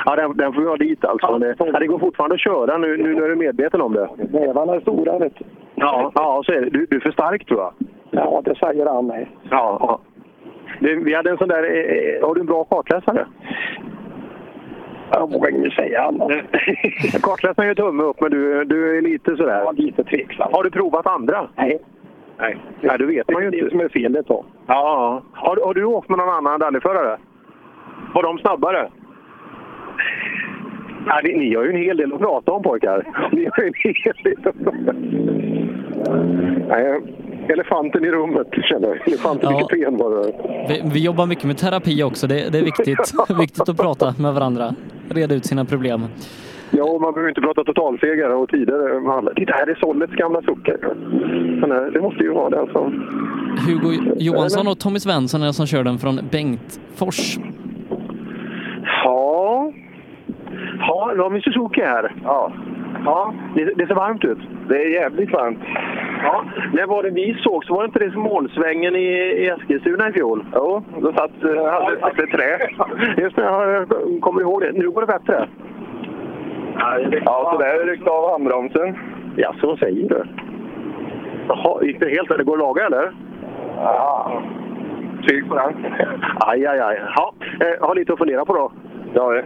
S9: ja, den, den får vi ha dit alltså. Det, ja, det går fortfarande att köra nu, nu, nu är du medveten om det.
S36: Nävarna är stora, vet du.
S9: Ja, ja så är det. Du, du är för stark tror jag.
S36: Ja, det säger han mig.
S9: Ja, ja. Det, vi hade en sån där... Eh, har du en bra kartläsare?
S36: Jag vågar inte säga annat. (laughs)
S9: Kartläsaren gör tumme upp, men du, du är lite sådär...
S36: Ja, lite tveksam.
S9: Har du provat andra?
S36: Nej.
S9: Nej, Nej du vet man ju
S36: Det är
S9: inte.
S36: det som är felet då.
S9: Ja. Har, har du åkt med någon annan rallyförare? Var de snabbare? Ja, ni, ni har ju en hel del att prata om pojkar. Ni har ju en hel del att prata Nej, elefanten i rummet känner jag. Elefanten i
S4: Ja.
S9: kupén var det.
S4: Vi, vi jobbar mycket med terapi också. Det, det är viktigt, (laughs) viktigt att prata med varandra, reda ut sina problem.
S9: Ja, och man behöver inte prata totalseger och tider. med alla. Titta, här är Sollets gamla socker. Här, det måste ju vara den som...
S4: Hugo Johansson och Tommy Svensson är det som kör den från Bengtfors.
S9: Ja. Ja, då har vi Suzuki här. Ja. Ja, det, det ser varmt ut. Det är jävligt varmt. Ja. När var det vi såg så var det inte det målsvängen i, i Eskilstuna i fjol? Jo, då satt, eh, hade satt ett trä. Just det, jag kommer ihåg det. Nu går det bättre. Ja, så där ryckte av handbromsen. Ja, så säger du. Jaha, gick det helt? Det går att laga eller? Ja. Tyg på den. Aj, aj, aj. Ja, eh, har lite att fundera på då. Ja, det.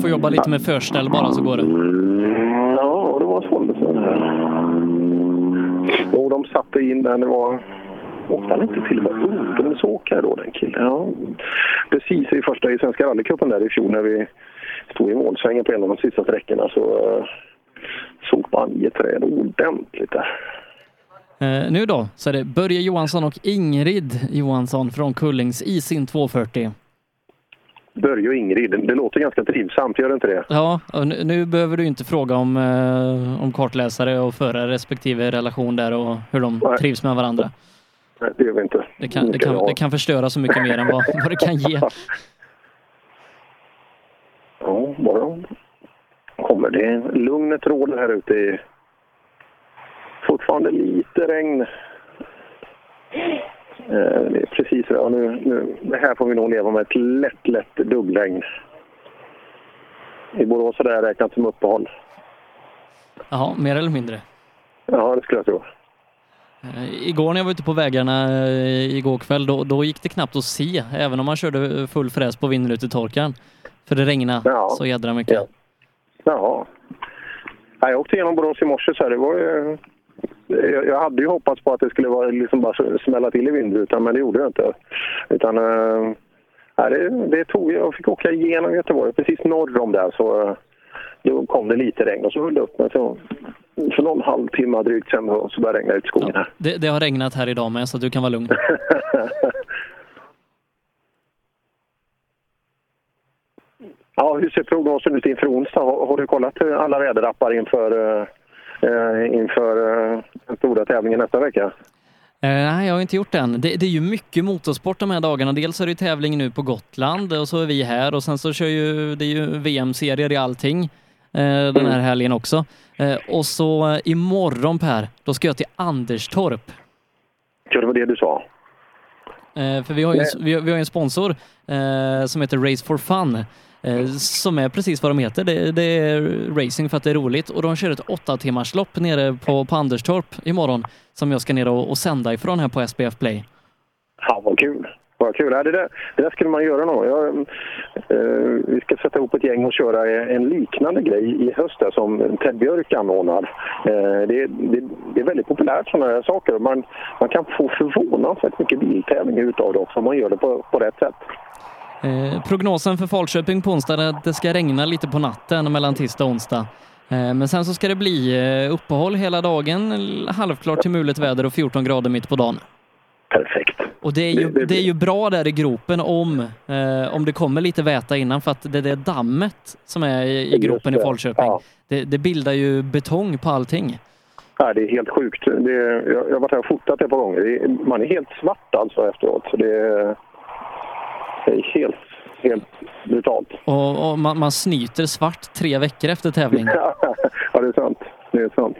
S4: Får jobba lite med förställ bara så går det.
S9: Ja, det var här. Och de satte in den. Det var... Åkte han inte till och med ungdomsåkare då, den killen? Ja. Precis i första i Svenska rallycupen där i fjol när vi stod i målsvängen på en av de sista sträckorna så han i ett träd ordentligt där.
S4: Eh, nu då så är det Börje Johansson och Ingrid Johansson från Kullings i sin 240.
S9: Börje och Ingrid, det, det låter ganska trivsamt, gör det inte det?
S4: Ja, och nu, nu behöver du inte fråga om, eh, om kartläsare och förare respektive relation där och hur de
S9: Nej.
S4: trivs med varandra.
S9: Nej, det gör vi inte.
S4: Det kan, det kan, det kan förstöra så mycket mer än vad, vad det kan ge. (laughs)
S9: Ja, bara kommer det. Lugnet råder här ute. i- Fortfarande lite regn. Eh, precis ja, nu, nu, det här får vi nog leva med ett lätt, lätt duggregn. I Borås är det här räknat som uppehåll.
S4: Jaha, mer eller mindre.
S9: Ja, det skulle jag tro.
S4: Eh, Igår när jag var ute på vägarna eh, igår kväll, då, då gick det knappt att se, även om man körde full fräs på vindrutetorkaren. För det regnade så jädra mycket.
S9: Ja. Ja, Jag åkte igenom Borås i morse så här, det var ju... Jag, hade ju hoppats på att det skulle vara liksom bara smälla till i vindrutan, men det gjorde det inte. Utan... ja, det, det tog, jag fick åka igenom Göteborg, precis norr om där, så eh, då kom det lite regn och så höll det upp. Men så, för någon halvtimme drygt sen så började det regna ut i skogen här.
S4: Det, det har regnat här idag med, så du kan vara lugn. (laughs)
S9: Ja, hur ser prognosen ut inför onsdag? Har, har du kollat alla väderappar inför, eh, inför eh, den stora tävlingen nästa vecka?
S4: Eh, nej, jag har inte gjort det än. Det, det är ju mycket motorsport de här dagarna. Dels är det ju tävling nu på Gotland och så är vi här och sen så kör ju, det är ju VM-serier i allting eh, den här helgen också. Eh, och så eh, imorgon Per, då ska jag till Anderstorp.
S9: Ja, det var det du sa.
S4: Eh, för vi har ju, en- vi, har- vi har en sponsor eh, som heter Race for Fun. Eh, som är precis vad de heter. Det, det är racing för att det är roligt och de kör ett åtta timmars lopp nere på, på Anderstorp imorgon som jag ska ner och, och sända ifrån här på SPF Play.
S9: Ja, vad kul! Vad kul. Ja, det, där, det där skulle man göra nog. Jag, eh, vi ska sätta ihop ett gäng och köra en liknande grej i höst där, som Ted Björk anordnar. Eh, det, det, det är väldigt populärt sådana här saker. Man, man kan få förvånansvärt mycket biltävling utav det också om man gör det på, på rätt sätt.
S4: Eh, prognosen för Falköping på onsdag är att det ska regna lite på natten mellan tisdag och onsdag. Eh, men sen så ska det bli eh, uppehåll hela dagen, halvklart till mulet väder och 14 grader mitt på dagen.
S9: Perfekt.
S4: Och det är ju, det är ju bra där i gropen om, om det kommer lite väta innan för att det är det dammet som är i, i gropen i. Falköping. Det, det bildar ju betong på allting.
S9: Ja, det är helt sjukt. Det, jag, jag har varit här och fotat det ett par gånger. Man är helt svart alltså efteråt. Så det, är helt, helt brutalt.
S4: Och, och man, man snyter svart tre veckor efter tävling. (laughs)
S9: ja, det är sant. Det är sant.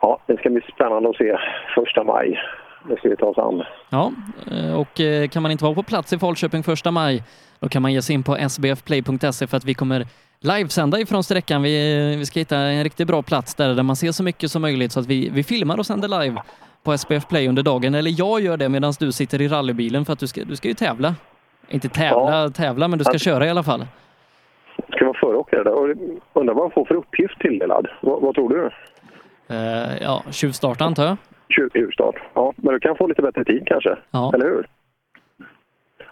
S9: Ja, det ska bli spännande att se första maj. Det ska vi ta oss an.
S4: Ja, eh, och eh, kan man inte vara på plats i Falköping första maj, då kan man ge sig in på sbfplay.se för att vi kommer livesända ifrån sträckan. Vi, vi ska hitta en riktigt bra plats där, där man ser så mycket som möjligt så att vi, vi filmar och sänder live på SPF Play under dagen. Eller jag gör det medan du sitter i rallybilen för att du ska, du ska ju tävla. Inte tävla, tävla, men du ska köra i alla fall.
S9: Ska vara föråkare. Och Undrar vad han får för uppgift tilldelad. Vad, vad tror du?
S4: Eh, ja, tjuvstarta antar jag.
S9: Tjuvstart. Ja, men du kan få lite bättre tid kanske.
S4: Ja.
S9: Eller hur?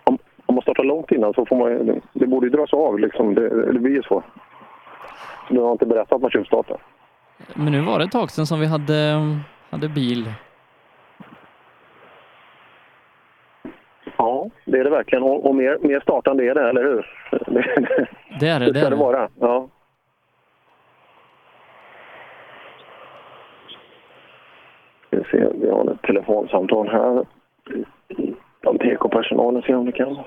S9: Om, om man startar långt innan så får man Det borde ju dras av liksom. Det, det blir ju så. Så du har inte berättat att man tjuvstartar.
S4: Men nu var det ett tag sedan som vi hade, hade bil.
S9: Ja, det är det verkligen. Och, och mer, mer startande är det, eller hur? (laughs) Det,
S4: är det.
S9: det ska det vara. Ja. Vi ser, vi har ett telefonsamtal här. Från PK-personalen, se om det kan...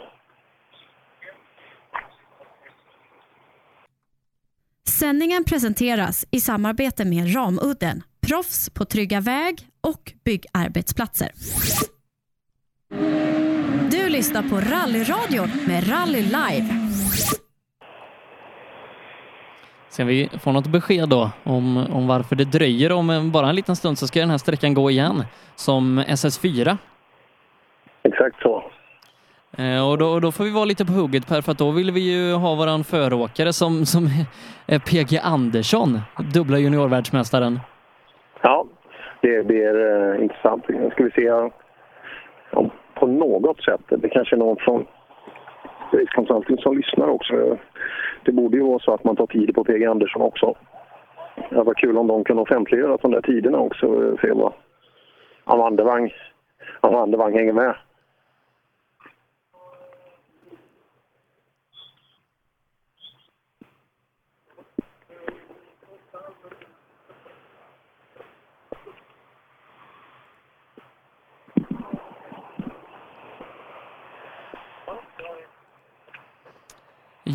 S5: Sändningen presenteras i samarbete med Ramudden, proffs på trygga väg och byggarbetsplatser. Lyssnar på Rallyradion med Rally Live.
S4: Se om vi får något besked då om, om varför det dröjer. Om bara en liten stund så ska den här sträckan gå igen som SS4.
S9: Exakt så.
S4: Eh, och, då, då får vi vara lite på hugget Per, för att då vill vi ju ha våran föråkare som, som (laughs) är PG Andersson, dubbla juniorvärldsmästaren.
S9: Ja, det blir eh, intressant. Nu ska vi se om på något sätt, det kanske är någon från Race Consulting som lyssnar också. Det borde ju vara så att man tar tid på PG Andersson också. Det var kul om de kunde offentliggöra de där tiderna också. eh, Se vad Amandevang, Amandevang hänger med.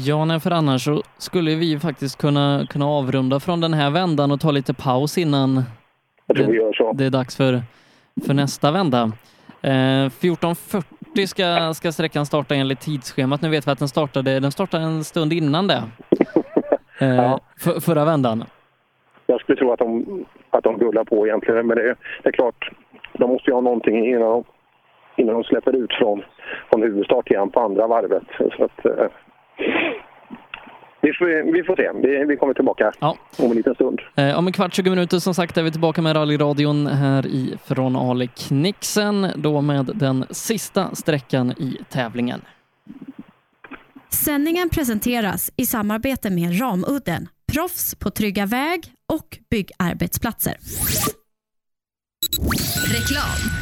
S4: Ja, nej, för annars så skulle vi faktiskt kunna, kunna avrunda från den här vändan och ta lite paus innan det, det är dags för, för nästa vända. Eh, 14.40 ska, ska sträckan starta enligt tidsschemat. Nu vet vi att den startade, den startade en stund innan det. (laughs) Eh, för, förra vändan.
S9: Jag skulle tro att de, att de rullar på egentligen, men det, är- det är klart, de måste ju ha någonting innan de, innan de släpper ut från, från huvudstart igen på andra varvet. Så att, eh, vi, får, vi får se. Vi, vi kommer tillbaka om en liten stund.
S4: Eh, om en kvart, 20 minuter som sagt är vi tillbaka med rallyradion här i från Ale Knixen, då med den sista sträckan i tävlingen.
S5: Sändningen presenteras i samarbete med Ramudden, proffs på trygga väg och byggarbetsplatser.
S1: Reklam.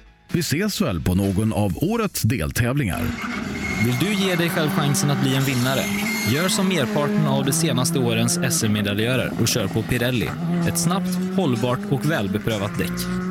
S1: Vi ses väl på någon av årets deltävlingar.
S2: Vill du ge dig själv chansen att bli en vinnare? Gör som merparten av de senaste årens SM-medaljörer och kör på Pirelli. Ett snabbt, hållbart och välbeprövat däck.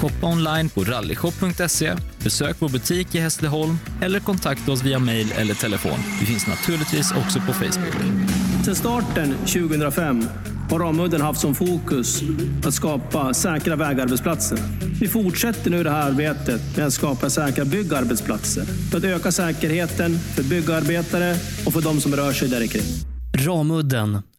S2: Shoppa online på rallyshop.se, besök vår butik i Hässleholm eller kontakta oss via mail eller telefon. Vi finns naturligtvis också på Facebook.
S3: Sedan starten 2005 har Ramudden haft som fokus att skapa säkra vägarbetsplatser. Vi fortsätter nu det här arbetet med att skapa säkra byggarbetsplatser för att öka säkerheten för byggarbetare och för de som rör sig där kring.
S4: Ramudden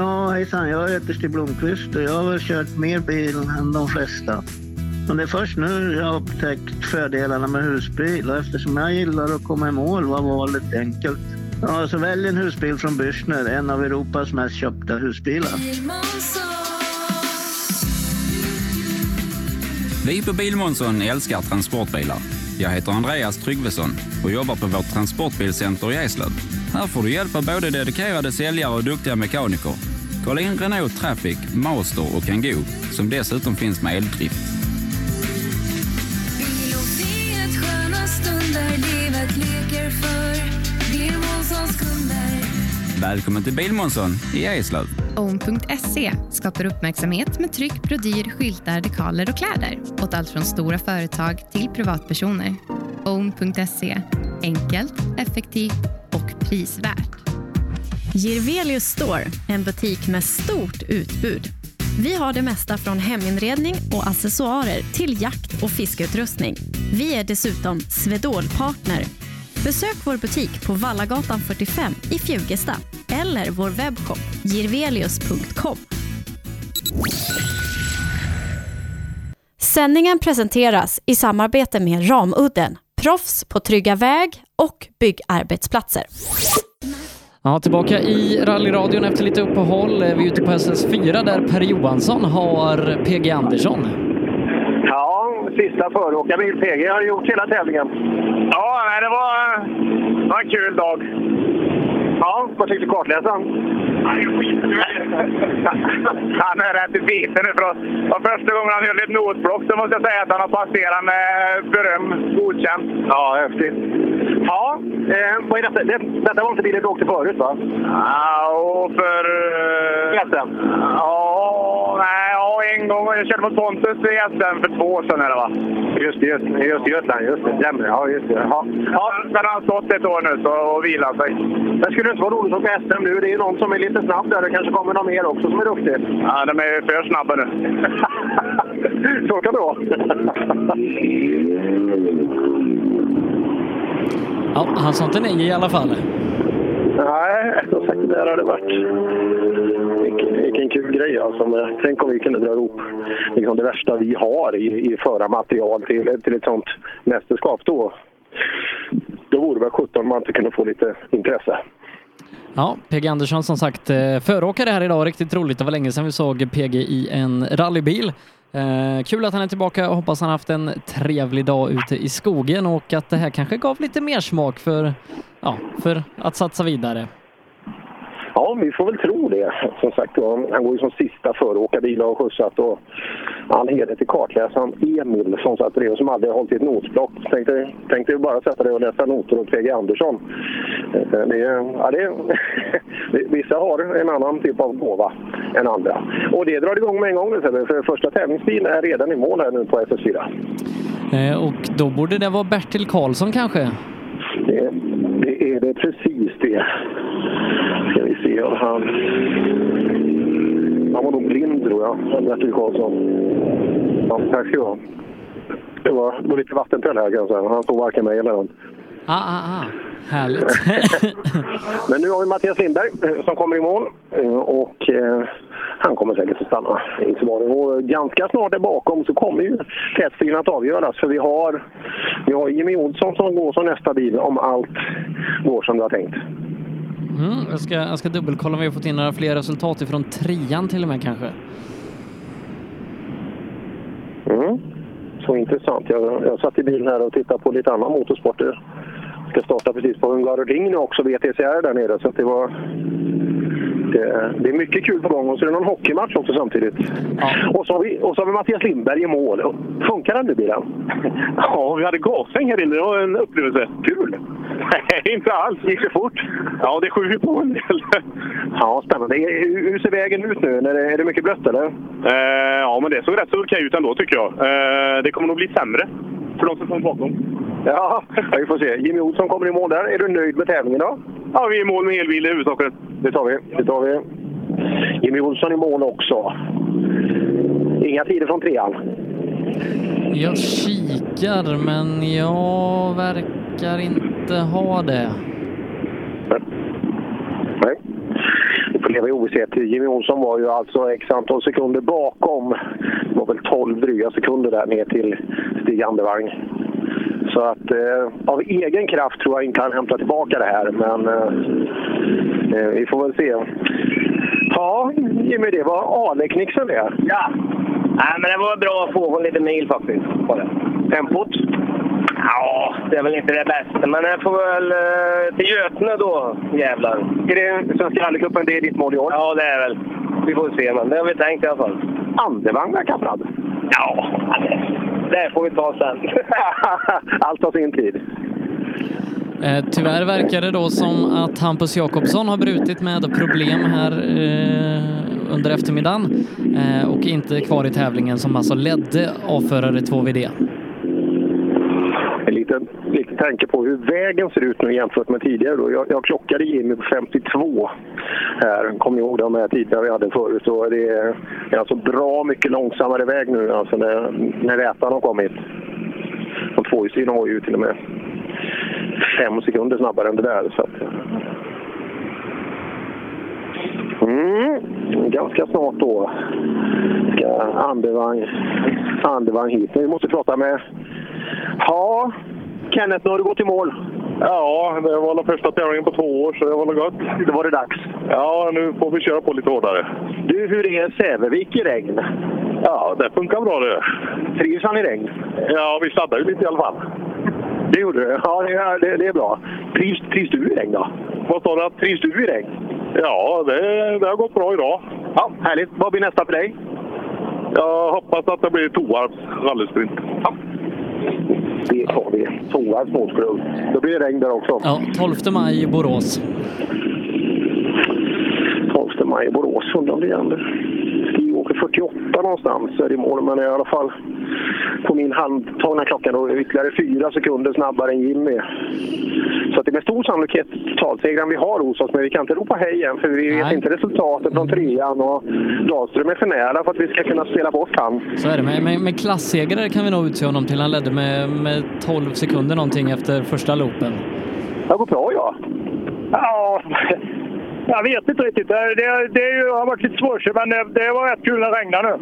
S6: Ja, hejsan. Jag heter Stig Blomqvist och jag har väl kört mer bil än de flesta. Men det är först nu jag har upptäckt fördelarna med husbil och eftersom jag gillar att komma i mål var valet enkelt. Ja, så välj en husbil från Bürstner, en av Europas mest köpta husbilar.
S7: Vi på Bilmånsson älskar transportbilar. Jag heter Andreas Tryggvesson och jobbar på vårt transportbilcenter i Eslöv. Här får du hjälp av både dedikerade säljare och duktiga mekaniker. Kolla in Renault Traffic, Master och Kangoo som dessutom finns med eldrift. Välkommen till Bilmånsson i Eslöv.
S8: Own.se skapar uppmärksamhet med tryck, brodyr, skyltar, dekaler och kläder åt allt från stora företag till privatpersoner. Own.se enkelt, effektivt och prisvärt.
S5: Girvelius Store, en butik med stort utbud. Vi har det mesta från heminredning och accessoarer till jakt och fiskeutrustning. Vi är dessutom Swedol-partner. Besök vår butik på Vallagatan 45 i Fjugesta eller vår webbshop girvelius.com. Sändningen presenteras i samarbete med Ramudden, proffs på trygga väg och byggarbetsplatser.
S4: Ja, tillbaka i rallyradion efter lite uppehåll. Vi är ute på SS4 där Per Johansson har PG Andersson.
S9: Ja, sista föråkarbil. PG har gjort hela tävlingen.
S14: Ja, det var, det var en kul dag.
S9: Ja, vad tyckte kartläsaren? (laughs)
S14: Han är rätt i biten nu. Det var första gången han höll ett notblock så måste jag säga att han har passerat med beröm. Godkänt.
S9: Ja, häftigt. Ja, eh, vad är detta? Det, detta var inte bilen du åkte förut va?
S37: Ja, och för...
S9: SM?
S37: Ja, nej, ja, en gång. Jag körde mot Pontus i SM för två år sedan. Eller, va?
S9: Just det, just, just Götland. Just det. Stämmer. Ja, just det. Ja.
S37: Ja, har han stått ett år nu så, och vilat sig.
S9: Men skulle det inte vara roligt att åka SM nu? Det är ju någon som är lite snabb där. Det kanske kommer någon mer också som är duktig.
S37: Ja, de är för snabba nu. (laughs)
S9: så kan det vara. (laughs)
S4: Ja, han sa inte nej i alla fall.
S9: Nej, som sagt, det där hade varit... Vilken, vilken kul grej alltså. Men Tänk om vi kunde dra ihop liksom det värsta vi har i, i förarmaterial till, till ett sånt mästerskap. Då, då vore det väl 17 man inte kunde få lite intresse.
S4: Ja, PG Andersson som sagt eh, föråkare här idag. Riktigt roligt. Det var länge sedan vi såg PG i en rallybil. Eh, kul att han är tillbaka och hoppas han haft en trevlig dag ute i skogen och att det här kanske gav lite mer smak för, ja, för att satsa vidare.
S9: Ja, vi får väl tro det. Som sagt, han går ju som sista föråkarbil och skjutsat. Och han heder till kartläsaren Emil som satt bredvid som aldrig har hållit i ett notblock. Tänkte, tänkte bara sätta dig och läsa noter åt PG Andersson. Eh, det, ja, det, (laughs) vissa har en annan typ av gåva än andra. Och det drar igång med en gång nu för första tävlingsbilen är redan i mål här nu på SS4.
S4: Eh, och då borde det vara Bertil Karlsson kanske?
S9: Det, det är det precis det. Ska vi se om han... Han var nog blind tror jag, Bertil Karlsson. Ja, tack ska du ha. Det var, det var lite vattentäll här kan jag säga. Han såg varken mig eller någon.
S4: Ah, ah, ah. Härligt. (laughs)
S9: Men nu har vi Mattias Lindberg eh, som kommer i mål Eh, och eh, han kommer säkert att stanna. Och ganska snart där bakom så kommer ju testbilen att avgöras för vi har, vi har Jimmy Olsson som går som nästa bil om allt går som du har tänkt.
S4: Mm, jag, ska, jag ska dubbelkolla om vi har fått in några fler resultat ifrån trean till och med kanske.
S9: Mm. Så intressant. Jag, jag satt i bilen här och tittade på lite annan motorsport. Ska starta precis på Hungaroring nu också, VTCR där nere. Så det var... Det, det är mycket kul på gång och så är det någon hockeymatch också samtidigt. Och, så har vi, och så har vi Mattias Lindberg i mål. Funkar den nu bilen? (laughs)
S37: Ja, vi hade gassäng här inne. Det var en upplevelse.
S9: Kul!
S37: Nej, inte alls.
S9: Gick det fort?
S37: Ja, det skjuter på en del.
S9: Ja, spännande. Hur ser vägen ut nu? Är det, är det mycket blött eller?
S37: Eh, ja, men det såg rätt så okej ut ändå tycker jag. Eh, det kommer nog bli sämre för de som kommer bakom.
S9: Ja, vi får se. Jimmy Olsson kommer i mål där. Är du nöjd med tävlingen då?
S37: Ja, vi är i mål med elbil i huvudsaken.
S9: Det tar vi. Det tar vi. Jimmy Olsson i mål också. Inga tider från trean.
S4: Jag kikar, men jag verkar inte ha det.
S9: Nej. Vi får leva i ovisshet. Jimmy Olsson var ju alltså x antal sekunder bakom. Det var väl 12 dryga sekunder där ner till Stig Andevang. Så att eh, av egen kraft tror jag inte han hämtar tillbaka det här, men eh, eh, vi får väl se. Ja, Jimmy, det var Aleknixen det.
S28: Ja. Nej, men det var bra att få lite mil faktiskt.
S9: Tempot?
S28: Ja, det är väl inte det bästa, men jag får väl eh, till Götene då, jävlar.
S9: Är det Svenska rallycupen, det är ditt mål i år?
S28: Ja, det är väl. Vi får se, men det har vi tänkt i alla fall.
S9: Andevang verkar kappad.
S28: Ja, det, det får vi ta sen. (laughs)
S9: Allt har sin tid.
S4: Eh, tyvärr verkar det då som att Hampus Jakobsson har brutit med problem här eh, under eftermiddagen eh, och inte kvar i tävlingen som alltså ledde avförare 2VD.
S9: En liten, liten tanke på hur vägen ser ut nu jämfört med tidigare. Då. Jag, jag klockade Jimmy på 52 här. Kommer ni ihåg de här tiderna vi hade förut? Så det är, det är alltså bra mycket långsammare väg nu alltså när, när Rätan har kommit. De tvåhjulsdrivna var ju till och med fem sekunder snabbare än det där. Så att, Mm, ganska snart då ska Andevang, Andevang hit. Men vi måste prata med... Ja, Kenneth, nu har du gått i mål.
S37: Ja, det var den första tävlingen på två år, så det var nog gott.
S9: Då var det dags.
S37: Ja, nu får vi köra på lite hårdare.
S9: Du, hur är Sävevik i regn?
S37: Ja, det funkar bra det.
S9: Trivs han i regn?
S37: Ja, vi sladdade ju lite i alla fall.
S9: Det gjorde du? Ja, det, är- det, det är bra. Trivs, trivs du i regn då?
S37: Vad sa du?
S9: Trivs du i regn?
S37: Ja, det, det har gått bra idag.
S9: Ja, härligt. Vad blir nästa för dig?
S37: Jag hoppas att det blir Toarps rallysprint.
S9: Ja. Det tar vi. Tågarp Sportsklubb. Då blir det regn där också.
S4: Ja, 12 maj i Borås.
S9: 12 maj i Borås. Undrar om det händer. Vi åker 48 någonstans är i mål, men i alla fall på min handtagna klocka då ytterligare fyra sekunder snabbare än Jimmy. Så att det är med stor sannolikhet totalsegraren vi har hos oss, men vi kan inte ropa hej än för vi vet
S4: Nej.
S9: inte resultatet från trean och Dahlström är för nära för att vi ska kunna spela bort han.
S4: Så är det. Men, men, men klassegrare kan vi nog utse honom till. Han ledde med, med 12 sekunder någonting efter första loopen.
S9: Det går bra ja.
S10: Ja, jag vet inte riktigt. Det, det, det har varit lite svårt, men det, det var rätt kul när det regnar nu.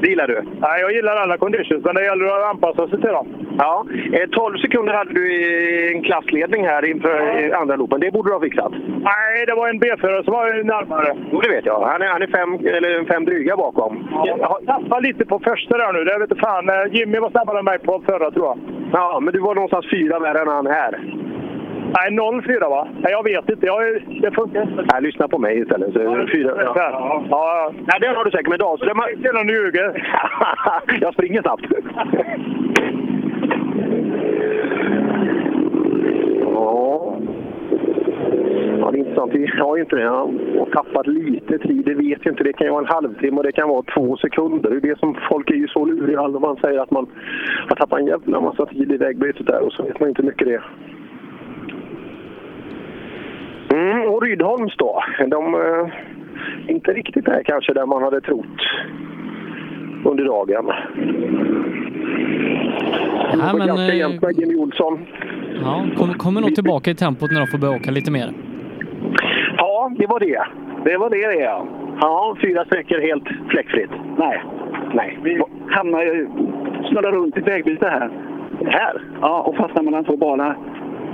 S9: Det gillar du?
S10: Nej, jag gillar alla conditions, men det gäller att anpassa sig till dem.
S9: Ja, eh, 12 sekunder hade du i en klassledning här inför eh, andra loopen. Det borde du ha fixat.
S10: Nej, det var en B-förare som var närmare.
S9: Jo, det vet jag. Han är, han är fem, eller fem dryga bakom.
S10: Jag har tappat lite på första där nu. Det vet inte fan. Eh, Jimmy var snabbare än mig på förra, tror jag.
S9: Ja, men du var någonstans fyra värre än han här.
S10: Nej, 04 va? Nej, jag vet inte. Jag, det funkar inte.
S9: Nej, lyssna på mig istället. Så, fyra, ja.
S10: Ja, ja.
S9: Nej, den har du säkert med Dahlström.
S10: Det är någon ljuger. (laughs)
S9: jag springer snabbt. Ja. Ja, det är intressant. Vi har ju inte det. Har tappat lite tid. Det vet ju inte. Det kan ju vara en halvtimme och det kan vara två sekunder. Det är det som folk är ju så luriga när man säger att man har tappat en jävla massa tid i vägbytet där och så vet man inte hur mycket det är. Mm, och Rydholms då? De eh, inte riktigt där kanske där man hade trott under dagen.
S4: Ja,
S9: Det var
S4: men,
S9: ganska
S4: eh,
S9: jämnt med Jimmy Olsson.
S4: Ja, kommer kommer nog tillbaka i tempot när de får börja åka lite mer.
S9: Ja, det var det. Det var det det ja. Ja, fyra sträckor helt fläckfritt.
S29: Nej.
S9: Nej.
S29: Vi hamnar ju, snurrar runt i ett vägbyte här.
S9: Här?
S29: Ja, och fastnar mellan två balar.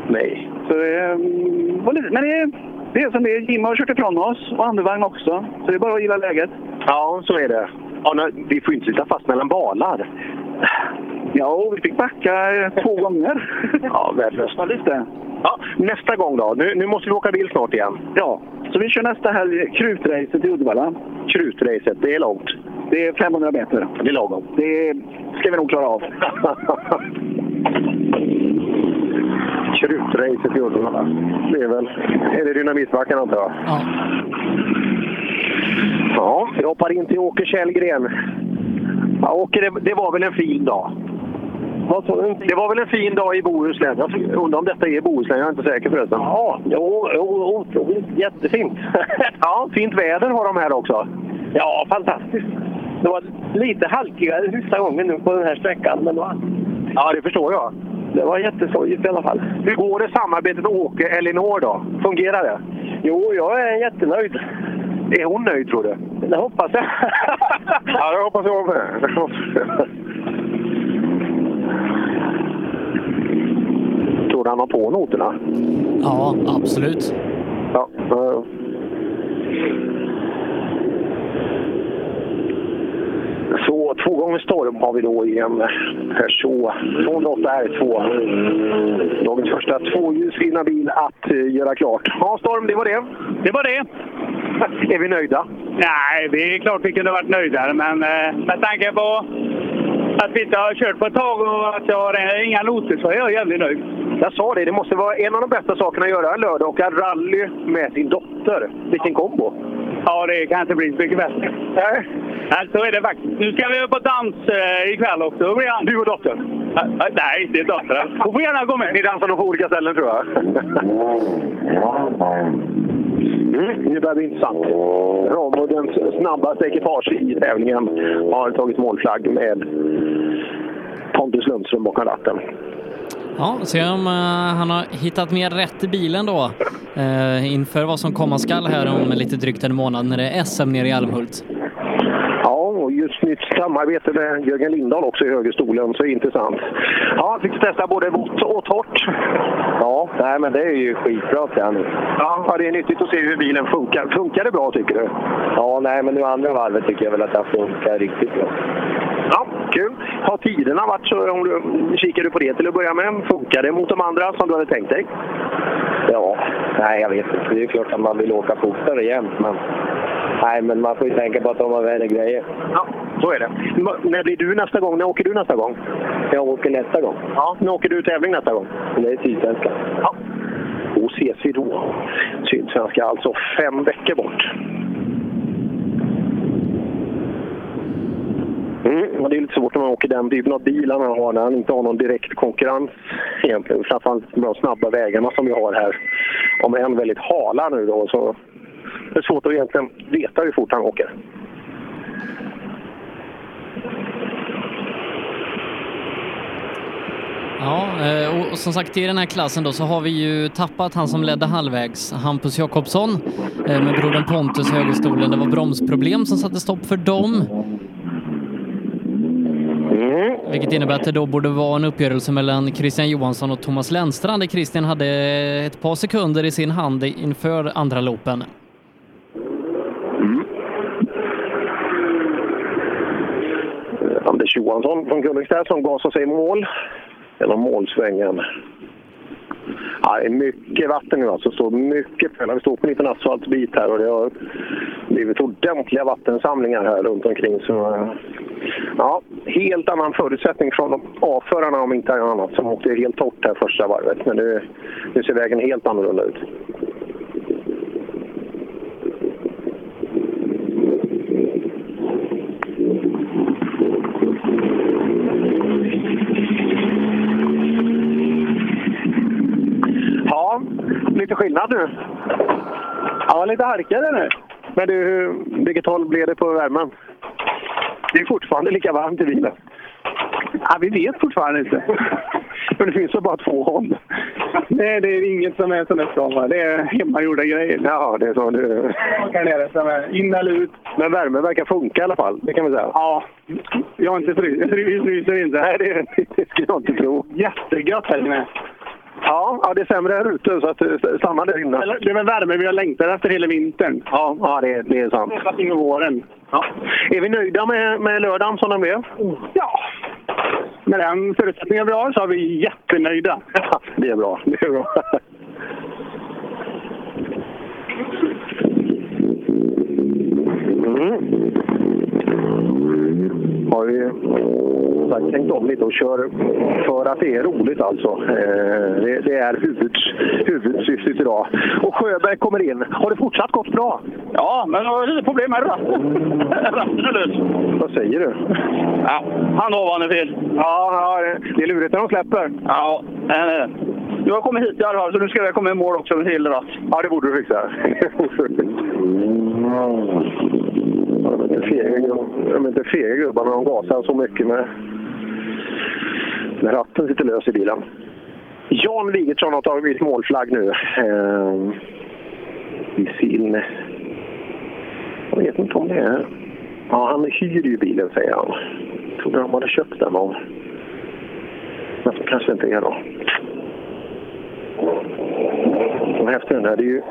S9: Nej.
S29: Så det mm, var lite, men det är, det är som det är. Jim har kört ifrån oss och andevagn också. Så det är bara att gilla läget.
S9: Ja, så är det. Ja, nej, vi får inte sitta fast mellan balar.
S29: Ja, vi fick backa eh, två gånger. (laughs)
S9: Ja, värdelöst.
S29: Lite.
S9: Ja, nästa gång då? Nu, nu måste vi åka bil snart igen.
S29: Ja, så vi kör nästa helg krutracet i Uddevalla.
S9: Krutracet, det är långt.
S29: Det är 500 meter.
S9: Det är lagom.
S29: Det ska vi nog klara av. (laughs)
S9: Krutracet i Uddevalla. Det är väl... Är det dynamitbacken antar jag?
S4: Ja.
S9: Ja, vi hoppar in till Åke Källgren. Ja, Åke, det, det var väl en fin dag? Vad sa du? Det var väl en fin dag i Bohuslän? Jag undrar om detta är Bohuslän, jag är inte säker förresten. Ja, jo, jo otroligt. Jättefint. (laughs) ja, fint väder har de här också.
S20: Ja, fantastiskt. Det var lite halkigare sista gången nu på den här sträckan, men var,
S9: Ja, det förstår jag.
S20: Det var jätteskojigt i alla fall.
S9: Hur går det samarbetet Åke-Elinor då? Fungerar det?
S20: Jo, jag är jättenöjd.
S9: Är hon nöjd tror du?
S20: Det hoppas jag. (laughs)
S9: ja, det hoppas jag med. Tror du han har på noterna?
S4: Ja, absolut.
S9: Ja. eh. Så två gånger storm har vi då i en Peugeot 208 R2. Dagens första tvåhjulsdrivna bil att eh, göra klart. Ja, Storm, det var det.
S19: Det var det. (laughs)
S9: Är vi nöjda?
S19: Nej, det är klart vi kunde varit nöjdare, men eh, med tanke på att vi inte har kört på ett tag och att jag har eh, inga noter så är jag jävligt nöjd.
S9: Jag sa det, det måste vara en av de bästa sakerna att göra en lördag. Åka rally med sin dotter. Vilken kombo!
S19: Ja, det kan inte bli så mycket bättre.
S9: Nej.
S19: Alltså är det faktiskt. Nu ska vi på dans eh, ikväll också. Då blir han...
S9: Du och dottern?
S19: Eh, eh, nej, inte dottern. Hon får gärna gå med.
S9: Ni dansar nog på olika ställen tror jag. Mm, nu börjar det bli intressant. Ramudens snabbaste ekipage i tävlingen har tagit målflagg med Pontus Lundström bakom ratten.
S4: Ja, se om eh, han har hittat mer rätt i bilen då eh, inför vad som komma skall här om lite drygt en månad när det är SM nere i Almhult.
S9: Och just nytt samarbete med Jörgen Lindahl också i högerstolen, så intressant. Ja, fick du testa både vått och torrt.
S20: Ja, nej, men det är ju skitbra träning.
S9: Ja, ja, det är nyttigt att se hur bilen funkar. Funkar det bra tycker du?
S20: Ja, nej, men nu andra varvet tycker jag väl att det funkar riktigt bra.
S9: Ja, kul. Har tiderna varit så, om du, kikar du på det till att börja med, funkar det mot de andra som du hade tänkt dig?
S20: Ja,
S13: Nej, jag vet inte. Det är klart att man vill åka fortare jämt, men... Nej, men man får ju tänka på att de har värre grejer.
S9: Ja, så är det. M- När blir du nästa gång? När åker du nästa gång?
S13: Jag åker nästa gång.
S9: Ja, när åker du tävling nästa gång?
S13: Det är Sydsvenskan.
S9: Ja. Då ses vi då. Sydsvenska alltså fem veckor bort. Mm, det är lite svårt när man åker den typen av bilar man har när man inte har någon direkt konkurrens egentligen. Framförallt med de snabba vägarna som vi har här. Om en väldigt hala nu då så det är svårt att egentligen veta hur fort han åker.
S4: Ja, eh, och- och som sagt i den här klassen då så har vi ju tappat han som ledde halvvägs, Hampus Jakobsson, eh, med brodern Pontus i högerstolen. Det var bromsproblem som satte stopp för dem. Vilket innebär att det då borde vara en uppgörelse mellan Christian Johansson och Thomas Lennstrand där Christian hade ett par sekunder i sin hand inför andra loopen.
S9: Eh, Anders Johansson från Gullingstad som gasar sig i mål. Genom målsvängen. Ja, det är mycket vatten nu alltså. Så mycket pölar. Vi står på en liten asfaltbit här och det har blivit ordentliga vattensamlingar här runt omkring. Så, eh, ja, helt annan förutsättning från avförarna om inte annat som åkte helt torrt här första varvet. Men nu, nu ser vägen helt annorlunda ut. Ja, lite skillnad nu. Ja, lite harkare nu. Men du, vilket håll blev det på värmen? Det är fortfarande lika varmt i bilen. Ja, vi vet fortfarande inte. Men det finns väl bara två håll?
S18: Nej, det är inget som är som det ska vara. Det är hemmagjorda grejer.
S9: Ja, det är så du...
S18: Här nere som är in eller ut.
S9: Men värmen verkar funka i alla fall, det kan vi säga.
S18: Ja, jag har inte fryser. Jag fryser inte.
S9: Nej, det, det skulle jag inte tro.
S18: Jättegött här inne.
S9: Ja, ja, det är sämre här ute så att eh, stanna där inne.
S18: Det är väl värme vi har längtat efter hela vintern.
S9: Ja, ja det, det är sant.
S18: In i våren.
S9: Ja. Är vi nöjda med, med lördagen som den blev?
S18: Ja. Med den förutsättningen vi har så är vi jättenöjda.
S9: Ja, det är bra. Det är bra. Mm. Har vi sagt, tänkt om lite och kör för att det är roligt alltså. Eh, det, det är huvuds, huvudsyftet idag. Och Sjöberg kommer in. Har det fortsatt gått bra?
S18: Ja, men jag har lite problem med ratten. (laughs)
S9: Vad säger du?
S18: Ja, han har är fel.
S9: Ja, ja, det är lurigt när de släpper.
S18: Ja, men, eh, nu har jag kommit hit i alla fall, så nu ska jag komma i mål också med hel ratt.
S9: Ja, det borde du fixa. (laughs) men de är inte fega de är inte fega gubbar när de gasar så mycket med, med ratten sitter lös i bilen. Jan Wigertsson har tagit målflagg nu. Eh, I sin... Jag vet inte om det är... Ja, han hyr ju bilen säger han. Jag trodde de hade köpt den av... Men så kanske inte är då. Vad häftig den här, det är ju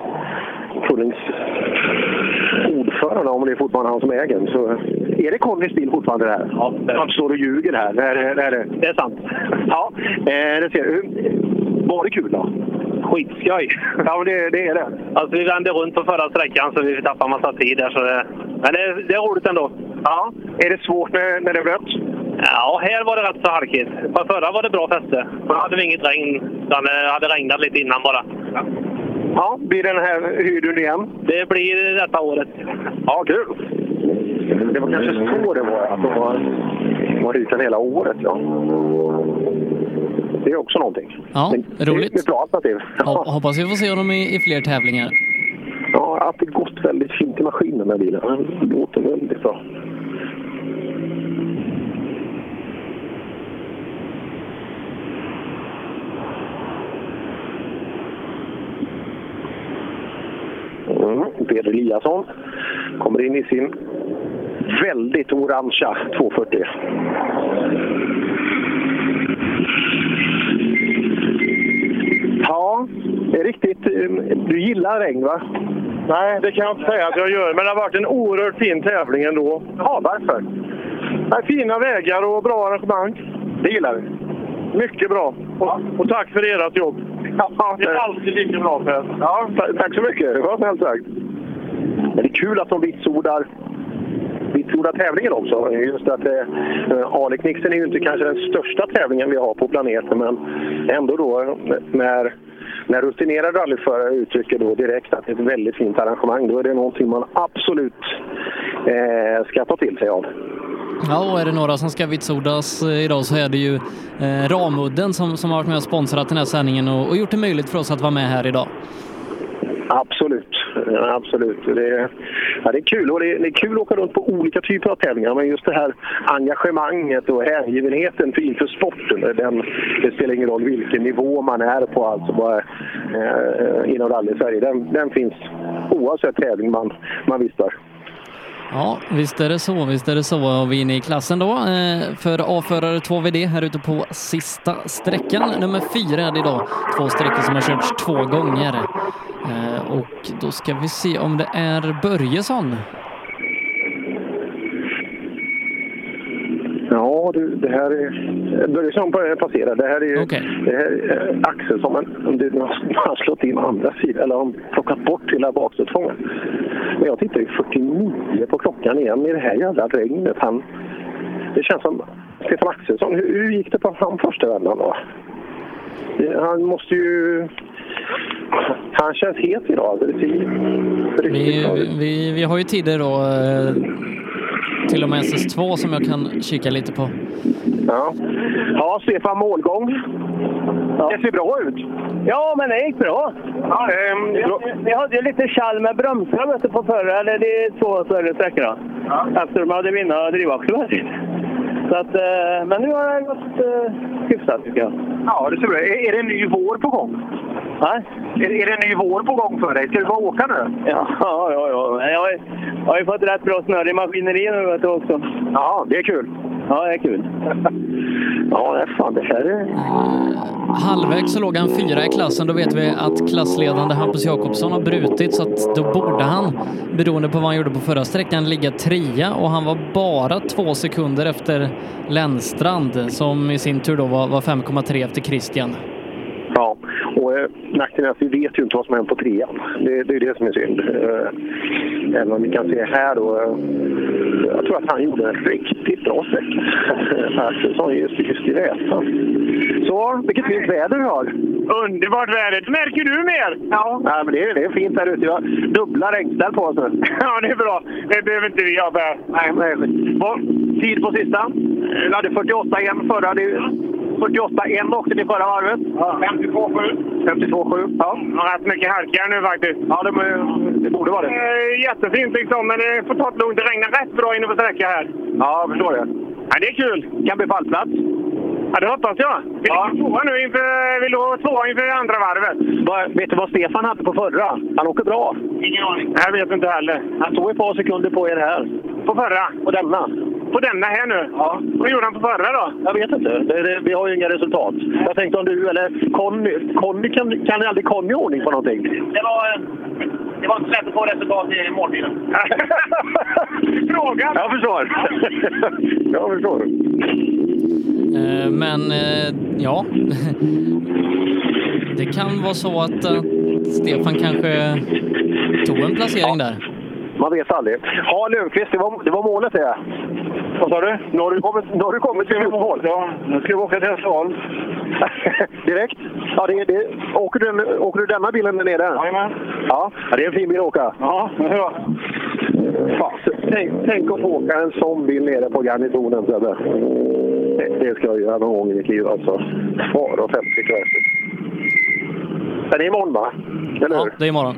S9: ordförande, om det är fortfarande han som äger den. Så är det Connys bil fortfarande det här? Ja. Han står och ljuger här. Det är, det är, det är sant. Ja, eh, det ser du. Var det kul då?
S38: Skitskoj!
S9: Ja, det, det är det.
S38: Alltså, vi vände runt på förra sträckan så vi tappade massa tid där. Så det, men det, det är roligt ändå.
S9: Ja. Är det svårt när, när det är blött?
S38: Ja, här var det rätt så halkigt. På förra var det bra fäste. Då hade vi inget regn. Det hade regnat lite innan bara.
S9: Ja, blir den här hyrd igen?
S38: Det blir detta året.
S9: Ja, kul! Det var kanske så det var, att de var, var hyrt hela året. Ja. Det är också någonting.
S4: Ja,
S9: Det
S4: roligt.
S9: är ett bra alternativ.
S4: Hop- Hoppas vi får se honom i, i fler tävlingar.
S9: Ja, att det gått väldigt fint i maskinen med bilen. Den låter väldigt bra. Mm, Peder Eliasson kommer in i sin väldigt orangea 240. Ja, det är riktigt. eh, Du gillar regn, va?
S39: Nej, det kan jag inte säga att jag gör, men det har varit en oerhört fin tävling ändå.
S9: Ja, varför?
S39: Nej, fina vägar och bra arrangemang.
S9: Det gillar vi.
S39: Mycket bra. Och, och tack för ert jobb.
S40: Ja, det är alltid lika bra Per.
S9: Ja, ta- tack så mycket. Det var snällt sagt. Men det är kul att de vitsordar, vitsordar tävlingen också. Just att eh, Aleknixen är ju inte kanske den största tävlingen vi har på planeten, men ändå då eh, när, när rutinerade rallyförare uttrycker då direkt att det är ett väldigt fint arrangemang, då är det någonting man absolut eh, ska ta till sig av.
S4: Ja, och är det några som ska vitsordas eh, idag så är det ju eh, Ramudden som, som har varit med och sponsrat den här sändningen och, och gjort det möjligt för oss att vara med här idag.
S9: Absolut, absolut. Det är, ja, det är kul och det är, det är kul att åka runt på olika typer av tävlingar. Men just det här engagemanget och hängivenheten för, inför sporten. Den, det spelar ingen roll vilken nivå man är på alltså bara, eh, inom rally-Sverige. Den, den finns oavsett tävling man, man vistar.
S4: Ja, visst är det så, visst är det så. Och vi är inne i klassen då eh, för A-förare 2VD här ute på sista sträckan. Nummer fyra är det idag. Två sträckor som har körts två gånger. Eh, och då ska vi se om det är Börjesson.
S9: Ja, du, det här är... Börjesson passerar. Det här är, det här är Axel som en, om det, nu har slått in andra sidan, eller har plockat bort hela bakstötfångaren. Men jag tittar ju 49 på klockan igen i det här jävla regnet. Han, det känns som Stefan Axelsson. Hur, hur gick det på han första vändan då? Det- Han måste ju... Han känns het idag. Det ser bra
S4: Vi, vi, vi har ju tider då, eh, till och med SS2 som jag kan kika lite på.
S9: Ja, ja Stefan målgång. Det ser bra ut.
S41: Ja, men det gick bra.
S9: Ja, ehm,
S41: vi, vi hade ju lite kall med bromsar vet du, på förra, eller de två större sträckorna. Efter de hade mina drivaxlar. Så att, eh, men nu har det gått eh, hyfsat tycker jag.
S9: Ja, det ser bra. Är, är det en ny vår på gång?
S41: Nej.
S9: Är, är det en ny vår på gång för dig? Ska du bara åka nu?
S41: Ja, ja, ja. Jag, har, jag har ju fått rätt bra snurr i maskineriet nu vet du också.
S9: Ja, det är kul.
S41: Ja, det är kul. (laughs)
S9: ja, det är fan det här är...
S4: Halvvägs så låg han fyra i klassen. Då vet vi att klassledande Hampus Jakobsson har brutit så att då borde han, beroende på vad han gjorde på förra sträckan, ligga trea och han var bara två sekunder efter Lennstrand som i sin tur då var, var 5,3 efter Christian.
S9: Ja, och eh, nackdelen är att vi vet ju inte vad som händer på trean. Det, det är det som är synd. Eh, även om vi kan se här då. Eh, jag tror att han gjorde en riktigt bra sträcka. (laughs) Axelsson just, just i rätan. Så, vilket fint väder vi har.
S42: Underbart väder. Märker du mer?
S9: Ja. Nej, men det, är, det är fint här ute. Vi har dubbla regnställ på oss nu. (laughs)
S42: Ja, det är bra. Det behöver inte vi ha Per.
S9: Nej, men vad- Tid på sista? Vi hade 48 igen förra. Det är 48 en åkte ni förra varvet.
S42: 52,7.
S9: 52,7. Ja.
S42: har rätt mycket halka nu faktiskt.
S9: Ja, det, det borde vara det.
S42: Eh, Jättefint liksom, men det får ta det lugnt. Det regnar rätt bra inne på sträcka här.
S9: Ja, jag förstår det.
S42: Ja, det är kul.
S9: Kan bli pallplats.
S42: Ja, det hoppas jag. Vi ligger tvåa nu inför, vi låg tvåa inför andra varvet.
S9: Vad- Vet du vad Stefan hade på förra? Han åker bra.
S42: Ingen aning. Jag vet inte heller.
S9: Han tog ett par sekunder på er här.
S42: På förra?
S9: På denna?
S42: På denna här nu?
S9: Ja.
S42: Vad gjorde han på förra då?
S9: Jag vet inte. Det, det, vi har ju inga resultat. Jag tänkte om du eller Conny... Conny kan, kan aldrig Conny ordning på någonting?
S41: Det var, det var inte lätt att få resultat i målbilen. (laughs)
S42: Fråga!
S9: Jag förstår. (laughs) jag förstår.
S4: Eh, Men eh, ja, det kan vara så att eh, Stefan kanske tog en placering där.
S9: Man vet aldrig. Ja, Lundqvist, det var, det var målet det. Vad sa du? Nu har du kommit, nu har du kommit till mål. Ja, nu ska vi åka till Hässleholm. (laughs) Direkt? Ja, det, det, åker, du, åker du denna bilen där nere? Jajamän. Ja, ja, det är en fin bil att åka. Ja, ja. Fan, tänk, tänk att få åka en sån bil nere på garnisonen, Sebbe. Det, det ska jag göra någon gång i mitt liv alltså. Far och 50 kvästigt. Den är imorgon va? Eller
S4: Ja,
S9: hur?
S4: det är imorgon.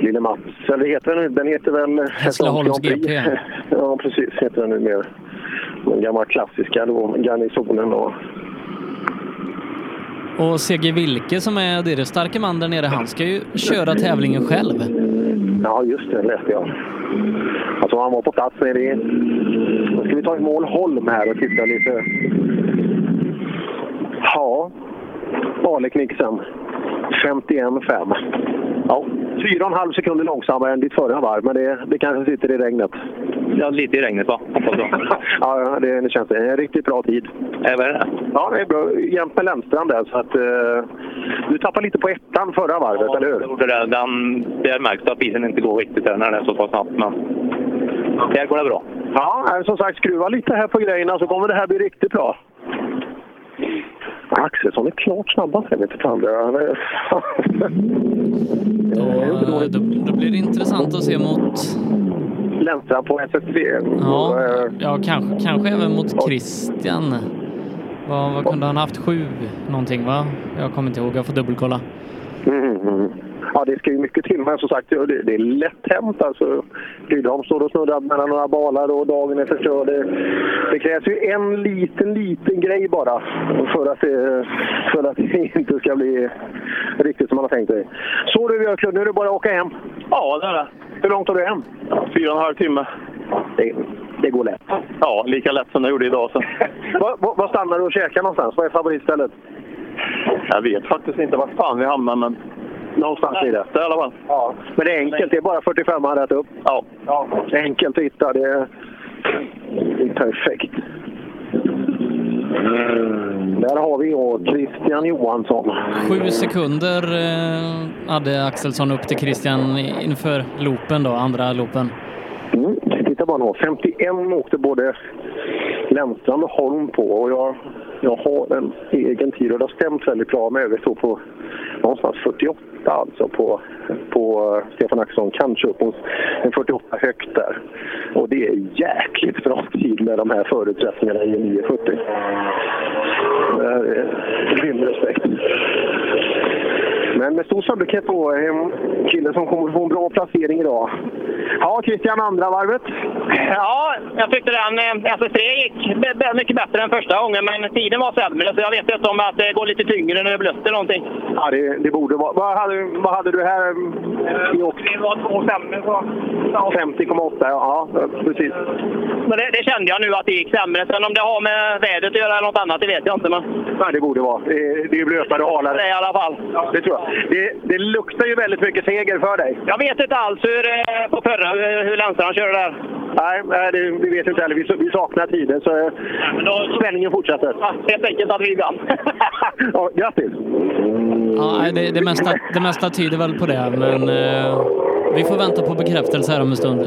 S9: Lille Mats, eller heter den, den heter väl
S4: Hässleholms GP. (laughs)
S9: Ja, precis. Heter den nu mer. Den gamla klassiska då, garnisonen och...
S4: Och CG Wilke som är deras starka man där nere, han ska ju köra tävlingen själv.
S9: Ja, just det, läste jag. Alltså han var på plats nere i... Nu ska vi ta ett mål Holm här och titta lite. Ja, Aleknixen. 51,5. Ja, 4,5 sekunder långsammare än ditt förra varv, men det, det kanske sitter i regnet.
S20: Ja, lite i regnet va? Hoppas jag. (laughs)
S9: ja, det, det känns det. En riktigt bra tid.
S20: Är det?
S9: Ja, det är bra. Jämt med Lennstrand där. Så att, eh, du tappade lite på ettan förra varvet, eller hur?
S20: Gjorde det. Den, där märks det att bilen inte går riktigt där när den är så pass snabbt. Men där går det bra.
S9: Ja, som sagt, skruva lite här på grejerna så kommer det här bli riktigt bra. Axelsson är klart snabbast. Det- Han är...
S4: Då, då, blir det intressant att se mot,
S9: Lennstrand på SSV.
S4: ja, ja kanske, kanske även mot Christian. Vad, vad kunde han haft? Sju någonting va? Jag kommer inte ihåg, jag får dubbelkolla.
S9: Mm, mm. Ja, det ska ju mycket till, men som sagt, det, det är lätt hänt. Alltså, Rydholm står och snurrar mellan några balar och dagen är förstörd. Det, det krävs ju en liten, liten grej bara för att, det, för att det inte ska bli riktigt som man har tänkt sig. Så du Björklund, nu är det bara att åka hem.
S22: Ja, det är det.
S9: Hur långt har du hem?
S22: Fyra och en halv timme.
S9: Det, det går lätt.
S22: Ja, lika lätt som det gjorde idag. Så.
S9: Var, var, var stannar du och käkar någonstans? Vad är favoritstället?
S22: Jag vet faktiskt inte vart fan vi hamnar, men...
S9: Någonstans i det.
S22: i alla fall.
S9: Ja. Men det är enkelt, det är bara 45 rätt upp.
S22: Ja.
S9: ja. Det enkelt att hitta, det är, det är perfekt. Där har vi då Christian Johansson.
S4: Sju sekunder eh, hade Axelsson upp till Christian inför loopen då, andra loopen.
S9: Mm. Titta bara nu, 51 åkte både Lennstrand och Holm på och jag, jag har en egen tid och det har stämt väldigt bra med. Vi står på någonstans 48 alltså på, på eh, Stefan Axelsson, kanske upp mot en 48 högt där. Och det är jäkligt bra tid med de här förutsättningarna i en 940. Det är rymd respekt. Men med stor sannolikhet då en kille som kommer få en bra placering idag. Ja, Christian, andra varvet.
S18: Ja, jag tyckte den eh, SS3 gick mycket bättre än första gången, men tiden var sämre. Så jag vet inte om att det går lite tyngre när det blött eller någonting.
S9: Ja, det, det borde vara. Vad hade, vad hade du här i åk?
S18: Det var 2,5.
S9: 50,8 ja. ja, precis.
S18: Men det, det kände jag nu att det gick sämre. Sen om det har med vädret att göra eller något annat, det vet jag inte. Men
S9: Nej, det borde vara. Det, det är blötare och halare.
S18: det är i alla fall.
S9: Det tror jag. Det, det luktar ju väldigt mycket seger för dig.
S18: Jag vet inte alls hur, eh, på förra hur, hur Lennstrand körde där.
S9: Nej, nej det, vi vet inte heller. Vi, vi saknar tiden, så eh, spänningen fortsätter.
S18: Ja, helt enkelt att vi vann. (laughs)
S9: ja, grattis!
S4: Ja, det, det, mesta, det mesta tyder väl på det, men eh, vi får vänta på bekräftelse här om en stund.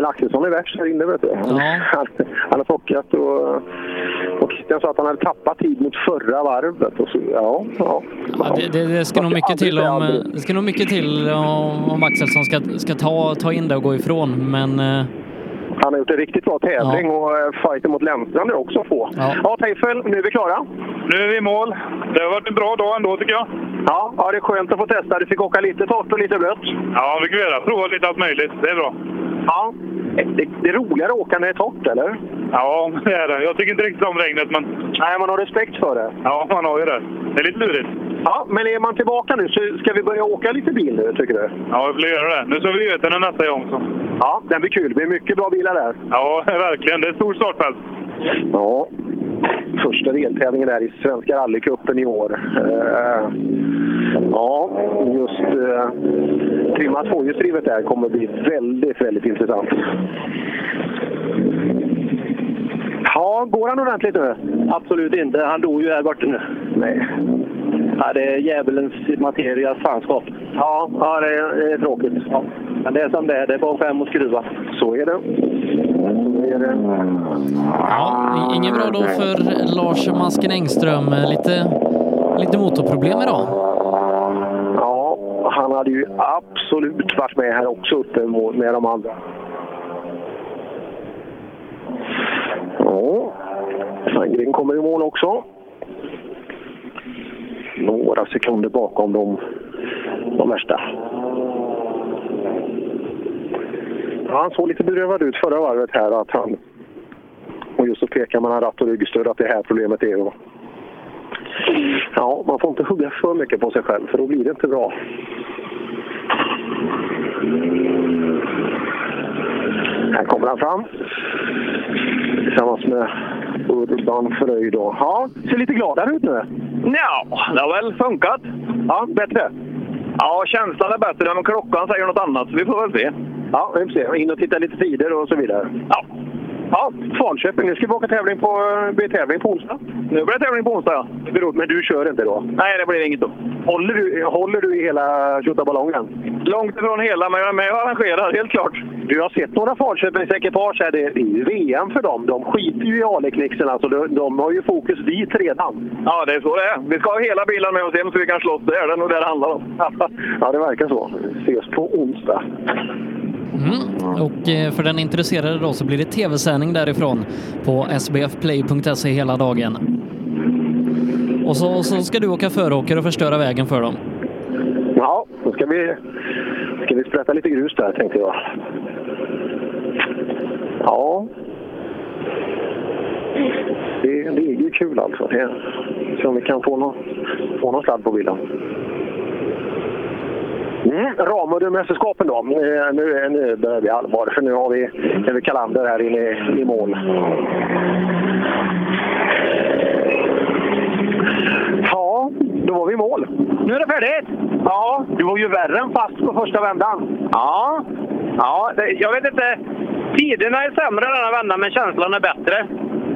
S9: Men Axelsson är värst här inne, vet du. Han, han, han har plockat och, och Christian sa att han hade tappat tid mot förra varvet. Och så, ja, ja.
S4: Ja, det, det, det, ska nog mycket till om, eh, det ska nog mycket till om, om Axelsson ska, ska ta, ta in det och gå ifrån, men eh,
S9: Han har gjort en riktigt bra tävling och eh, fighten mot Lennstrand är också få.
S4: Ja.
S9: Ja, Teifel, nu är vi klara.
S22: Nu är vi i mål. Det har varit en bra dag ändå, tycker jag.
S9: Ja, ja, det är skönt att få testa. Du fick åka lite torrt och lite blött.
S22: Ja, vi kan göra. Prova lite allt möjligt. Det är bra.
S9: Ja. Det, det är roligare att åka när det är torrt, eller?
S22: Ja, det är det. Jag tycker inte riktigt om regnet, men...
S9: Nej, man har respekt för det.
S22: Ja, man har ju det. Det är lite lurigt.
S9: Ja, men är man tillbaka nu så ska vi börja åka lite bil nu, tycker du?
S22: Ja, vi får göra det. Nu ska vi Götene nästa gång. Så.
S9: Ja, den blir kul. Det blir mycket bra bilar där.
S22: Ja, (laughs) verkligen. Det är ett stort startfält.
S9: Ja, första deltävlingen där i Svenska rallycupen i år. Eh, ja, just eh, trimma tvåhjulsdrivet där kommer bli väldigt, väldigt intressant. Ja, går han ordentligt nu?
S43: Absolut inte. Han dog ju här borta nu.
S9: Nej.
S43: Ja, det är djävulens materias fanskap.
S9: Ja, ja det, är, det är tråkigt.
S43: Ja. Men det är som det är. Det är bara hem och skruva.
S9: Så är det. Så är det.
S4: ja, inget bra då för Lars Masken Engström. Lite, lite motorproblem idag.
S9: Ja, han hade ju absolut varit med här också uppe med de andra. Ja, Sandgren kommer i mål också. Några sekunder bakom de, de värsta. Ja, han såg lite bedrövad ut förra varvet här. Att han, och just så pekar man ratt och ryggstöd att det här problemet är. Och, ja, man får inte hugga för mycket på sig själv för då blir det inte bra. Här kommer han fram. Tillsammans med Urban Fröjd. då. Ja, ser lite gladare ut nu.
S22: Ja, det har väl funkat.
S9: Ja, bättre?
S22: Ja, känslan är bättre, men klockan säger något annat. så Vi får väl se.
S9: Ja, vi får se. In och titta lite tider och så vidare. Ja. Ja, Falköping. Nu ska vi åka tävling på, det blir tävling på onsdag.
S14: Nu blir det tävling på onsdag, ja.
S9: Beror, men du kör inte då?
S14: Nej, det blir inget då.
S9: Håller du, håller du i hela tjottaballongen?
S14: Långt ifrån hela, men jag är med och arrangerar, helt klart.
S9: Du har sett några Falköpingsekipage här. Det är ju VM för dem. De skiter ju i Aleknixen. Alltså, de, de har ju fokus dit redan.
S14: Ja, det är så det är. Vi ska ha hela bilen med oss hem så vi kan slåss. Det är det nog det det handlar om. (laughs)
S9: ja, det verkar så. Vi ses på onsdag.
S4: Mm. Och eh, för den intresserade då så blir det tv-sändning därifrån på sbfplay.se hela dagen. Och så, så ska du åka föråker och förstöra vägen för dem.
S9: Ja, då ska vi, ska vi sprätta lite grus där tänkte jag. Ja. Det, det är ju kul alltså. Se om vi kan få någon, få någon sladd på bilen. Mm, Ramudden-mästerskapen då. Eh, Nu, nu börjar vi allvar, för nu har vi, nu vi Kalander här inne i, i mål. Ja, då var vi i mål.
S14: Nu är det färdigt!
S9: Ja, du var ju värre än fast på första vändan.
S14: Ja, ja det, jag vet inte. Tiderna är sämre denna vändan, men känslan är bättre.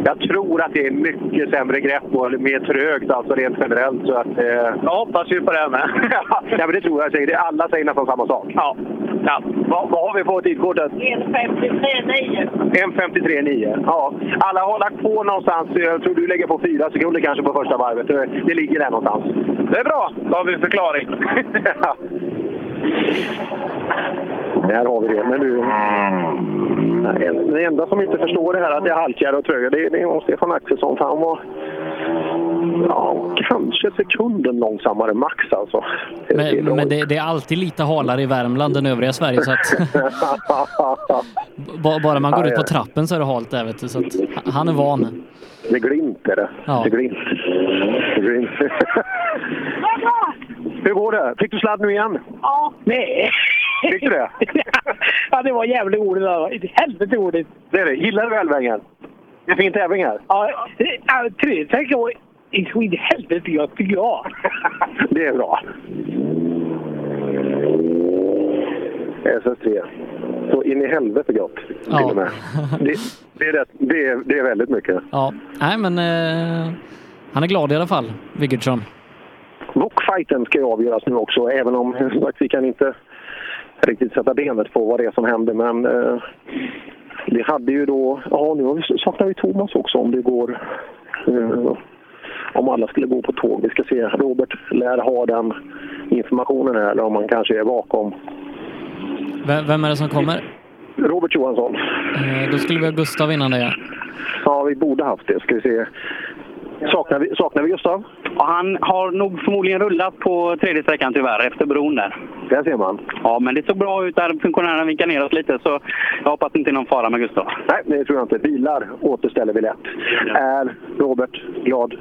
S9: Jag tror att det är mycket sämre grepp och mer trögt alltså rent generellt. Så att, eh...
S14: Jag hoppas ju på det med. (laughs)
S9: ja, men det tror jag säkert. Alla säger nästan samma sak.
S14: Ja. ja.
S9: Vad, vad har vi på tidkortet?
S44: 1.53,9.
S9: 1.53,9. Ja. Alla har lagt på någonstans. Jag tror du lägger på fyra sekunder kanske på första varvet. Det ligger där någonstans.
S14: Det är bra. Då har vi förklaring. (laughs) (laughs)
S9: Där har vi det. Men du, det enda som inte förstår det här att det är halkigare och trögare, det, det är Stefan Axelsson. För han var ja, kanske sekunden långsammare max alltså. Det- det är
S4: Men, men det, det är alltid lite halare i Värmland än övriga Sverige så att (laughs) ba- bara man går ut på trappen så är det halt där vet du. Så att han är van.
S9: Det är glimt är det.
S4: Ja.
S9: Det är glimt. Det är glimt. Hur går det? Fick du sladd nu igen?
S45: Ja, nej.
S9: Fick du det? (laughs)
S45: ja, det var jävligt roligt. Det Helvete roligt.
S9: Det är det. Gillar du Älvängen? Det är fin tävling här.
S45: Ja, ja, tre tänker jag är så in i helvete gött tycker jag. (laughs)
S9: Det är bra. SS3. Så in i helvete gott.
S4: Ja.
S9: Till och med. Det, det, är rätt, det, är, det är väldigt mycket.
S4: Ja, nej men eh, han är glad i alla fall, Wigertsson.
S9: Wokfighten ska ju avgöras nu också, även om som sagt, vi kan inte riktigt sätta benet på vad det är som händer. Men eh, vi hade ju då, ja nu har vi, saknar vi Thomas också om det går, eh, om alla skulle gå på tåg. Vi ska se, Robert lär ha den informationen här, eller om han kanske är bakom.
S4: Vem är det som kommer?
S9: Robert Johansson.
S4: Eh, då skulle vi ha Gustav innan det.
S9: Ja, vi borde haft det. Ska vi se. Saknar vi, saknar vi Gustav?
S18: Och han har nog förmodligen rullat på tredje sträckan tyvärr, efter bron där.
S9: Där ser man.
S18: Ja, men det såg bra ut där. Funktionärerna vinkade ner oss lite, så jag hoppas det inte är någon fara med Gustav.
S9: Nej, det tror jag inte. Bilar återställer vi lätt. Är Robert glad,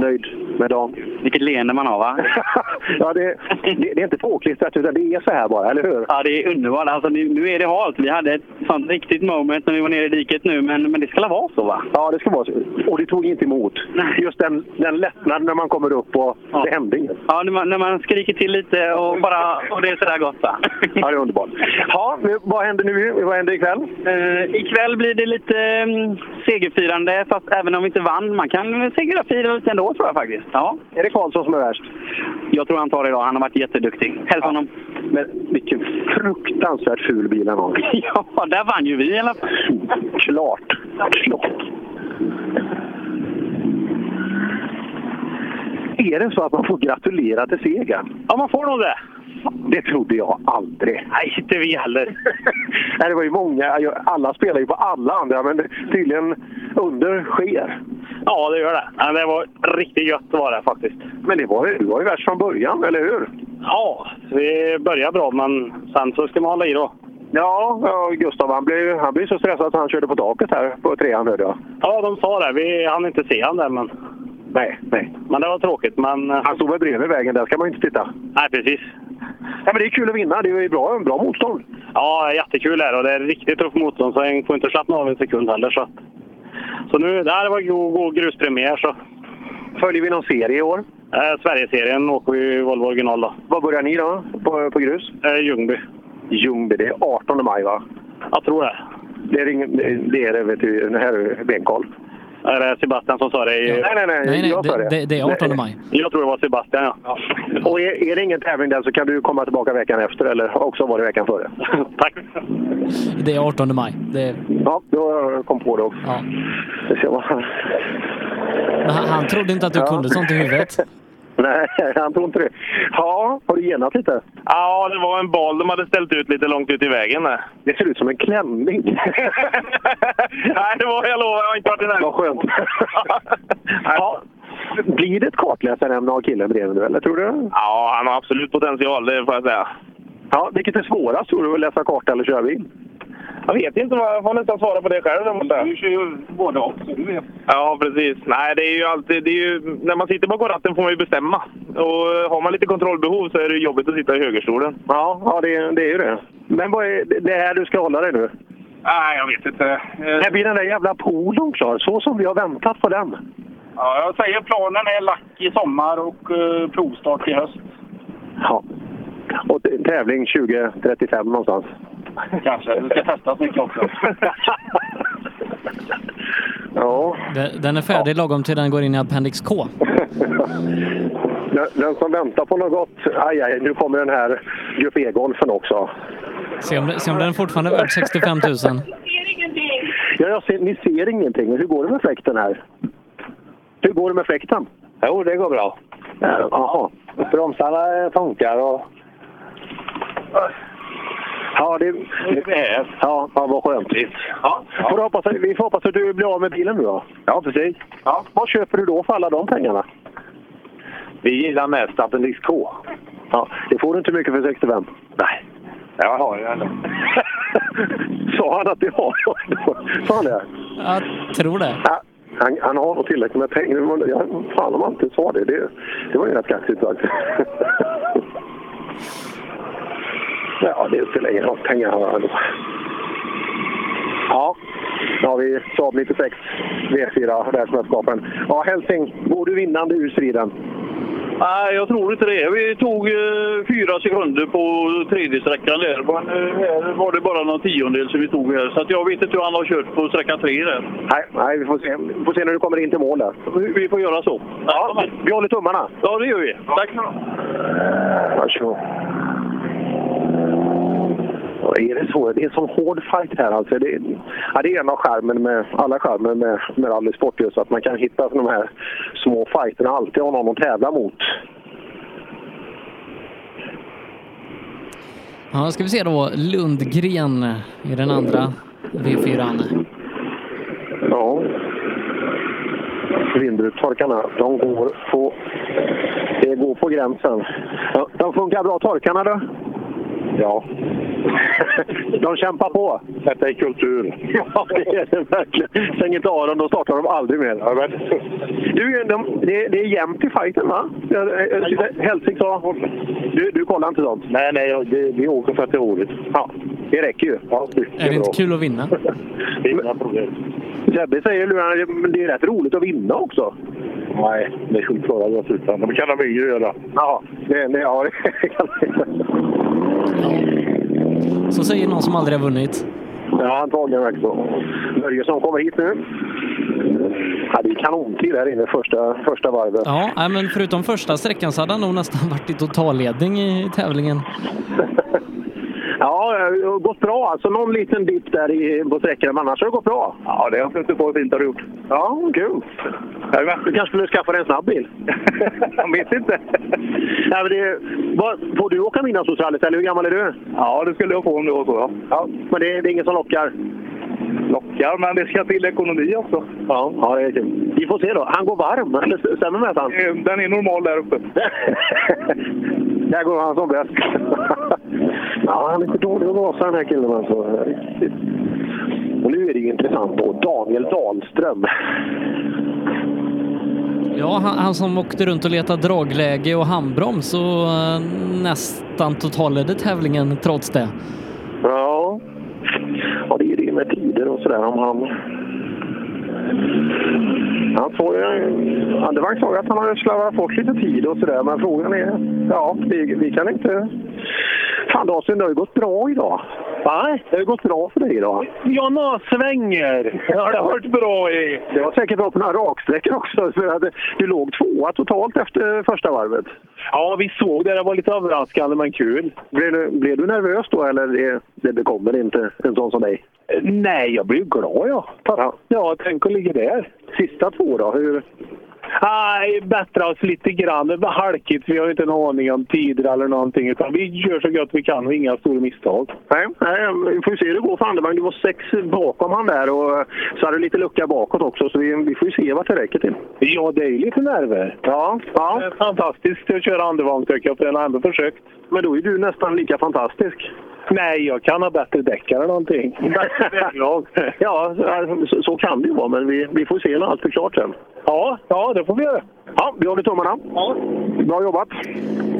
S9: nöjd med dagen?
S18: Vilket leende man har, va? (laughs)
S9: ja, det, det, det är inte påklistrat, utan det är så här bara, eller hur?
S18: Ja, det är underbart. Alltså, nu, nu är det halt. Vi hade ett sånt riktigt moment när vi var nere i diket nu, men, men det ska vara så, va?
S9: Ja, det ska vara så. Och det tog inte emot. Just den, den lättnaden när man kommer upp och det hände inget.
S18: Ja, när man, när man skriker till lite och bara... Och det är sådär gott, va?
S9: Ja, det är underbart. Ja, vad händer nu? Vad händer ikväll?
S18: Uh, ikväll blir det lite um, segerfirande, fast även om vi inte vann. Man kan segerfira lite ändå, tror jag faktiskt. Ja.
S9: Är det Karlsson som är värst?
S18: Jag tror han tar det idag. Han har varit jätteduktig. Hälsa honom.
S9: Men vilken fruktansvärt ful bil han har. (laughs)
S18: ja, där vann ju vi i alla fall.
S9: Klart. Klart. Är det så att man får gratulera till segern?
S14: Ja, man får nog det.
S9: Det trodde jag aldrig.
S14: Nej, inte vi heller. (laughs)
S9: Nej, det var ju många. Alla spelar ju på alla andra, men tydligen under sker.
S14: Ja, det gör det. Det var riktigt gött var det faktiskt.
S9: Men det var, ju- du var ju värst från början, eller hur?
S14: Ja, vi började bra, men sen så ska man hålla i då.
S9: Ja, ja Gustav han blev, han blev så stressad att han körde på taket här på trean hörde jag.
S14: Ja, de sa det. Vi hann inte se han där, men...
S9: Nej, nej.
S14: Men det var tråkigt, men...
S9: Han stod väl bredvid vägen, där ska man ju inte titta.
S14: Nej, precis.
S9: Ja, men det är kul att vinna. Det är ju bra, bra motstånd.
S14: Ja, jättekul är det och det är riktigt tufft motstånd så en får inte slappna av en sekund heller. Så, så nu, det här var god, god gruspremiär så...
S9: Följer vi någon serie i år?
S14: Eh, Sverigeserien åker vi Volvo original då.
S9: Var börjar ni då? På, på grus?
S14: Eh, Ljungby.
S9: Ljungby. Det är 18 maj va?
S14: Jag tror det.
S9: Det är, ingen, det är det, vet du. Det här är benkoll.
S14: Är det Sebastian som sa det? i-
S9: Nej, nej, nej.
S4: Nej, nej,
S9: jag
S4: det, det, det är 18 maj.
S14: Jag tror det var Sebastian, ja.
S9: Och är, är det ingen tävling där så kan du komma tillbaka veckan efter eller också var det veckan före. (laughs)
S14: Tack!
S4: Det är 18 maj. Det,
S9: Ja, då kom på det också.
S4: Ja.
S9: Han,
S4: han trodde inte att du
S9: Ja.
S4: kunde sånt i huvudet. (laughs)
S9: Nej, (laughs) han tror inte det. Ja, har du genat lite?
S22: Ja, det var en bal de hade ställt ut lite långt ut i vägen där.
S9: Det ser ut som en klänning. (laughs)
S22: Nej, det var jag lovar. Jag har inte varit i närheten.
S9: Vad skönt. (laughs) ja. Blir det ett kartläsarämne av killen bredvid nu, eller tror du?
S22: Ja, han har absolut potential, det får jag säga.
S9: Ja, vilket är svårast tror du, att läsa karta eller köra bil?
S22: Jag vet inte, vad- jag får nästan svara på det själv. där borta.
S14: Du kör ju både och, så du vet.
S22: Ja, precis. Nej, det är ju alltid... Det är ju, när man sitter bakom ratten får man ju bestämma. Och har man lite kontrollbehov så är det jobbigt att sitta i högerstolen.
S9: Ja, ja det, det är ju det. Men vad är det- här du ska hålla dig nu?
S14: Nej, jag vet inte.
S9: När blir den där jävla polon klar? Så som vi har väntat på den.
S14: Ja, jag säger planen är lack i sommar och uh, provstart i höst.
S9: Ja. Och tävling 2035 någonstans.
S14: Kanske. Det ska testas mycket också.
S9: Ja.
S4: Den är färdig lagom till den går in i Appendix K.
S9: Den, som väntar på något gott. Aj, aj, nu kommer den här Grupp E-golfen också.
S4: Se om, det- se om den fortfarande är värd 65 000.
S9: Ja, jag ser, ni ser ingenting. Hur går det med fläkten här? Hur går det med fläkten?
S20: Jo, det går bra.
S9: Ja, Jaha.
S20: Bromsarna funkar och...
S9: Ja, det, det ja, ja, vad skönt. Ja. Får hoppas, vi får hoppas att du blir av med bilen nu då.
S20: Ja, precis.
S9: Ja. Vad köper du då för alla de pengarna?
S20: Vi gillar mest Appendix K.
S9: Ja, det får du inte mycket för 65.
S20: Nej. Jag har det ändå. (laughs)
S9: Sa han att det har Sa han det?
S4: Jag tror det.
S9: Ja, han, han har nog tillräckligt med pengar. Ja, fan om han inte sa det. Det, det var ju rätt kaxigt sagt. (laughs) ja, det spelar ingen roll. Pengar har han. Ja, då har vi Saab 96 V4 världsmästerskapen. Ja, Helsing, går du vinnande ur striden?
S23: Nej, jag tror inte det. Vi tog eh, fyra sekunder på tredje sträckan där. Men eh, här var det bara någon tiondel som vi tog här. Så jag vet inte hur han har kört på sträcka tre där.
S9: Nej, nej vi, får se. vi får se när du kommer in till mål där.
S23: Vi, vi får göra så.
S9: Ja, vi håller tummarna.
S23: Ja, det gör vi. Tack.
S9: Varsågod. Är det så? Det är en sån hård fight här alltså. Det, ja, det är en av skärmen med, alla skärmar med, med rallysport just att man kan hitta de här små fighterna alltid ha någon att tävla mot.
S4: Ja, ska vi se då. Lundgren i den andra V4.
S9: Ja. Vindrutetorkarna, de går på, det går på gränsen. Ja, de funkar bra torkarna då? Ja. (laughs) de kämpar på. Detta är kultur. (laughs) Ja, det är det verkligen. Stäng inte av dem, då startar de aldrig mer. Ja, men. Du, de, det, det är jämnt i fighten va? Ja, eh, Helsing sa... Du, du kollar inte sånt? Nej, nej, det, vi åker för att det är roligt. Ja, det räcker ju. Ja,
S4: Är det inte kul att vinna? (laughs)
S9: Inga problem. Sebbe säger men det är rätt roligt att vinna också. Nej, det skulle klara oss utan. De kan de yngre göra. Ja, det, det, ja, det kan
S4: Så säger någon som aldrig har vunnit.
S9: Ja, antagligen verkar så. Börjesson kommer hit nu. Ja, det är kanontid här inne första, första varvet.
S4: Ja, men förutom första sträckan så hade han nog nästan varit i totalledning i tävlingen. (laughs)
S9: Ja, det har gått bra. Alltså någon liten dipp där i, på sträckan, men annars har det gått bra. Ja, det har flutit på fint har du gjort. Ja, kul. Du kanske skulle skaffa dig en snabb bil? (laughs) Jag vet inte. Nej, men det, vad, får du åka midnattsrallyt eller hur gammal är du? Ja, det skulle jag få om det var så. Ja. men det, det är ingen som lockar? Lockar, men det ska till ekonomi också. Ja, ja det är kul. Vi får se då. Han går varm, eller stämmer med han? Den är normal där uppe. (laughs) där går han som bäst. (laughs) ja, han är inte dålig att gasa den här killen alltså. Och nu är det ju intressant då. Daniel Dahlström.
S4: Ja, han, han som åkte runt och letade dragläge och handbroms och eh, nästan totalledde tävlingen trots det.
S9: Ja. ja, det är det med tider och sådär. Om han... Han får. Andevang sa att han har slarvat bort lite tid och sådär, men frågan är... Ja, vi, vi kan inte Fan Daniel, det har ju gått bra idag.
S24: Va?
S9: Det har ju gått bra för dig idag.
S24: Ja, några svänger har det varit bra i.
S9: Det var säkert bra på några raksträckor också. För du låg tvåa totalt efter första varvet.
S24: Ja, vi såg det. Det var lite överraskande men kul.
S9: Blev du, blev du nervös då eller det, det bekommer inte en sån som dig?
S24: Nej, jag blev glad ja.
S9: Ja,
S24: ja tänk att ligga där.
S9: Sista två då? Hur?
S24: Nej, bättra oss lite grann. Det var halkigt. Vi har ju inte en aning om tider eller någonting. Utan vi gör så gott vi kan och inga stora misstag.
S9: Nej, nej vi får ju se hur det går för Andervang. Du var sex bakom han där och så hade du lite lucka bakåt också. Så vi, vi får ju se vart det räcker till.
S24: Ja, det är ju lite nerver.
S9: Ja, ja.
S24: Det är fantastiskt att köra andevagn tycker jag, för den har ändå försökt.
S9: Men då är du nästan lika fantastisk.
S24: Nej, jag kan ha bättre däck eller någonting. (laughs)
S9: Ja, så, så kan det ju vara. Men vi, vi får se när allt är klart sen.
S24: Ja, ja det får vi göra.
S9: Ja, vi håller tummarna.
S24: Ja.
S9: Bra jobbat.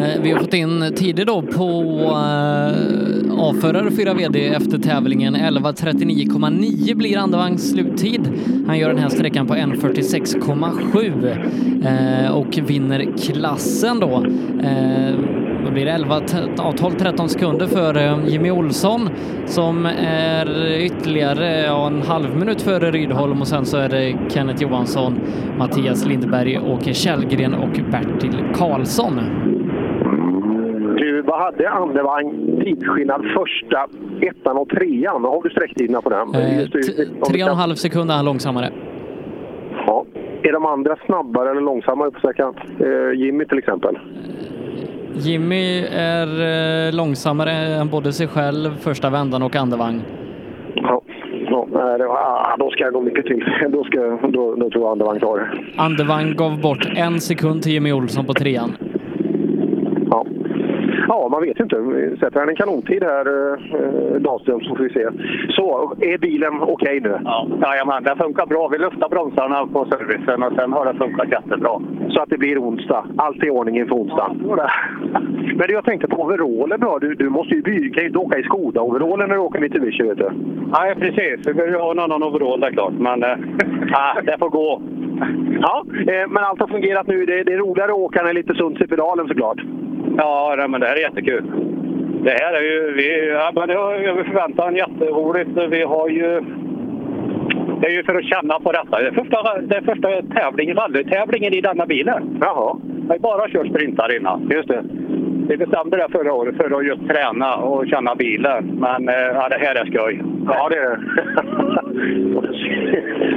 S4: Eh, Vi har fått in tider då på eh, avförare 4 VD efter tävlingen. 11.39,9 blir andevagns sluttid. Han gör den här sträckan på 1.46,7 eh, och vinner klassen då. Eh, då blir det 11, t- ja, 12-13 sekunder för Jimmy Olsson som är ytterligare en halv minut före Rydholm och sen så är det Kenneth Johansson, Mattias Lindberg, Åke Källgren och Bertil Karlsson.
S9: Du, vad hade Andevang tidsskillnad första ettan och trean? Har du sträcktiderna på den?
S4: Eh, Tre och en halv sekund är han långsammare.
S9: Ja. Är de andra snabbare eller långsammare på sträckan? Eh, Jimmy till exempel?
S4: Jimmy är eh, långsammare än både sig själv, första vändan och andevagn.
S9: Ja. Nej, var, ah, då ska jag gå mycket till. (laughs) Då, ska, då, då tror jag Andevang tar det.
S4: Gav bort en sekund till Jimmy Olsson på trean.
S9: Ja. Ja, man vet inte. Sätter han en kanontid här, eh, Dahlström, så får vi se. Så, är bilen okej nu?
S20: Ja, jajamän, det funkar bra. Vi luftar bromsarna på servicen och sen har det funkat jättebra.
S9: Så att det blir onsdag. Allt i ordning inför onsdag. Men du, jag tänkte på overallen då. Du, du måste ju by- kan ju inte åka i Skoda-overallen när du åker Mitsubishi, vet du.
S20: Nej, precis. Vi behöver ju ha en annan overall, det är klart. Men eh, (laughs) ah, det får gå.
S9: Ja, eh, men allt har fungerat nu. Det, det är roligare att åka när det är lite sunt i pedalen såklart.
S20: Ja, men det här är jättekul. Det här är ju... Vi, ja, men det har över förväntan jätteroligt. Vi har ju... Det är ju för att känna på detta. Det är första, det är första tävlingen, rallytävlingen i denna bilen.
S9: Jaha.
S20: Jag har bara kört sprintar innan.
S9: Just det.
S20: Vi bestämde det förra året för att just träna och känna bilen. Men eh, ja, det här är skoj.
S9: Ja, det är det.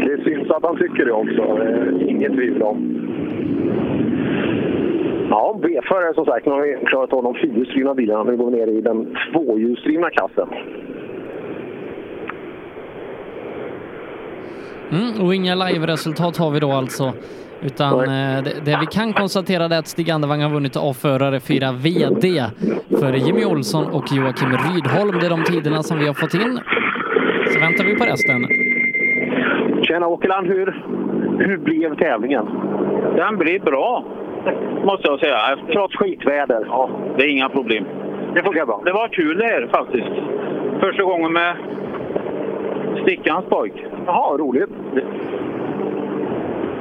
S9: (laughs) det syns att han tycker det också. Eh, Inget tvivel om. Ja, B-förare som sagt. Nu har vi klarat av de fyrhjulsdrivna bilarna. Nu går vi ner i den tvåhjulsdrivna klassen.
S4: Mm, och inga live-resultat har vi då alltså. Utan eh, det, det vi kan konstatera är att Stig Andevang har vunnit avförare 4 VD för Jimmy Olsson och Joakim Rydholm. Det är de tiderna som vi har fått in. Så väntar vi på resten.
S9: Tjena Åkerland, hur, hur blev tävlingen?
S46: Den blir bra, måste jag säga.
S9: Trots skitväder?
S46: Ja, det är inga problem.
S9: Det funkar bra.
S46: Det var kul det här faktiskt. Första gången med Stickans pojk.
S9: Jaha, roligt.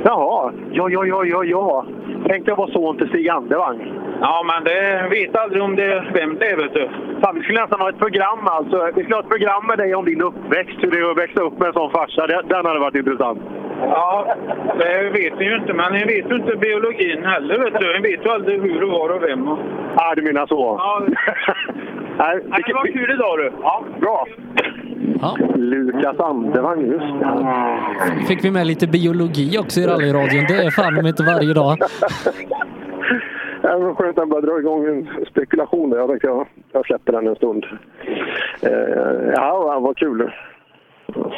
S9: Jaha, ja, ja, ja, ja, ja. Tänkte jag vara son till Stig Andevang.
S46: Ja, men det vet aldrig om det vem det är, vet du.
S9: Fan, vi skulle nästan ha ett program alltså. Vi skulle ha ett program med dig om din uppväxt, hur det är att växa upp med en sån farsa. Det- Den hade varit intressant.
S46: Ja, det vet ni ju inte, men ni vet ju inte biologin heller, vet du. Ni vet ju aldrig hur och var och vem. Och...
S9: Ja, du menar så.
S46: Ja, (laughs)
S9: Nej,
S46: Nej, det var kul idag du. Ja,
S9: bra.
S4: Ja.
S9: Lukas Andevang, just det.
S4: Fick vi med lite biologi också i rallyradion. Det är fan inte varje dag. (laughs)
S9: Ja, men skönt att han började dra igång en spekulation där. Jag tänkte jag, jag släpper den en stund. Eh, ja, vad kul.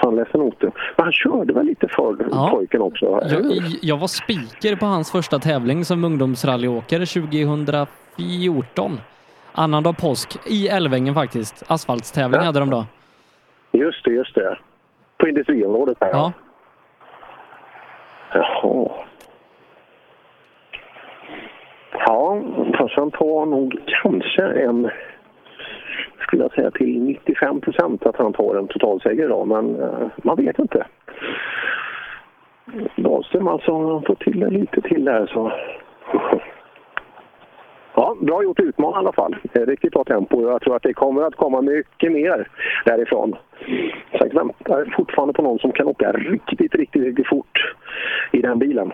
S9: Fan ledsen Ote. Men han körde väl lite för
S4: Ja.
S9: pojken också?
S4: Jag, jag var speaker på hans första tävling som ungdomsrallyåkare 2014. Annandag påsk i Älvängen faktiskt. Asfaltstävling
S9: Ja.
S4: hade de då.
S9: Just det, just det. På industriområdet där.
S4: Ja.
S9: Jaha. Ja, fast han tar nog kanske en, skulle jag säga till 95 procent att han tar en totalseger idag, men eh, man vet inte. Dahlström alltså, han får till det lite till där så. (laughs) Ja, bra gjort att i alla fall. Det är Riktigt bra tempo jag tror att det kommer att komma mycket mer därifrån. Jag väntar fortfarande på någon som kan åka riktigt, riktigt, riktigt fort i den bilen.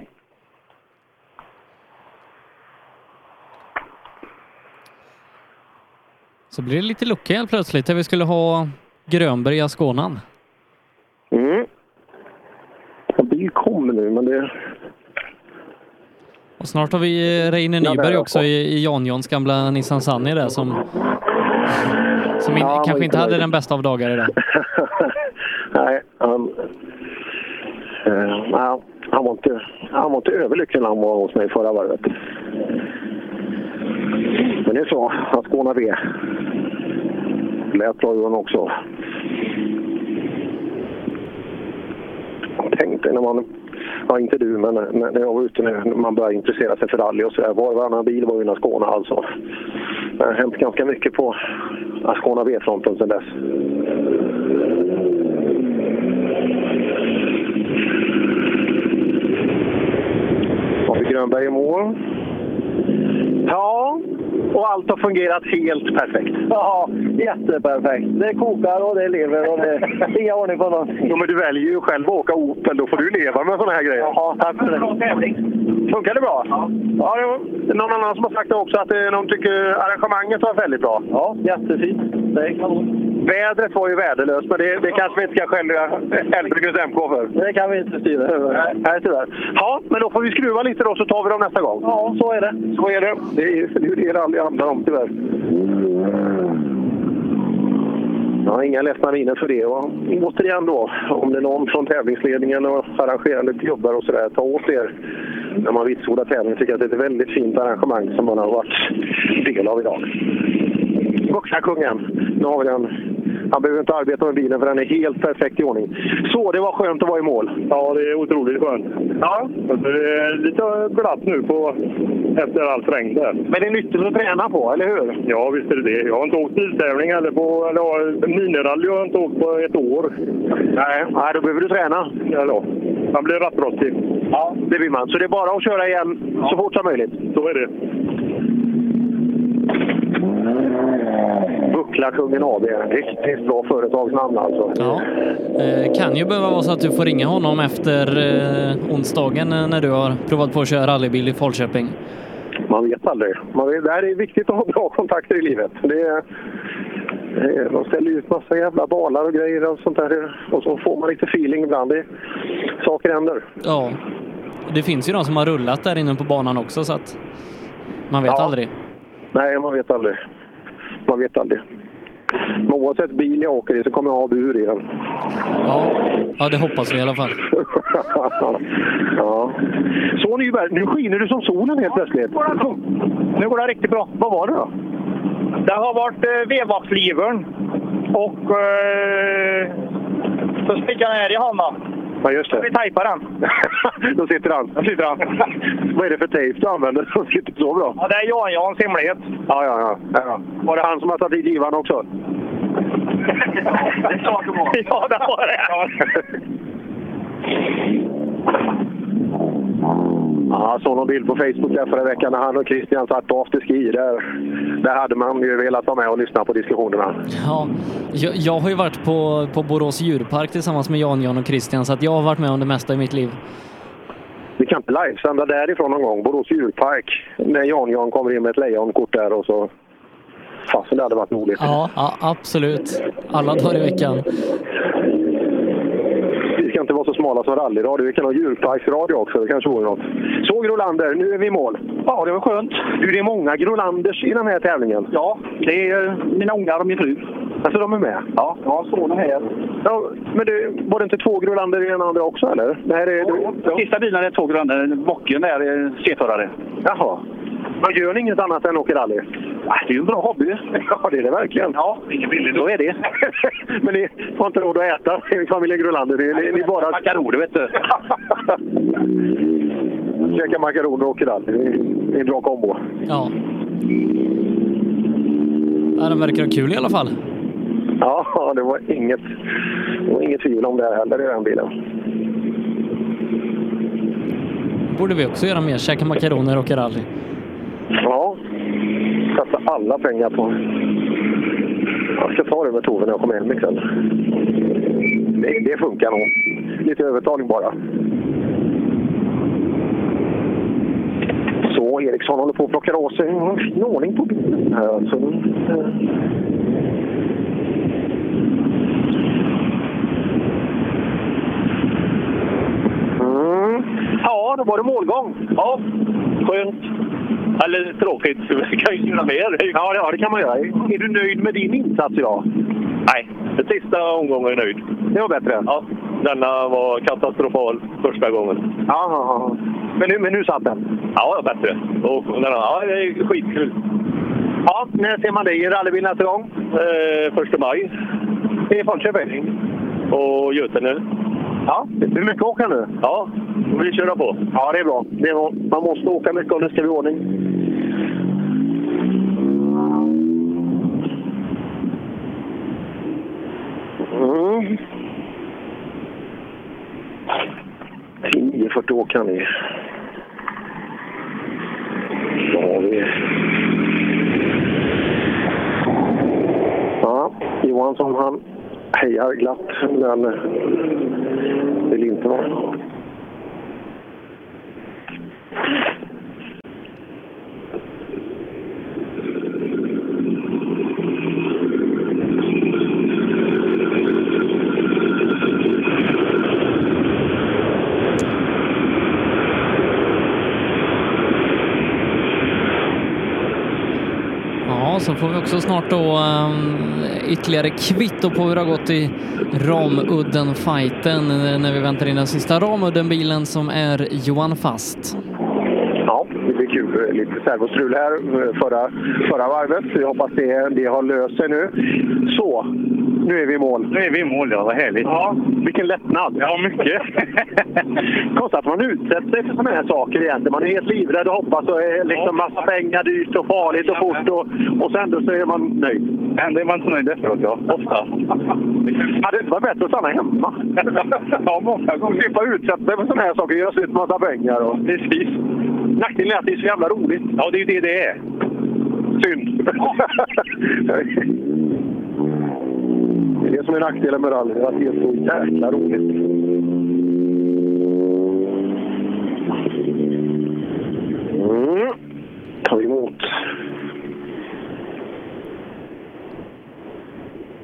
S4: Så blir det lite lucka helt plötsligt där vi skulle ha Grönberg i Ascånan.
S9: Mm. En bil kommer nu, men det...
S4: Och snart har vi eh, Reine
S9: Ja,
S4: Nyberg
S9: är
S4: också i, i Jan Johns gamla Nissan Sunny där som, som in,
S9: Ja,
S4: kanske
S9: inte
S4: hade
S9: nöjd.
S4: den bästa av dagar idag. (laughs)
S9: Nej, han, nej, han, var inte, han var inte överlycklig när han var hos mig förra varvet. Men det är så, att Skåna V. Lät bra Johan också. Tänk dig när man, ja inte du, men när jag var ute när man började intressera sig för rally och sådär. Var och varannan bil var ju en Skåne alltså. Det har hänt ganska mycket på Ascona V-fronten sedan dess. Har vi Grönberg i mål?
S23: Ja, och allt har fungerat helt perfekt. Ja, jätteperfekt. Det kokar och det lever och det är inga ordning på någonting.
S9: Jo, men du väljer ju själv att åka Opel. Då får du leva med såna här grejer.
S23: Ja, tack för det.
S9: Funkar det bra? Ja. ja det någon annan som har sagt också att eh, de tycker arrangemanget var väldigt bra.
S23: Ja, jättefint. Det är kanon.
S9: Vädret var ju värdelöst, men det, det kanske vi inte ska skälla Älvbryggens MK för.
S23: Det kan vi inte styra över.
S9: Nej, Nej, tyvärr. Ja, men då får vi skruva lite då så tar vi dem nästa gång.
S23: Ja, så är det.
S9: Så är det. Det är ju det, är det rally handlar om tyvärr. Ja, inga ledsna miner för det. Och återigen då, om det är någon från tävlingsledningen och arrangerande klubbar och sådär, ta åt er när man vitsordar tävlingen. tycker att det är ett väldigt fint arrangemang som man har varit del av idag. Vuxna kungen. Nu har vi den. Han behöver inte arbeta med bilen för den är helt perfekt i ordning. Så, det var skönt att vara i mål.
S24: Ja, det är otroligt skönt.
S9: Ja.
S24: Det är lite glatt nu på, efter allt regn där.
S9: Men det är nyttigt att träna på, eller hur?
S24: Ja, visst är det det. Jag har inte åkt biltävling eller på... Eller, ja, minirally har jag inte åkt på ett år.
S9: Nej, nej då behöver du träna.
S24: Ja, då. Man blir rattrostig.
S9: Ja, det blir man. Så det är bara att köra igen så fort som möjligt.
S24: Så är det.
S9: Bucklakungen AB. Riktigt bra företagsnamn alltså.
S4: Ja. Eh, kan ju behöva vara så att du får ringa honom efter eh, onsdagen eh, när du har provat på att köra rallybil i Falköping.
S9: Man vet aldrig. Man vet, det här är viktigt att ha bra kontakter i livet. Det är, det är, de ställer ut massa jävla balar och grejer och sånt där. Och så får man lite feeling ibland. Det, saker händer.
S4: Ja. Det finns ju de som har rullat där inne på banan också så att man vet
S9: Ja.
S4: aldrig.
S9: Nej, man vet aldrig. Man vet aldrig. Men oavsett bil jag åker i så kommer jag ha bur i den.
S4: Ja, ja det hoppas vi i alla fall. (laughs)
S9: ja. Så Nyberg, nu skiner du som solen helt plötsligt.
S47: Nu går det riktigt bra.
S9: Vad var det då?
S47: Det har varit eh, vevvaxlivern och eh, så sticker den här i handen.
S9: Ja, just det.
S47: Vi tejpar den. (laughs)
S9: Då sitter han.
S47: Då sitter han.
S9: Vad är det för tejp du använder (laughs) som sitter så bra?
S47: Ja, det är Jan Jans hemlighet.
S9: Ja, ja, ja. ja. Var det han som har tagit dit givaren också? (laughs)
S47: det är klart det var. Ja, det var det.
S9: Ja, såg någon bild på Facebook där förra veckan när han och Christian satt på afterski. Där, där hade man ju velat vara med och lyssna på diskussionerna.
S4: Ja, jag, jag har ju varit på, på Borås djurpark tillsammans med Jan, Jan och Christian så att jag har varit med om det mesta i mitt liv.
S9: Vi kan inte livesända därifrån någon gång, Borås djurpark. När Jan-Jan kommer in med ett lejonkort där och så... Fasen, det hade varit roligt.
S4: Ja, ja, absolut. Alla dagar i veckan.
S9: Ska inte vara så smala som rallyradio. Vi kan ha djurparksradio också. Det kanske vore något. Så Grolander, nu är vi i mål.
S23: Ja, det var skönt.
S9: Du, det är många Grolanders i den här tävlingen.
S23: Ja, det är mina ungar och min fru.
S9: Alltså de är med?
S23: Ja, har sonen här.
S9: Ja, men det, var det inte två Grolander i den andra också eller? Nej, det,
S23: Ja, Sista bilen är två grader. Bocken är eh, C-förare.
S9: Jaha. Men gör ni inget annat än åker rally?
S23: Det är ju en bra hobby.
S9: Ja, det är det verkligen.
S23: Ja, inget billigt. Så är det. (laughs)
S9: Men ni har inte råd att äta i familjen Grolander? Ni, ni, ni bara...
S23: Makaroner, vet du. (laughs)
S9: Käka makaroner och åker rally. Det är- en bra kombo.
S4: Ja. ja. Den verkar ha kul i alla fall.
S9: Ja, det var inget, det var inget tvivel om det heller i den bilen.
S4: borde vi också göra mer. Käka makaroner och åka rally.
S9: Ja. satsa alla pengar på... Jag ska ta det med Tove när jag kommer hem ikväll. Det, det funkar nog. Lite övertalning bara. Så Eriksson håller på att plocka av sig. Har fin ordning på bilen här alltså. Mm. Ja, då var det målgång.
S20: Ja, skönt. Eller tråkigt. (laughs) Vi kan ju göra mer.
S9: Ja, ja, det kan man göra. Är du nöjd med din insats idag?
S20: Nej, den sista omgången är jag nöjd.
S9: Det var bättre?
S20: Ja, denna var katastrofal första gången.
S9: Ja, ja, ja. Men nu, men nu satt den?
S20: Ja, bättre. Och denna, ja, det är skitkul.
S9: Ja, när ser man dig i rallybil nästa gång?
S20: Eh, första maj.
S9: I Falköping?
S20: Och Götene.
S9: Ja, det är mycket åka nu.
S20: Ja, vi köra på.
S9: Ja, det är bra. Det är. Man måste åka mycket om det ska bli ordning. Mm. 9.40 åker han i. Då har vi... Ja, Johansson han hejar glatt, men vill inte vara.
S4: Ja, så får vi också snart då um, ytterligare kvitto på hur det har gått i Ramudden-fighten eh, när vi väntar in den sista Ramudden-bilen som är Johan Fast.
S9: Ja, det blir kul. Lite servostrul här eh, förra, förra varvet. Jag hoppas det, det har löst sig nu. Så, nu är vi i mål.
S20: Nu är vi i mål, ja. Vad härligt.
S9: Ja, vilken lättnad.
S20: Ja, mycket. (laughs)
S9: Konstigt att man utsätter sig för sådana här saker egentligen. Man är helt livrädd och hoppas och är liksom massa pengar dyrt och farligt och fort och, och sen då så är man nöjd.
S20: Ändå är man så nöjd efteråt, ja. Ofta.
S9: Hade det inte varit bättre att stanna hemma? (laughs)
S20: ja, många gånger.
S9: Slippa utsätta sig för sådana här saker, göra slut massa pengar. Och...
S20: Precis.
S9: Nackdelen är att det är så jävla roligt.
S20: Ja, det är ju det det är.
S9: Synd. (laughs) det är det som är nackdelen med rally, att det är så jäkla roligt. Mm. Tar emot.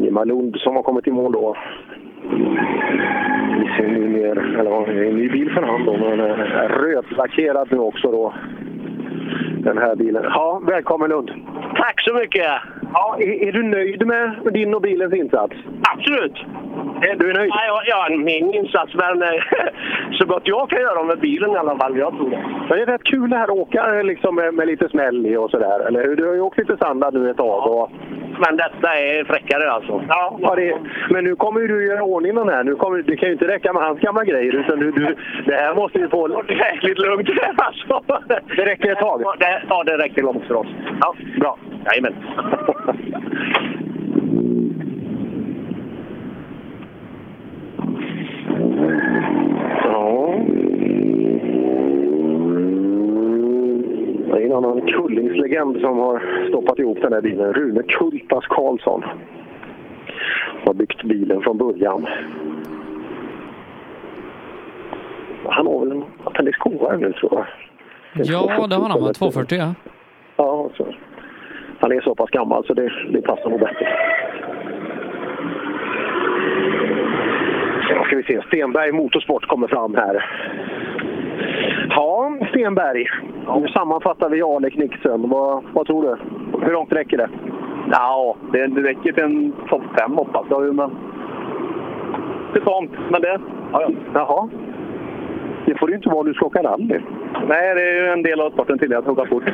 S9: Emma Lund som har kommit i mål då. I sin nu mer, eller vad, en ny bil för hand då, men eh, rödlackerad nu också då. Den här bilen. Ja, välkommen Lund.
S28: Tack så mycket!
S9: Ja, är, är du nöjd med din och bilens insats?
S28: Absolut!
S9: Är du nöjd?
S28: Ja, ja, min insats, men eh, (laughs) så gott jag kan göra med bilen i alla fall. Jag tror det.
S9: Men det är rätt kul det här att åka liksom, med, med lite smäll i och sådär, eller hur? Du har ju åkt lite standard nu ett tag. Och...
S28: Men detta är fräckare alltså.
S9: Ja, ja det, men nu kommer du göra ordning den här. Nu kommer, det kan ju inte räcka med hans gamla grejer, utan du, du, det här måste ju få...
S28: Jäkligt lugnt (laughs) alltså.
S9: Det räcker ett tag?
S28: Det, ja, det räcker långt för oss.
S9: Ja, bra.
S28: Jajamän.
S9: Ja. Det är en annan Kullingslegend som har stoppat ihop den här bilen. Rune Kultas Karlsson. Har byggt bilen från början. Han har väl en Appendix KR nu tror jag.
S4: Ja, det har han. va? 240 ja.
S9: Ja, så. Han är så pass gammal så det, det passar nog bättre. Ja, ska vi se. Stenberg Motorsport kommer fram här. Ja, Stenberg. Nu sammanfattar vi Ale Knicksen. Vad, vad tror du? Hur långt räcker det?
S20: Ja, det, det räcker till en topp fem hoppas jag men... Det är sånt, men det... Ja, ja.
S9: Jaha. Det får det ju inte vara du ska åka rally.
S20: Nej, det är ju en del av sporten till att åka fort. (laughs)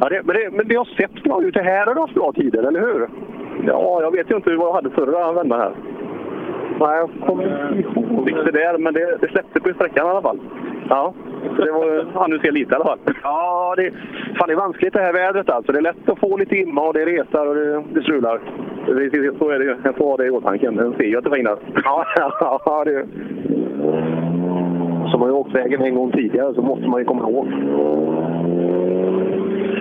S9: ja, det, men, det, men det har sett bra ut. Det här har du haft bra tider, eller hur?
S20: Ja, jag vet ju inte vad jag hade förra vändan här.
S9: Nej, jag kommer ihåg.
S20: Inte där, men det, det släppte på sträckan i alla fall. Ja, så det var han du ser lite i alla fall.
S9: Ja, det, fan, det är vanskligt det här vädret alltså. Det är lätt att få lite imma och det retar och det, det strular.
S20: Precis, så är det ju. Jag får ha det i åtanke. Den ser ju att det regnar.
S9: Ja, (laughs) ja det... Som har åkt vägen en gång tidigare så måste man ju komma ihåg.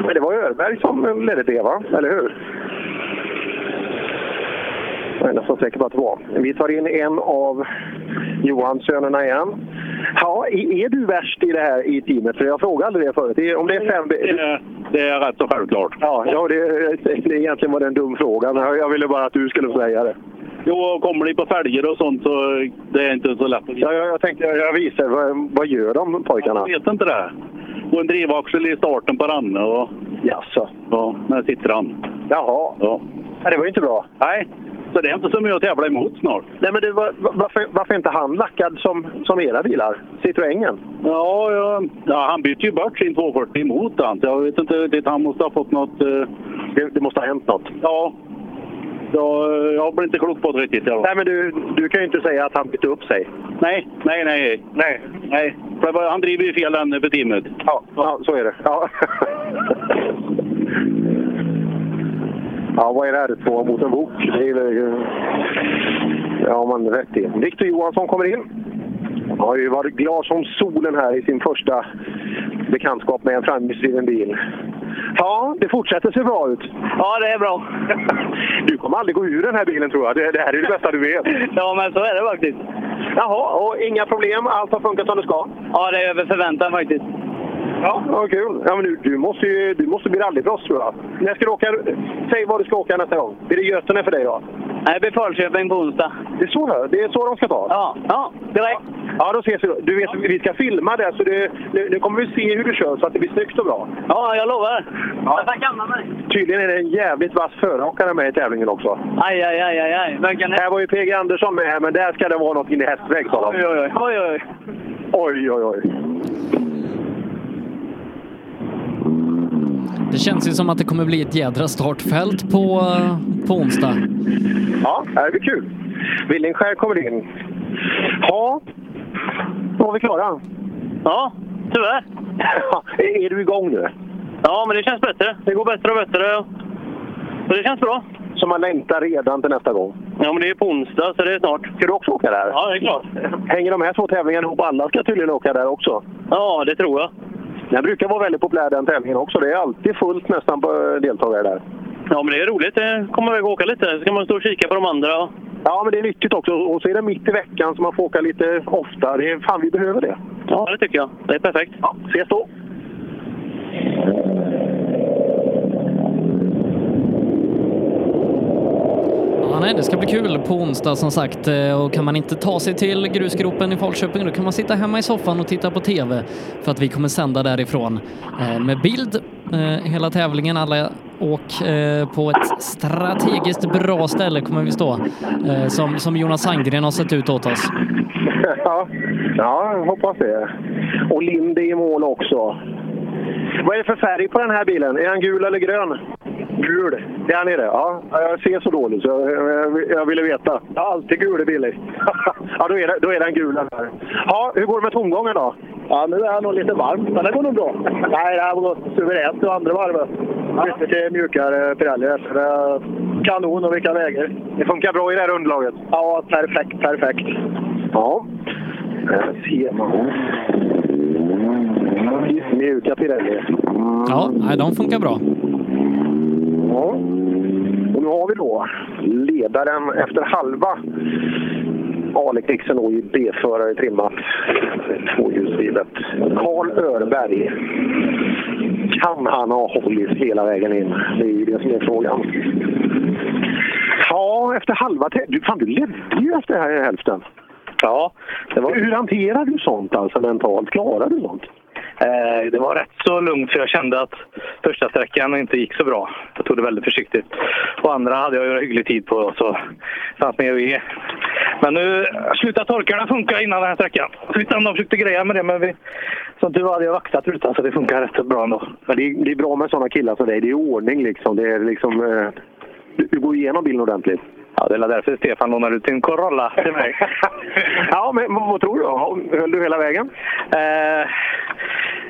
S9: Men det var Örberg som ledde det, va? Eller hur? Jag är nästan säker på att det var. Vi tar in en av Johanssönerna igen. Ja, är är du värst i det här i teamet? För jag frågade aldrig det förut. Är- Om det är fem...
S23: Det, det är rätt så självklart.
S9: Ja, ja det, det egentligen var det en dum fråga, jag ville bara att du skulle säga det.
S23: Jo, kommer de på fälgar och sånt så det är inte så lätt att
S9: Ja, jag, jag tänkte jag, visar. Vad, vad gör de pojkarna?
S23: Jag vet inte det. Och en drivaxel i starten på Ranne och...
S9: Jaså?
S23: Ja, där sitter han.
S9: Jaha.
S23: Ja.
S9: Ja, det var ju inte bra.
S23: Nej, så det är inte så mycket att tävla emot snart.
S9: Nej, men det var, varför, varför inte han lackad som, som era bilar? Citroengen?
S23: Ja, ja, ja, han bytte ju bort sin 240 emot han. Så jag vet inte riktigt. Han måste ha fått något... eh,
S9: Det, det måste ha hänt något.
S23: Ja. Så, jag blir inte klok på det riktigt. Ja.
S9: Nej, men du, du kan ju inte säga att han bytte upp sig.
S23: Nej, nej, nej.
S9: Nej.
S23: nej. För Han driver ju fel ände för teamet.
S9: Ja, ja så är det. Ja. ja, vad är det här? Två mot en bok? Det. Ja, man rätt i. Victor Johansson kommer in. Han har ju varit glad som solen här i sin första bekantskap med en framhjulsdriven bil. Ja, det fortsätter se bra ut.
S26: Ja, det är bra.
S9: Du kommer aldrig gå ur den här bilen tror jag. Det, det här är det bästa du vet. (laughs)
S26: Ja, men så är det faktiskt.
S9: Jaha, och inga problem? Allt har funkat som det ska?
S26: Ja, det är över förväntan faktiskt.
S9: Ja, vad kul. Ja, men du, du, måste ju, du måste bli rallyproffs tror jag. När ska du åka? Säg var du ska åka nästa gång. Blir det Götene för dig då?
S26: Nej, Falköping på onsdag.
S9: Det är så, det är så de ska ta?
S26: Ja, ja direkt.
S9: Ja, då ses vi då. Du vet, vi ska filma det, så det, nu, nu kommer vi se hur du kör så att det blir snyggt och bra.
S26: Ja, jag lovar.
S9: Ja.
S26: Jag kan mig.
S9: Tydligen är det en jävligt vass föråkare med i tävlingen också.
S26: Aj, aj, aj, aj, aj. Verkar
S9: Här var ju PG Andersson med, men där ska det vara något in i hästväg, sa de.
S26: Oj, oj. oj, oj. Oj,
S9: oj, oj.
S4: Det känns ju som att det kommer bli ett jädra startfält på, på onsdag.
S9: Ja, det blir kul. Villingskär kommer in. Ja, då var vi klara.
S26: Ja, tyvärr. (laughs)
S9: är du igång nu?
S26: Ja, men det känns bättre. Det går bättre och bättre. Så det känns bra.
S9: Så man längtar redan till nästa gång?
S26: Ja, men det är på onsdag, så det är snart.
S9: Ska du också åka där?
S26: Ja, det är klart.
S9: Hänger de här två tävlingarna ihop? Alla ska tydligen åka där också?
S26: Ja, det tror jag.
S9: Den brukar vara väldigt populär den tävlingen också. Det är alltid fullt nästan på eh, deltagare där.
S26: Ja, men det är roligt. Det kommer iväg och åka lite. Så kan man stå och kika på de andra.
S9: Ja, men det är nyttigt också. Och så är det mitt i veckan så man får åka lite ofta. Det är, fan, vi behöver det.
S26: Ja, det tycker jag. Det är perfekt.
S9: Ja, ses då.
S4: Ja, nej, det ska bli kul på onsdag som sagt eh, och kan man inte ta sig till grusgropen i Falköping då kan man sitta hemma i soffan och titta på TV för att vi kommer sända därifrån eh, med bild eh, hela tävlingen. Alla åk eh, på ett strategiskt bra ställe kommer vi stå eh, som, som Jonas Sandgren har sett ut åt oss.
S9: ja, ja, jag hoppas det. Och Lind i mål också. Vad är det för färg på den här bilen? Är den gul eller grön? Gul. Är han är det? Ja, jag ser så dåligt så jag, jag, jag ville veta. Jag har alltid gula bilar. (laughs) ja, då är, det, då är den gula där. Ja, hur går det med tomgången då?
S26: Ja, nu är han nog lite varm, men det går nog bra. Nej, det här var suveränt det andra varvet. Bytte till mjukare Pirelli. Är kanon och vilka vägar.
S9: Det funkar bra i det här underlaget?
S26: Ja, perfekt, perfekt.
S9: Ja, här ser man. Mjuka Pirelli.
S4: Ja, nej, de funkar bra.
S9: Ja. Och nu har vi då ledaren efter halva Aleknixen i B-förare trimmat tvåhjulsdrivet. Karl Örberg. Kan han ha hållit hela vägen in? Det är ju det som är frågan. Ja, efter halva... Du, fan, du ledde ju efter här i hälften.
S21: Ja, det var...
S9: Hur hanterar du sånt alltså mentalt? Klarar du sånt?
S21: Eh, det var rätt så lugnt för jag kände att första sträckan inte gick så bra. Jag tog det väldigt försiktigt. Och andra hade jag ju hygglig tid på så fanns med att ge. Men nu slutade torkarna funka innan den här sträckan. Och försökte greja med det men vi, som tur var hade jag vaktat rutan så det funkar rätt så bra ändå.
S9: Men det, är, det är bra med sådana killar som dig. Det är ordning liksom. Det är liksom eh, du, du går igenom bilen ordentligt.
S21: Ja, det är därför Stefan lånar ut sin Corolla till mig. (laughs)
S9: ja, men vad tror du? Höll du hela vägen?
S21: Eh,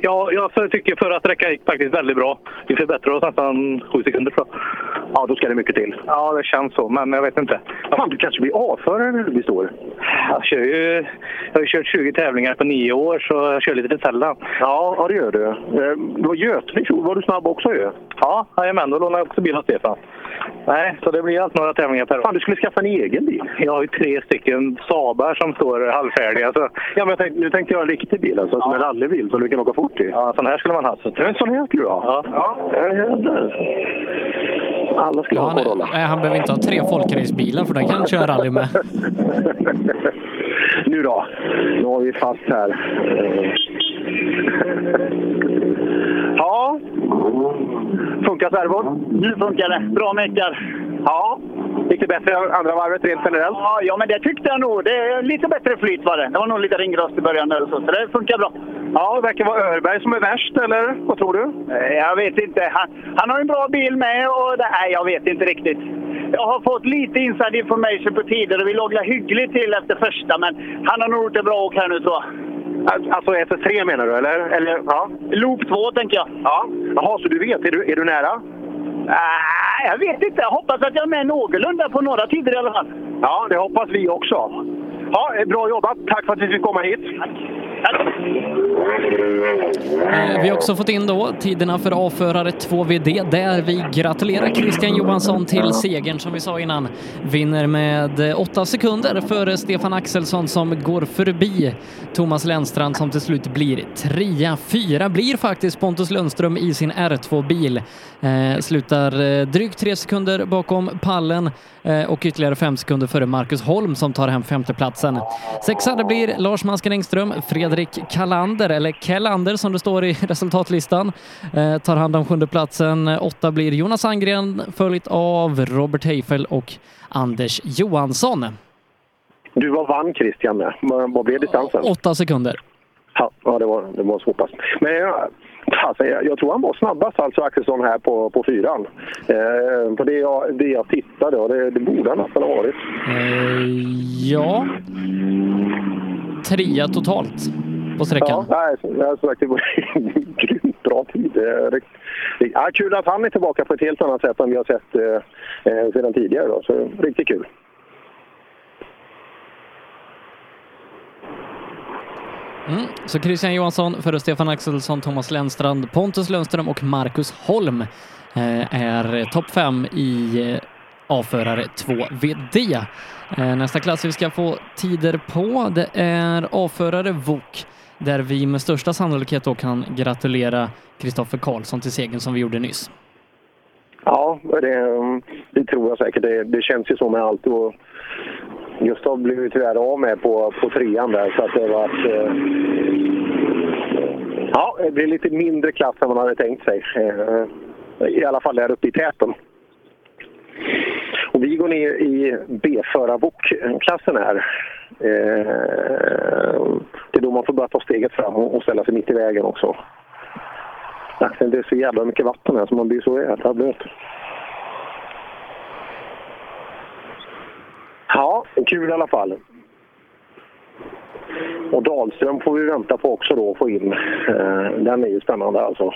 S21: ja, jag tycker förra sträckan gick faktiskt väldigt bra. Vi förbättrade oss nästan sju sekunder tror jag.
S9: Ja, då ska det mycket till.
S21: Ja, det känns så, men jag vet inte.
S9: Fan, du kanske blir avförare när du blir stor?
S21: Jag, kör ju, jag har ju kört 20 tävlingar på nio år, så jag kör lite sällan.
S9: Ja, ja det gör du. Eh, Det var Götene i fjol. Var du snabb också ju?
S21: Ja, jajamän. Då lånade jag också bil av Stefan. Nej, så det blir allt några tävlingar per år.
S9: Fan, du skulle skaffa en egen bil.
S21: Jag har ju tre stycken Saabar som står halvfärdiga. Så...
S9: Ja, men jag tänkte, nu tänkte jag en riktig bil, alltså, som en rallybil som du kan åka fort i.
S21: Ja, sån här skulle man ha. Så...
S9: En sån här skulle du ha?
S21: Ja.
S9: ja. Alla skulle
S4: Ja,
S9: ha
S4: han,
S9: Corolla.
S4: nej, han behöver inte ha tre folkracebilar för den kan han köra rally med. (laughs)
S9: nu då. Nu har vi fast här. Ja. Funkar servon?
S48: Nu funkar det. Bra meckar.
S9: Ja. Gick det bättre andra varvet rent generellt?
S48: Ja, ja, men det tyckte jag nog. Det är lite bättre flyt var det. Det var nog lite ringrost i början där och så, så det funkar bra.
S9: Ja, det verkar vara Örberg som är värst, eller vad tror du?
S48: Eh, Jag vet inte. Han, han har en bra bil med och det, nej, jag vet inte riktigt. Jag har fått lite inside information på tider och vi låg hyggligt till efter första, men han har nog gjort ett bra åk här nu tror jag.
S9: Alltså SS3 menar du, eller? eller ja.
S48: Loop 2 tänker jag.
S9: Ja. Jaha, så du vet? Är du, är du nära?
S48: Nej, jag vet inte. Jag hoppas att jag är med någorlunda på några tider i alla fall.
S9: Ja, det hoppas vi också. Ja, eh, bra jobbat. Tack för att vi fick komma hit.
S4: Eh, Eh, vi har också fått in då tiderna för avförare 2VD där vi gratulerar Christian Johansson till segern som vi sa innan. Vinner med eh, åtta sekunder före Stefan Axelsson som går förbi Thomas Lennstrand som till slut blir trea. Fyra blir faktiskt Pontus Lundström i sin R2-bil. Eh, slutar eh, drygt tre sekunder bakom pallen eh, och ytterligare fem sekunder före Marcus Holm som tar hem femteplatsen. Sexa det blir Lars Masken Engström, Fredrik Kalander, eller Kellander som det står i (laughs) resultatlistan, eh, tar hand om sjunde platsen. Åtta blir Jonas Angren följt av Robert Heifel och Anders Johansson.
S9: Du var vann Christian med. Vad blev distansen?
S4: Åtta sekunder.
S9: Ja, det, var, det var så pass. Men jag, alltså, jag tror han var snabbast alltså Axelsson här på, på fyran. Eh, på det jag, det jag tittade och det, det borde han nästan ha varit.
S4: Eh, ja. Trea totalt på sträckan.
S9: Ja, nej, jag sagt, det var (laughs) grymt bra tid. Ja, kul att han är tillbaka på ett helt annat sätt än vi har sett eh, eh, sedan tidigare. Då. Så riktigt kul.
S4: Mm. Så Christian Johansson före Stefan Axelsson, Thomas Lennstrand, Pontus Lundström och Marcus Holm eh, är topp fem i eh, avförare 2VD. Eh, nästa klass vi ska få tider på det är avförare VOK där vi med största sannolikhet då kan gratulera Kristoffer Karlsson till segern som vi gjorde nyss.
S9: Ja, det, det tror jag säkert. Det, det känns ju så med allt. Och Gustav blev ju tyvärr av med på, på trean där. Så att det var att, eh, ja, det blir lite mindre klass än man hade tänkt sig. Eh, I alla fall där uppe i täten. Och vi går ner i B-förarbok-klassen här. Eh, det är då man får börja ta steget fram och ställa sig mitt i vägen också. Axeln, det är så jävla mycket vatten här så man blir så jävla blöt. Ja, kul i alla fall. Och Dahlström får vi vänta på också då att få in. Eh, den är ju spännande alltså.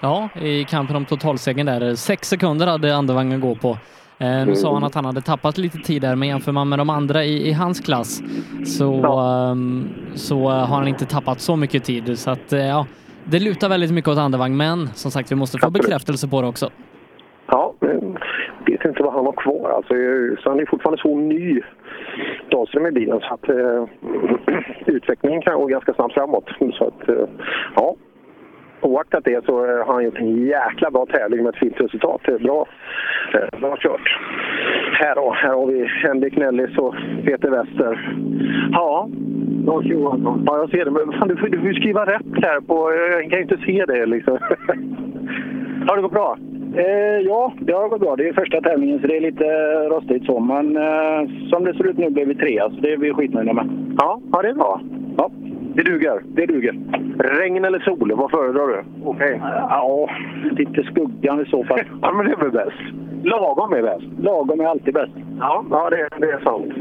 S4: Ja, i kampen om totalsegern där. Sex sekunder hade andevagnen gå på. Eh, nu sa han att han hade tappat lite tid där, men jämför man med de andra i, i hans klass så, ehm, så har han inte tappat så mycket tid. Så att, eh, ja, det lutar väldigt mycket åt andevagn, men som sagt, vi måste få bekräftelse på det också.
S9: Ja, jag vet inte vad han har kvar. Alltså, så han är fortfarande så ny, Dahlström i bilen, så att eh, (clears throat) utvecklingen kan gå ganska snabbt framåt. Så att, eh, ja. Oaktat det så eh, har han gjort en jäkla bra tävling med ett fint resultat. Det är bra, eh, bra kört. Här, då, här har vi Henrik Nellis och Peter Wester. Ja, Lars Johansson. Ja, jag ser det. Men fan, du, får- du får ju skriva rätt här. På, jag kan ju inte se det liksom. (laughs) Har det gått bra?
S36: Eh, ja, det har gått bra. Det är första tävlingen så det är lite rostigt så. Men eh, som det ser ut nu blev vi trea så det är vi skitnöjda med.
S9: Ja, ja det är bra.
S36: Ja.
S9: Det duger?
S36: Det duger.
S9: Regn eller sol? Vad föredrar du? Okej.
S36: Ja, lite skuggan i så fall. (laughs)
S9: ja, men det är väl bäst. Lagom är bäst.
S36: Lagom är alltid bäst.
S9: Ja, ja det, det är sant.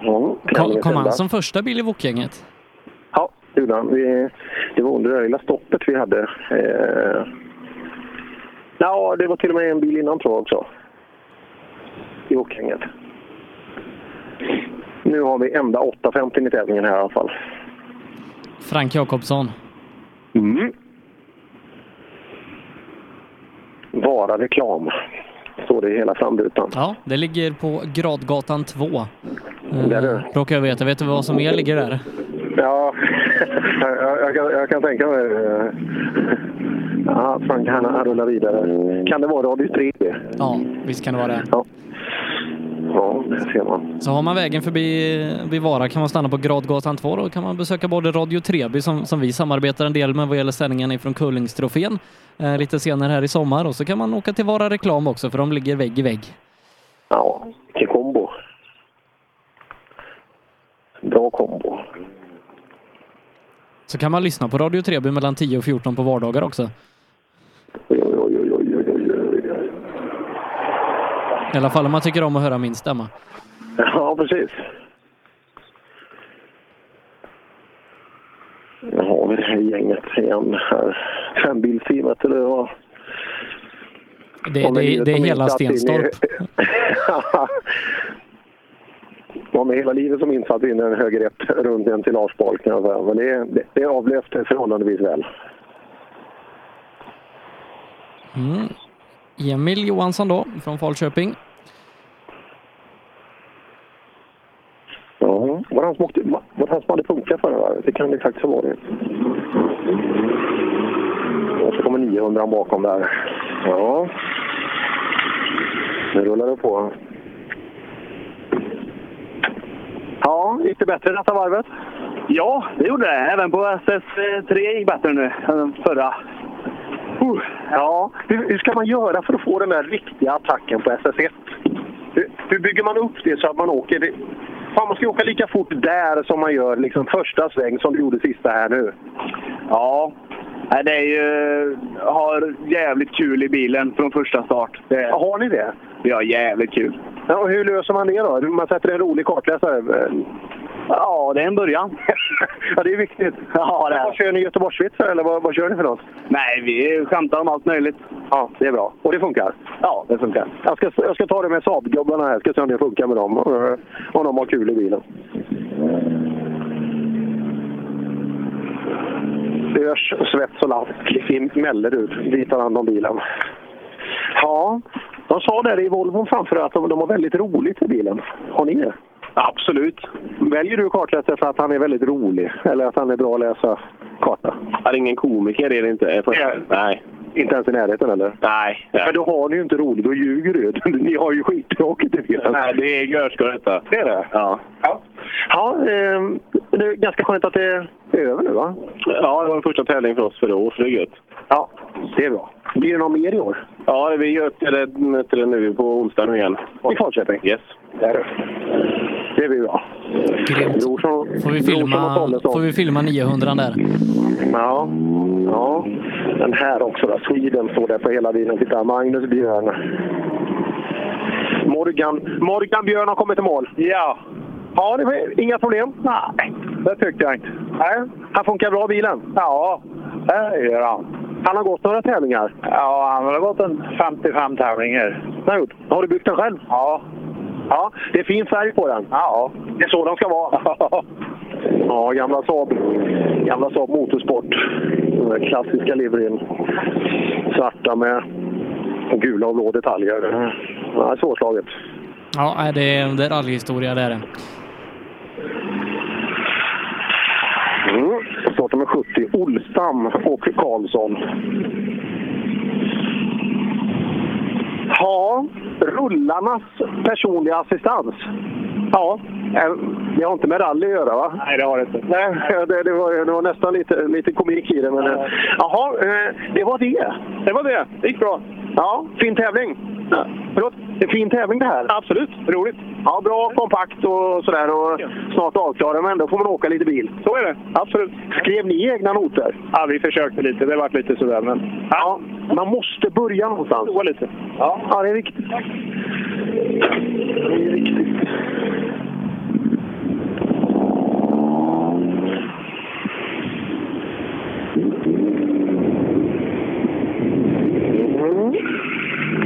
S9: Ja,
S4: Kom, kom han som första bil i Wok-gänget?
S9: Ja, det gjorde han. Det var under det där lilla stoppet vi hade. Eh, ja, det var till och med en bil innan tror jag också. I åkhänget. Nu har vi ända 8.50 i tävlingen här i alla fall.
S4: Frank Jakobsson.
S9: Mm. Vara reklam. Står det i hela framrutan.
S4: Ja, det ligger på Gradgatan 2.
S9: Där du.
S4: Råkar jag veta. Vet du vad som mer ligger där?
S9: Ja, jag, jag, kan, jag kan tänka mig. eh, Ja, Frank han, han rullar vidare. Kan det vara Radio 3?
S4: Ja, visst kan det vara det.
S9: Ja, ja det ser man.
S4: Så har man vägen förbi vid Vara kan man stanna på Gradgatan 2. Då kan man besöka både Radio Treby som, som vi samarbetar en del med vad gäller sändningen ifrån Kullingstrofén eh, lite senare här i sommar. Och så kan man åka till Vara Reklam också för de ligger vägg i vägg.
S9: Ja, vilken kombo. Bra kombo.
S4: Så kan man lyssna på Radio Treby mellan 10 och 14 på vardagar också. I alla fall om man tycker om att höra min stämma.
S9: Ja, precis. Nu har vi det här gänget igen här. Fembilsteamet eller vad?
S4: Det, det, det är hela Stenstorp. (laughs) (laughs)
S9: var med hela livet som insatt in i en höger ett runt en till Lars Bolk. kan jag säga. Men det, det, det avlöst förhållandevis väl.
S4: Mm. Emil Johansson då, från Falköping.
S9: Ja, var han som, åkte, var det han som hade punkat förra varvet? Det kan det faktiskt ha varit. Och så kommer 900 bakom där. Ja. Nu rullar det på.
S18: Ja, gick det bättre detta varvet? Ja, det gjorde det. Även på SS3 gick bättre nu än förra.
S9: Uh, ja, hur, hur ska man göra för att få den där riktiga attacken på SS1? Hur, hur bygger man upp det så att man åker... Det, fan, man ska åka lika fort där som man gör liksom första sväng som du gjorde sista här nu.
S18: Ja, det är ju... har jävligt kul i bilen från första start. Det,
S9: Har ni det?
S18: Vi har jävligt kul.
S9: Ja, och hur löser man det då? Man sätter en rolig kartläsare?
S18: Ja, det är en början. (laughs)
S9: ja, det är viktigt.
S18: Ja, det är.
S9: Vad kör ni Göteborgsvitsar eller vad, vad kör ni för något?
S18: Nej, vi skämtar om allt möjligt.
S9: Ja, det är bra. Och det funkar?
S18: Ja, det funkar.
S9: Jag ska, jag ska ta det med Saab-gubbarna här. Ska se om det funkar med dem. Om de har kul i bilen. Örs, svets och lask i Mellerud. Vi tar hand om bilen. Ja, de sa där i Volvo framför att de, de har väldigt roligt i bilen. Har ni det?
S18: Absolut.
S9: Väljer du kartläsare för att han är väldigt rolig? Eller att han är bra att läsa karta?
S28: Han är ingen komiker, det är det inte. Nej.
S9: Inte ens i närheten eller?
S28: Nej.
S9: Men då har ni ju inte roligt, då ljuger du. (laughs) Ni har ju skittråkigt i bilen.
S28: Nej, det är görskoj detta.
S9: Det är det?
S28: Ja.
S9: Ja, ja eh, det är ganska skönt att det är över nu va?
S28: Ja, det var den första tävlingen för oss för i år, så det är gött.
S9: Ja, det är bra. Blir det någon mer i år?
S28: Ja, vi gör till det, till det nu på onsdagen igen.
S9: I Falköping?
S28: Yes.
S9: Där. Det blir bra.
S4: Grymt. Får vi filma, får vi filma 900 där?
S9: Ja. ja. Den här också då. Sweden står där på hela bilen. Titta, Magnus Björn. Morgan, Morgan Björn har kommit i mål.
S18: Ja.
S9: Ja, det var inga problem?
S18: Nej, det tyckte jag inte.
S9: Nej, han funkar bra bilen?
S18: Ja, det gör han.
S9: Han har gått några tävlingar?
S18: Ja, han har gått en 55 tävlingar.
S9: Har. Har du byggt den själv?
S18: Ja.
S9: Ja, det är fin färg på den.
S18: Ja.
S9: Det är så de ska vara. (laughs) Ja, gamla Saab. Gamla Saab Motorsport. Den där klassiska livryn. Svarta med gula och blå detaljer. Ja, det är svårslaget.
S4: Ja, nej, det är, det är rallyhistoria, det är det.
S9: Mm. Startnummer 70, Olstam och Karlsson. Ja, rullarnas personliga assistans. Ja, eh, det har inte med rally att göra va?
S18: Nej, det har det inte.
S9: Nej, (laughs) det, det, var, det var nästan lite, lite komik i det. Men, eh, Jaha, eh, det var det.
S18: Det var det. Det gick bra.
S9: Ja, fin tävling. Ja. Förlåt? En fin tävling det här.
S18: Absolut. Roligt.
S9: Ja, bra, kompakt och sådär. Och snart avklarad, men ändå får man åka lite bil.
S18: Så är det. Absolut.
S9: Skrev ni egna noter?
S18: Ja, vi försökte lite. Det varit lite sådär, men...
S9: Ja, man måste börja någonstans.
S18: Prova lite.
S9: Ja, ja det är viktigt. Det är viktigt.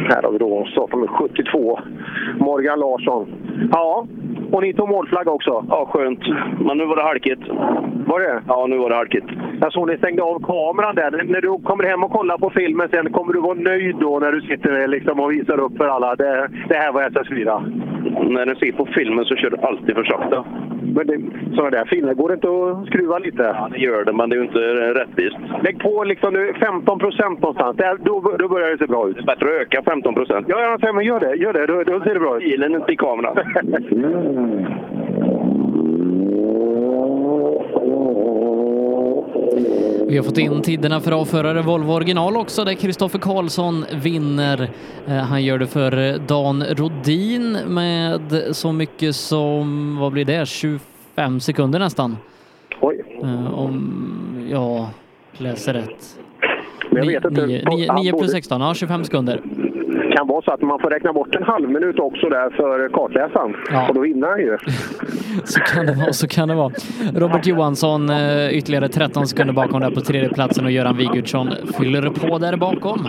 S9: Här har vi då startnummer 72, Morgan Larsson. Ja, och ni tog målflagga också?
S28: Ja, skönt. Men nu var det halkigt.
S9: Var det?
S28: Ja, nu var det halkigt.
S9: Jag såg ni stängde av kameran där. När du kommer hem och kollar på filmen sen, kommer du vara nöjd då när du sitter liksom och visar upp för alla? Det, det här var SS4.
S28: När du ser på filmen så kör du alltid för sakta.
S9: Men det, sådana där filmer, går det inte att skruva lite?
S28: Ja, det gör det, men det är ju inte rättvist.
S9: Lägg på liksom nu 15 procent någonstans. Där, då, då börjar det se bra ut.
S28: Det är bättre att öka 15 procent.
S9: Ja, säger, men gör det. Gör det. Då, då ser det bra ut.
S28: Bilen, inte i kameran. (laughs)
S4: Vi har fått in tiderna för avförare Volvo original också där Kristoffer Karlsson vinner. Eh, Han gör det för Dan Rodin med så mycket som, vad blir det, 25 sekunder nästan.
S9: Oj.
S4: Eh, Om jag läser rätt.
S9: Men jag vet inte.
S4: 9 plus 16, ja 25 sekunder.
S9: Kan vara så att man får räkna bort en halv minut också där för kartläsaren.
S4: Ja.
S9: Och då vinner han ju. (laughs)
S4: Så kan det vara, så kan det vara. Robert Johansson eh, ytterligare 13 sekunder bakom där på tredje platsen och Göran Wigertsson fyller på där bakom.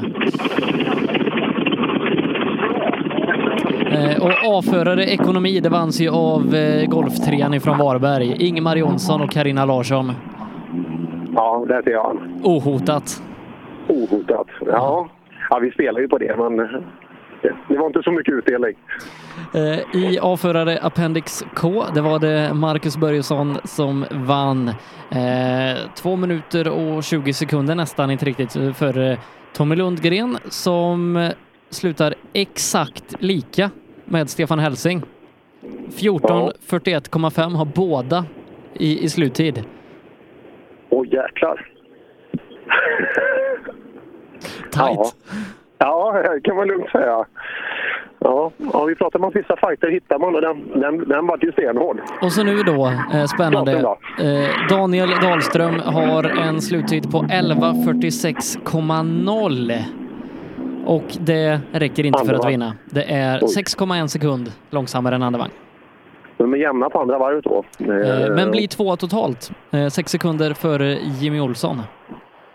S4: Eh, Och A-förare ekonomi, det vanns ju av eh, golftrean ifrån Varberg. Ingemar Jonsson och Karina Larsson.
S9: Ja, där ser jag.
S4: Ohotat.
S9: Ohotat. Ja. Ja, vi spelar ju på det, men det- det var inte så mycket utdelning.
S4: Eh, I A-förare Appendix K, det var det Marcus Börjesson som vann. Eh, två minuter och 20 sekunder nästan, inte riktigt, för eh, Tommy Lundgren som eh, slutar exakt lika med Stefan Helsing. 14.41,5 har båda i, i sluttid.
S9: Åh jäklar. (laughs)
S4: Tajt.
S9: Ja, ja det kan man lugnt säga. Ja, ja, vi pratade om att vissa fighter hittar man och den, den, den vart ju stenhård.
S4: Och så nu då, eh, spännande. Eh, Daniel Dahlström har en sluttid på 11.46,0. Och det räcker inte för
S9: Andra
S4: att
S9: varv.
S4: vinna. Det är
S9: Oj.
S4: 6,1 sekund långsammare än andra vagn.
S9: De är jämna på andra varvet då.
S4: Eh, Men blir tvåa totalt. Eh, Sex sekunder före Jimmy Olsson.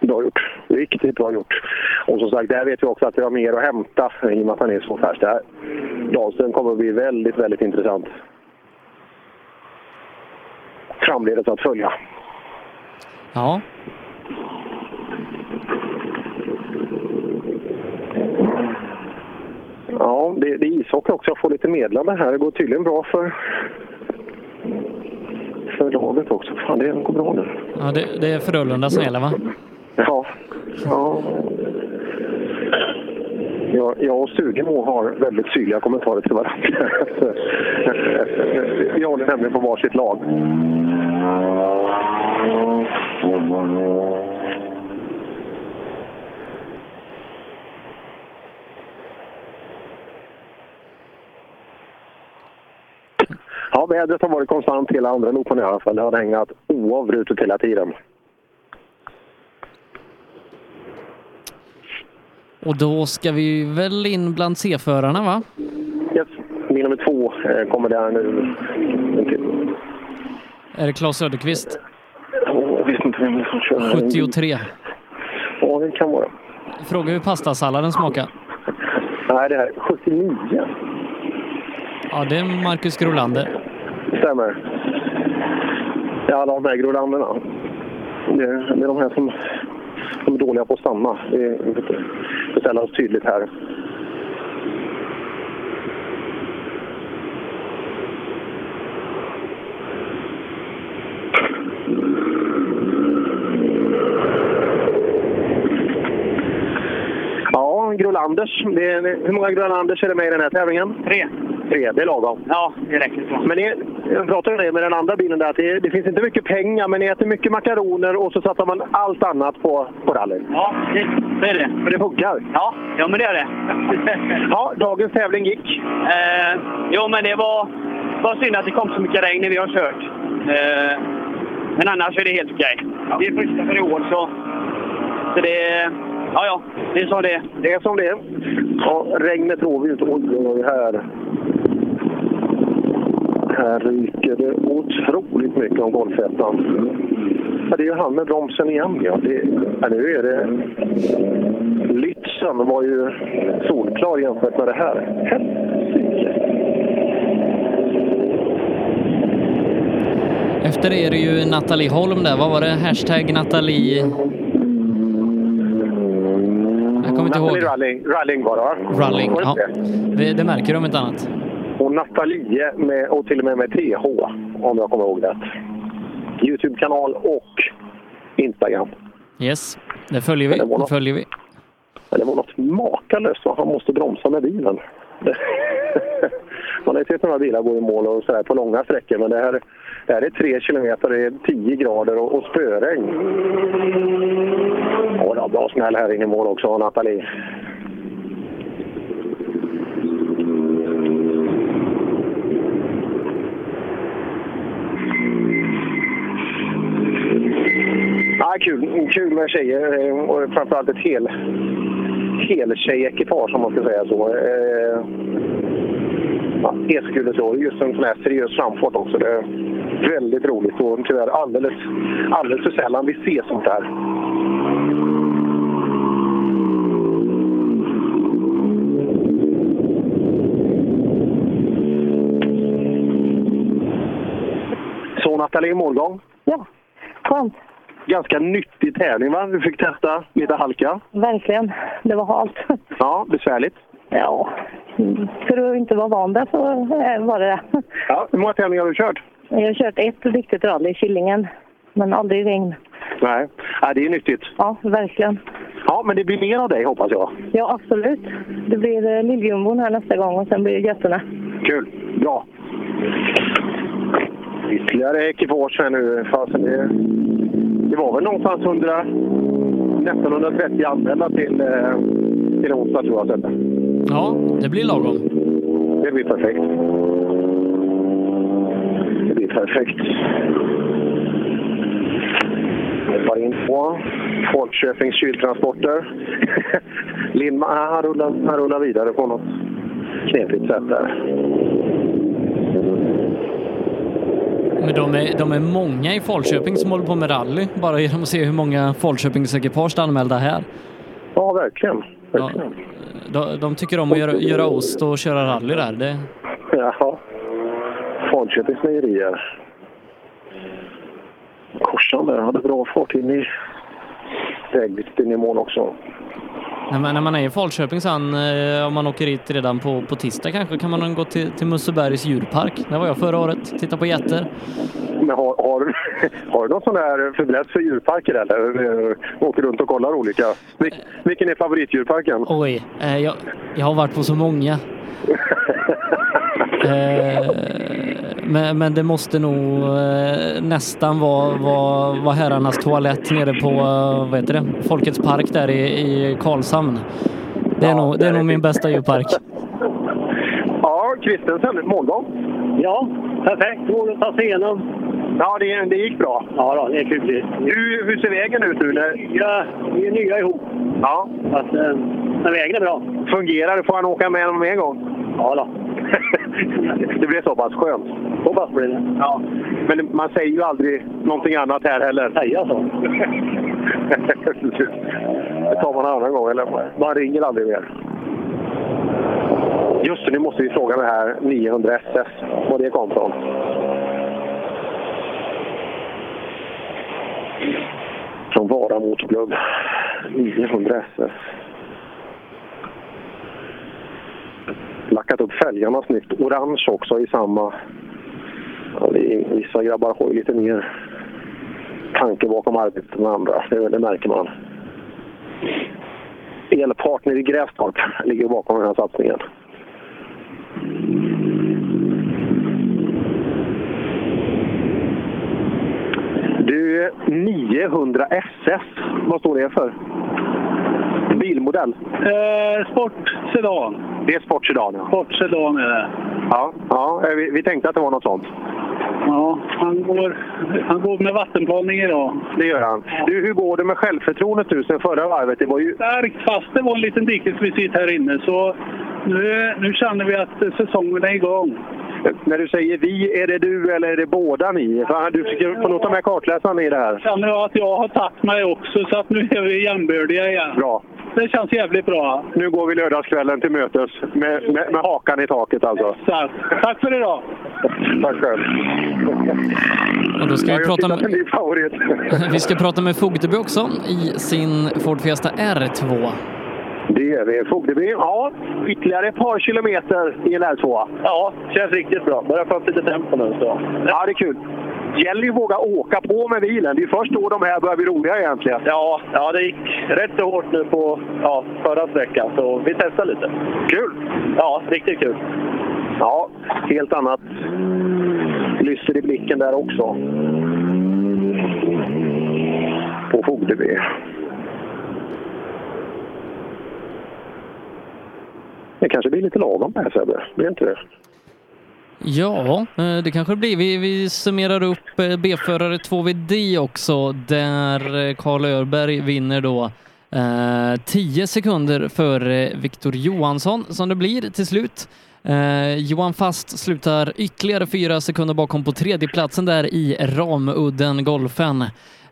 S9: Bra gjort. Riktigt bra gjort. Och som sagt, där vet vi också att vi har mer att hämta i och med att han är så färsk. Dahlström kommer att bli väldigt, väldigt intressant. Framledes att följa.
S4: Ja.
S9: Ja, det, det är ishockey också. Jag får lite medlande här. Det går tydligen bra för, för laget också. Fan, det går bra nu.
S4: ja det, det är Frölunda som gäller va?
S9: Ja. ja. Jag, jag och Sugemo har väldigt syrliga kommentarer till varandra. (laughs) Vi håller nämligen på varsitt lag. Ja, vädret har varit konstant hela andra loopen i alla fall. Det har regnat oavbrutet hela tiden.
S4: Och då ska vi väl in bland C-förarna va?
S9: Yes. Bil nummer två eh, kommer där nu.
S4: Är det Claes Söderqvist?
S9: Jag vet inte vem som kör.
S4: 73.
S9: Ja, det kan vara.
S4: Fråga hur pastasalladen smakar.
S9: Nej, det här är 79.
S4: Ja, det är Marcus Grolander.
S9: Stämmer. Det är alla de här grolanderna. Det är, det är de här som, de är dåliga på att stanna. Det, är- det tydligt här. Ja, Grolanders. Hur många Grolanders är det med i den här tävlingen?
S18: Tre.
S9: Tre, det är lagom.
S18: Ja, det räcker så.
S9: Men ni, jag pratade om det med den andra bilen där, att det, det finns inte mycket pengar, men ni äter mycket makaroner och så satsar man allt annat på, på rally.
S18: Ja, det, är det.
S9: Men det funkar.
S18: Ja, ja men det är det. (laughs)
S9: ja, dagens tävling gick?
S18: Eh, jo, men det var, var synd att det kom så mycket regn när vi har kört. Eh, men annars är det helt okej. Det är första för i år, så, så det, ja, ja, det är som det är.
S9: Det är som det är. Ja, regnet rår vi inte. Oj, här. Här ryker det otroligt mycket om golfettan. Ja, det är ju han med bromsen igen. Ja. Det, ja, nu är det... Lützen var ju solklar jämfört med det här. Helsike!
S4: Efter det är det ju Nathalie Holm där. Vad var det? Hashtag Nathalie... Kommer inte ihåg.
S9: Ralling, Ralling var det va?
S4: Ralling,
S9: det
S4: ja.
S9: det?
S4: Det, det märker de inte annat.
S9: Och Nathalie, med, och till och med med TH, om jag kommer ihåg rätt. Youtube-kanal och Instagram.
S4: Yes, det följer vi. Det följer vi.
S9: Men det var något makalöst vad han måste bromsa med bilen. (laughs) Man har ju sett några bilar gå i mål och så här på långa sträckor, men det här, det här är tre kilometer, det är 10 grader och, och spöregn. Ja, det var bra smäll här inne i mål också, Nathalie. Ja, kul. kul med tjejer eh, och framförallt ett hel-tjejekipage, om man ska säga så. Eh, Eskulesår, just en sån här seriös framfart också. Det är väldigt roligt och tyvärr alldeles, alldeles för sällan vi ser sånt här. Så Nathalie, målgång?
S49: Ja, skönt.
S9: Ganska nyttig tävling va? Du fick testa lite halka.
S49: Verkligen. Det var halt.
S9: Ja, besvärligt.
S49: Ja, för att inte vara van där så eh, var det det.
S9: Ja, hur många tävlingar har du kört?
S49: Jag har kört ett riktigt rally, Killingen, men aldrig regn.
S9: Nej, ja, det är nyttigt.
S49: Ja, verkligen.
S9: Ja, men det blir mer av dig hoppas jag.
S49: Ja, absolut. Det blir eh, lilljumbon här nästa gång och sen blir det götterna.
S9: Kul, bra. Ytterligare ekipage här nu. Fasen, det, det var väl någonstans 100, nästan 130 anmälda till, eh, till onsdag tror jag.
S4: Ja, det blir lagom.
S9: Det blir perfekt. Det blir perfekt. Hoppar in på Folkköpings kyltransporter. (laughs) Lindman, han rullar, han rullar vidare på något knepigt sätt där.
S4: Men de är, de är många i Falköping som håller på med rally, bara genom att se hur många Falköpingsekipage det är anmälda här.
S9: Ja, verkligen. verkligen.
S4: De, de tycker om att göra, göra ost och köra rally där. Det,
S9: Jaha. Falköpings mejerier. Korsan där hade bra fart in i vägbiten i mål också
S4: när, man, när man är i Falköping sen, eh, om man åker hit redan på, på tisdag kanske, kan man gå till, till Mussebergs djurpark. Där var jag förra året, titta på getter.
S9: Men har, har, har du någon sån där fäbless för djurparker eller? Eh, Åker runt och kollar olika. Vil, vilken är favoritdjurparken?
S4: Oj, eh, jag, jag har varit på så många. (laughs) Eh, men, men det måste nog eh, nästan vara, vara, vara herrarnas toalett nere på eh, vad heter det? Folkets park där i, i Karlshamn. Det är, nog, det är nog min bästa djurpark.
S9: Ja, Kristensen, målgång.
S50: Ja, perfekt. Går att ta sig igenom.
S9: Ja, det, det gick bra.
S50: Ja, då, det är kul.
S9: Hur, hur ser vägen ut nu? När...
S50: Ja, vi är nya ihop.
S9: Ja.
S50: Eh, men vägen är bra.
S9: Fungerar det? Får han åka med honom en gång?
S50: Ja, då. (laughs)
S9: det blir så pass skönt.
S50: Så pass blir det.
S9: Ja. Men man säger ju aldrig någonting annat här heller.
S50: Säga så. (laughs)
S9: det tar man en annan gång, eller? Man ringer aldrig mer. Just det, nu måste vi fråga det här 900 SS, var det kom från. Från Vara Motorklubb. 900 SS. Lackat upp fälgarna snyggt. Orange också i samma. Ja, vissa grabbar har ju lite mer tanke bakom arbetet än andra. Det, det märker man. Elpartner i Grästorp ligger bakom den här satsningen. Du, 900 SS, vad står det för? Bilmodell?
S50: Eh, sport sedan.
S9: Det är sportsedan, ja.
S50: Sport sedan är det.
S9: Ja, ja eh, vi, vi tänkte att det var något sånt.
S50: Ja, han går, han går med vattenplaning idag.
S9: Det gör han. Du, hur går det med självförtroendet nu sen förra varvet? Det var ju...
S50: Starkt, fast det var en liten dikesvisit här inne. Så nu, nu känner vi att säsongen är igång.
S9: När du säger vi, är det du eller är det båda ni? För du försöker få något med kartläsaren i det här.
S50: känner jag att jag har tagit mig också, så att nu är vi jämbördiga igen.
S9: Bra.
S50: Det känns jävligt bra.
S9: Nu går vi lördagskvällen till mötes med, med, med hakan i taket alltså.
S50: Exakt. Tack för idag!
S9: Tack själv.
S4: Och då ska vi prata med... (laughs) Vi ska prata med Fogdeby också i sin Ford Fiesta R2.
S9: Det är vi. Fogdeby, ja. Ytterligare ett par kilometer i en R2.
S51: Ja, känns riktigt bra. Börjar få upp lite tempo nu. Så.
S9: Ja, det är kul. Gäller ju att våga åka på med bilen. Det är först då de här börjar bli roliga egentligen.
S51: Ja, ja, det gick rätt så hårt nu på ja, förra sträckan, så vi testar lite.
S9: Kul!
S51: Ja, riktigt kul.
S9: Ja, helt annat lyster i blicken där också. På Fogdeby. Det kanske blir lite lagom här Sebbe, blir inte det?
S4: Ja, eh, det kanske det blir. Vi, vi summerar upp eh, B-förare 2VD också, där eh, Karl Örberg vinner då eh, 10 sekunder före Viktor Johansson som det blir till slut. Eh, Johan Fast slutar ytterligare fyra sekunder bakom på tredjeplatsen där i Ramudden Golfen.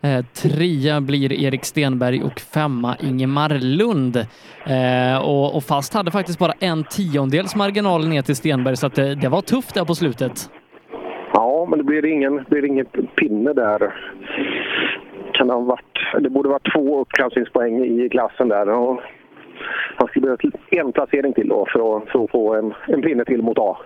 S4: Eh, trea blir Erik Stenberg och femma Ingemar Lund. Eh, och, och Fast hade faktiskt bara en tiondels marginal ner till Stenberg så att det, det var tufft där på slutet.
S9: Ja, men det blir ingen, blir ingen pinne där. Kan ha varit, det borde vara två uppklassningspoäng i klassen där. Och han skulle behöva en placering till då för att, för att få en, en pinne till mot A.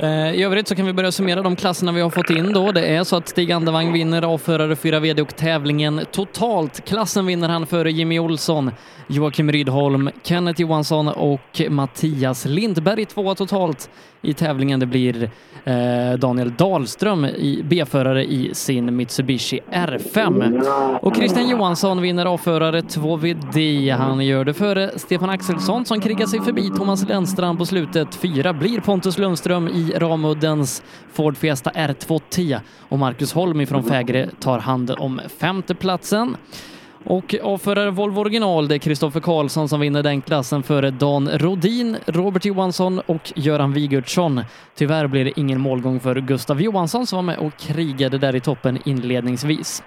S4: Eh, I övrigt så kan vi börja summera de klasserna vi har fått in då. Det är så att Stig Andevang vinner A-förare 4 VD och tävlingen totalt. Klassen vinner han före Jimmy Olsson, Joakim Rydholm, Kenneth Johansson och Mattias Lindberg tvåa totalt i tävlingen. Det blir eh, Daniel Dahlström i B-förare i sin Mitsubishi R5. Och Christian Johansson vinner A-förare 2 VD. Han gör det före Stefan Axelsson som krigar sig förbi Thomas Lennstrand på slutet. Fyra blir Pontus Lundström i Ramuddens Ford Fiesta R210 och Marcus Holm ifrån Fägre tar hand om femteplatsen. Och avförare Volvo original, det är Kristoffer Karlsson som vinner den klassen före Dan Rodin, Robert Johansson och Göran Wigertsson. Tyvärr blir det ingen målgång för Gustav Johansson som var med och krigade där i toppen inledningsvis.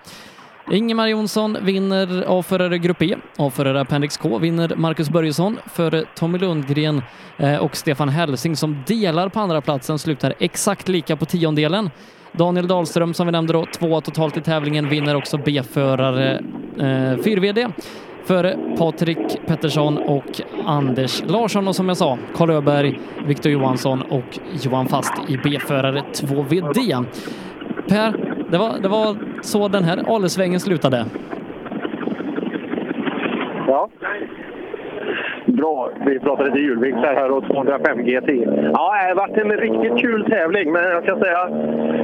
S4: Ingemar Jonsson vinner A-förare Grupp E. A-förare Appendix K vinner Marcus Börjesson före Tommy Lundgren eh, och Stefan Helsing som delar på andra platsen slutar exakt lika på tiondelen. Daniel Dahlström som vi nämnde då, tvåa totalt i tävlingen, vinner också B-förare eh, 4VD före Patrik Pettersson och Anders Larsson och som jag sa, Karl Öberg, Viktor Johansson och Johan Fast i B-förare 2VD. Per, det var, det var så den här alesvängen slutade.
S9: Ja. Bra. Vi pratade lite hjulvinklar här och 205 GT. Ja, det har varit en riktigt kul tävling, men jag ska säga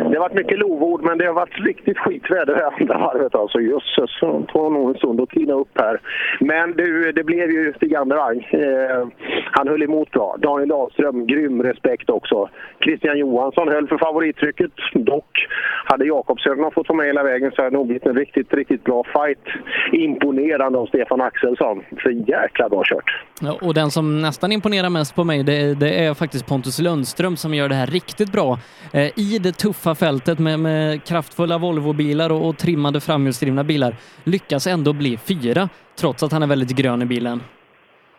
S9: det har varit mycket lovord, men det har varit riktigt skitväder det andra varvet. Alltså, jösses, det tar nog en stund att tina upp här. Men du, det blev ju Stig Andervang. Eh, han höll emot bra. Daniel Dahlström, grym respekt också. Christian Johansson höll för favorittrycket. Dock hade Jakobsson fått vara med hela vägen så hade det nog blivit en riktigt, riktigt bra fight. Imponerande av Stefan Axelsson. Så jäkla bra kört.
S4: Och den som nästan imponerar mest på mig, det, det är faktiskt Pontus Lundström som gör det här riktigt bra. Eh, I det tuffa fältet med, med kraftfulla Volvobilar och, och trimmade framhjulsdrivna bilar lyckas ändå bli fyra, trots att han är väldigt grön i bilen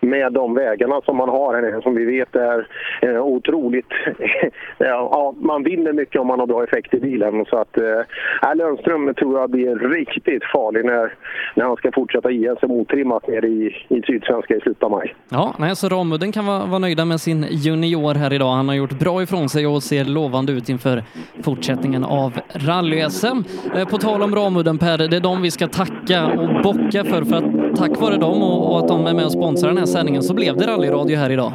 S9: med de vägarna som man har här nere, som vi vet är eh, otroligt... (laughs) ja, man vinner mycket om man har bra effekt i bilen. Så att eh, Lundström tror jag blir riktigt farlig när, när han ska fortsätta JSM otrimmat nere i, i Sydsvenska i slutet av maj.
S4: Ja, nej, så Ramudden kan vara, vara nöjda med sin junior här idag. Han har gjort bra ifrån sig och ser lovande ut inför fortsättningen av rally-SM. Eh, På tal om Ramudden Per, det är de vi ska tacka och bocka för, för att tack vare dem och, och att de är med och sponsrar den här sändningen så blev det rallyradio här idag.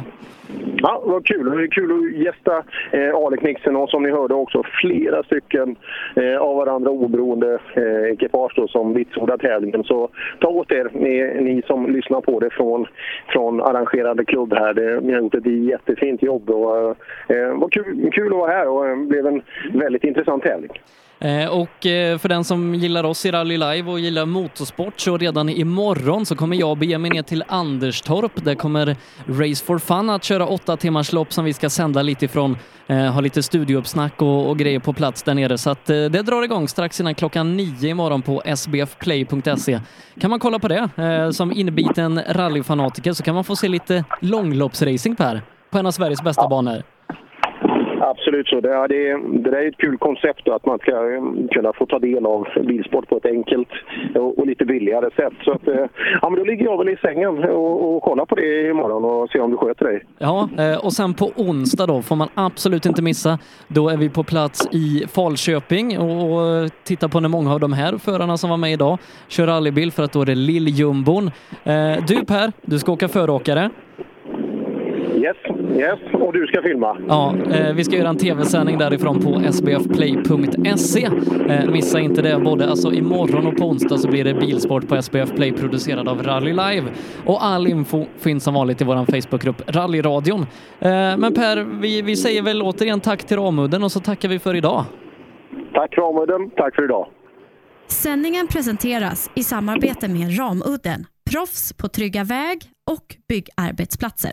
S9: Ja, vad kul. Det är kul att gästa eh, Aleknixen och som ni hörde också flera stycken eh, av varandra oberoende eh, ekipage då, som vitsordar tävlingen. Så ta åt er, ni, ni som lyssnar på det från, från arrangerande klubb här. Det, ni har gjort ett jättefint jobb och eh, vad kul, kul att vara här och det blev en väldigt intressant tävling.
S4: Eh, Och eh, för den som gillar oss i Rally Live och gillar motorsport så redan imorgon så kommer jag bege mig ner till Anderstorp. Där kommer Race for Fun att köra åtta timmars lopp som vi ska sända lite ifrån. Eh, ha lite studiouppsnack och, och grejer på plats där nere. Så att det drar igång strax innan klockan nio imorgon på sbfplay.se. Kan man kolla på det som inbiten rallyfanatiker så kan man få se lite långloppsracing Per på en av Sveriges bästa banor.
S9: Absolut så. Det, det, det där är ett kul koncept då, att man ska eh, kunna få ta del av bilsport på ett enkelt och, och lite billigare sätt. Så att, eh, ja, men då ligger jag väl i sängen och, och kollar på det imorgon och ser om du sköter dig.
S4: Ja, eh, och sen på onsdag då får man absolut inte missa. Då är vi på plats i Falköping och och tittar på när många av de här förarna som var med idag kör rallybil för att då är det Lill-jumbon. Du Per, du ska åka föråkare.
S9: Yes, yes. Och du ska filma.
S4: Ja, eh, vi ska göra en tv-sändning därifrån på sbfplay.se. Eh, missa inte det. Både alltså imorgon och på onsdag så blir det bilsport på SBF Play producerad av Rally Live. Och all info finns som vanligt i vår Facebookgrupp Rallyradion. Eh, men Per, vi, vi säger väl återigen tack till Ramudden och så tackar vi för idag.
S9: Tack Ramudden, tack för idag.
S5: Sändningen presenteras i samarbete med Ramudden, proffs på trygga väg och byggarbetsplatser.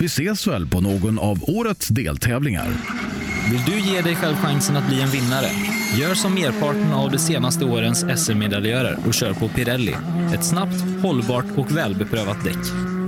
S1: Vi ses väl på någon av årets deltävlingar.
S2: Vill du ge dig själv chansen att bli en vinnare? Gör som merparten av de senaste årens SM-medaljörer och kör på Pirelli. Ett snabbt, hållbart och välbeprövat däck.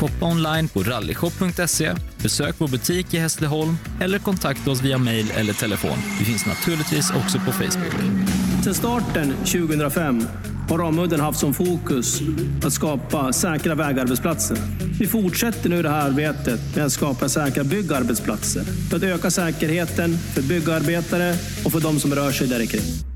S2: Shoppa online på rallyshop.se, besök vår butik i Hässleholm eller kontakta oss via mail eller telefon. Vi finns naturligtvis också på Facebook.
S3: Sedan starten 2005 har Ramudden haft som fokus att skapa säkra vägarbetsplatser. Vi fortsätter nu det här arbetet med att skapa säkra byggarbetsplatser för att öka säkerheten för byggarbetare och för de som rör sig där kring.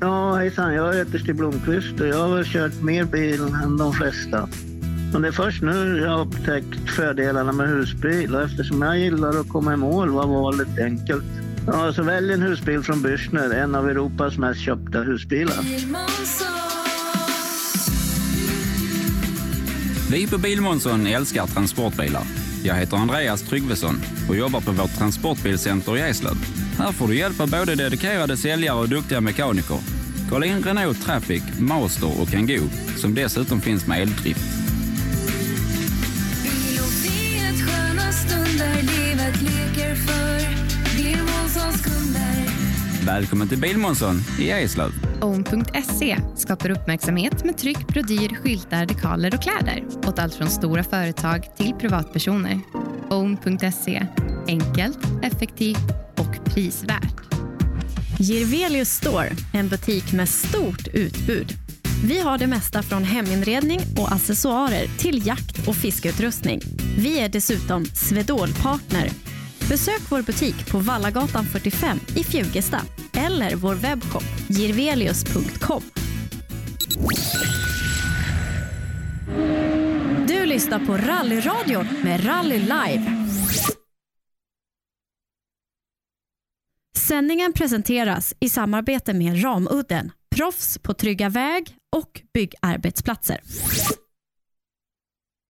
S6: Ja, hejsan. Jag heter Stig Blomqvist och jag har väl kört mer bil än de flesta. Men det är först nu jag har upptäckt fördelarna med husbil och eftersom jag gillar att komma i mål var valet enkelt. Ja, så välj en husbil från Bürstner, en av Europas mest köpta husbilar.
S7: Vi på Bilmånsson älskar transportbilar. Jag heter Andreas Tryggvesson och jobbar på vårt transportbilcenter i Eslöv. Här får du hjälp av både dedikerade säljare och duktiga mekaniker. Kolla in Renault Traffic, Master och Kangoo som dessutom finns med eldrift. Välkommen till Bilmånsson i Eslöv.
S8: Own.se skapar uppmärksamhet med tryck, brodyr, skyltar, dekaler och kläder åt allt från stora företag till privatpersoner. Own.se enkelt, effektivt och prisvärt.
S5: Girvelius Store, en butik med stort utbud. Vi har det mesta från heminredning och accessoarer till jakt och fiskeutrustning. Vi är dessutom Swedol-partner. Besök vår butik på Vallagatan 45 i Fjugesta eller vår webbshop girvelius.com. Du lyssnar på Rallyradion med Rally Live. Sändningen presenteras i samarbete med Ramudden, Proffs på trygga väg och byggarbetsplatser.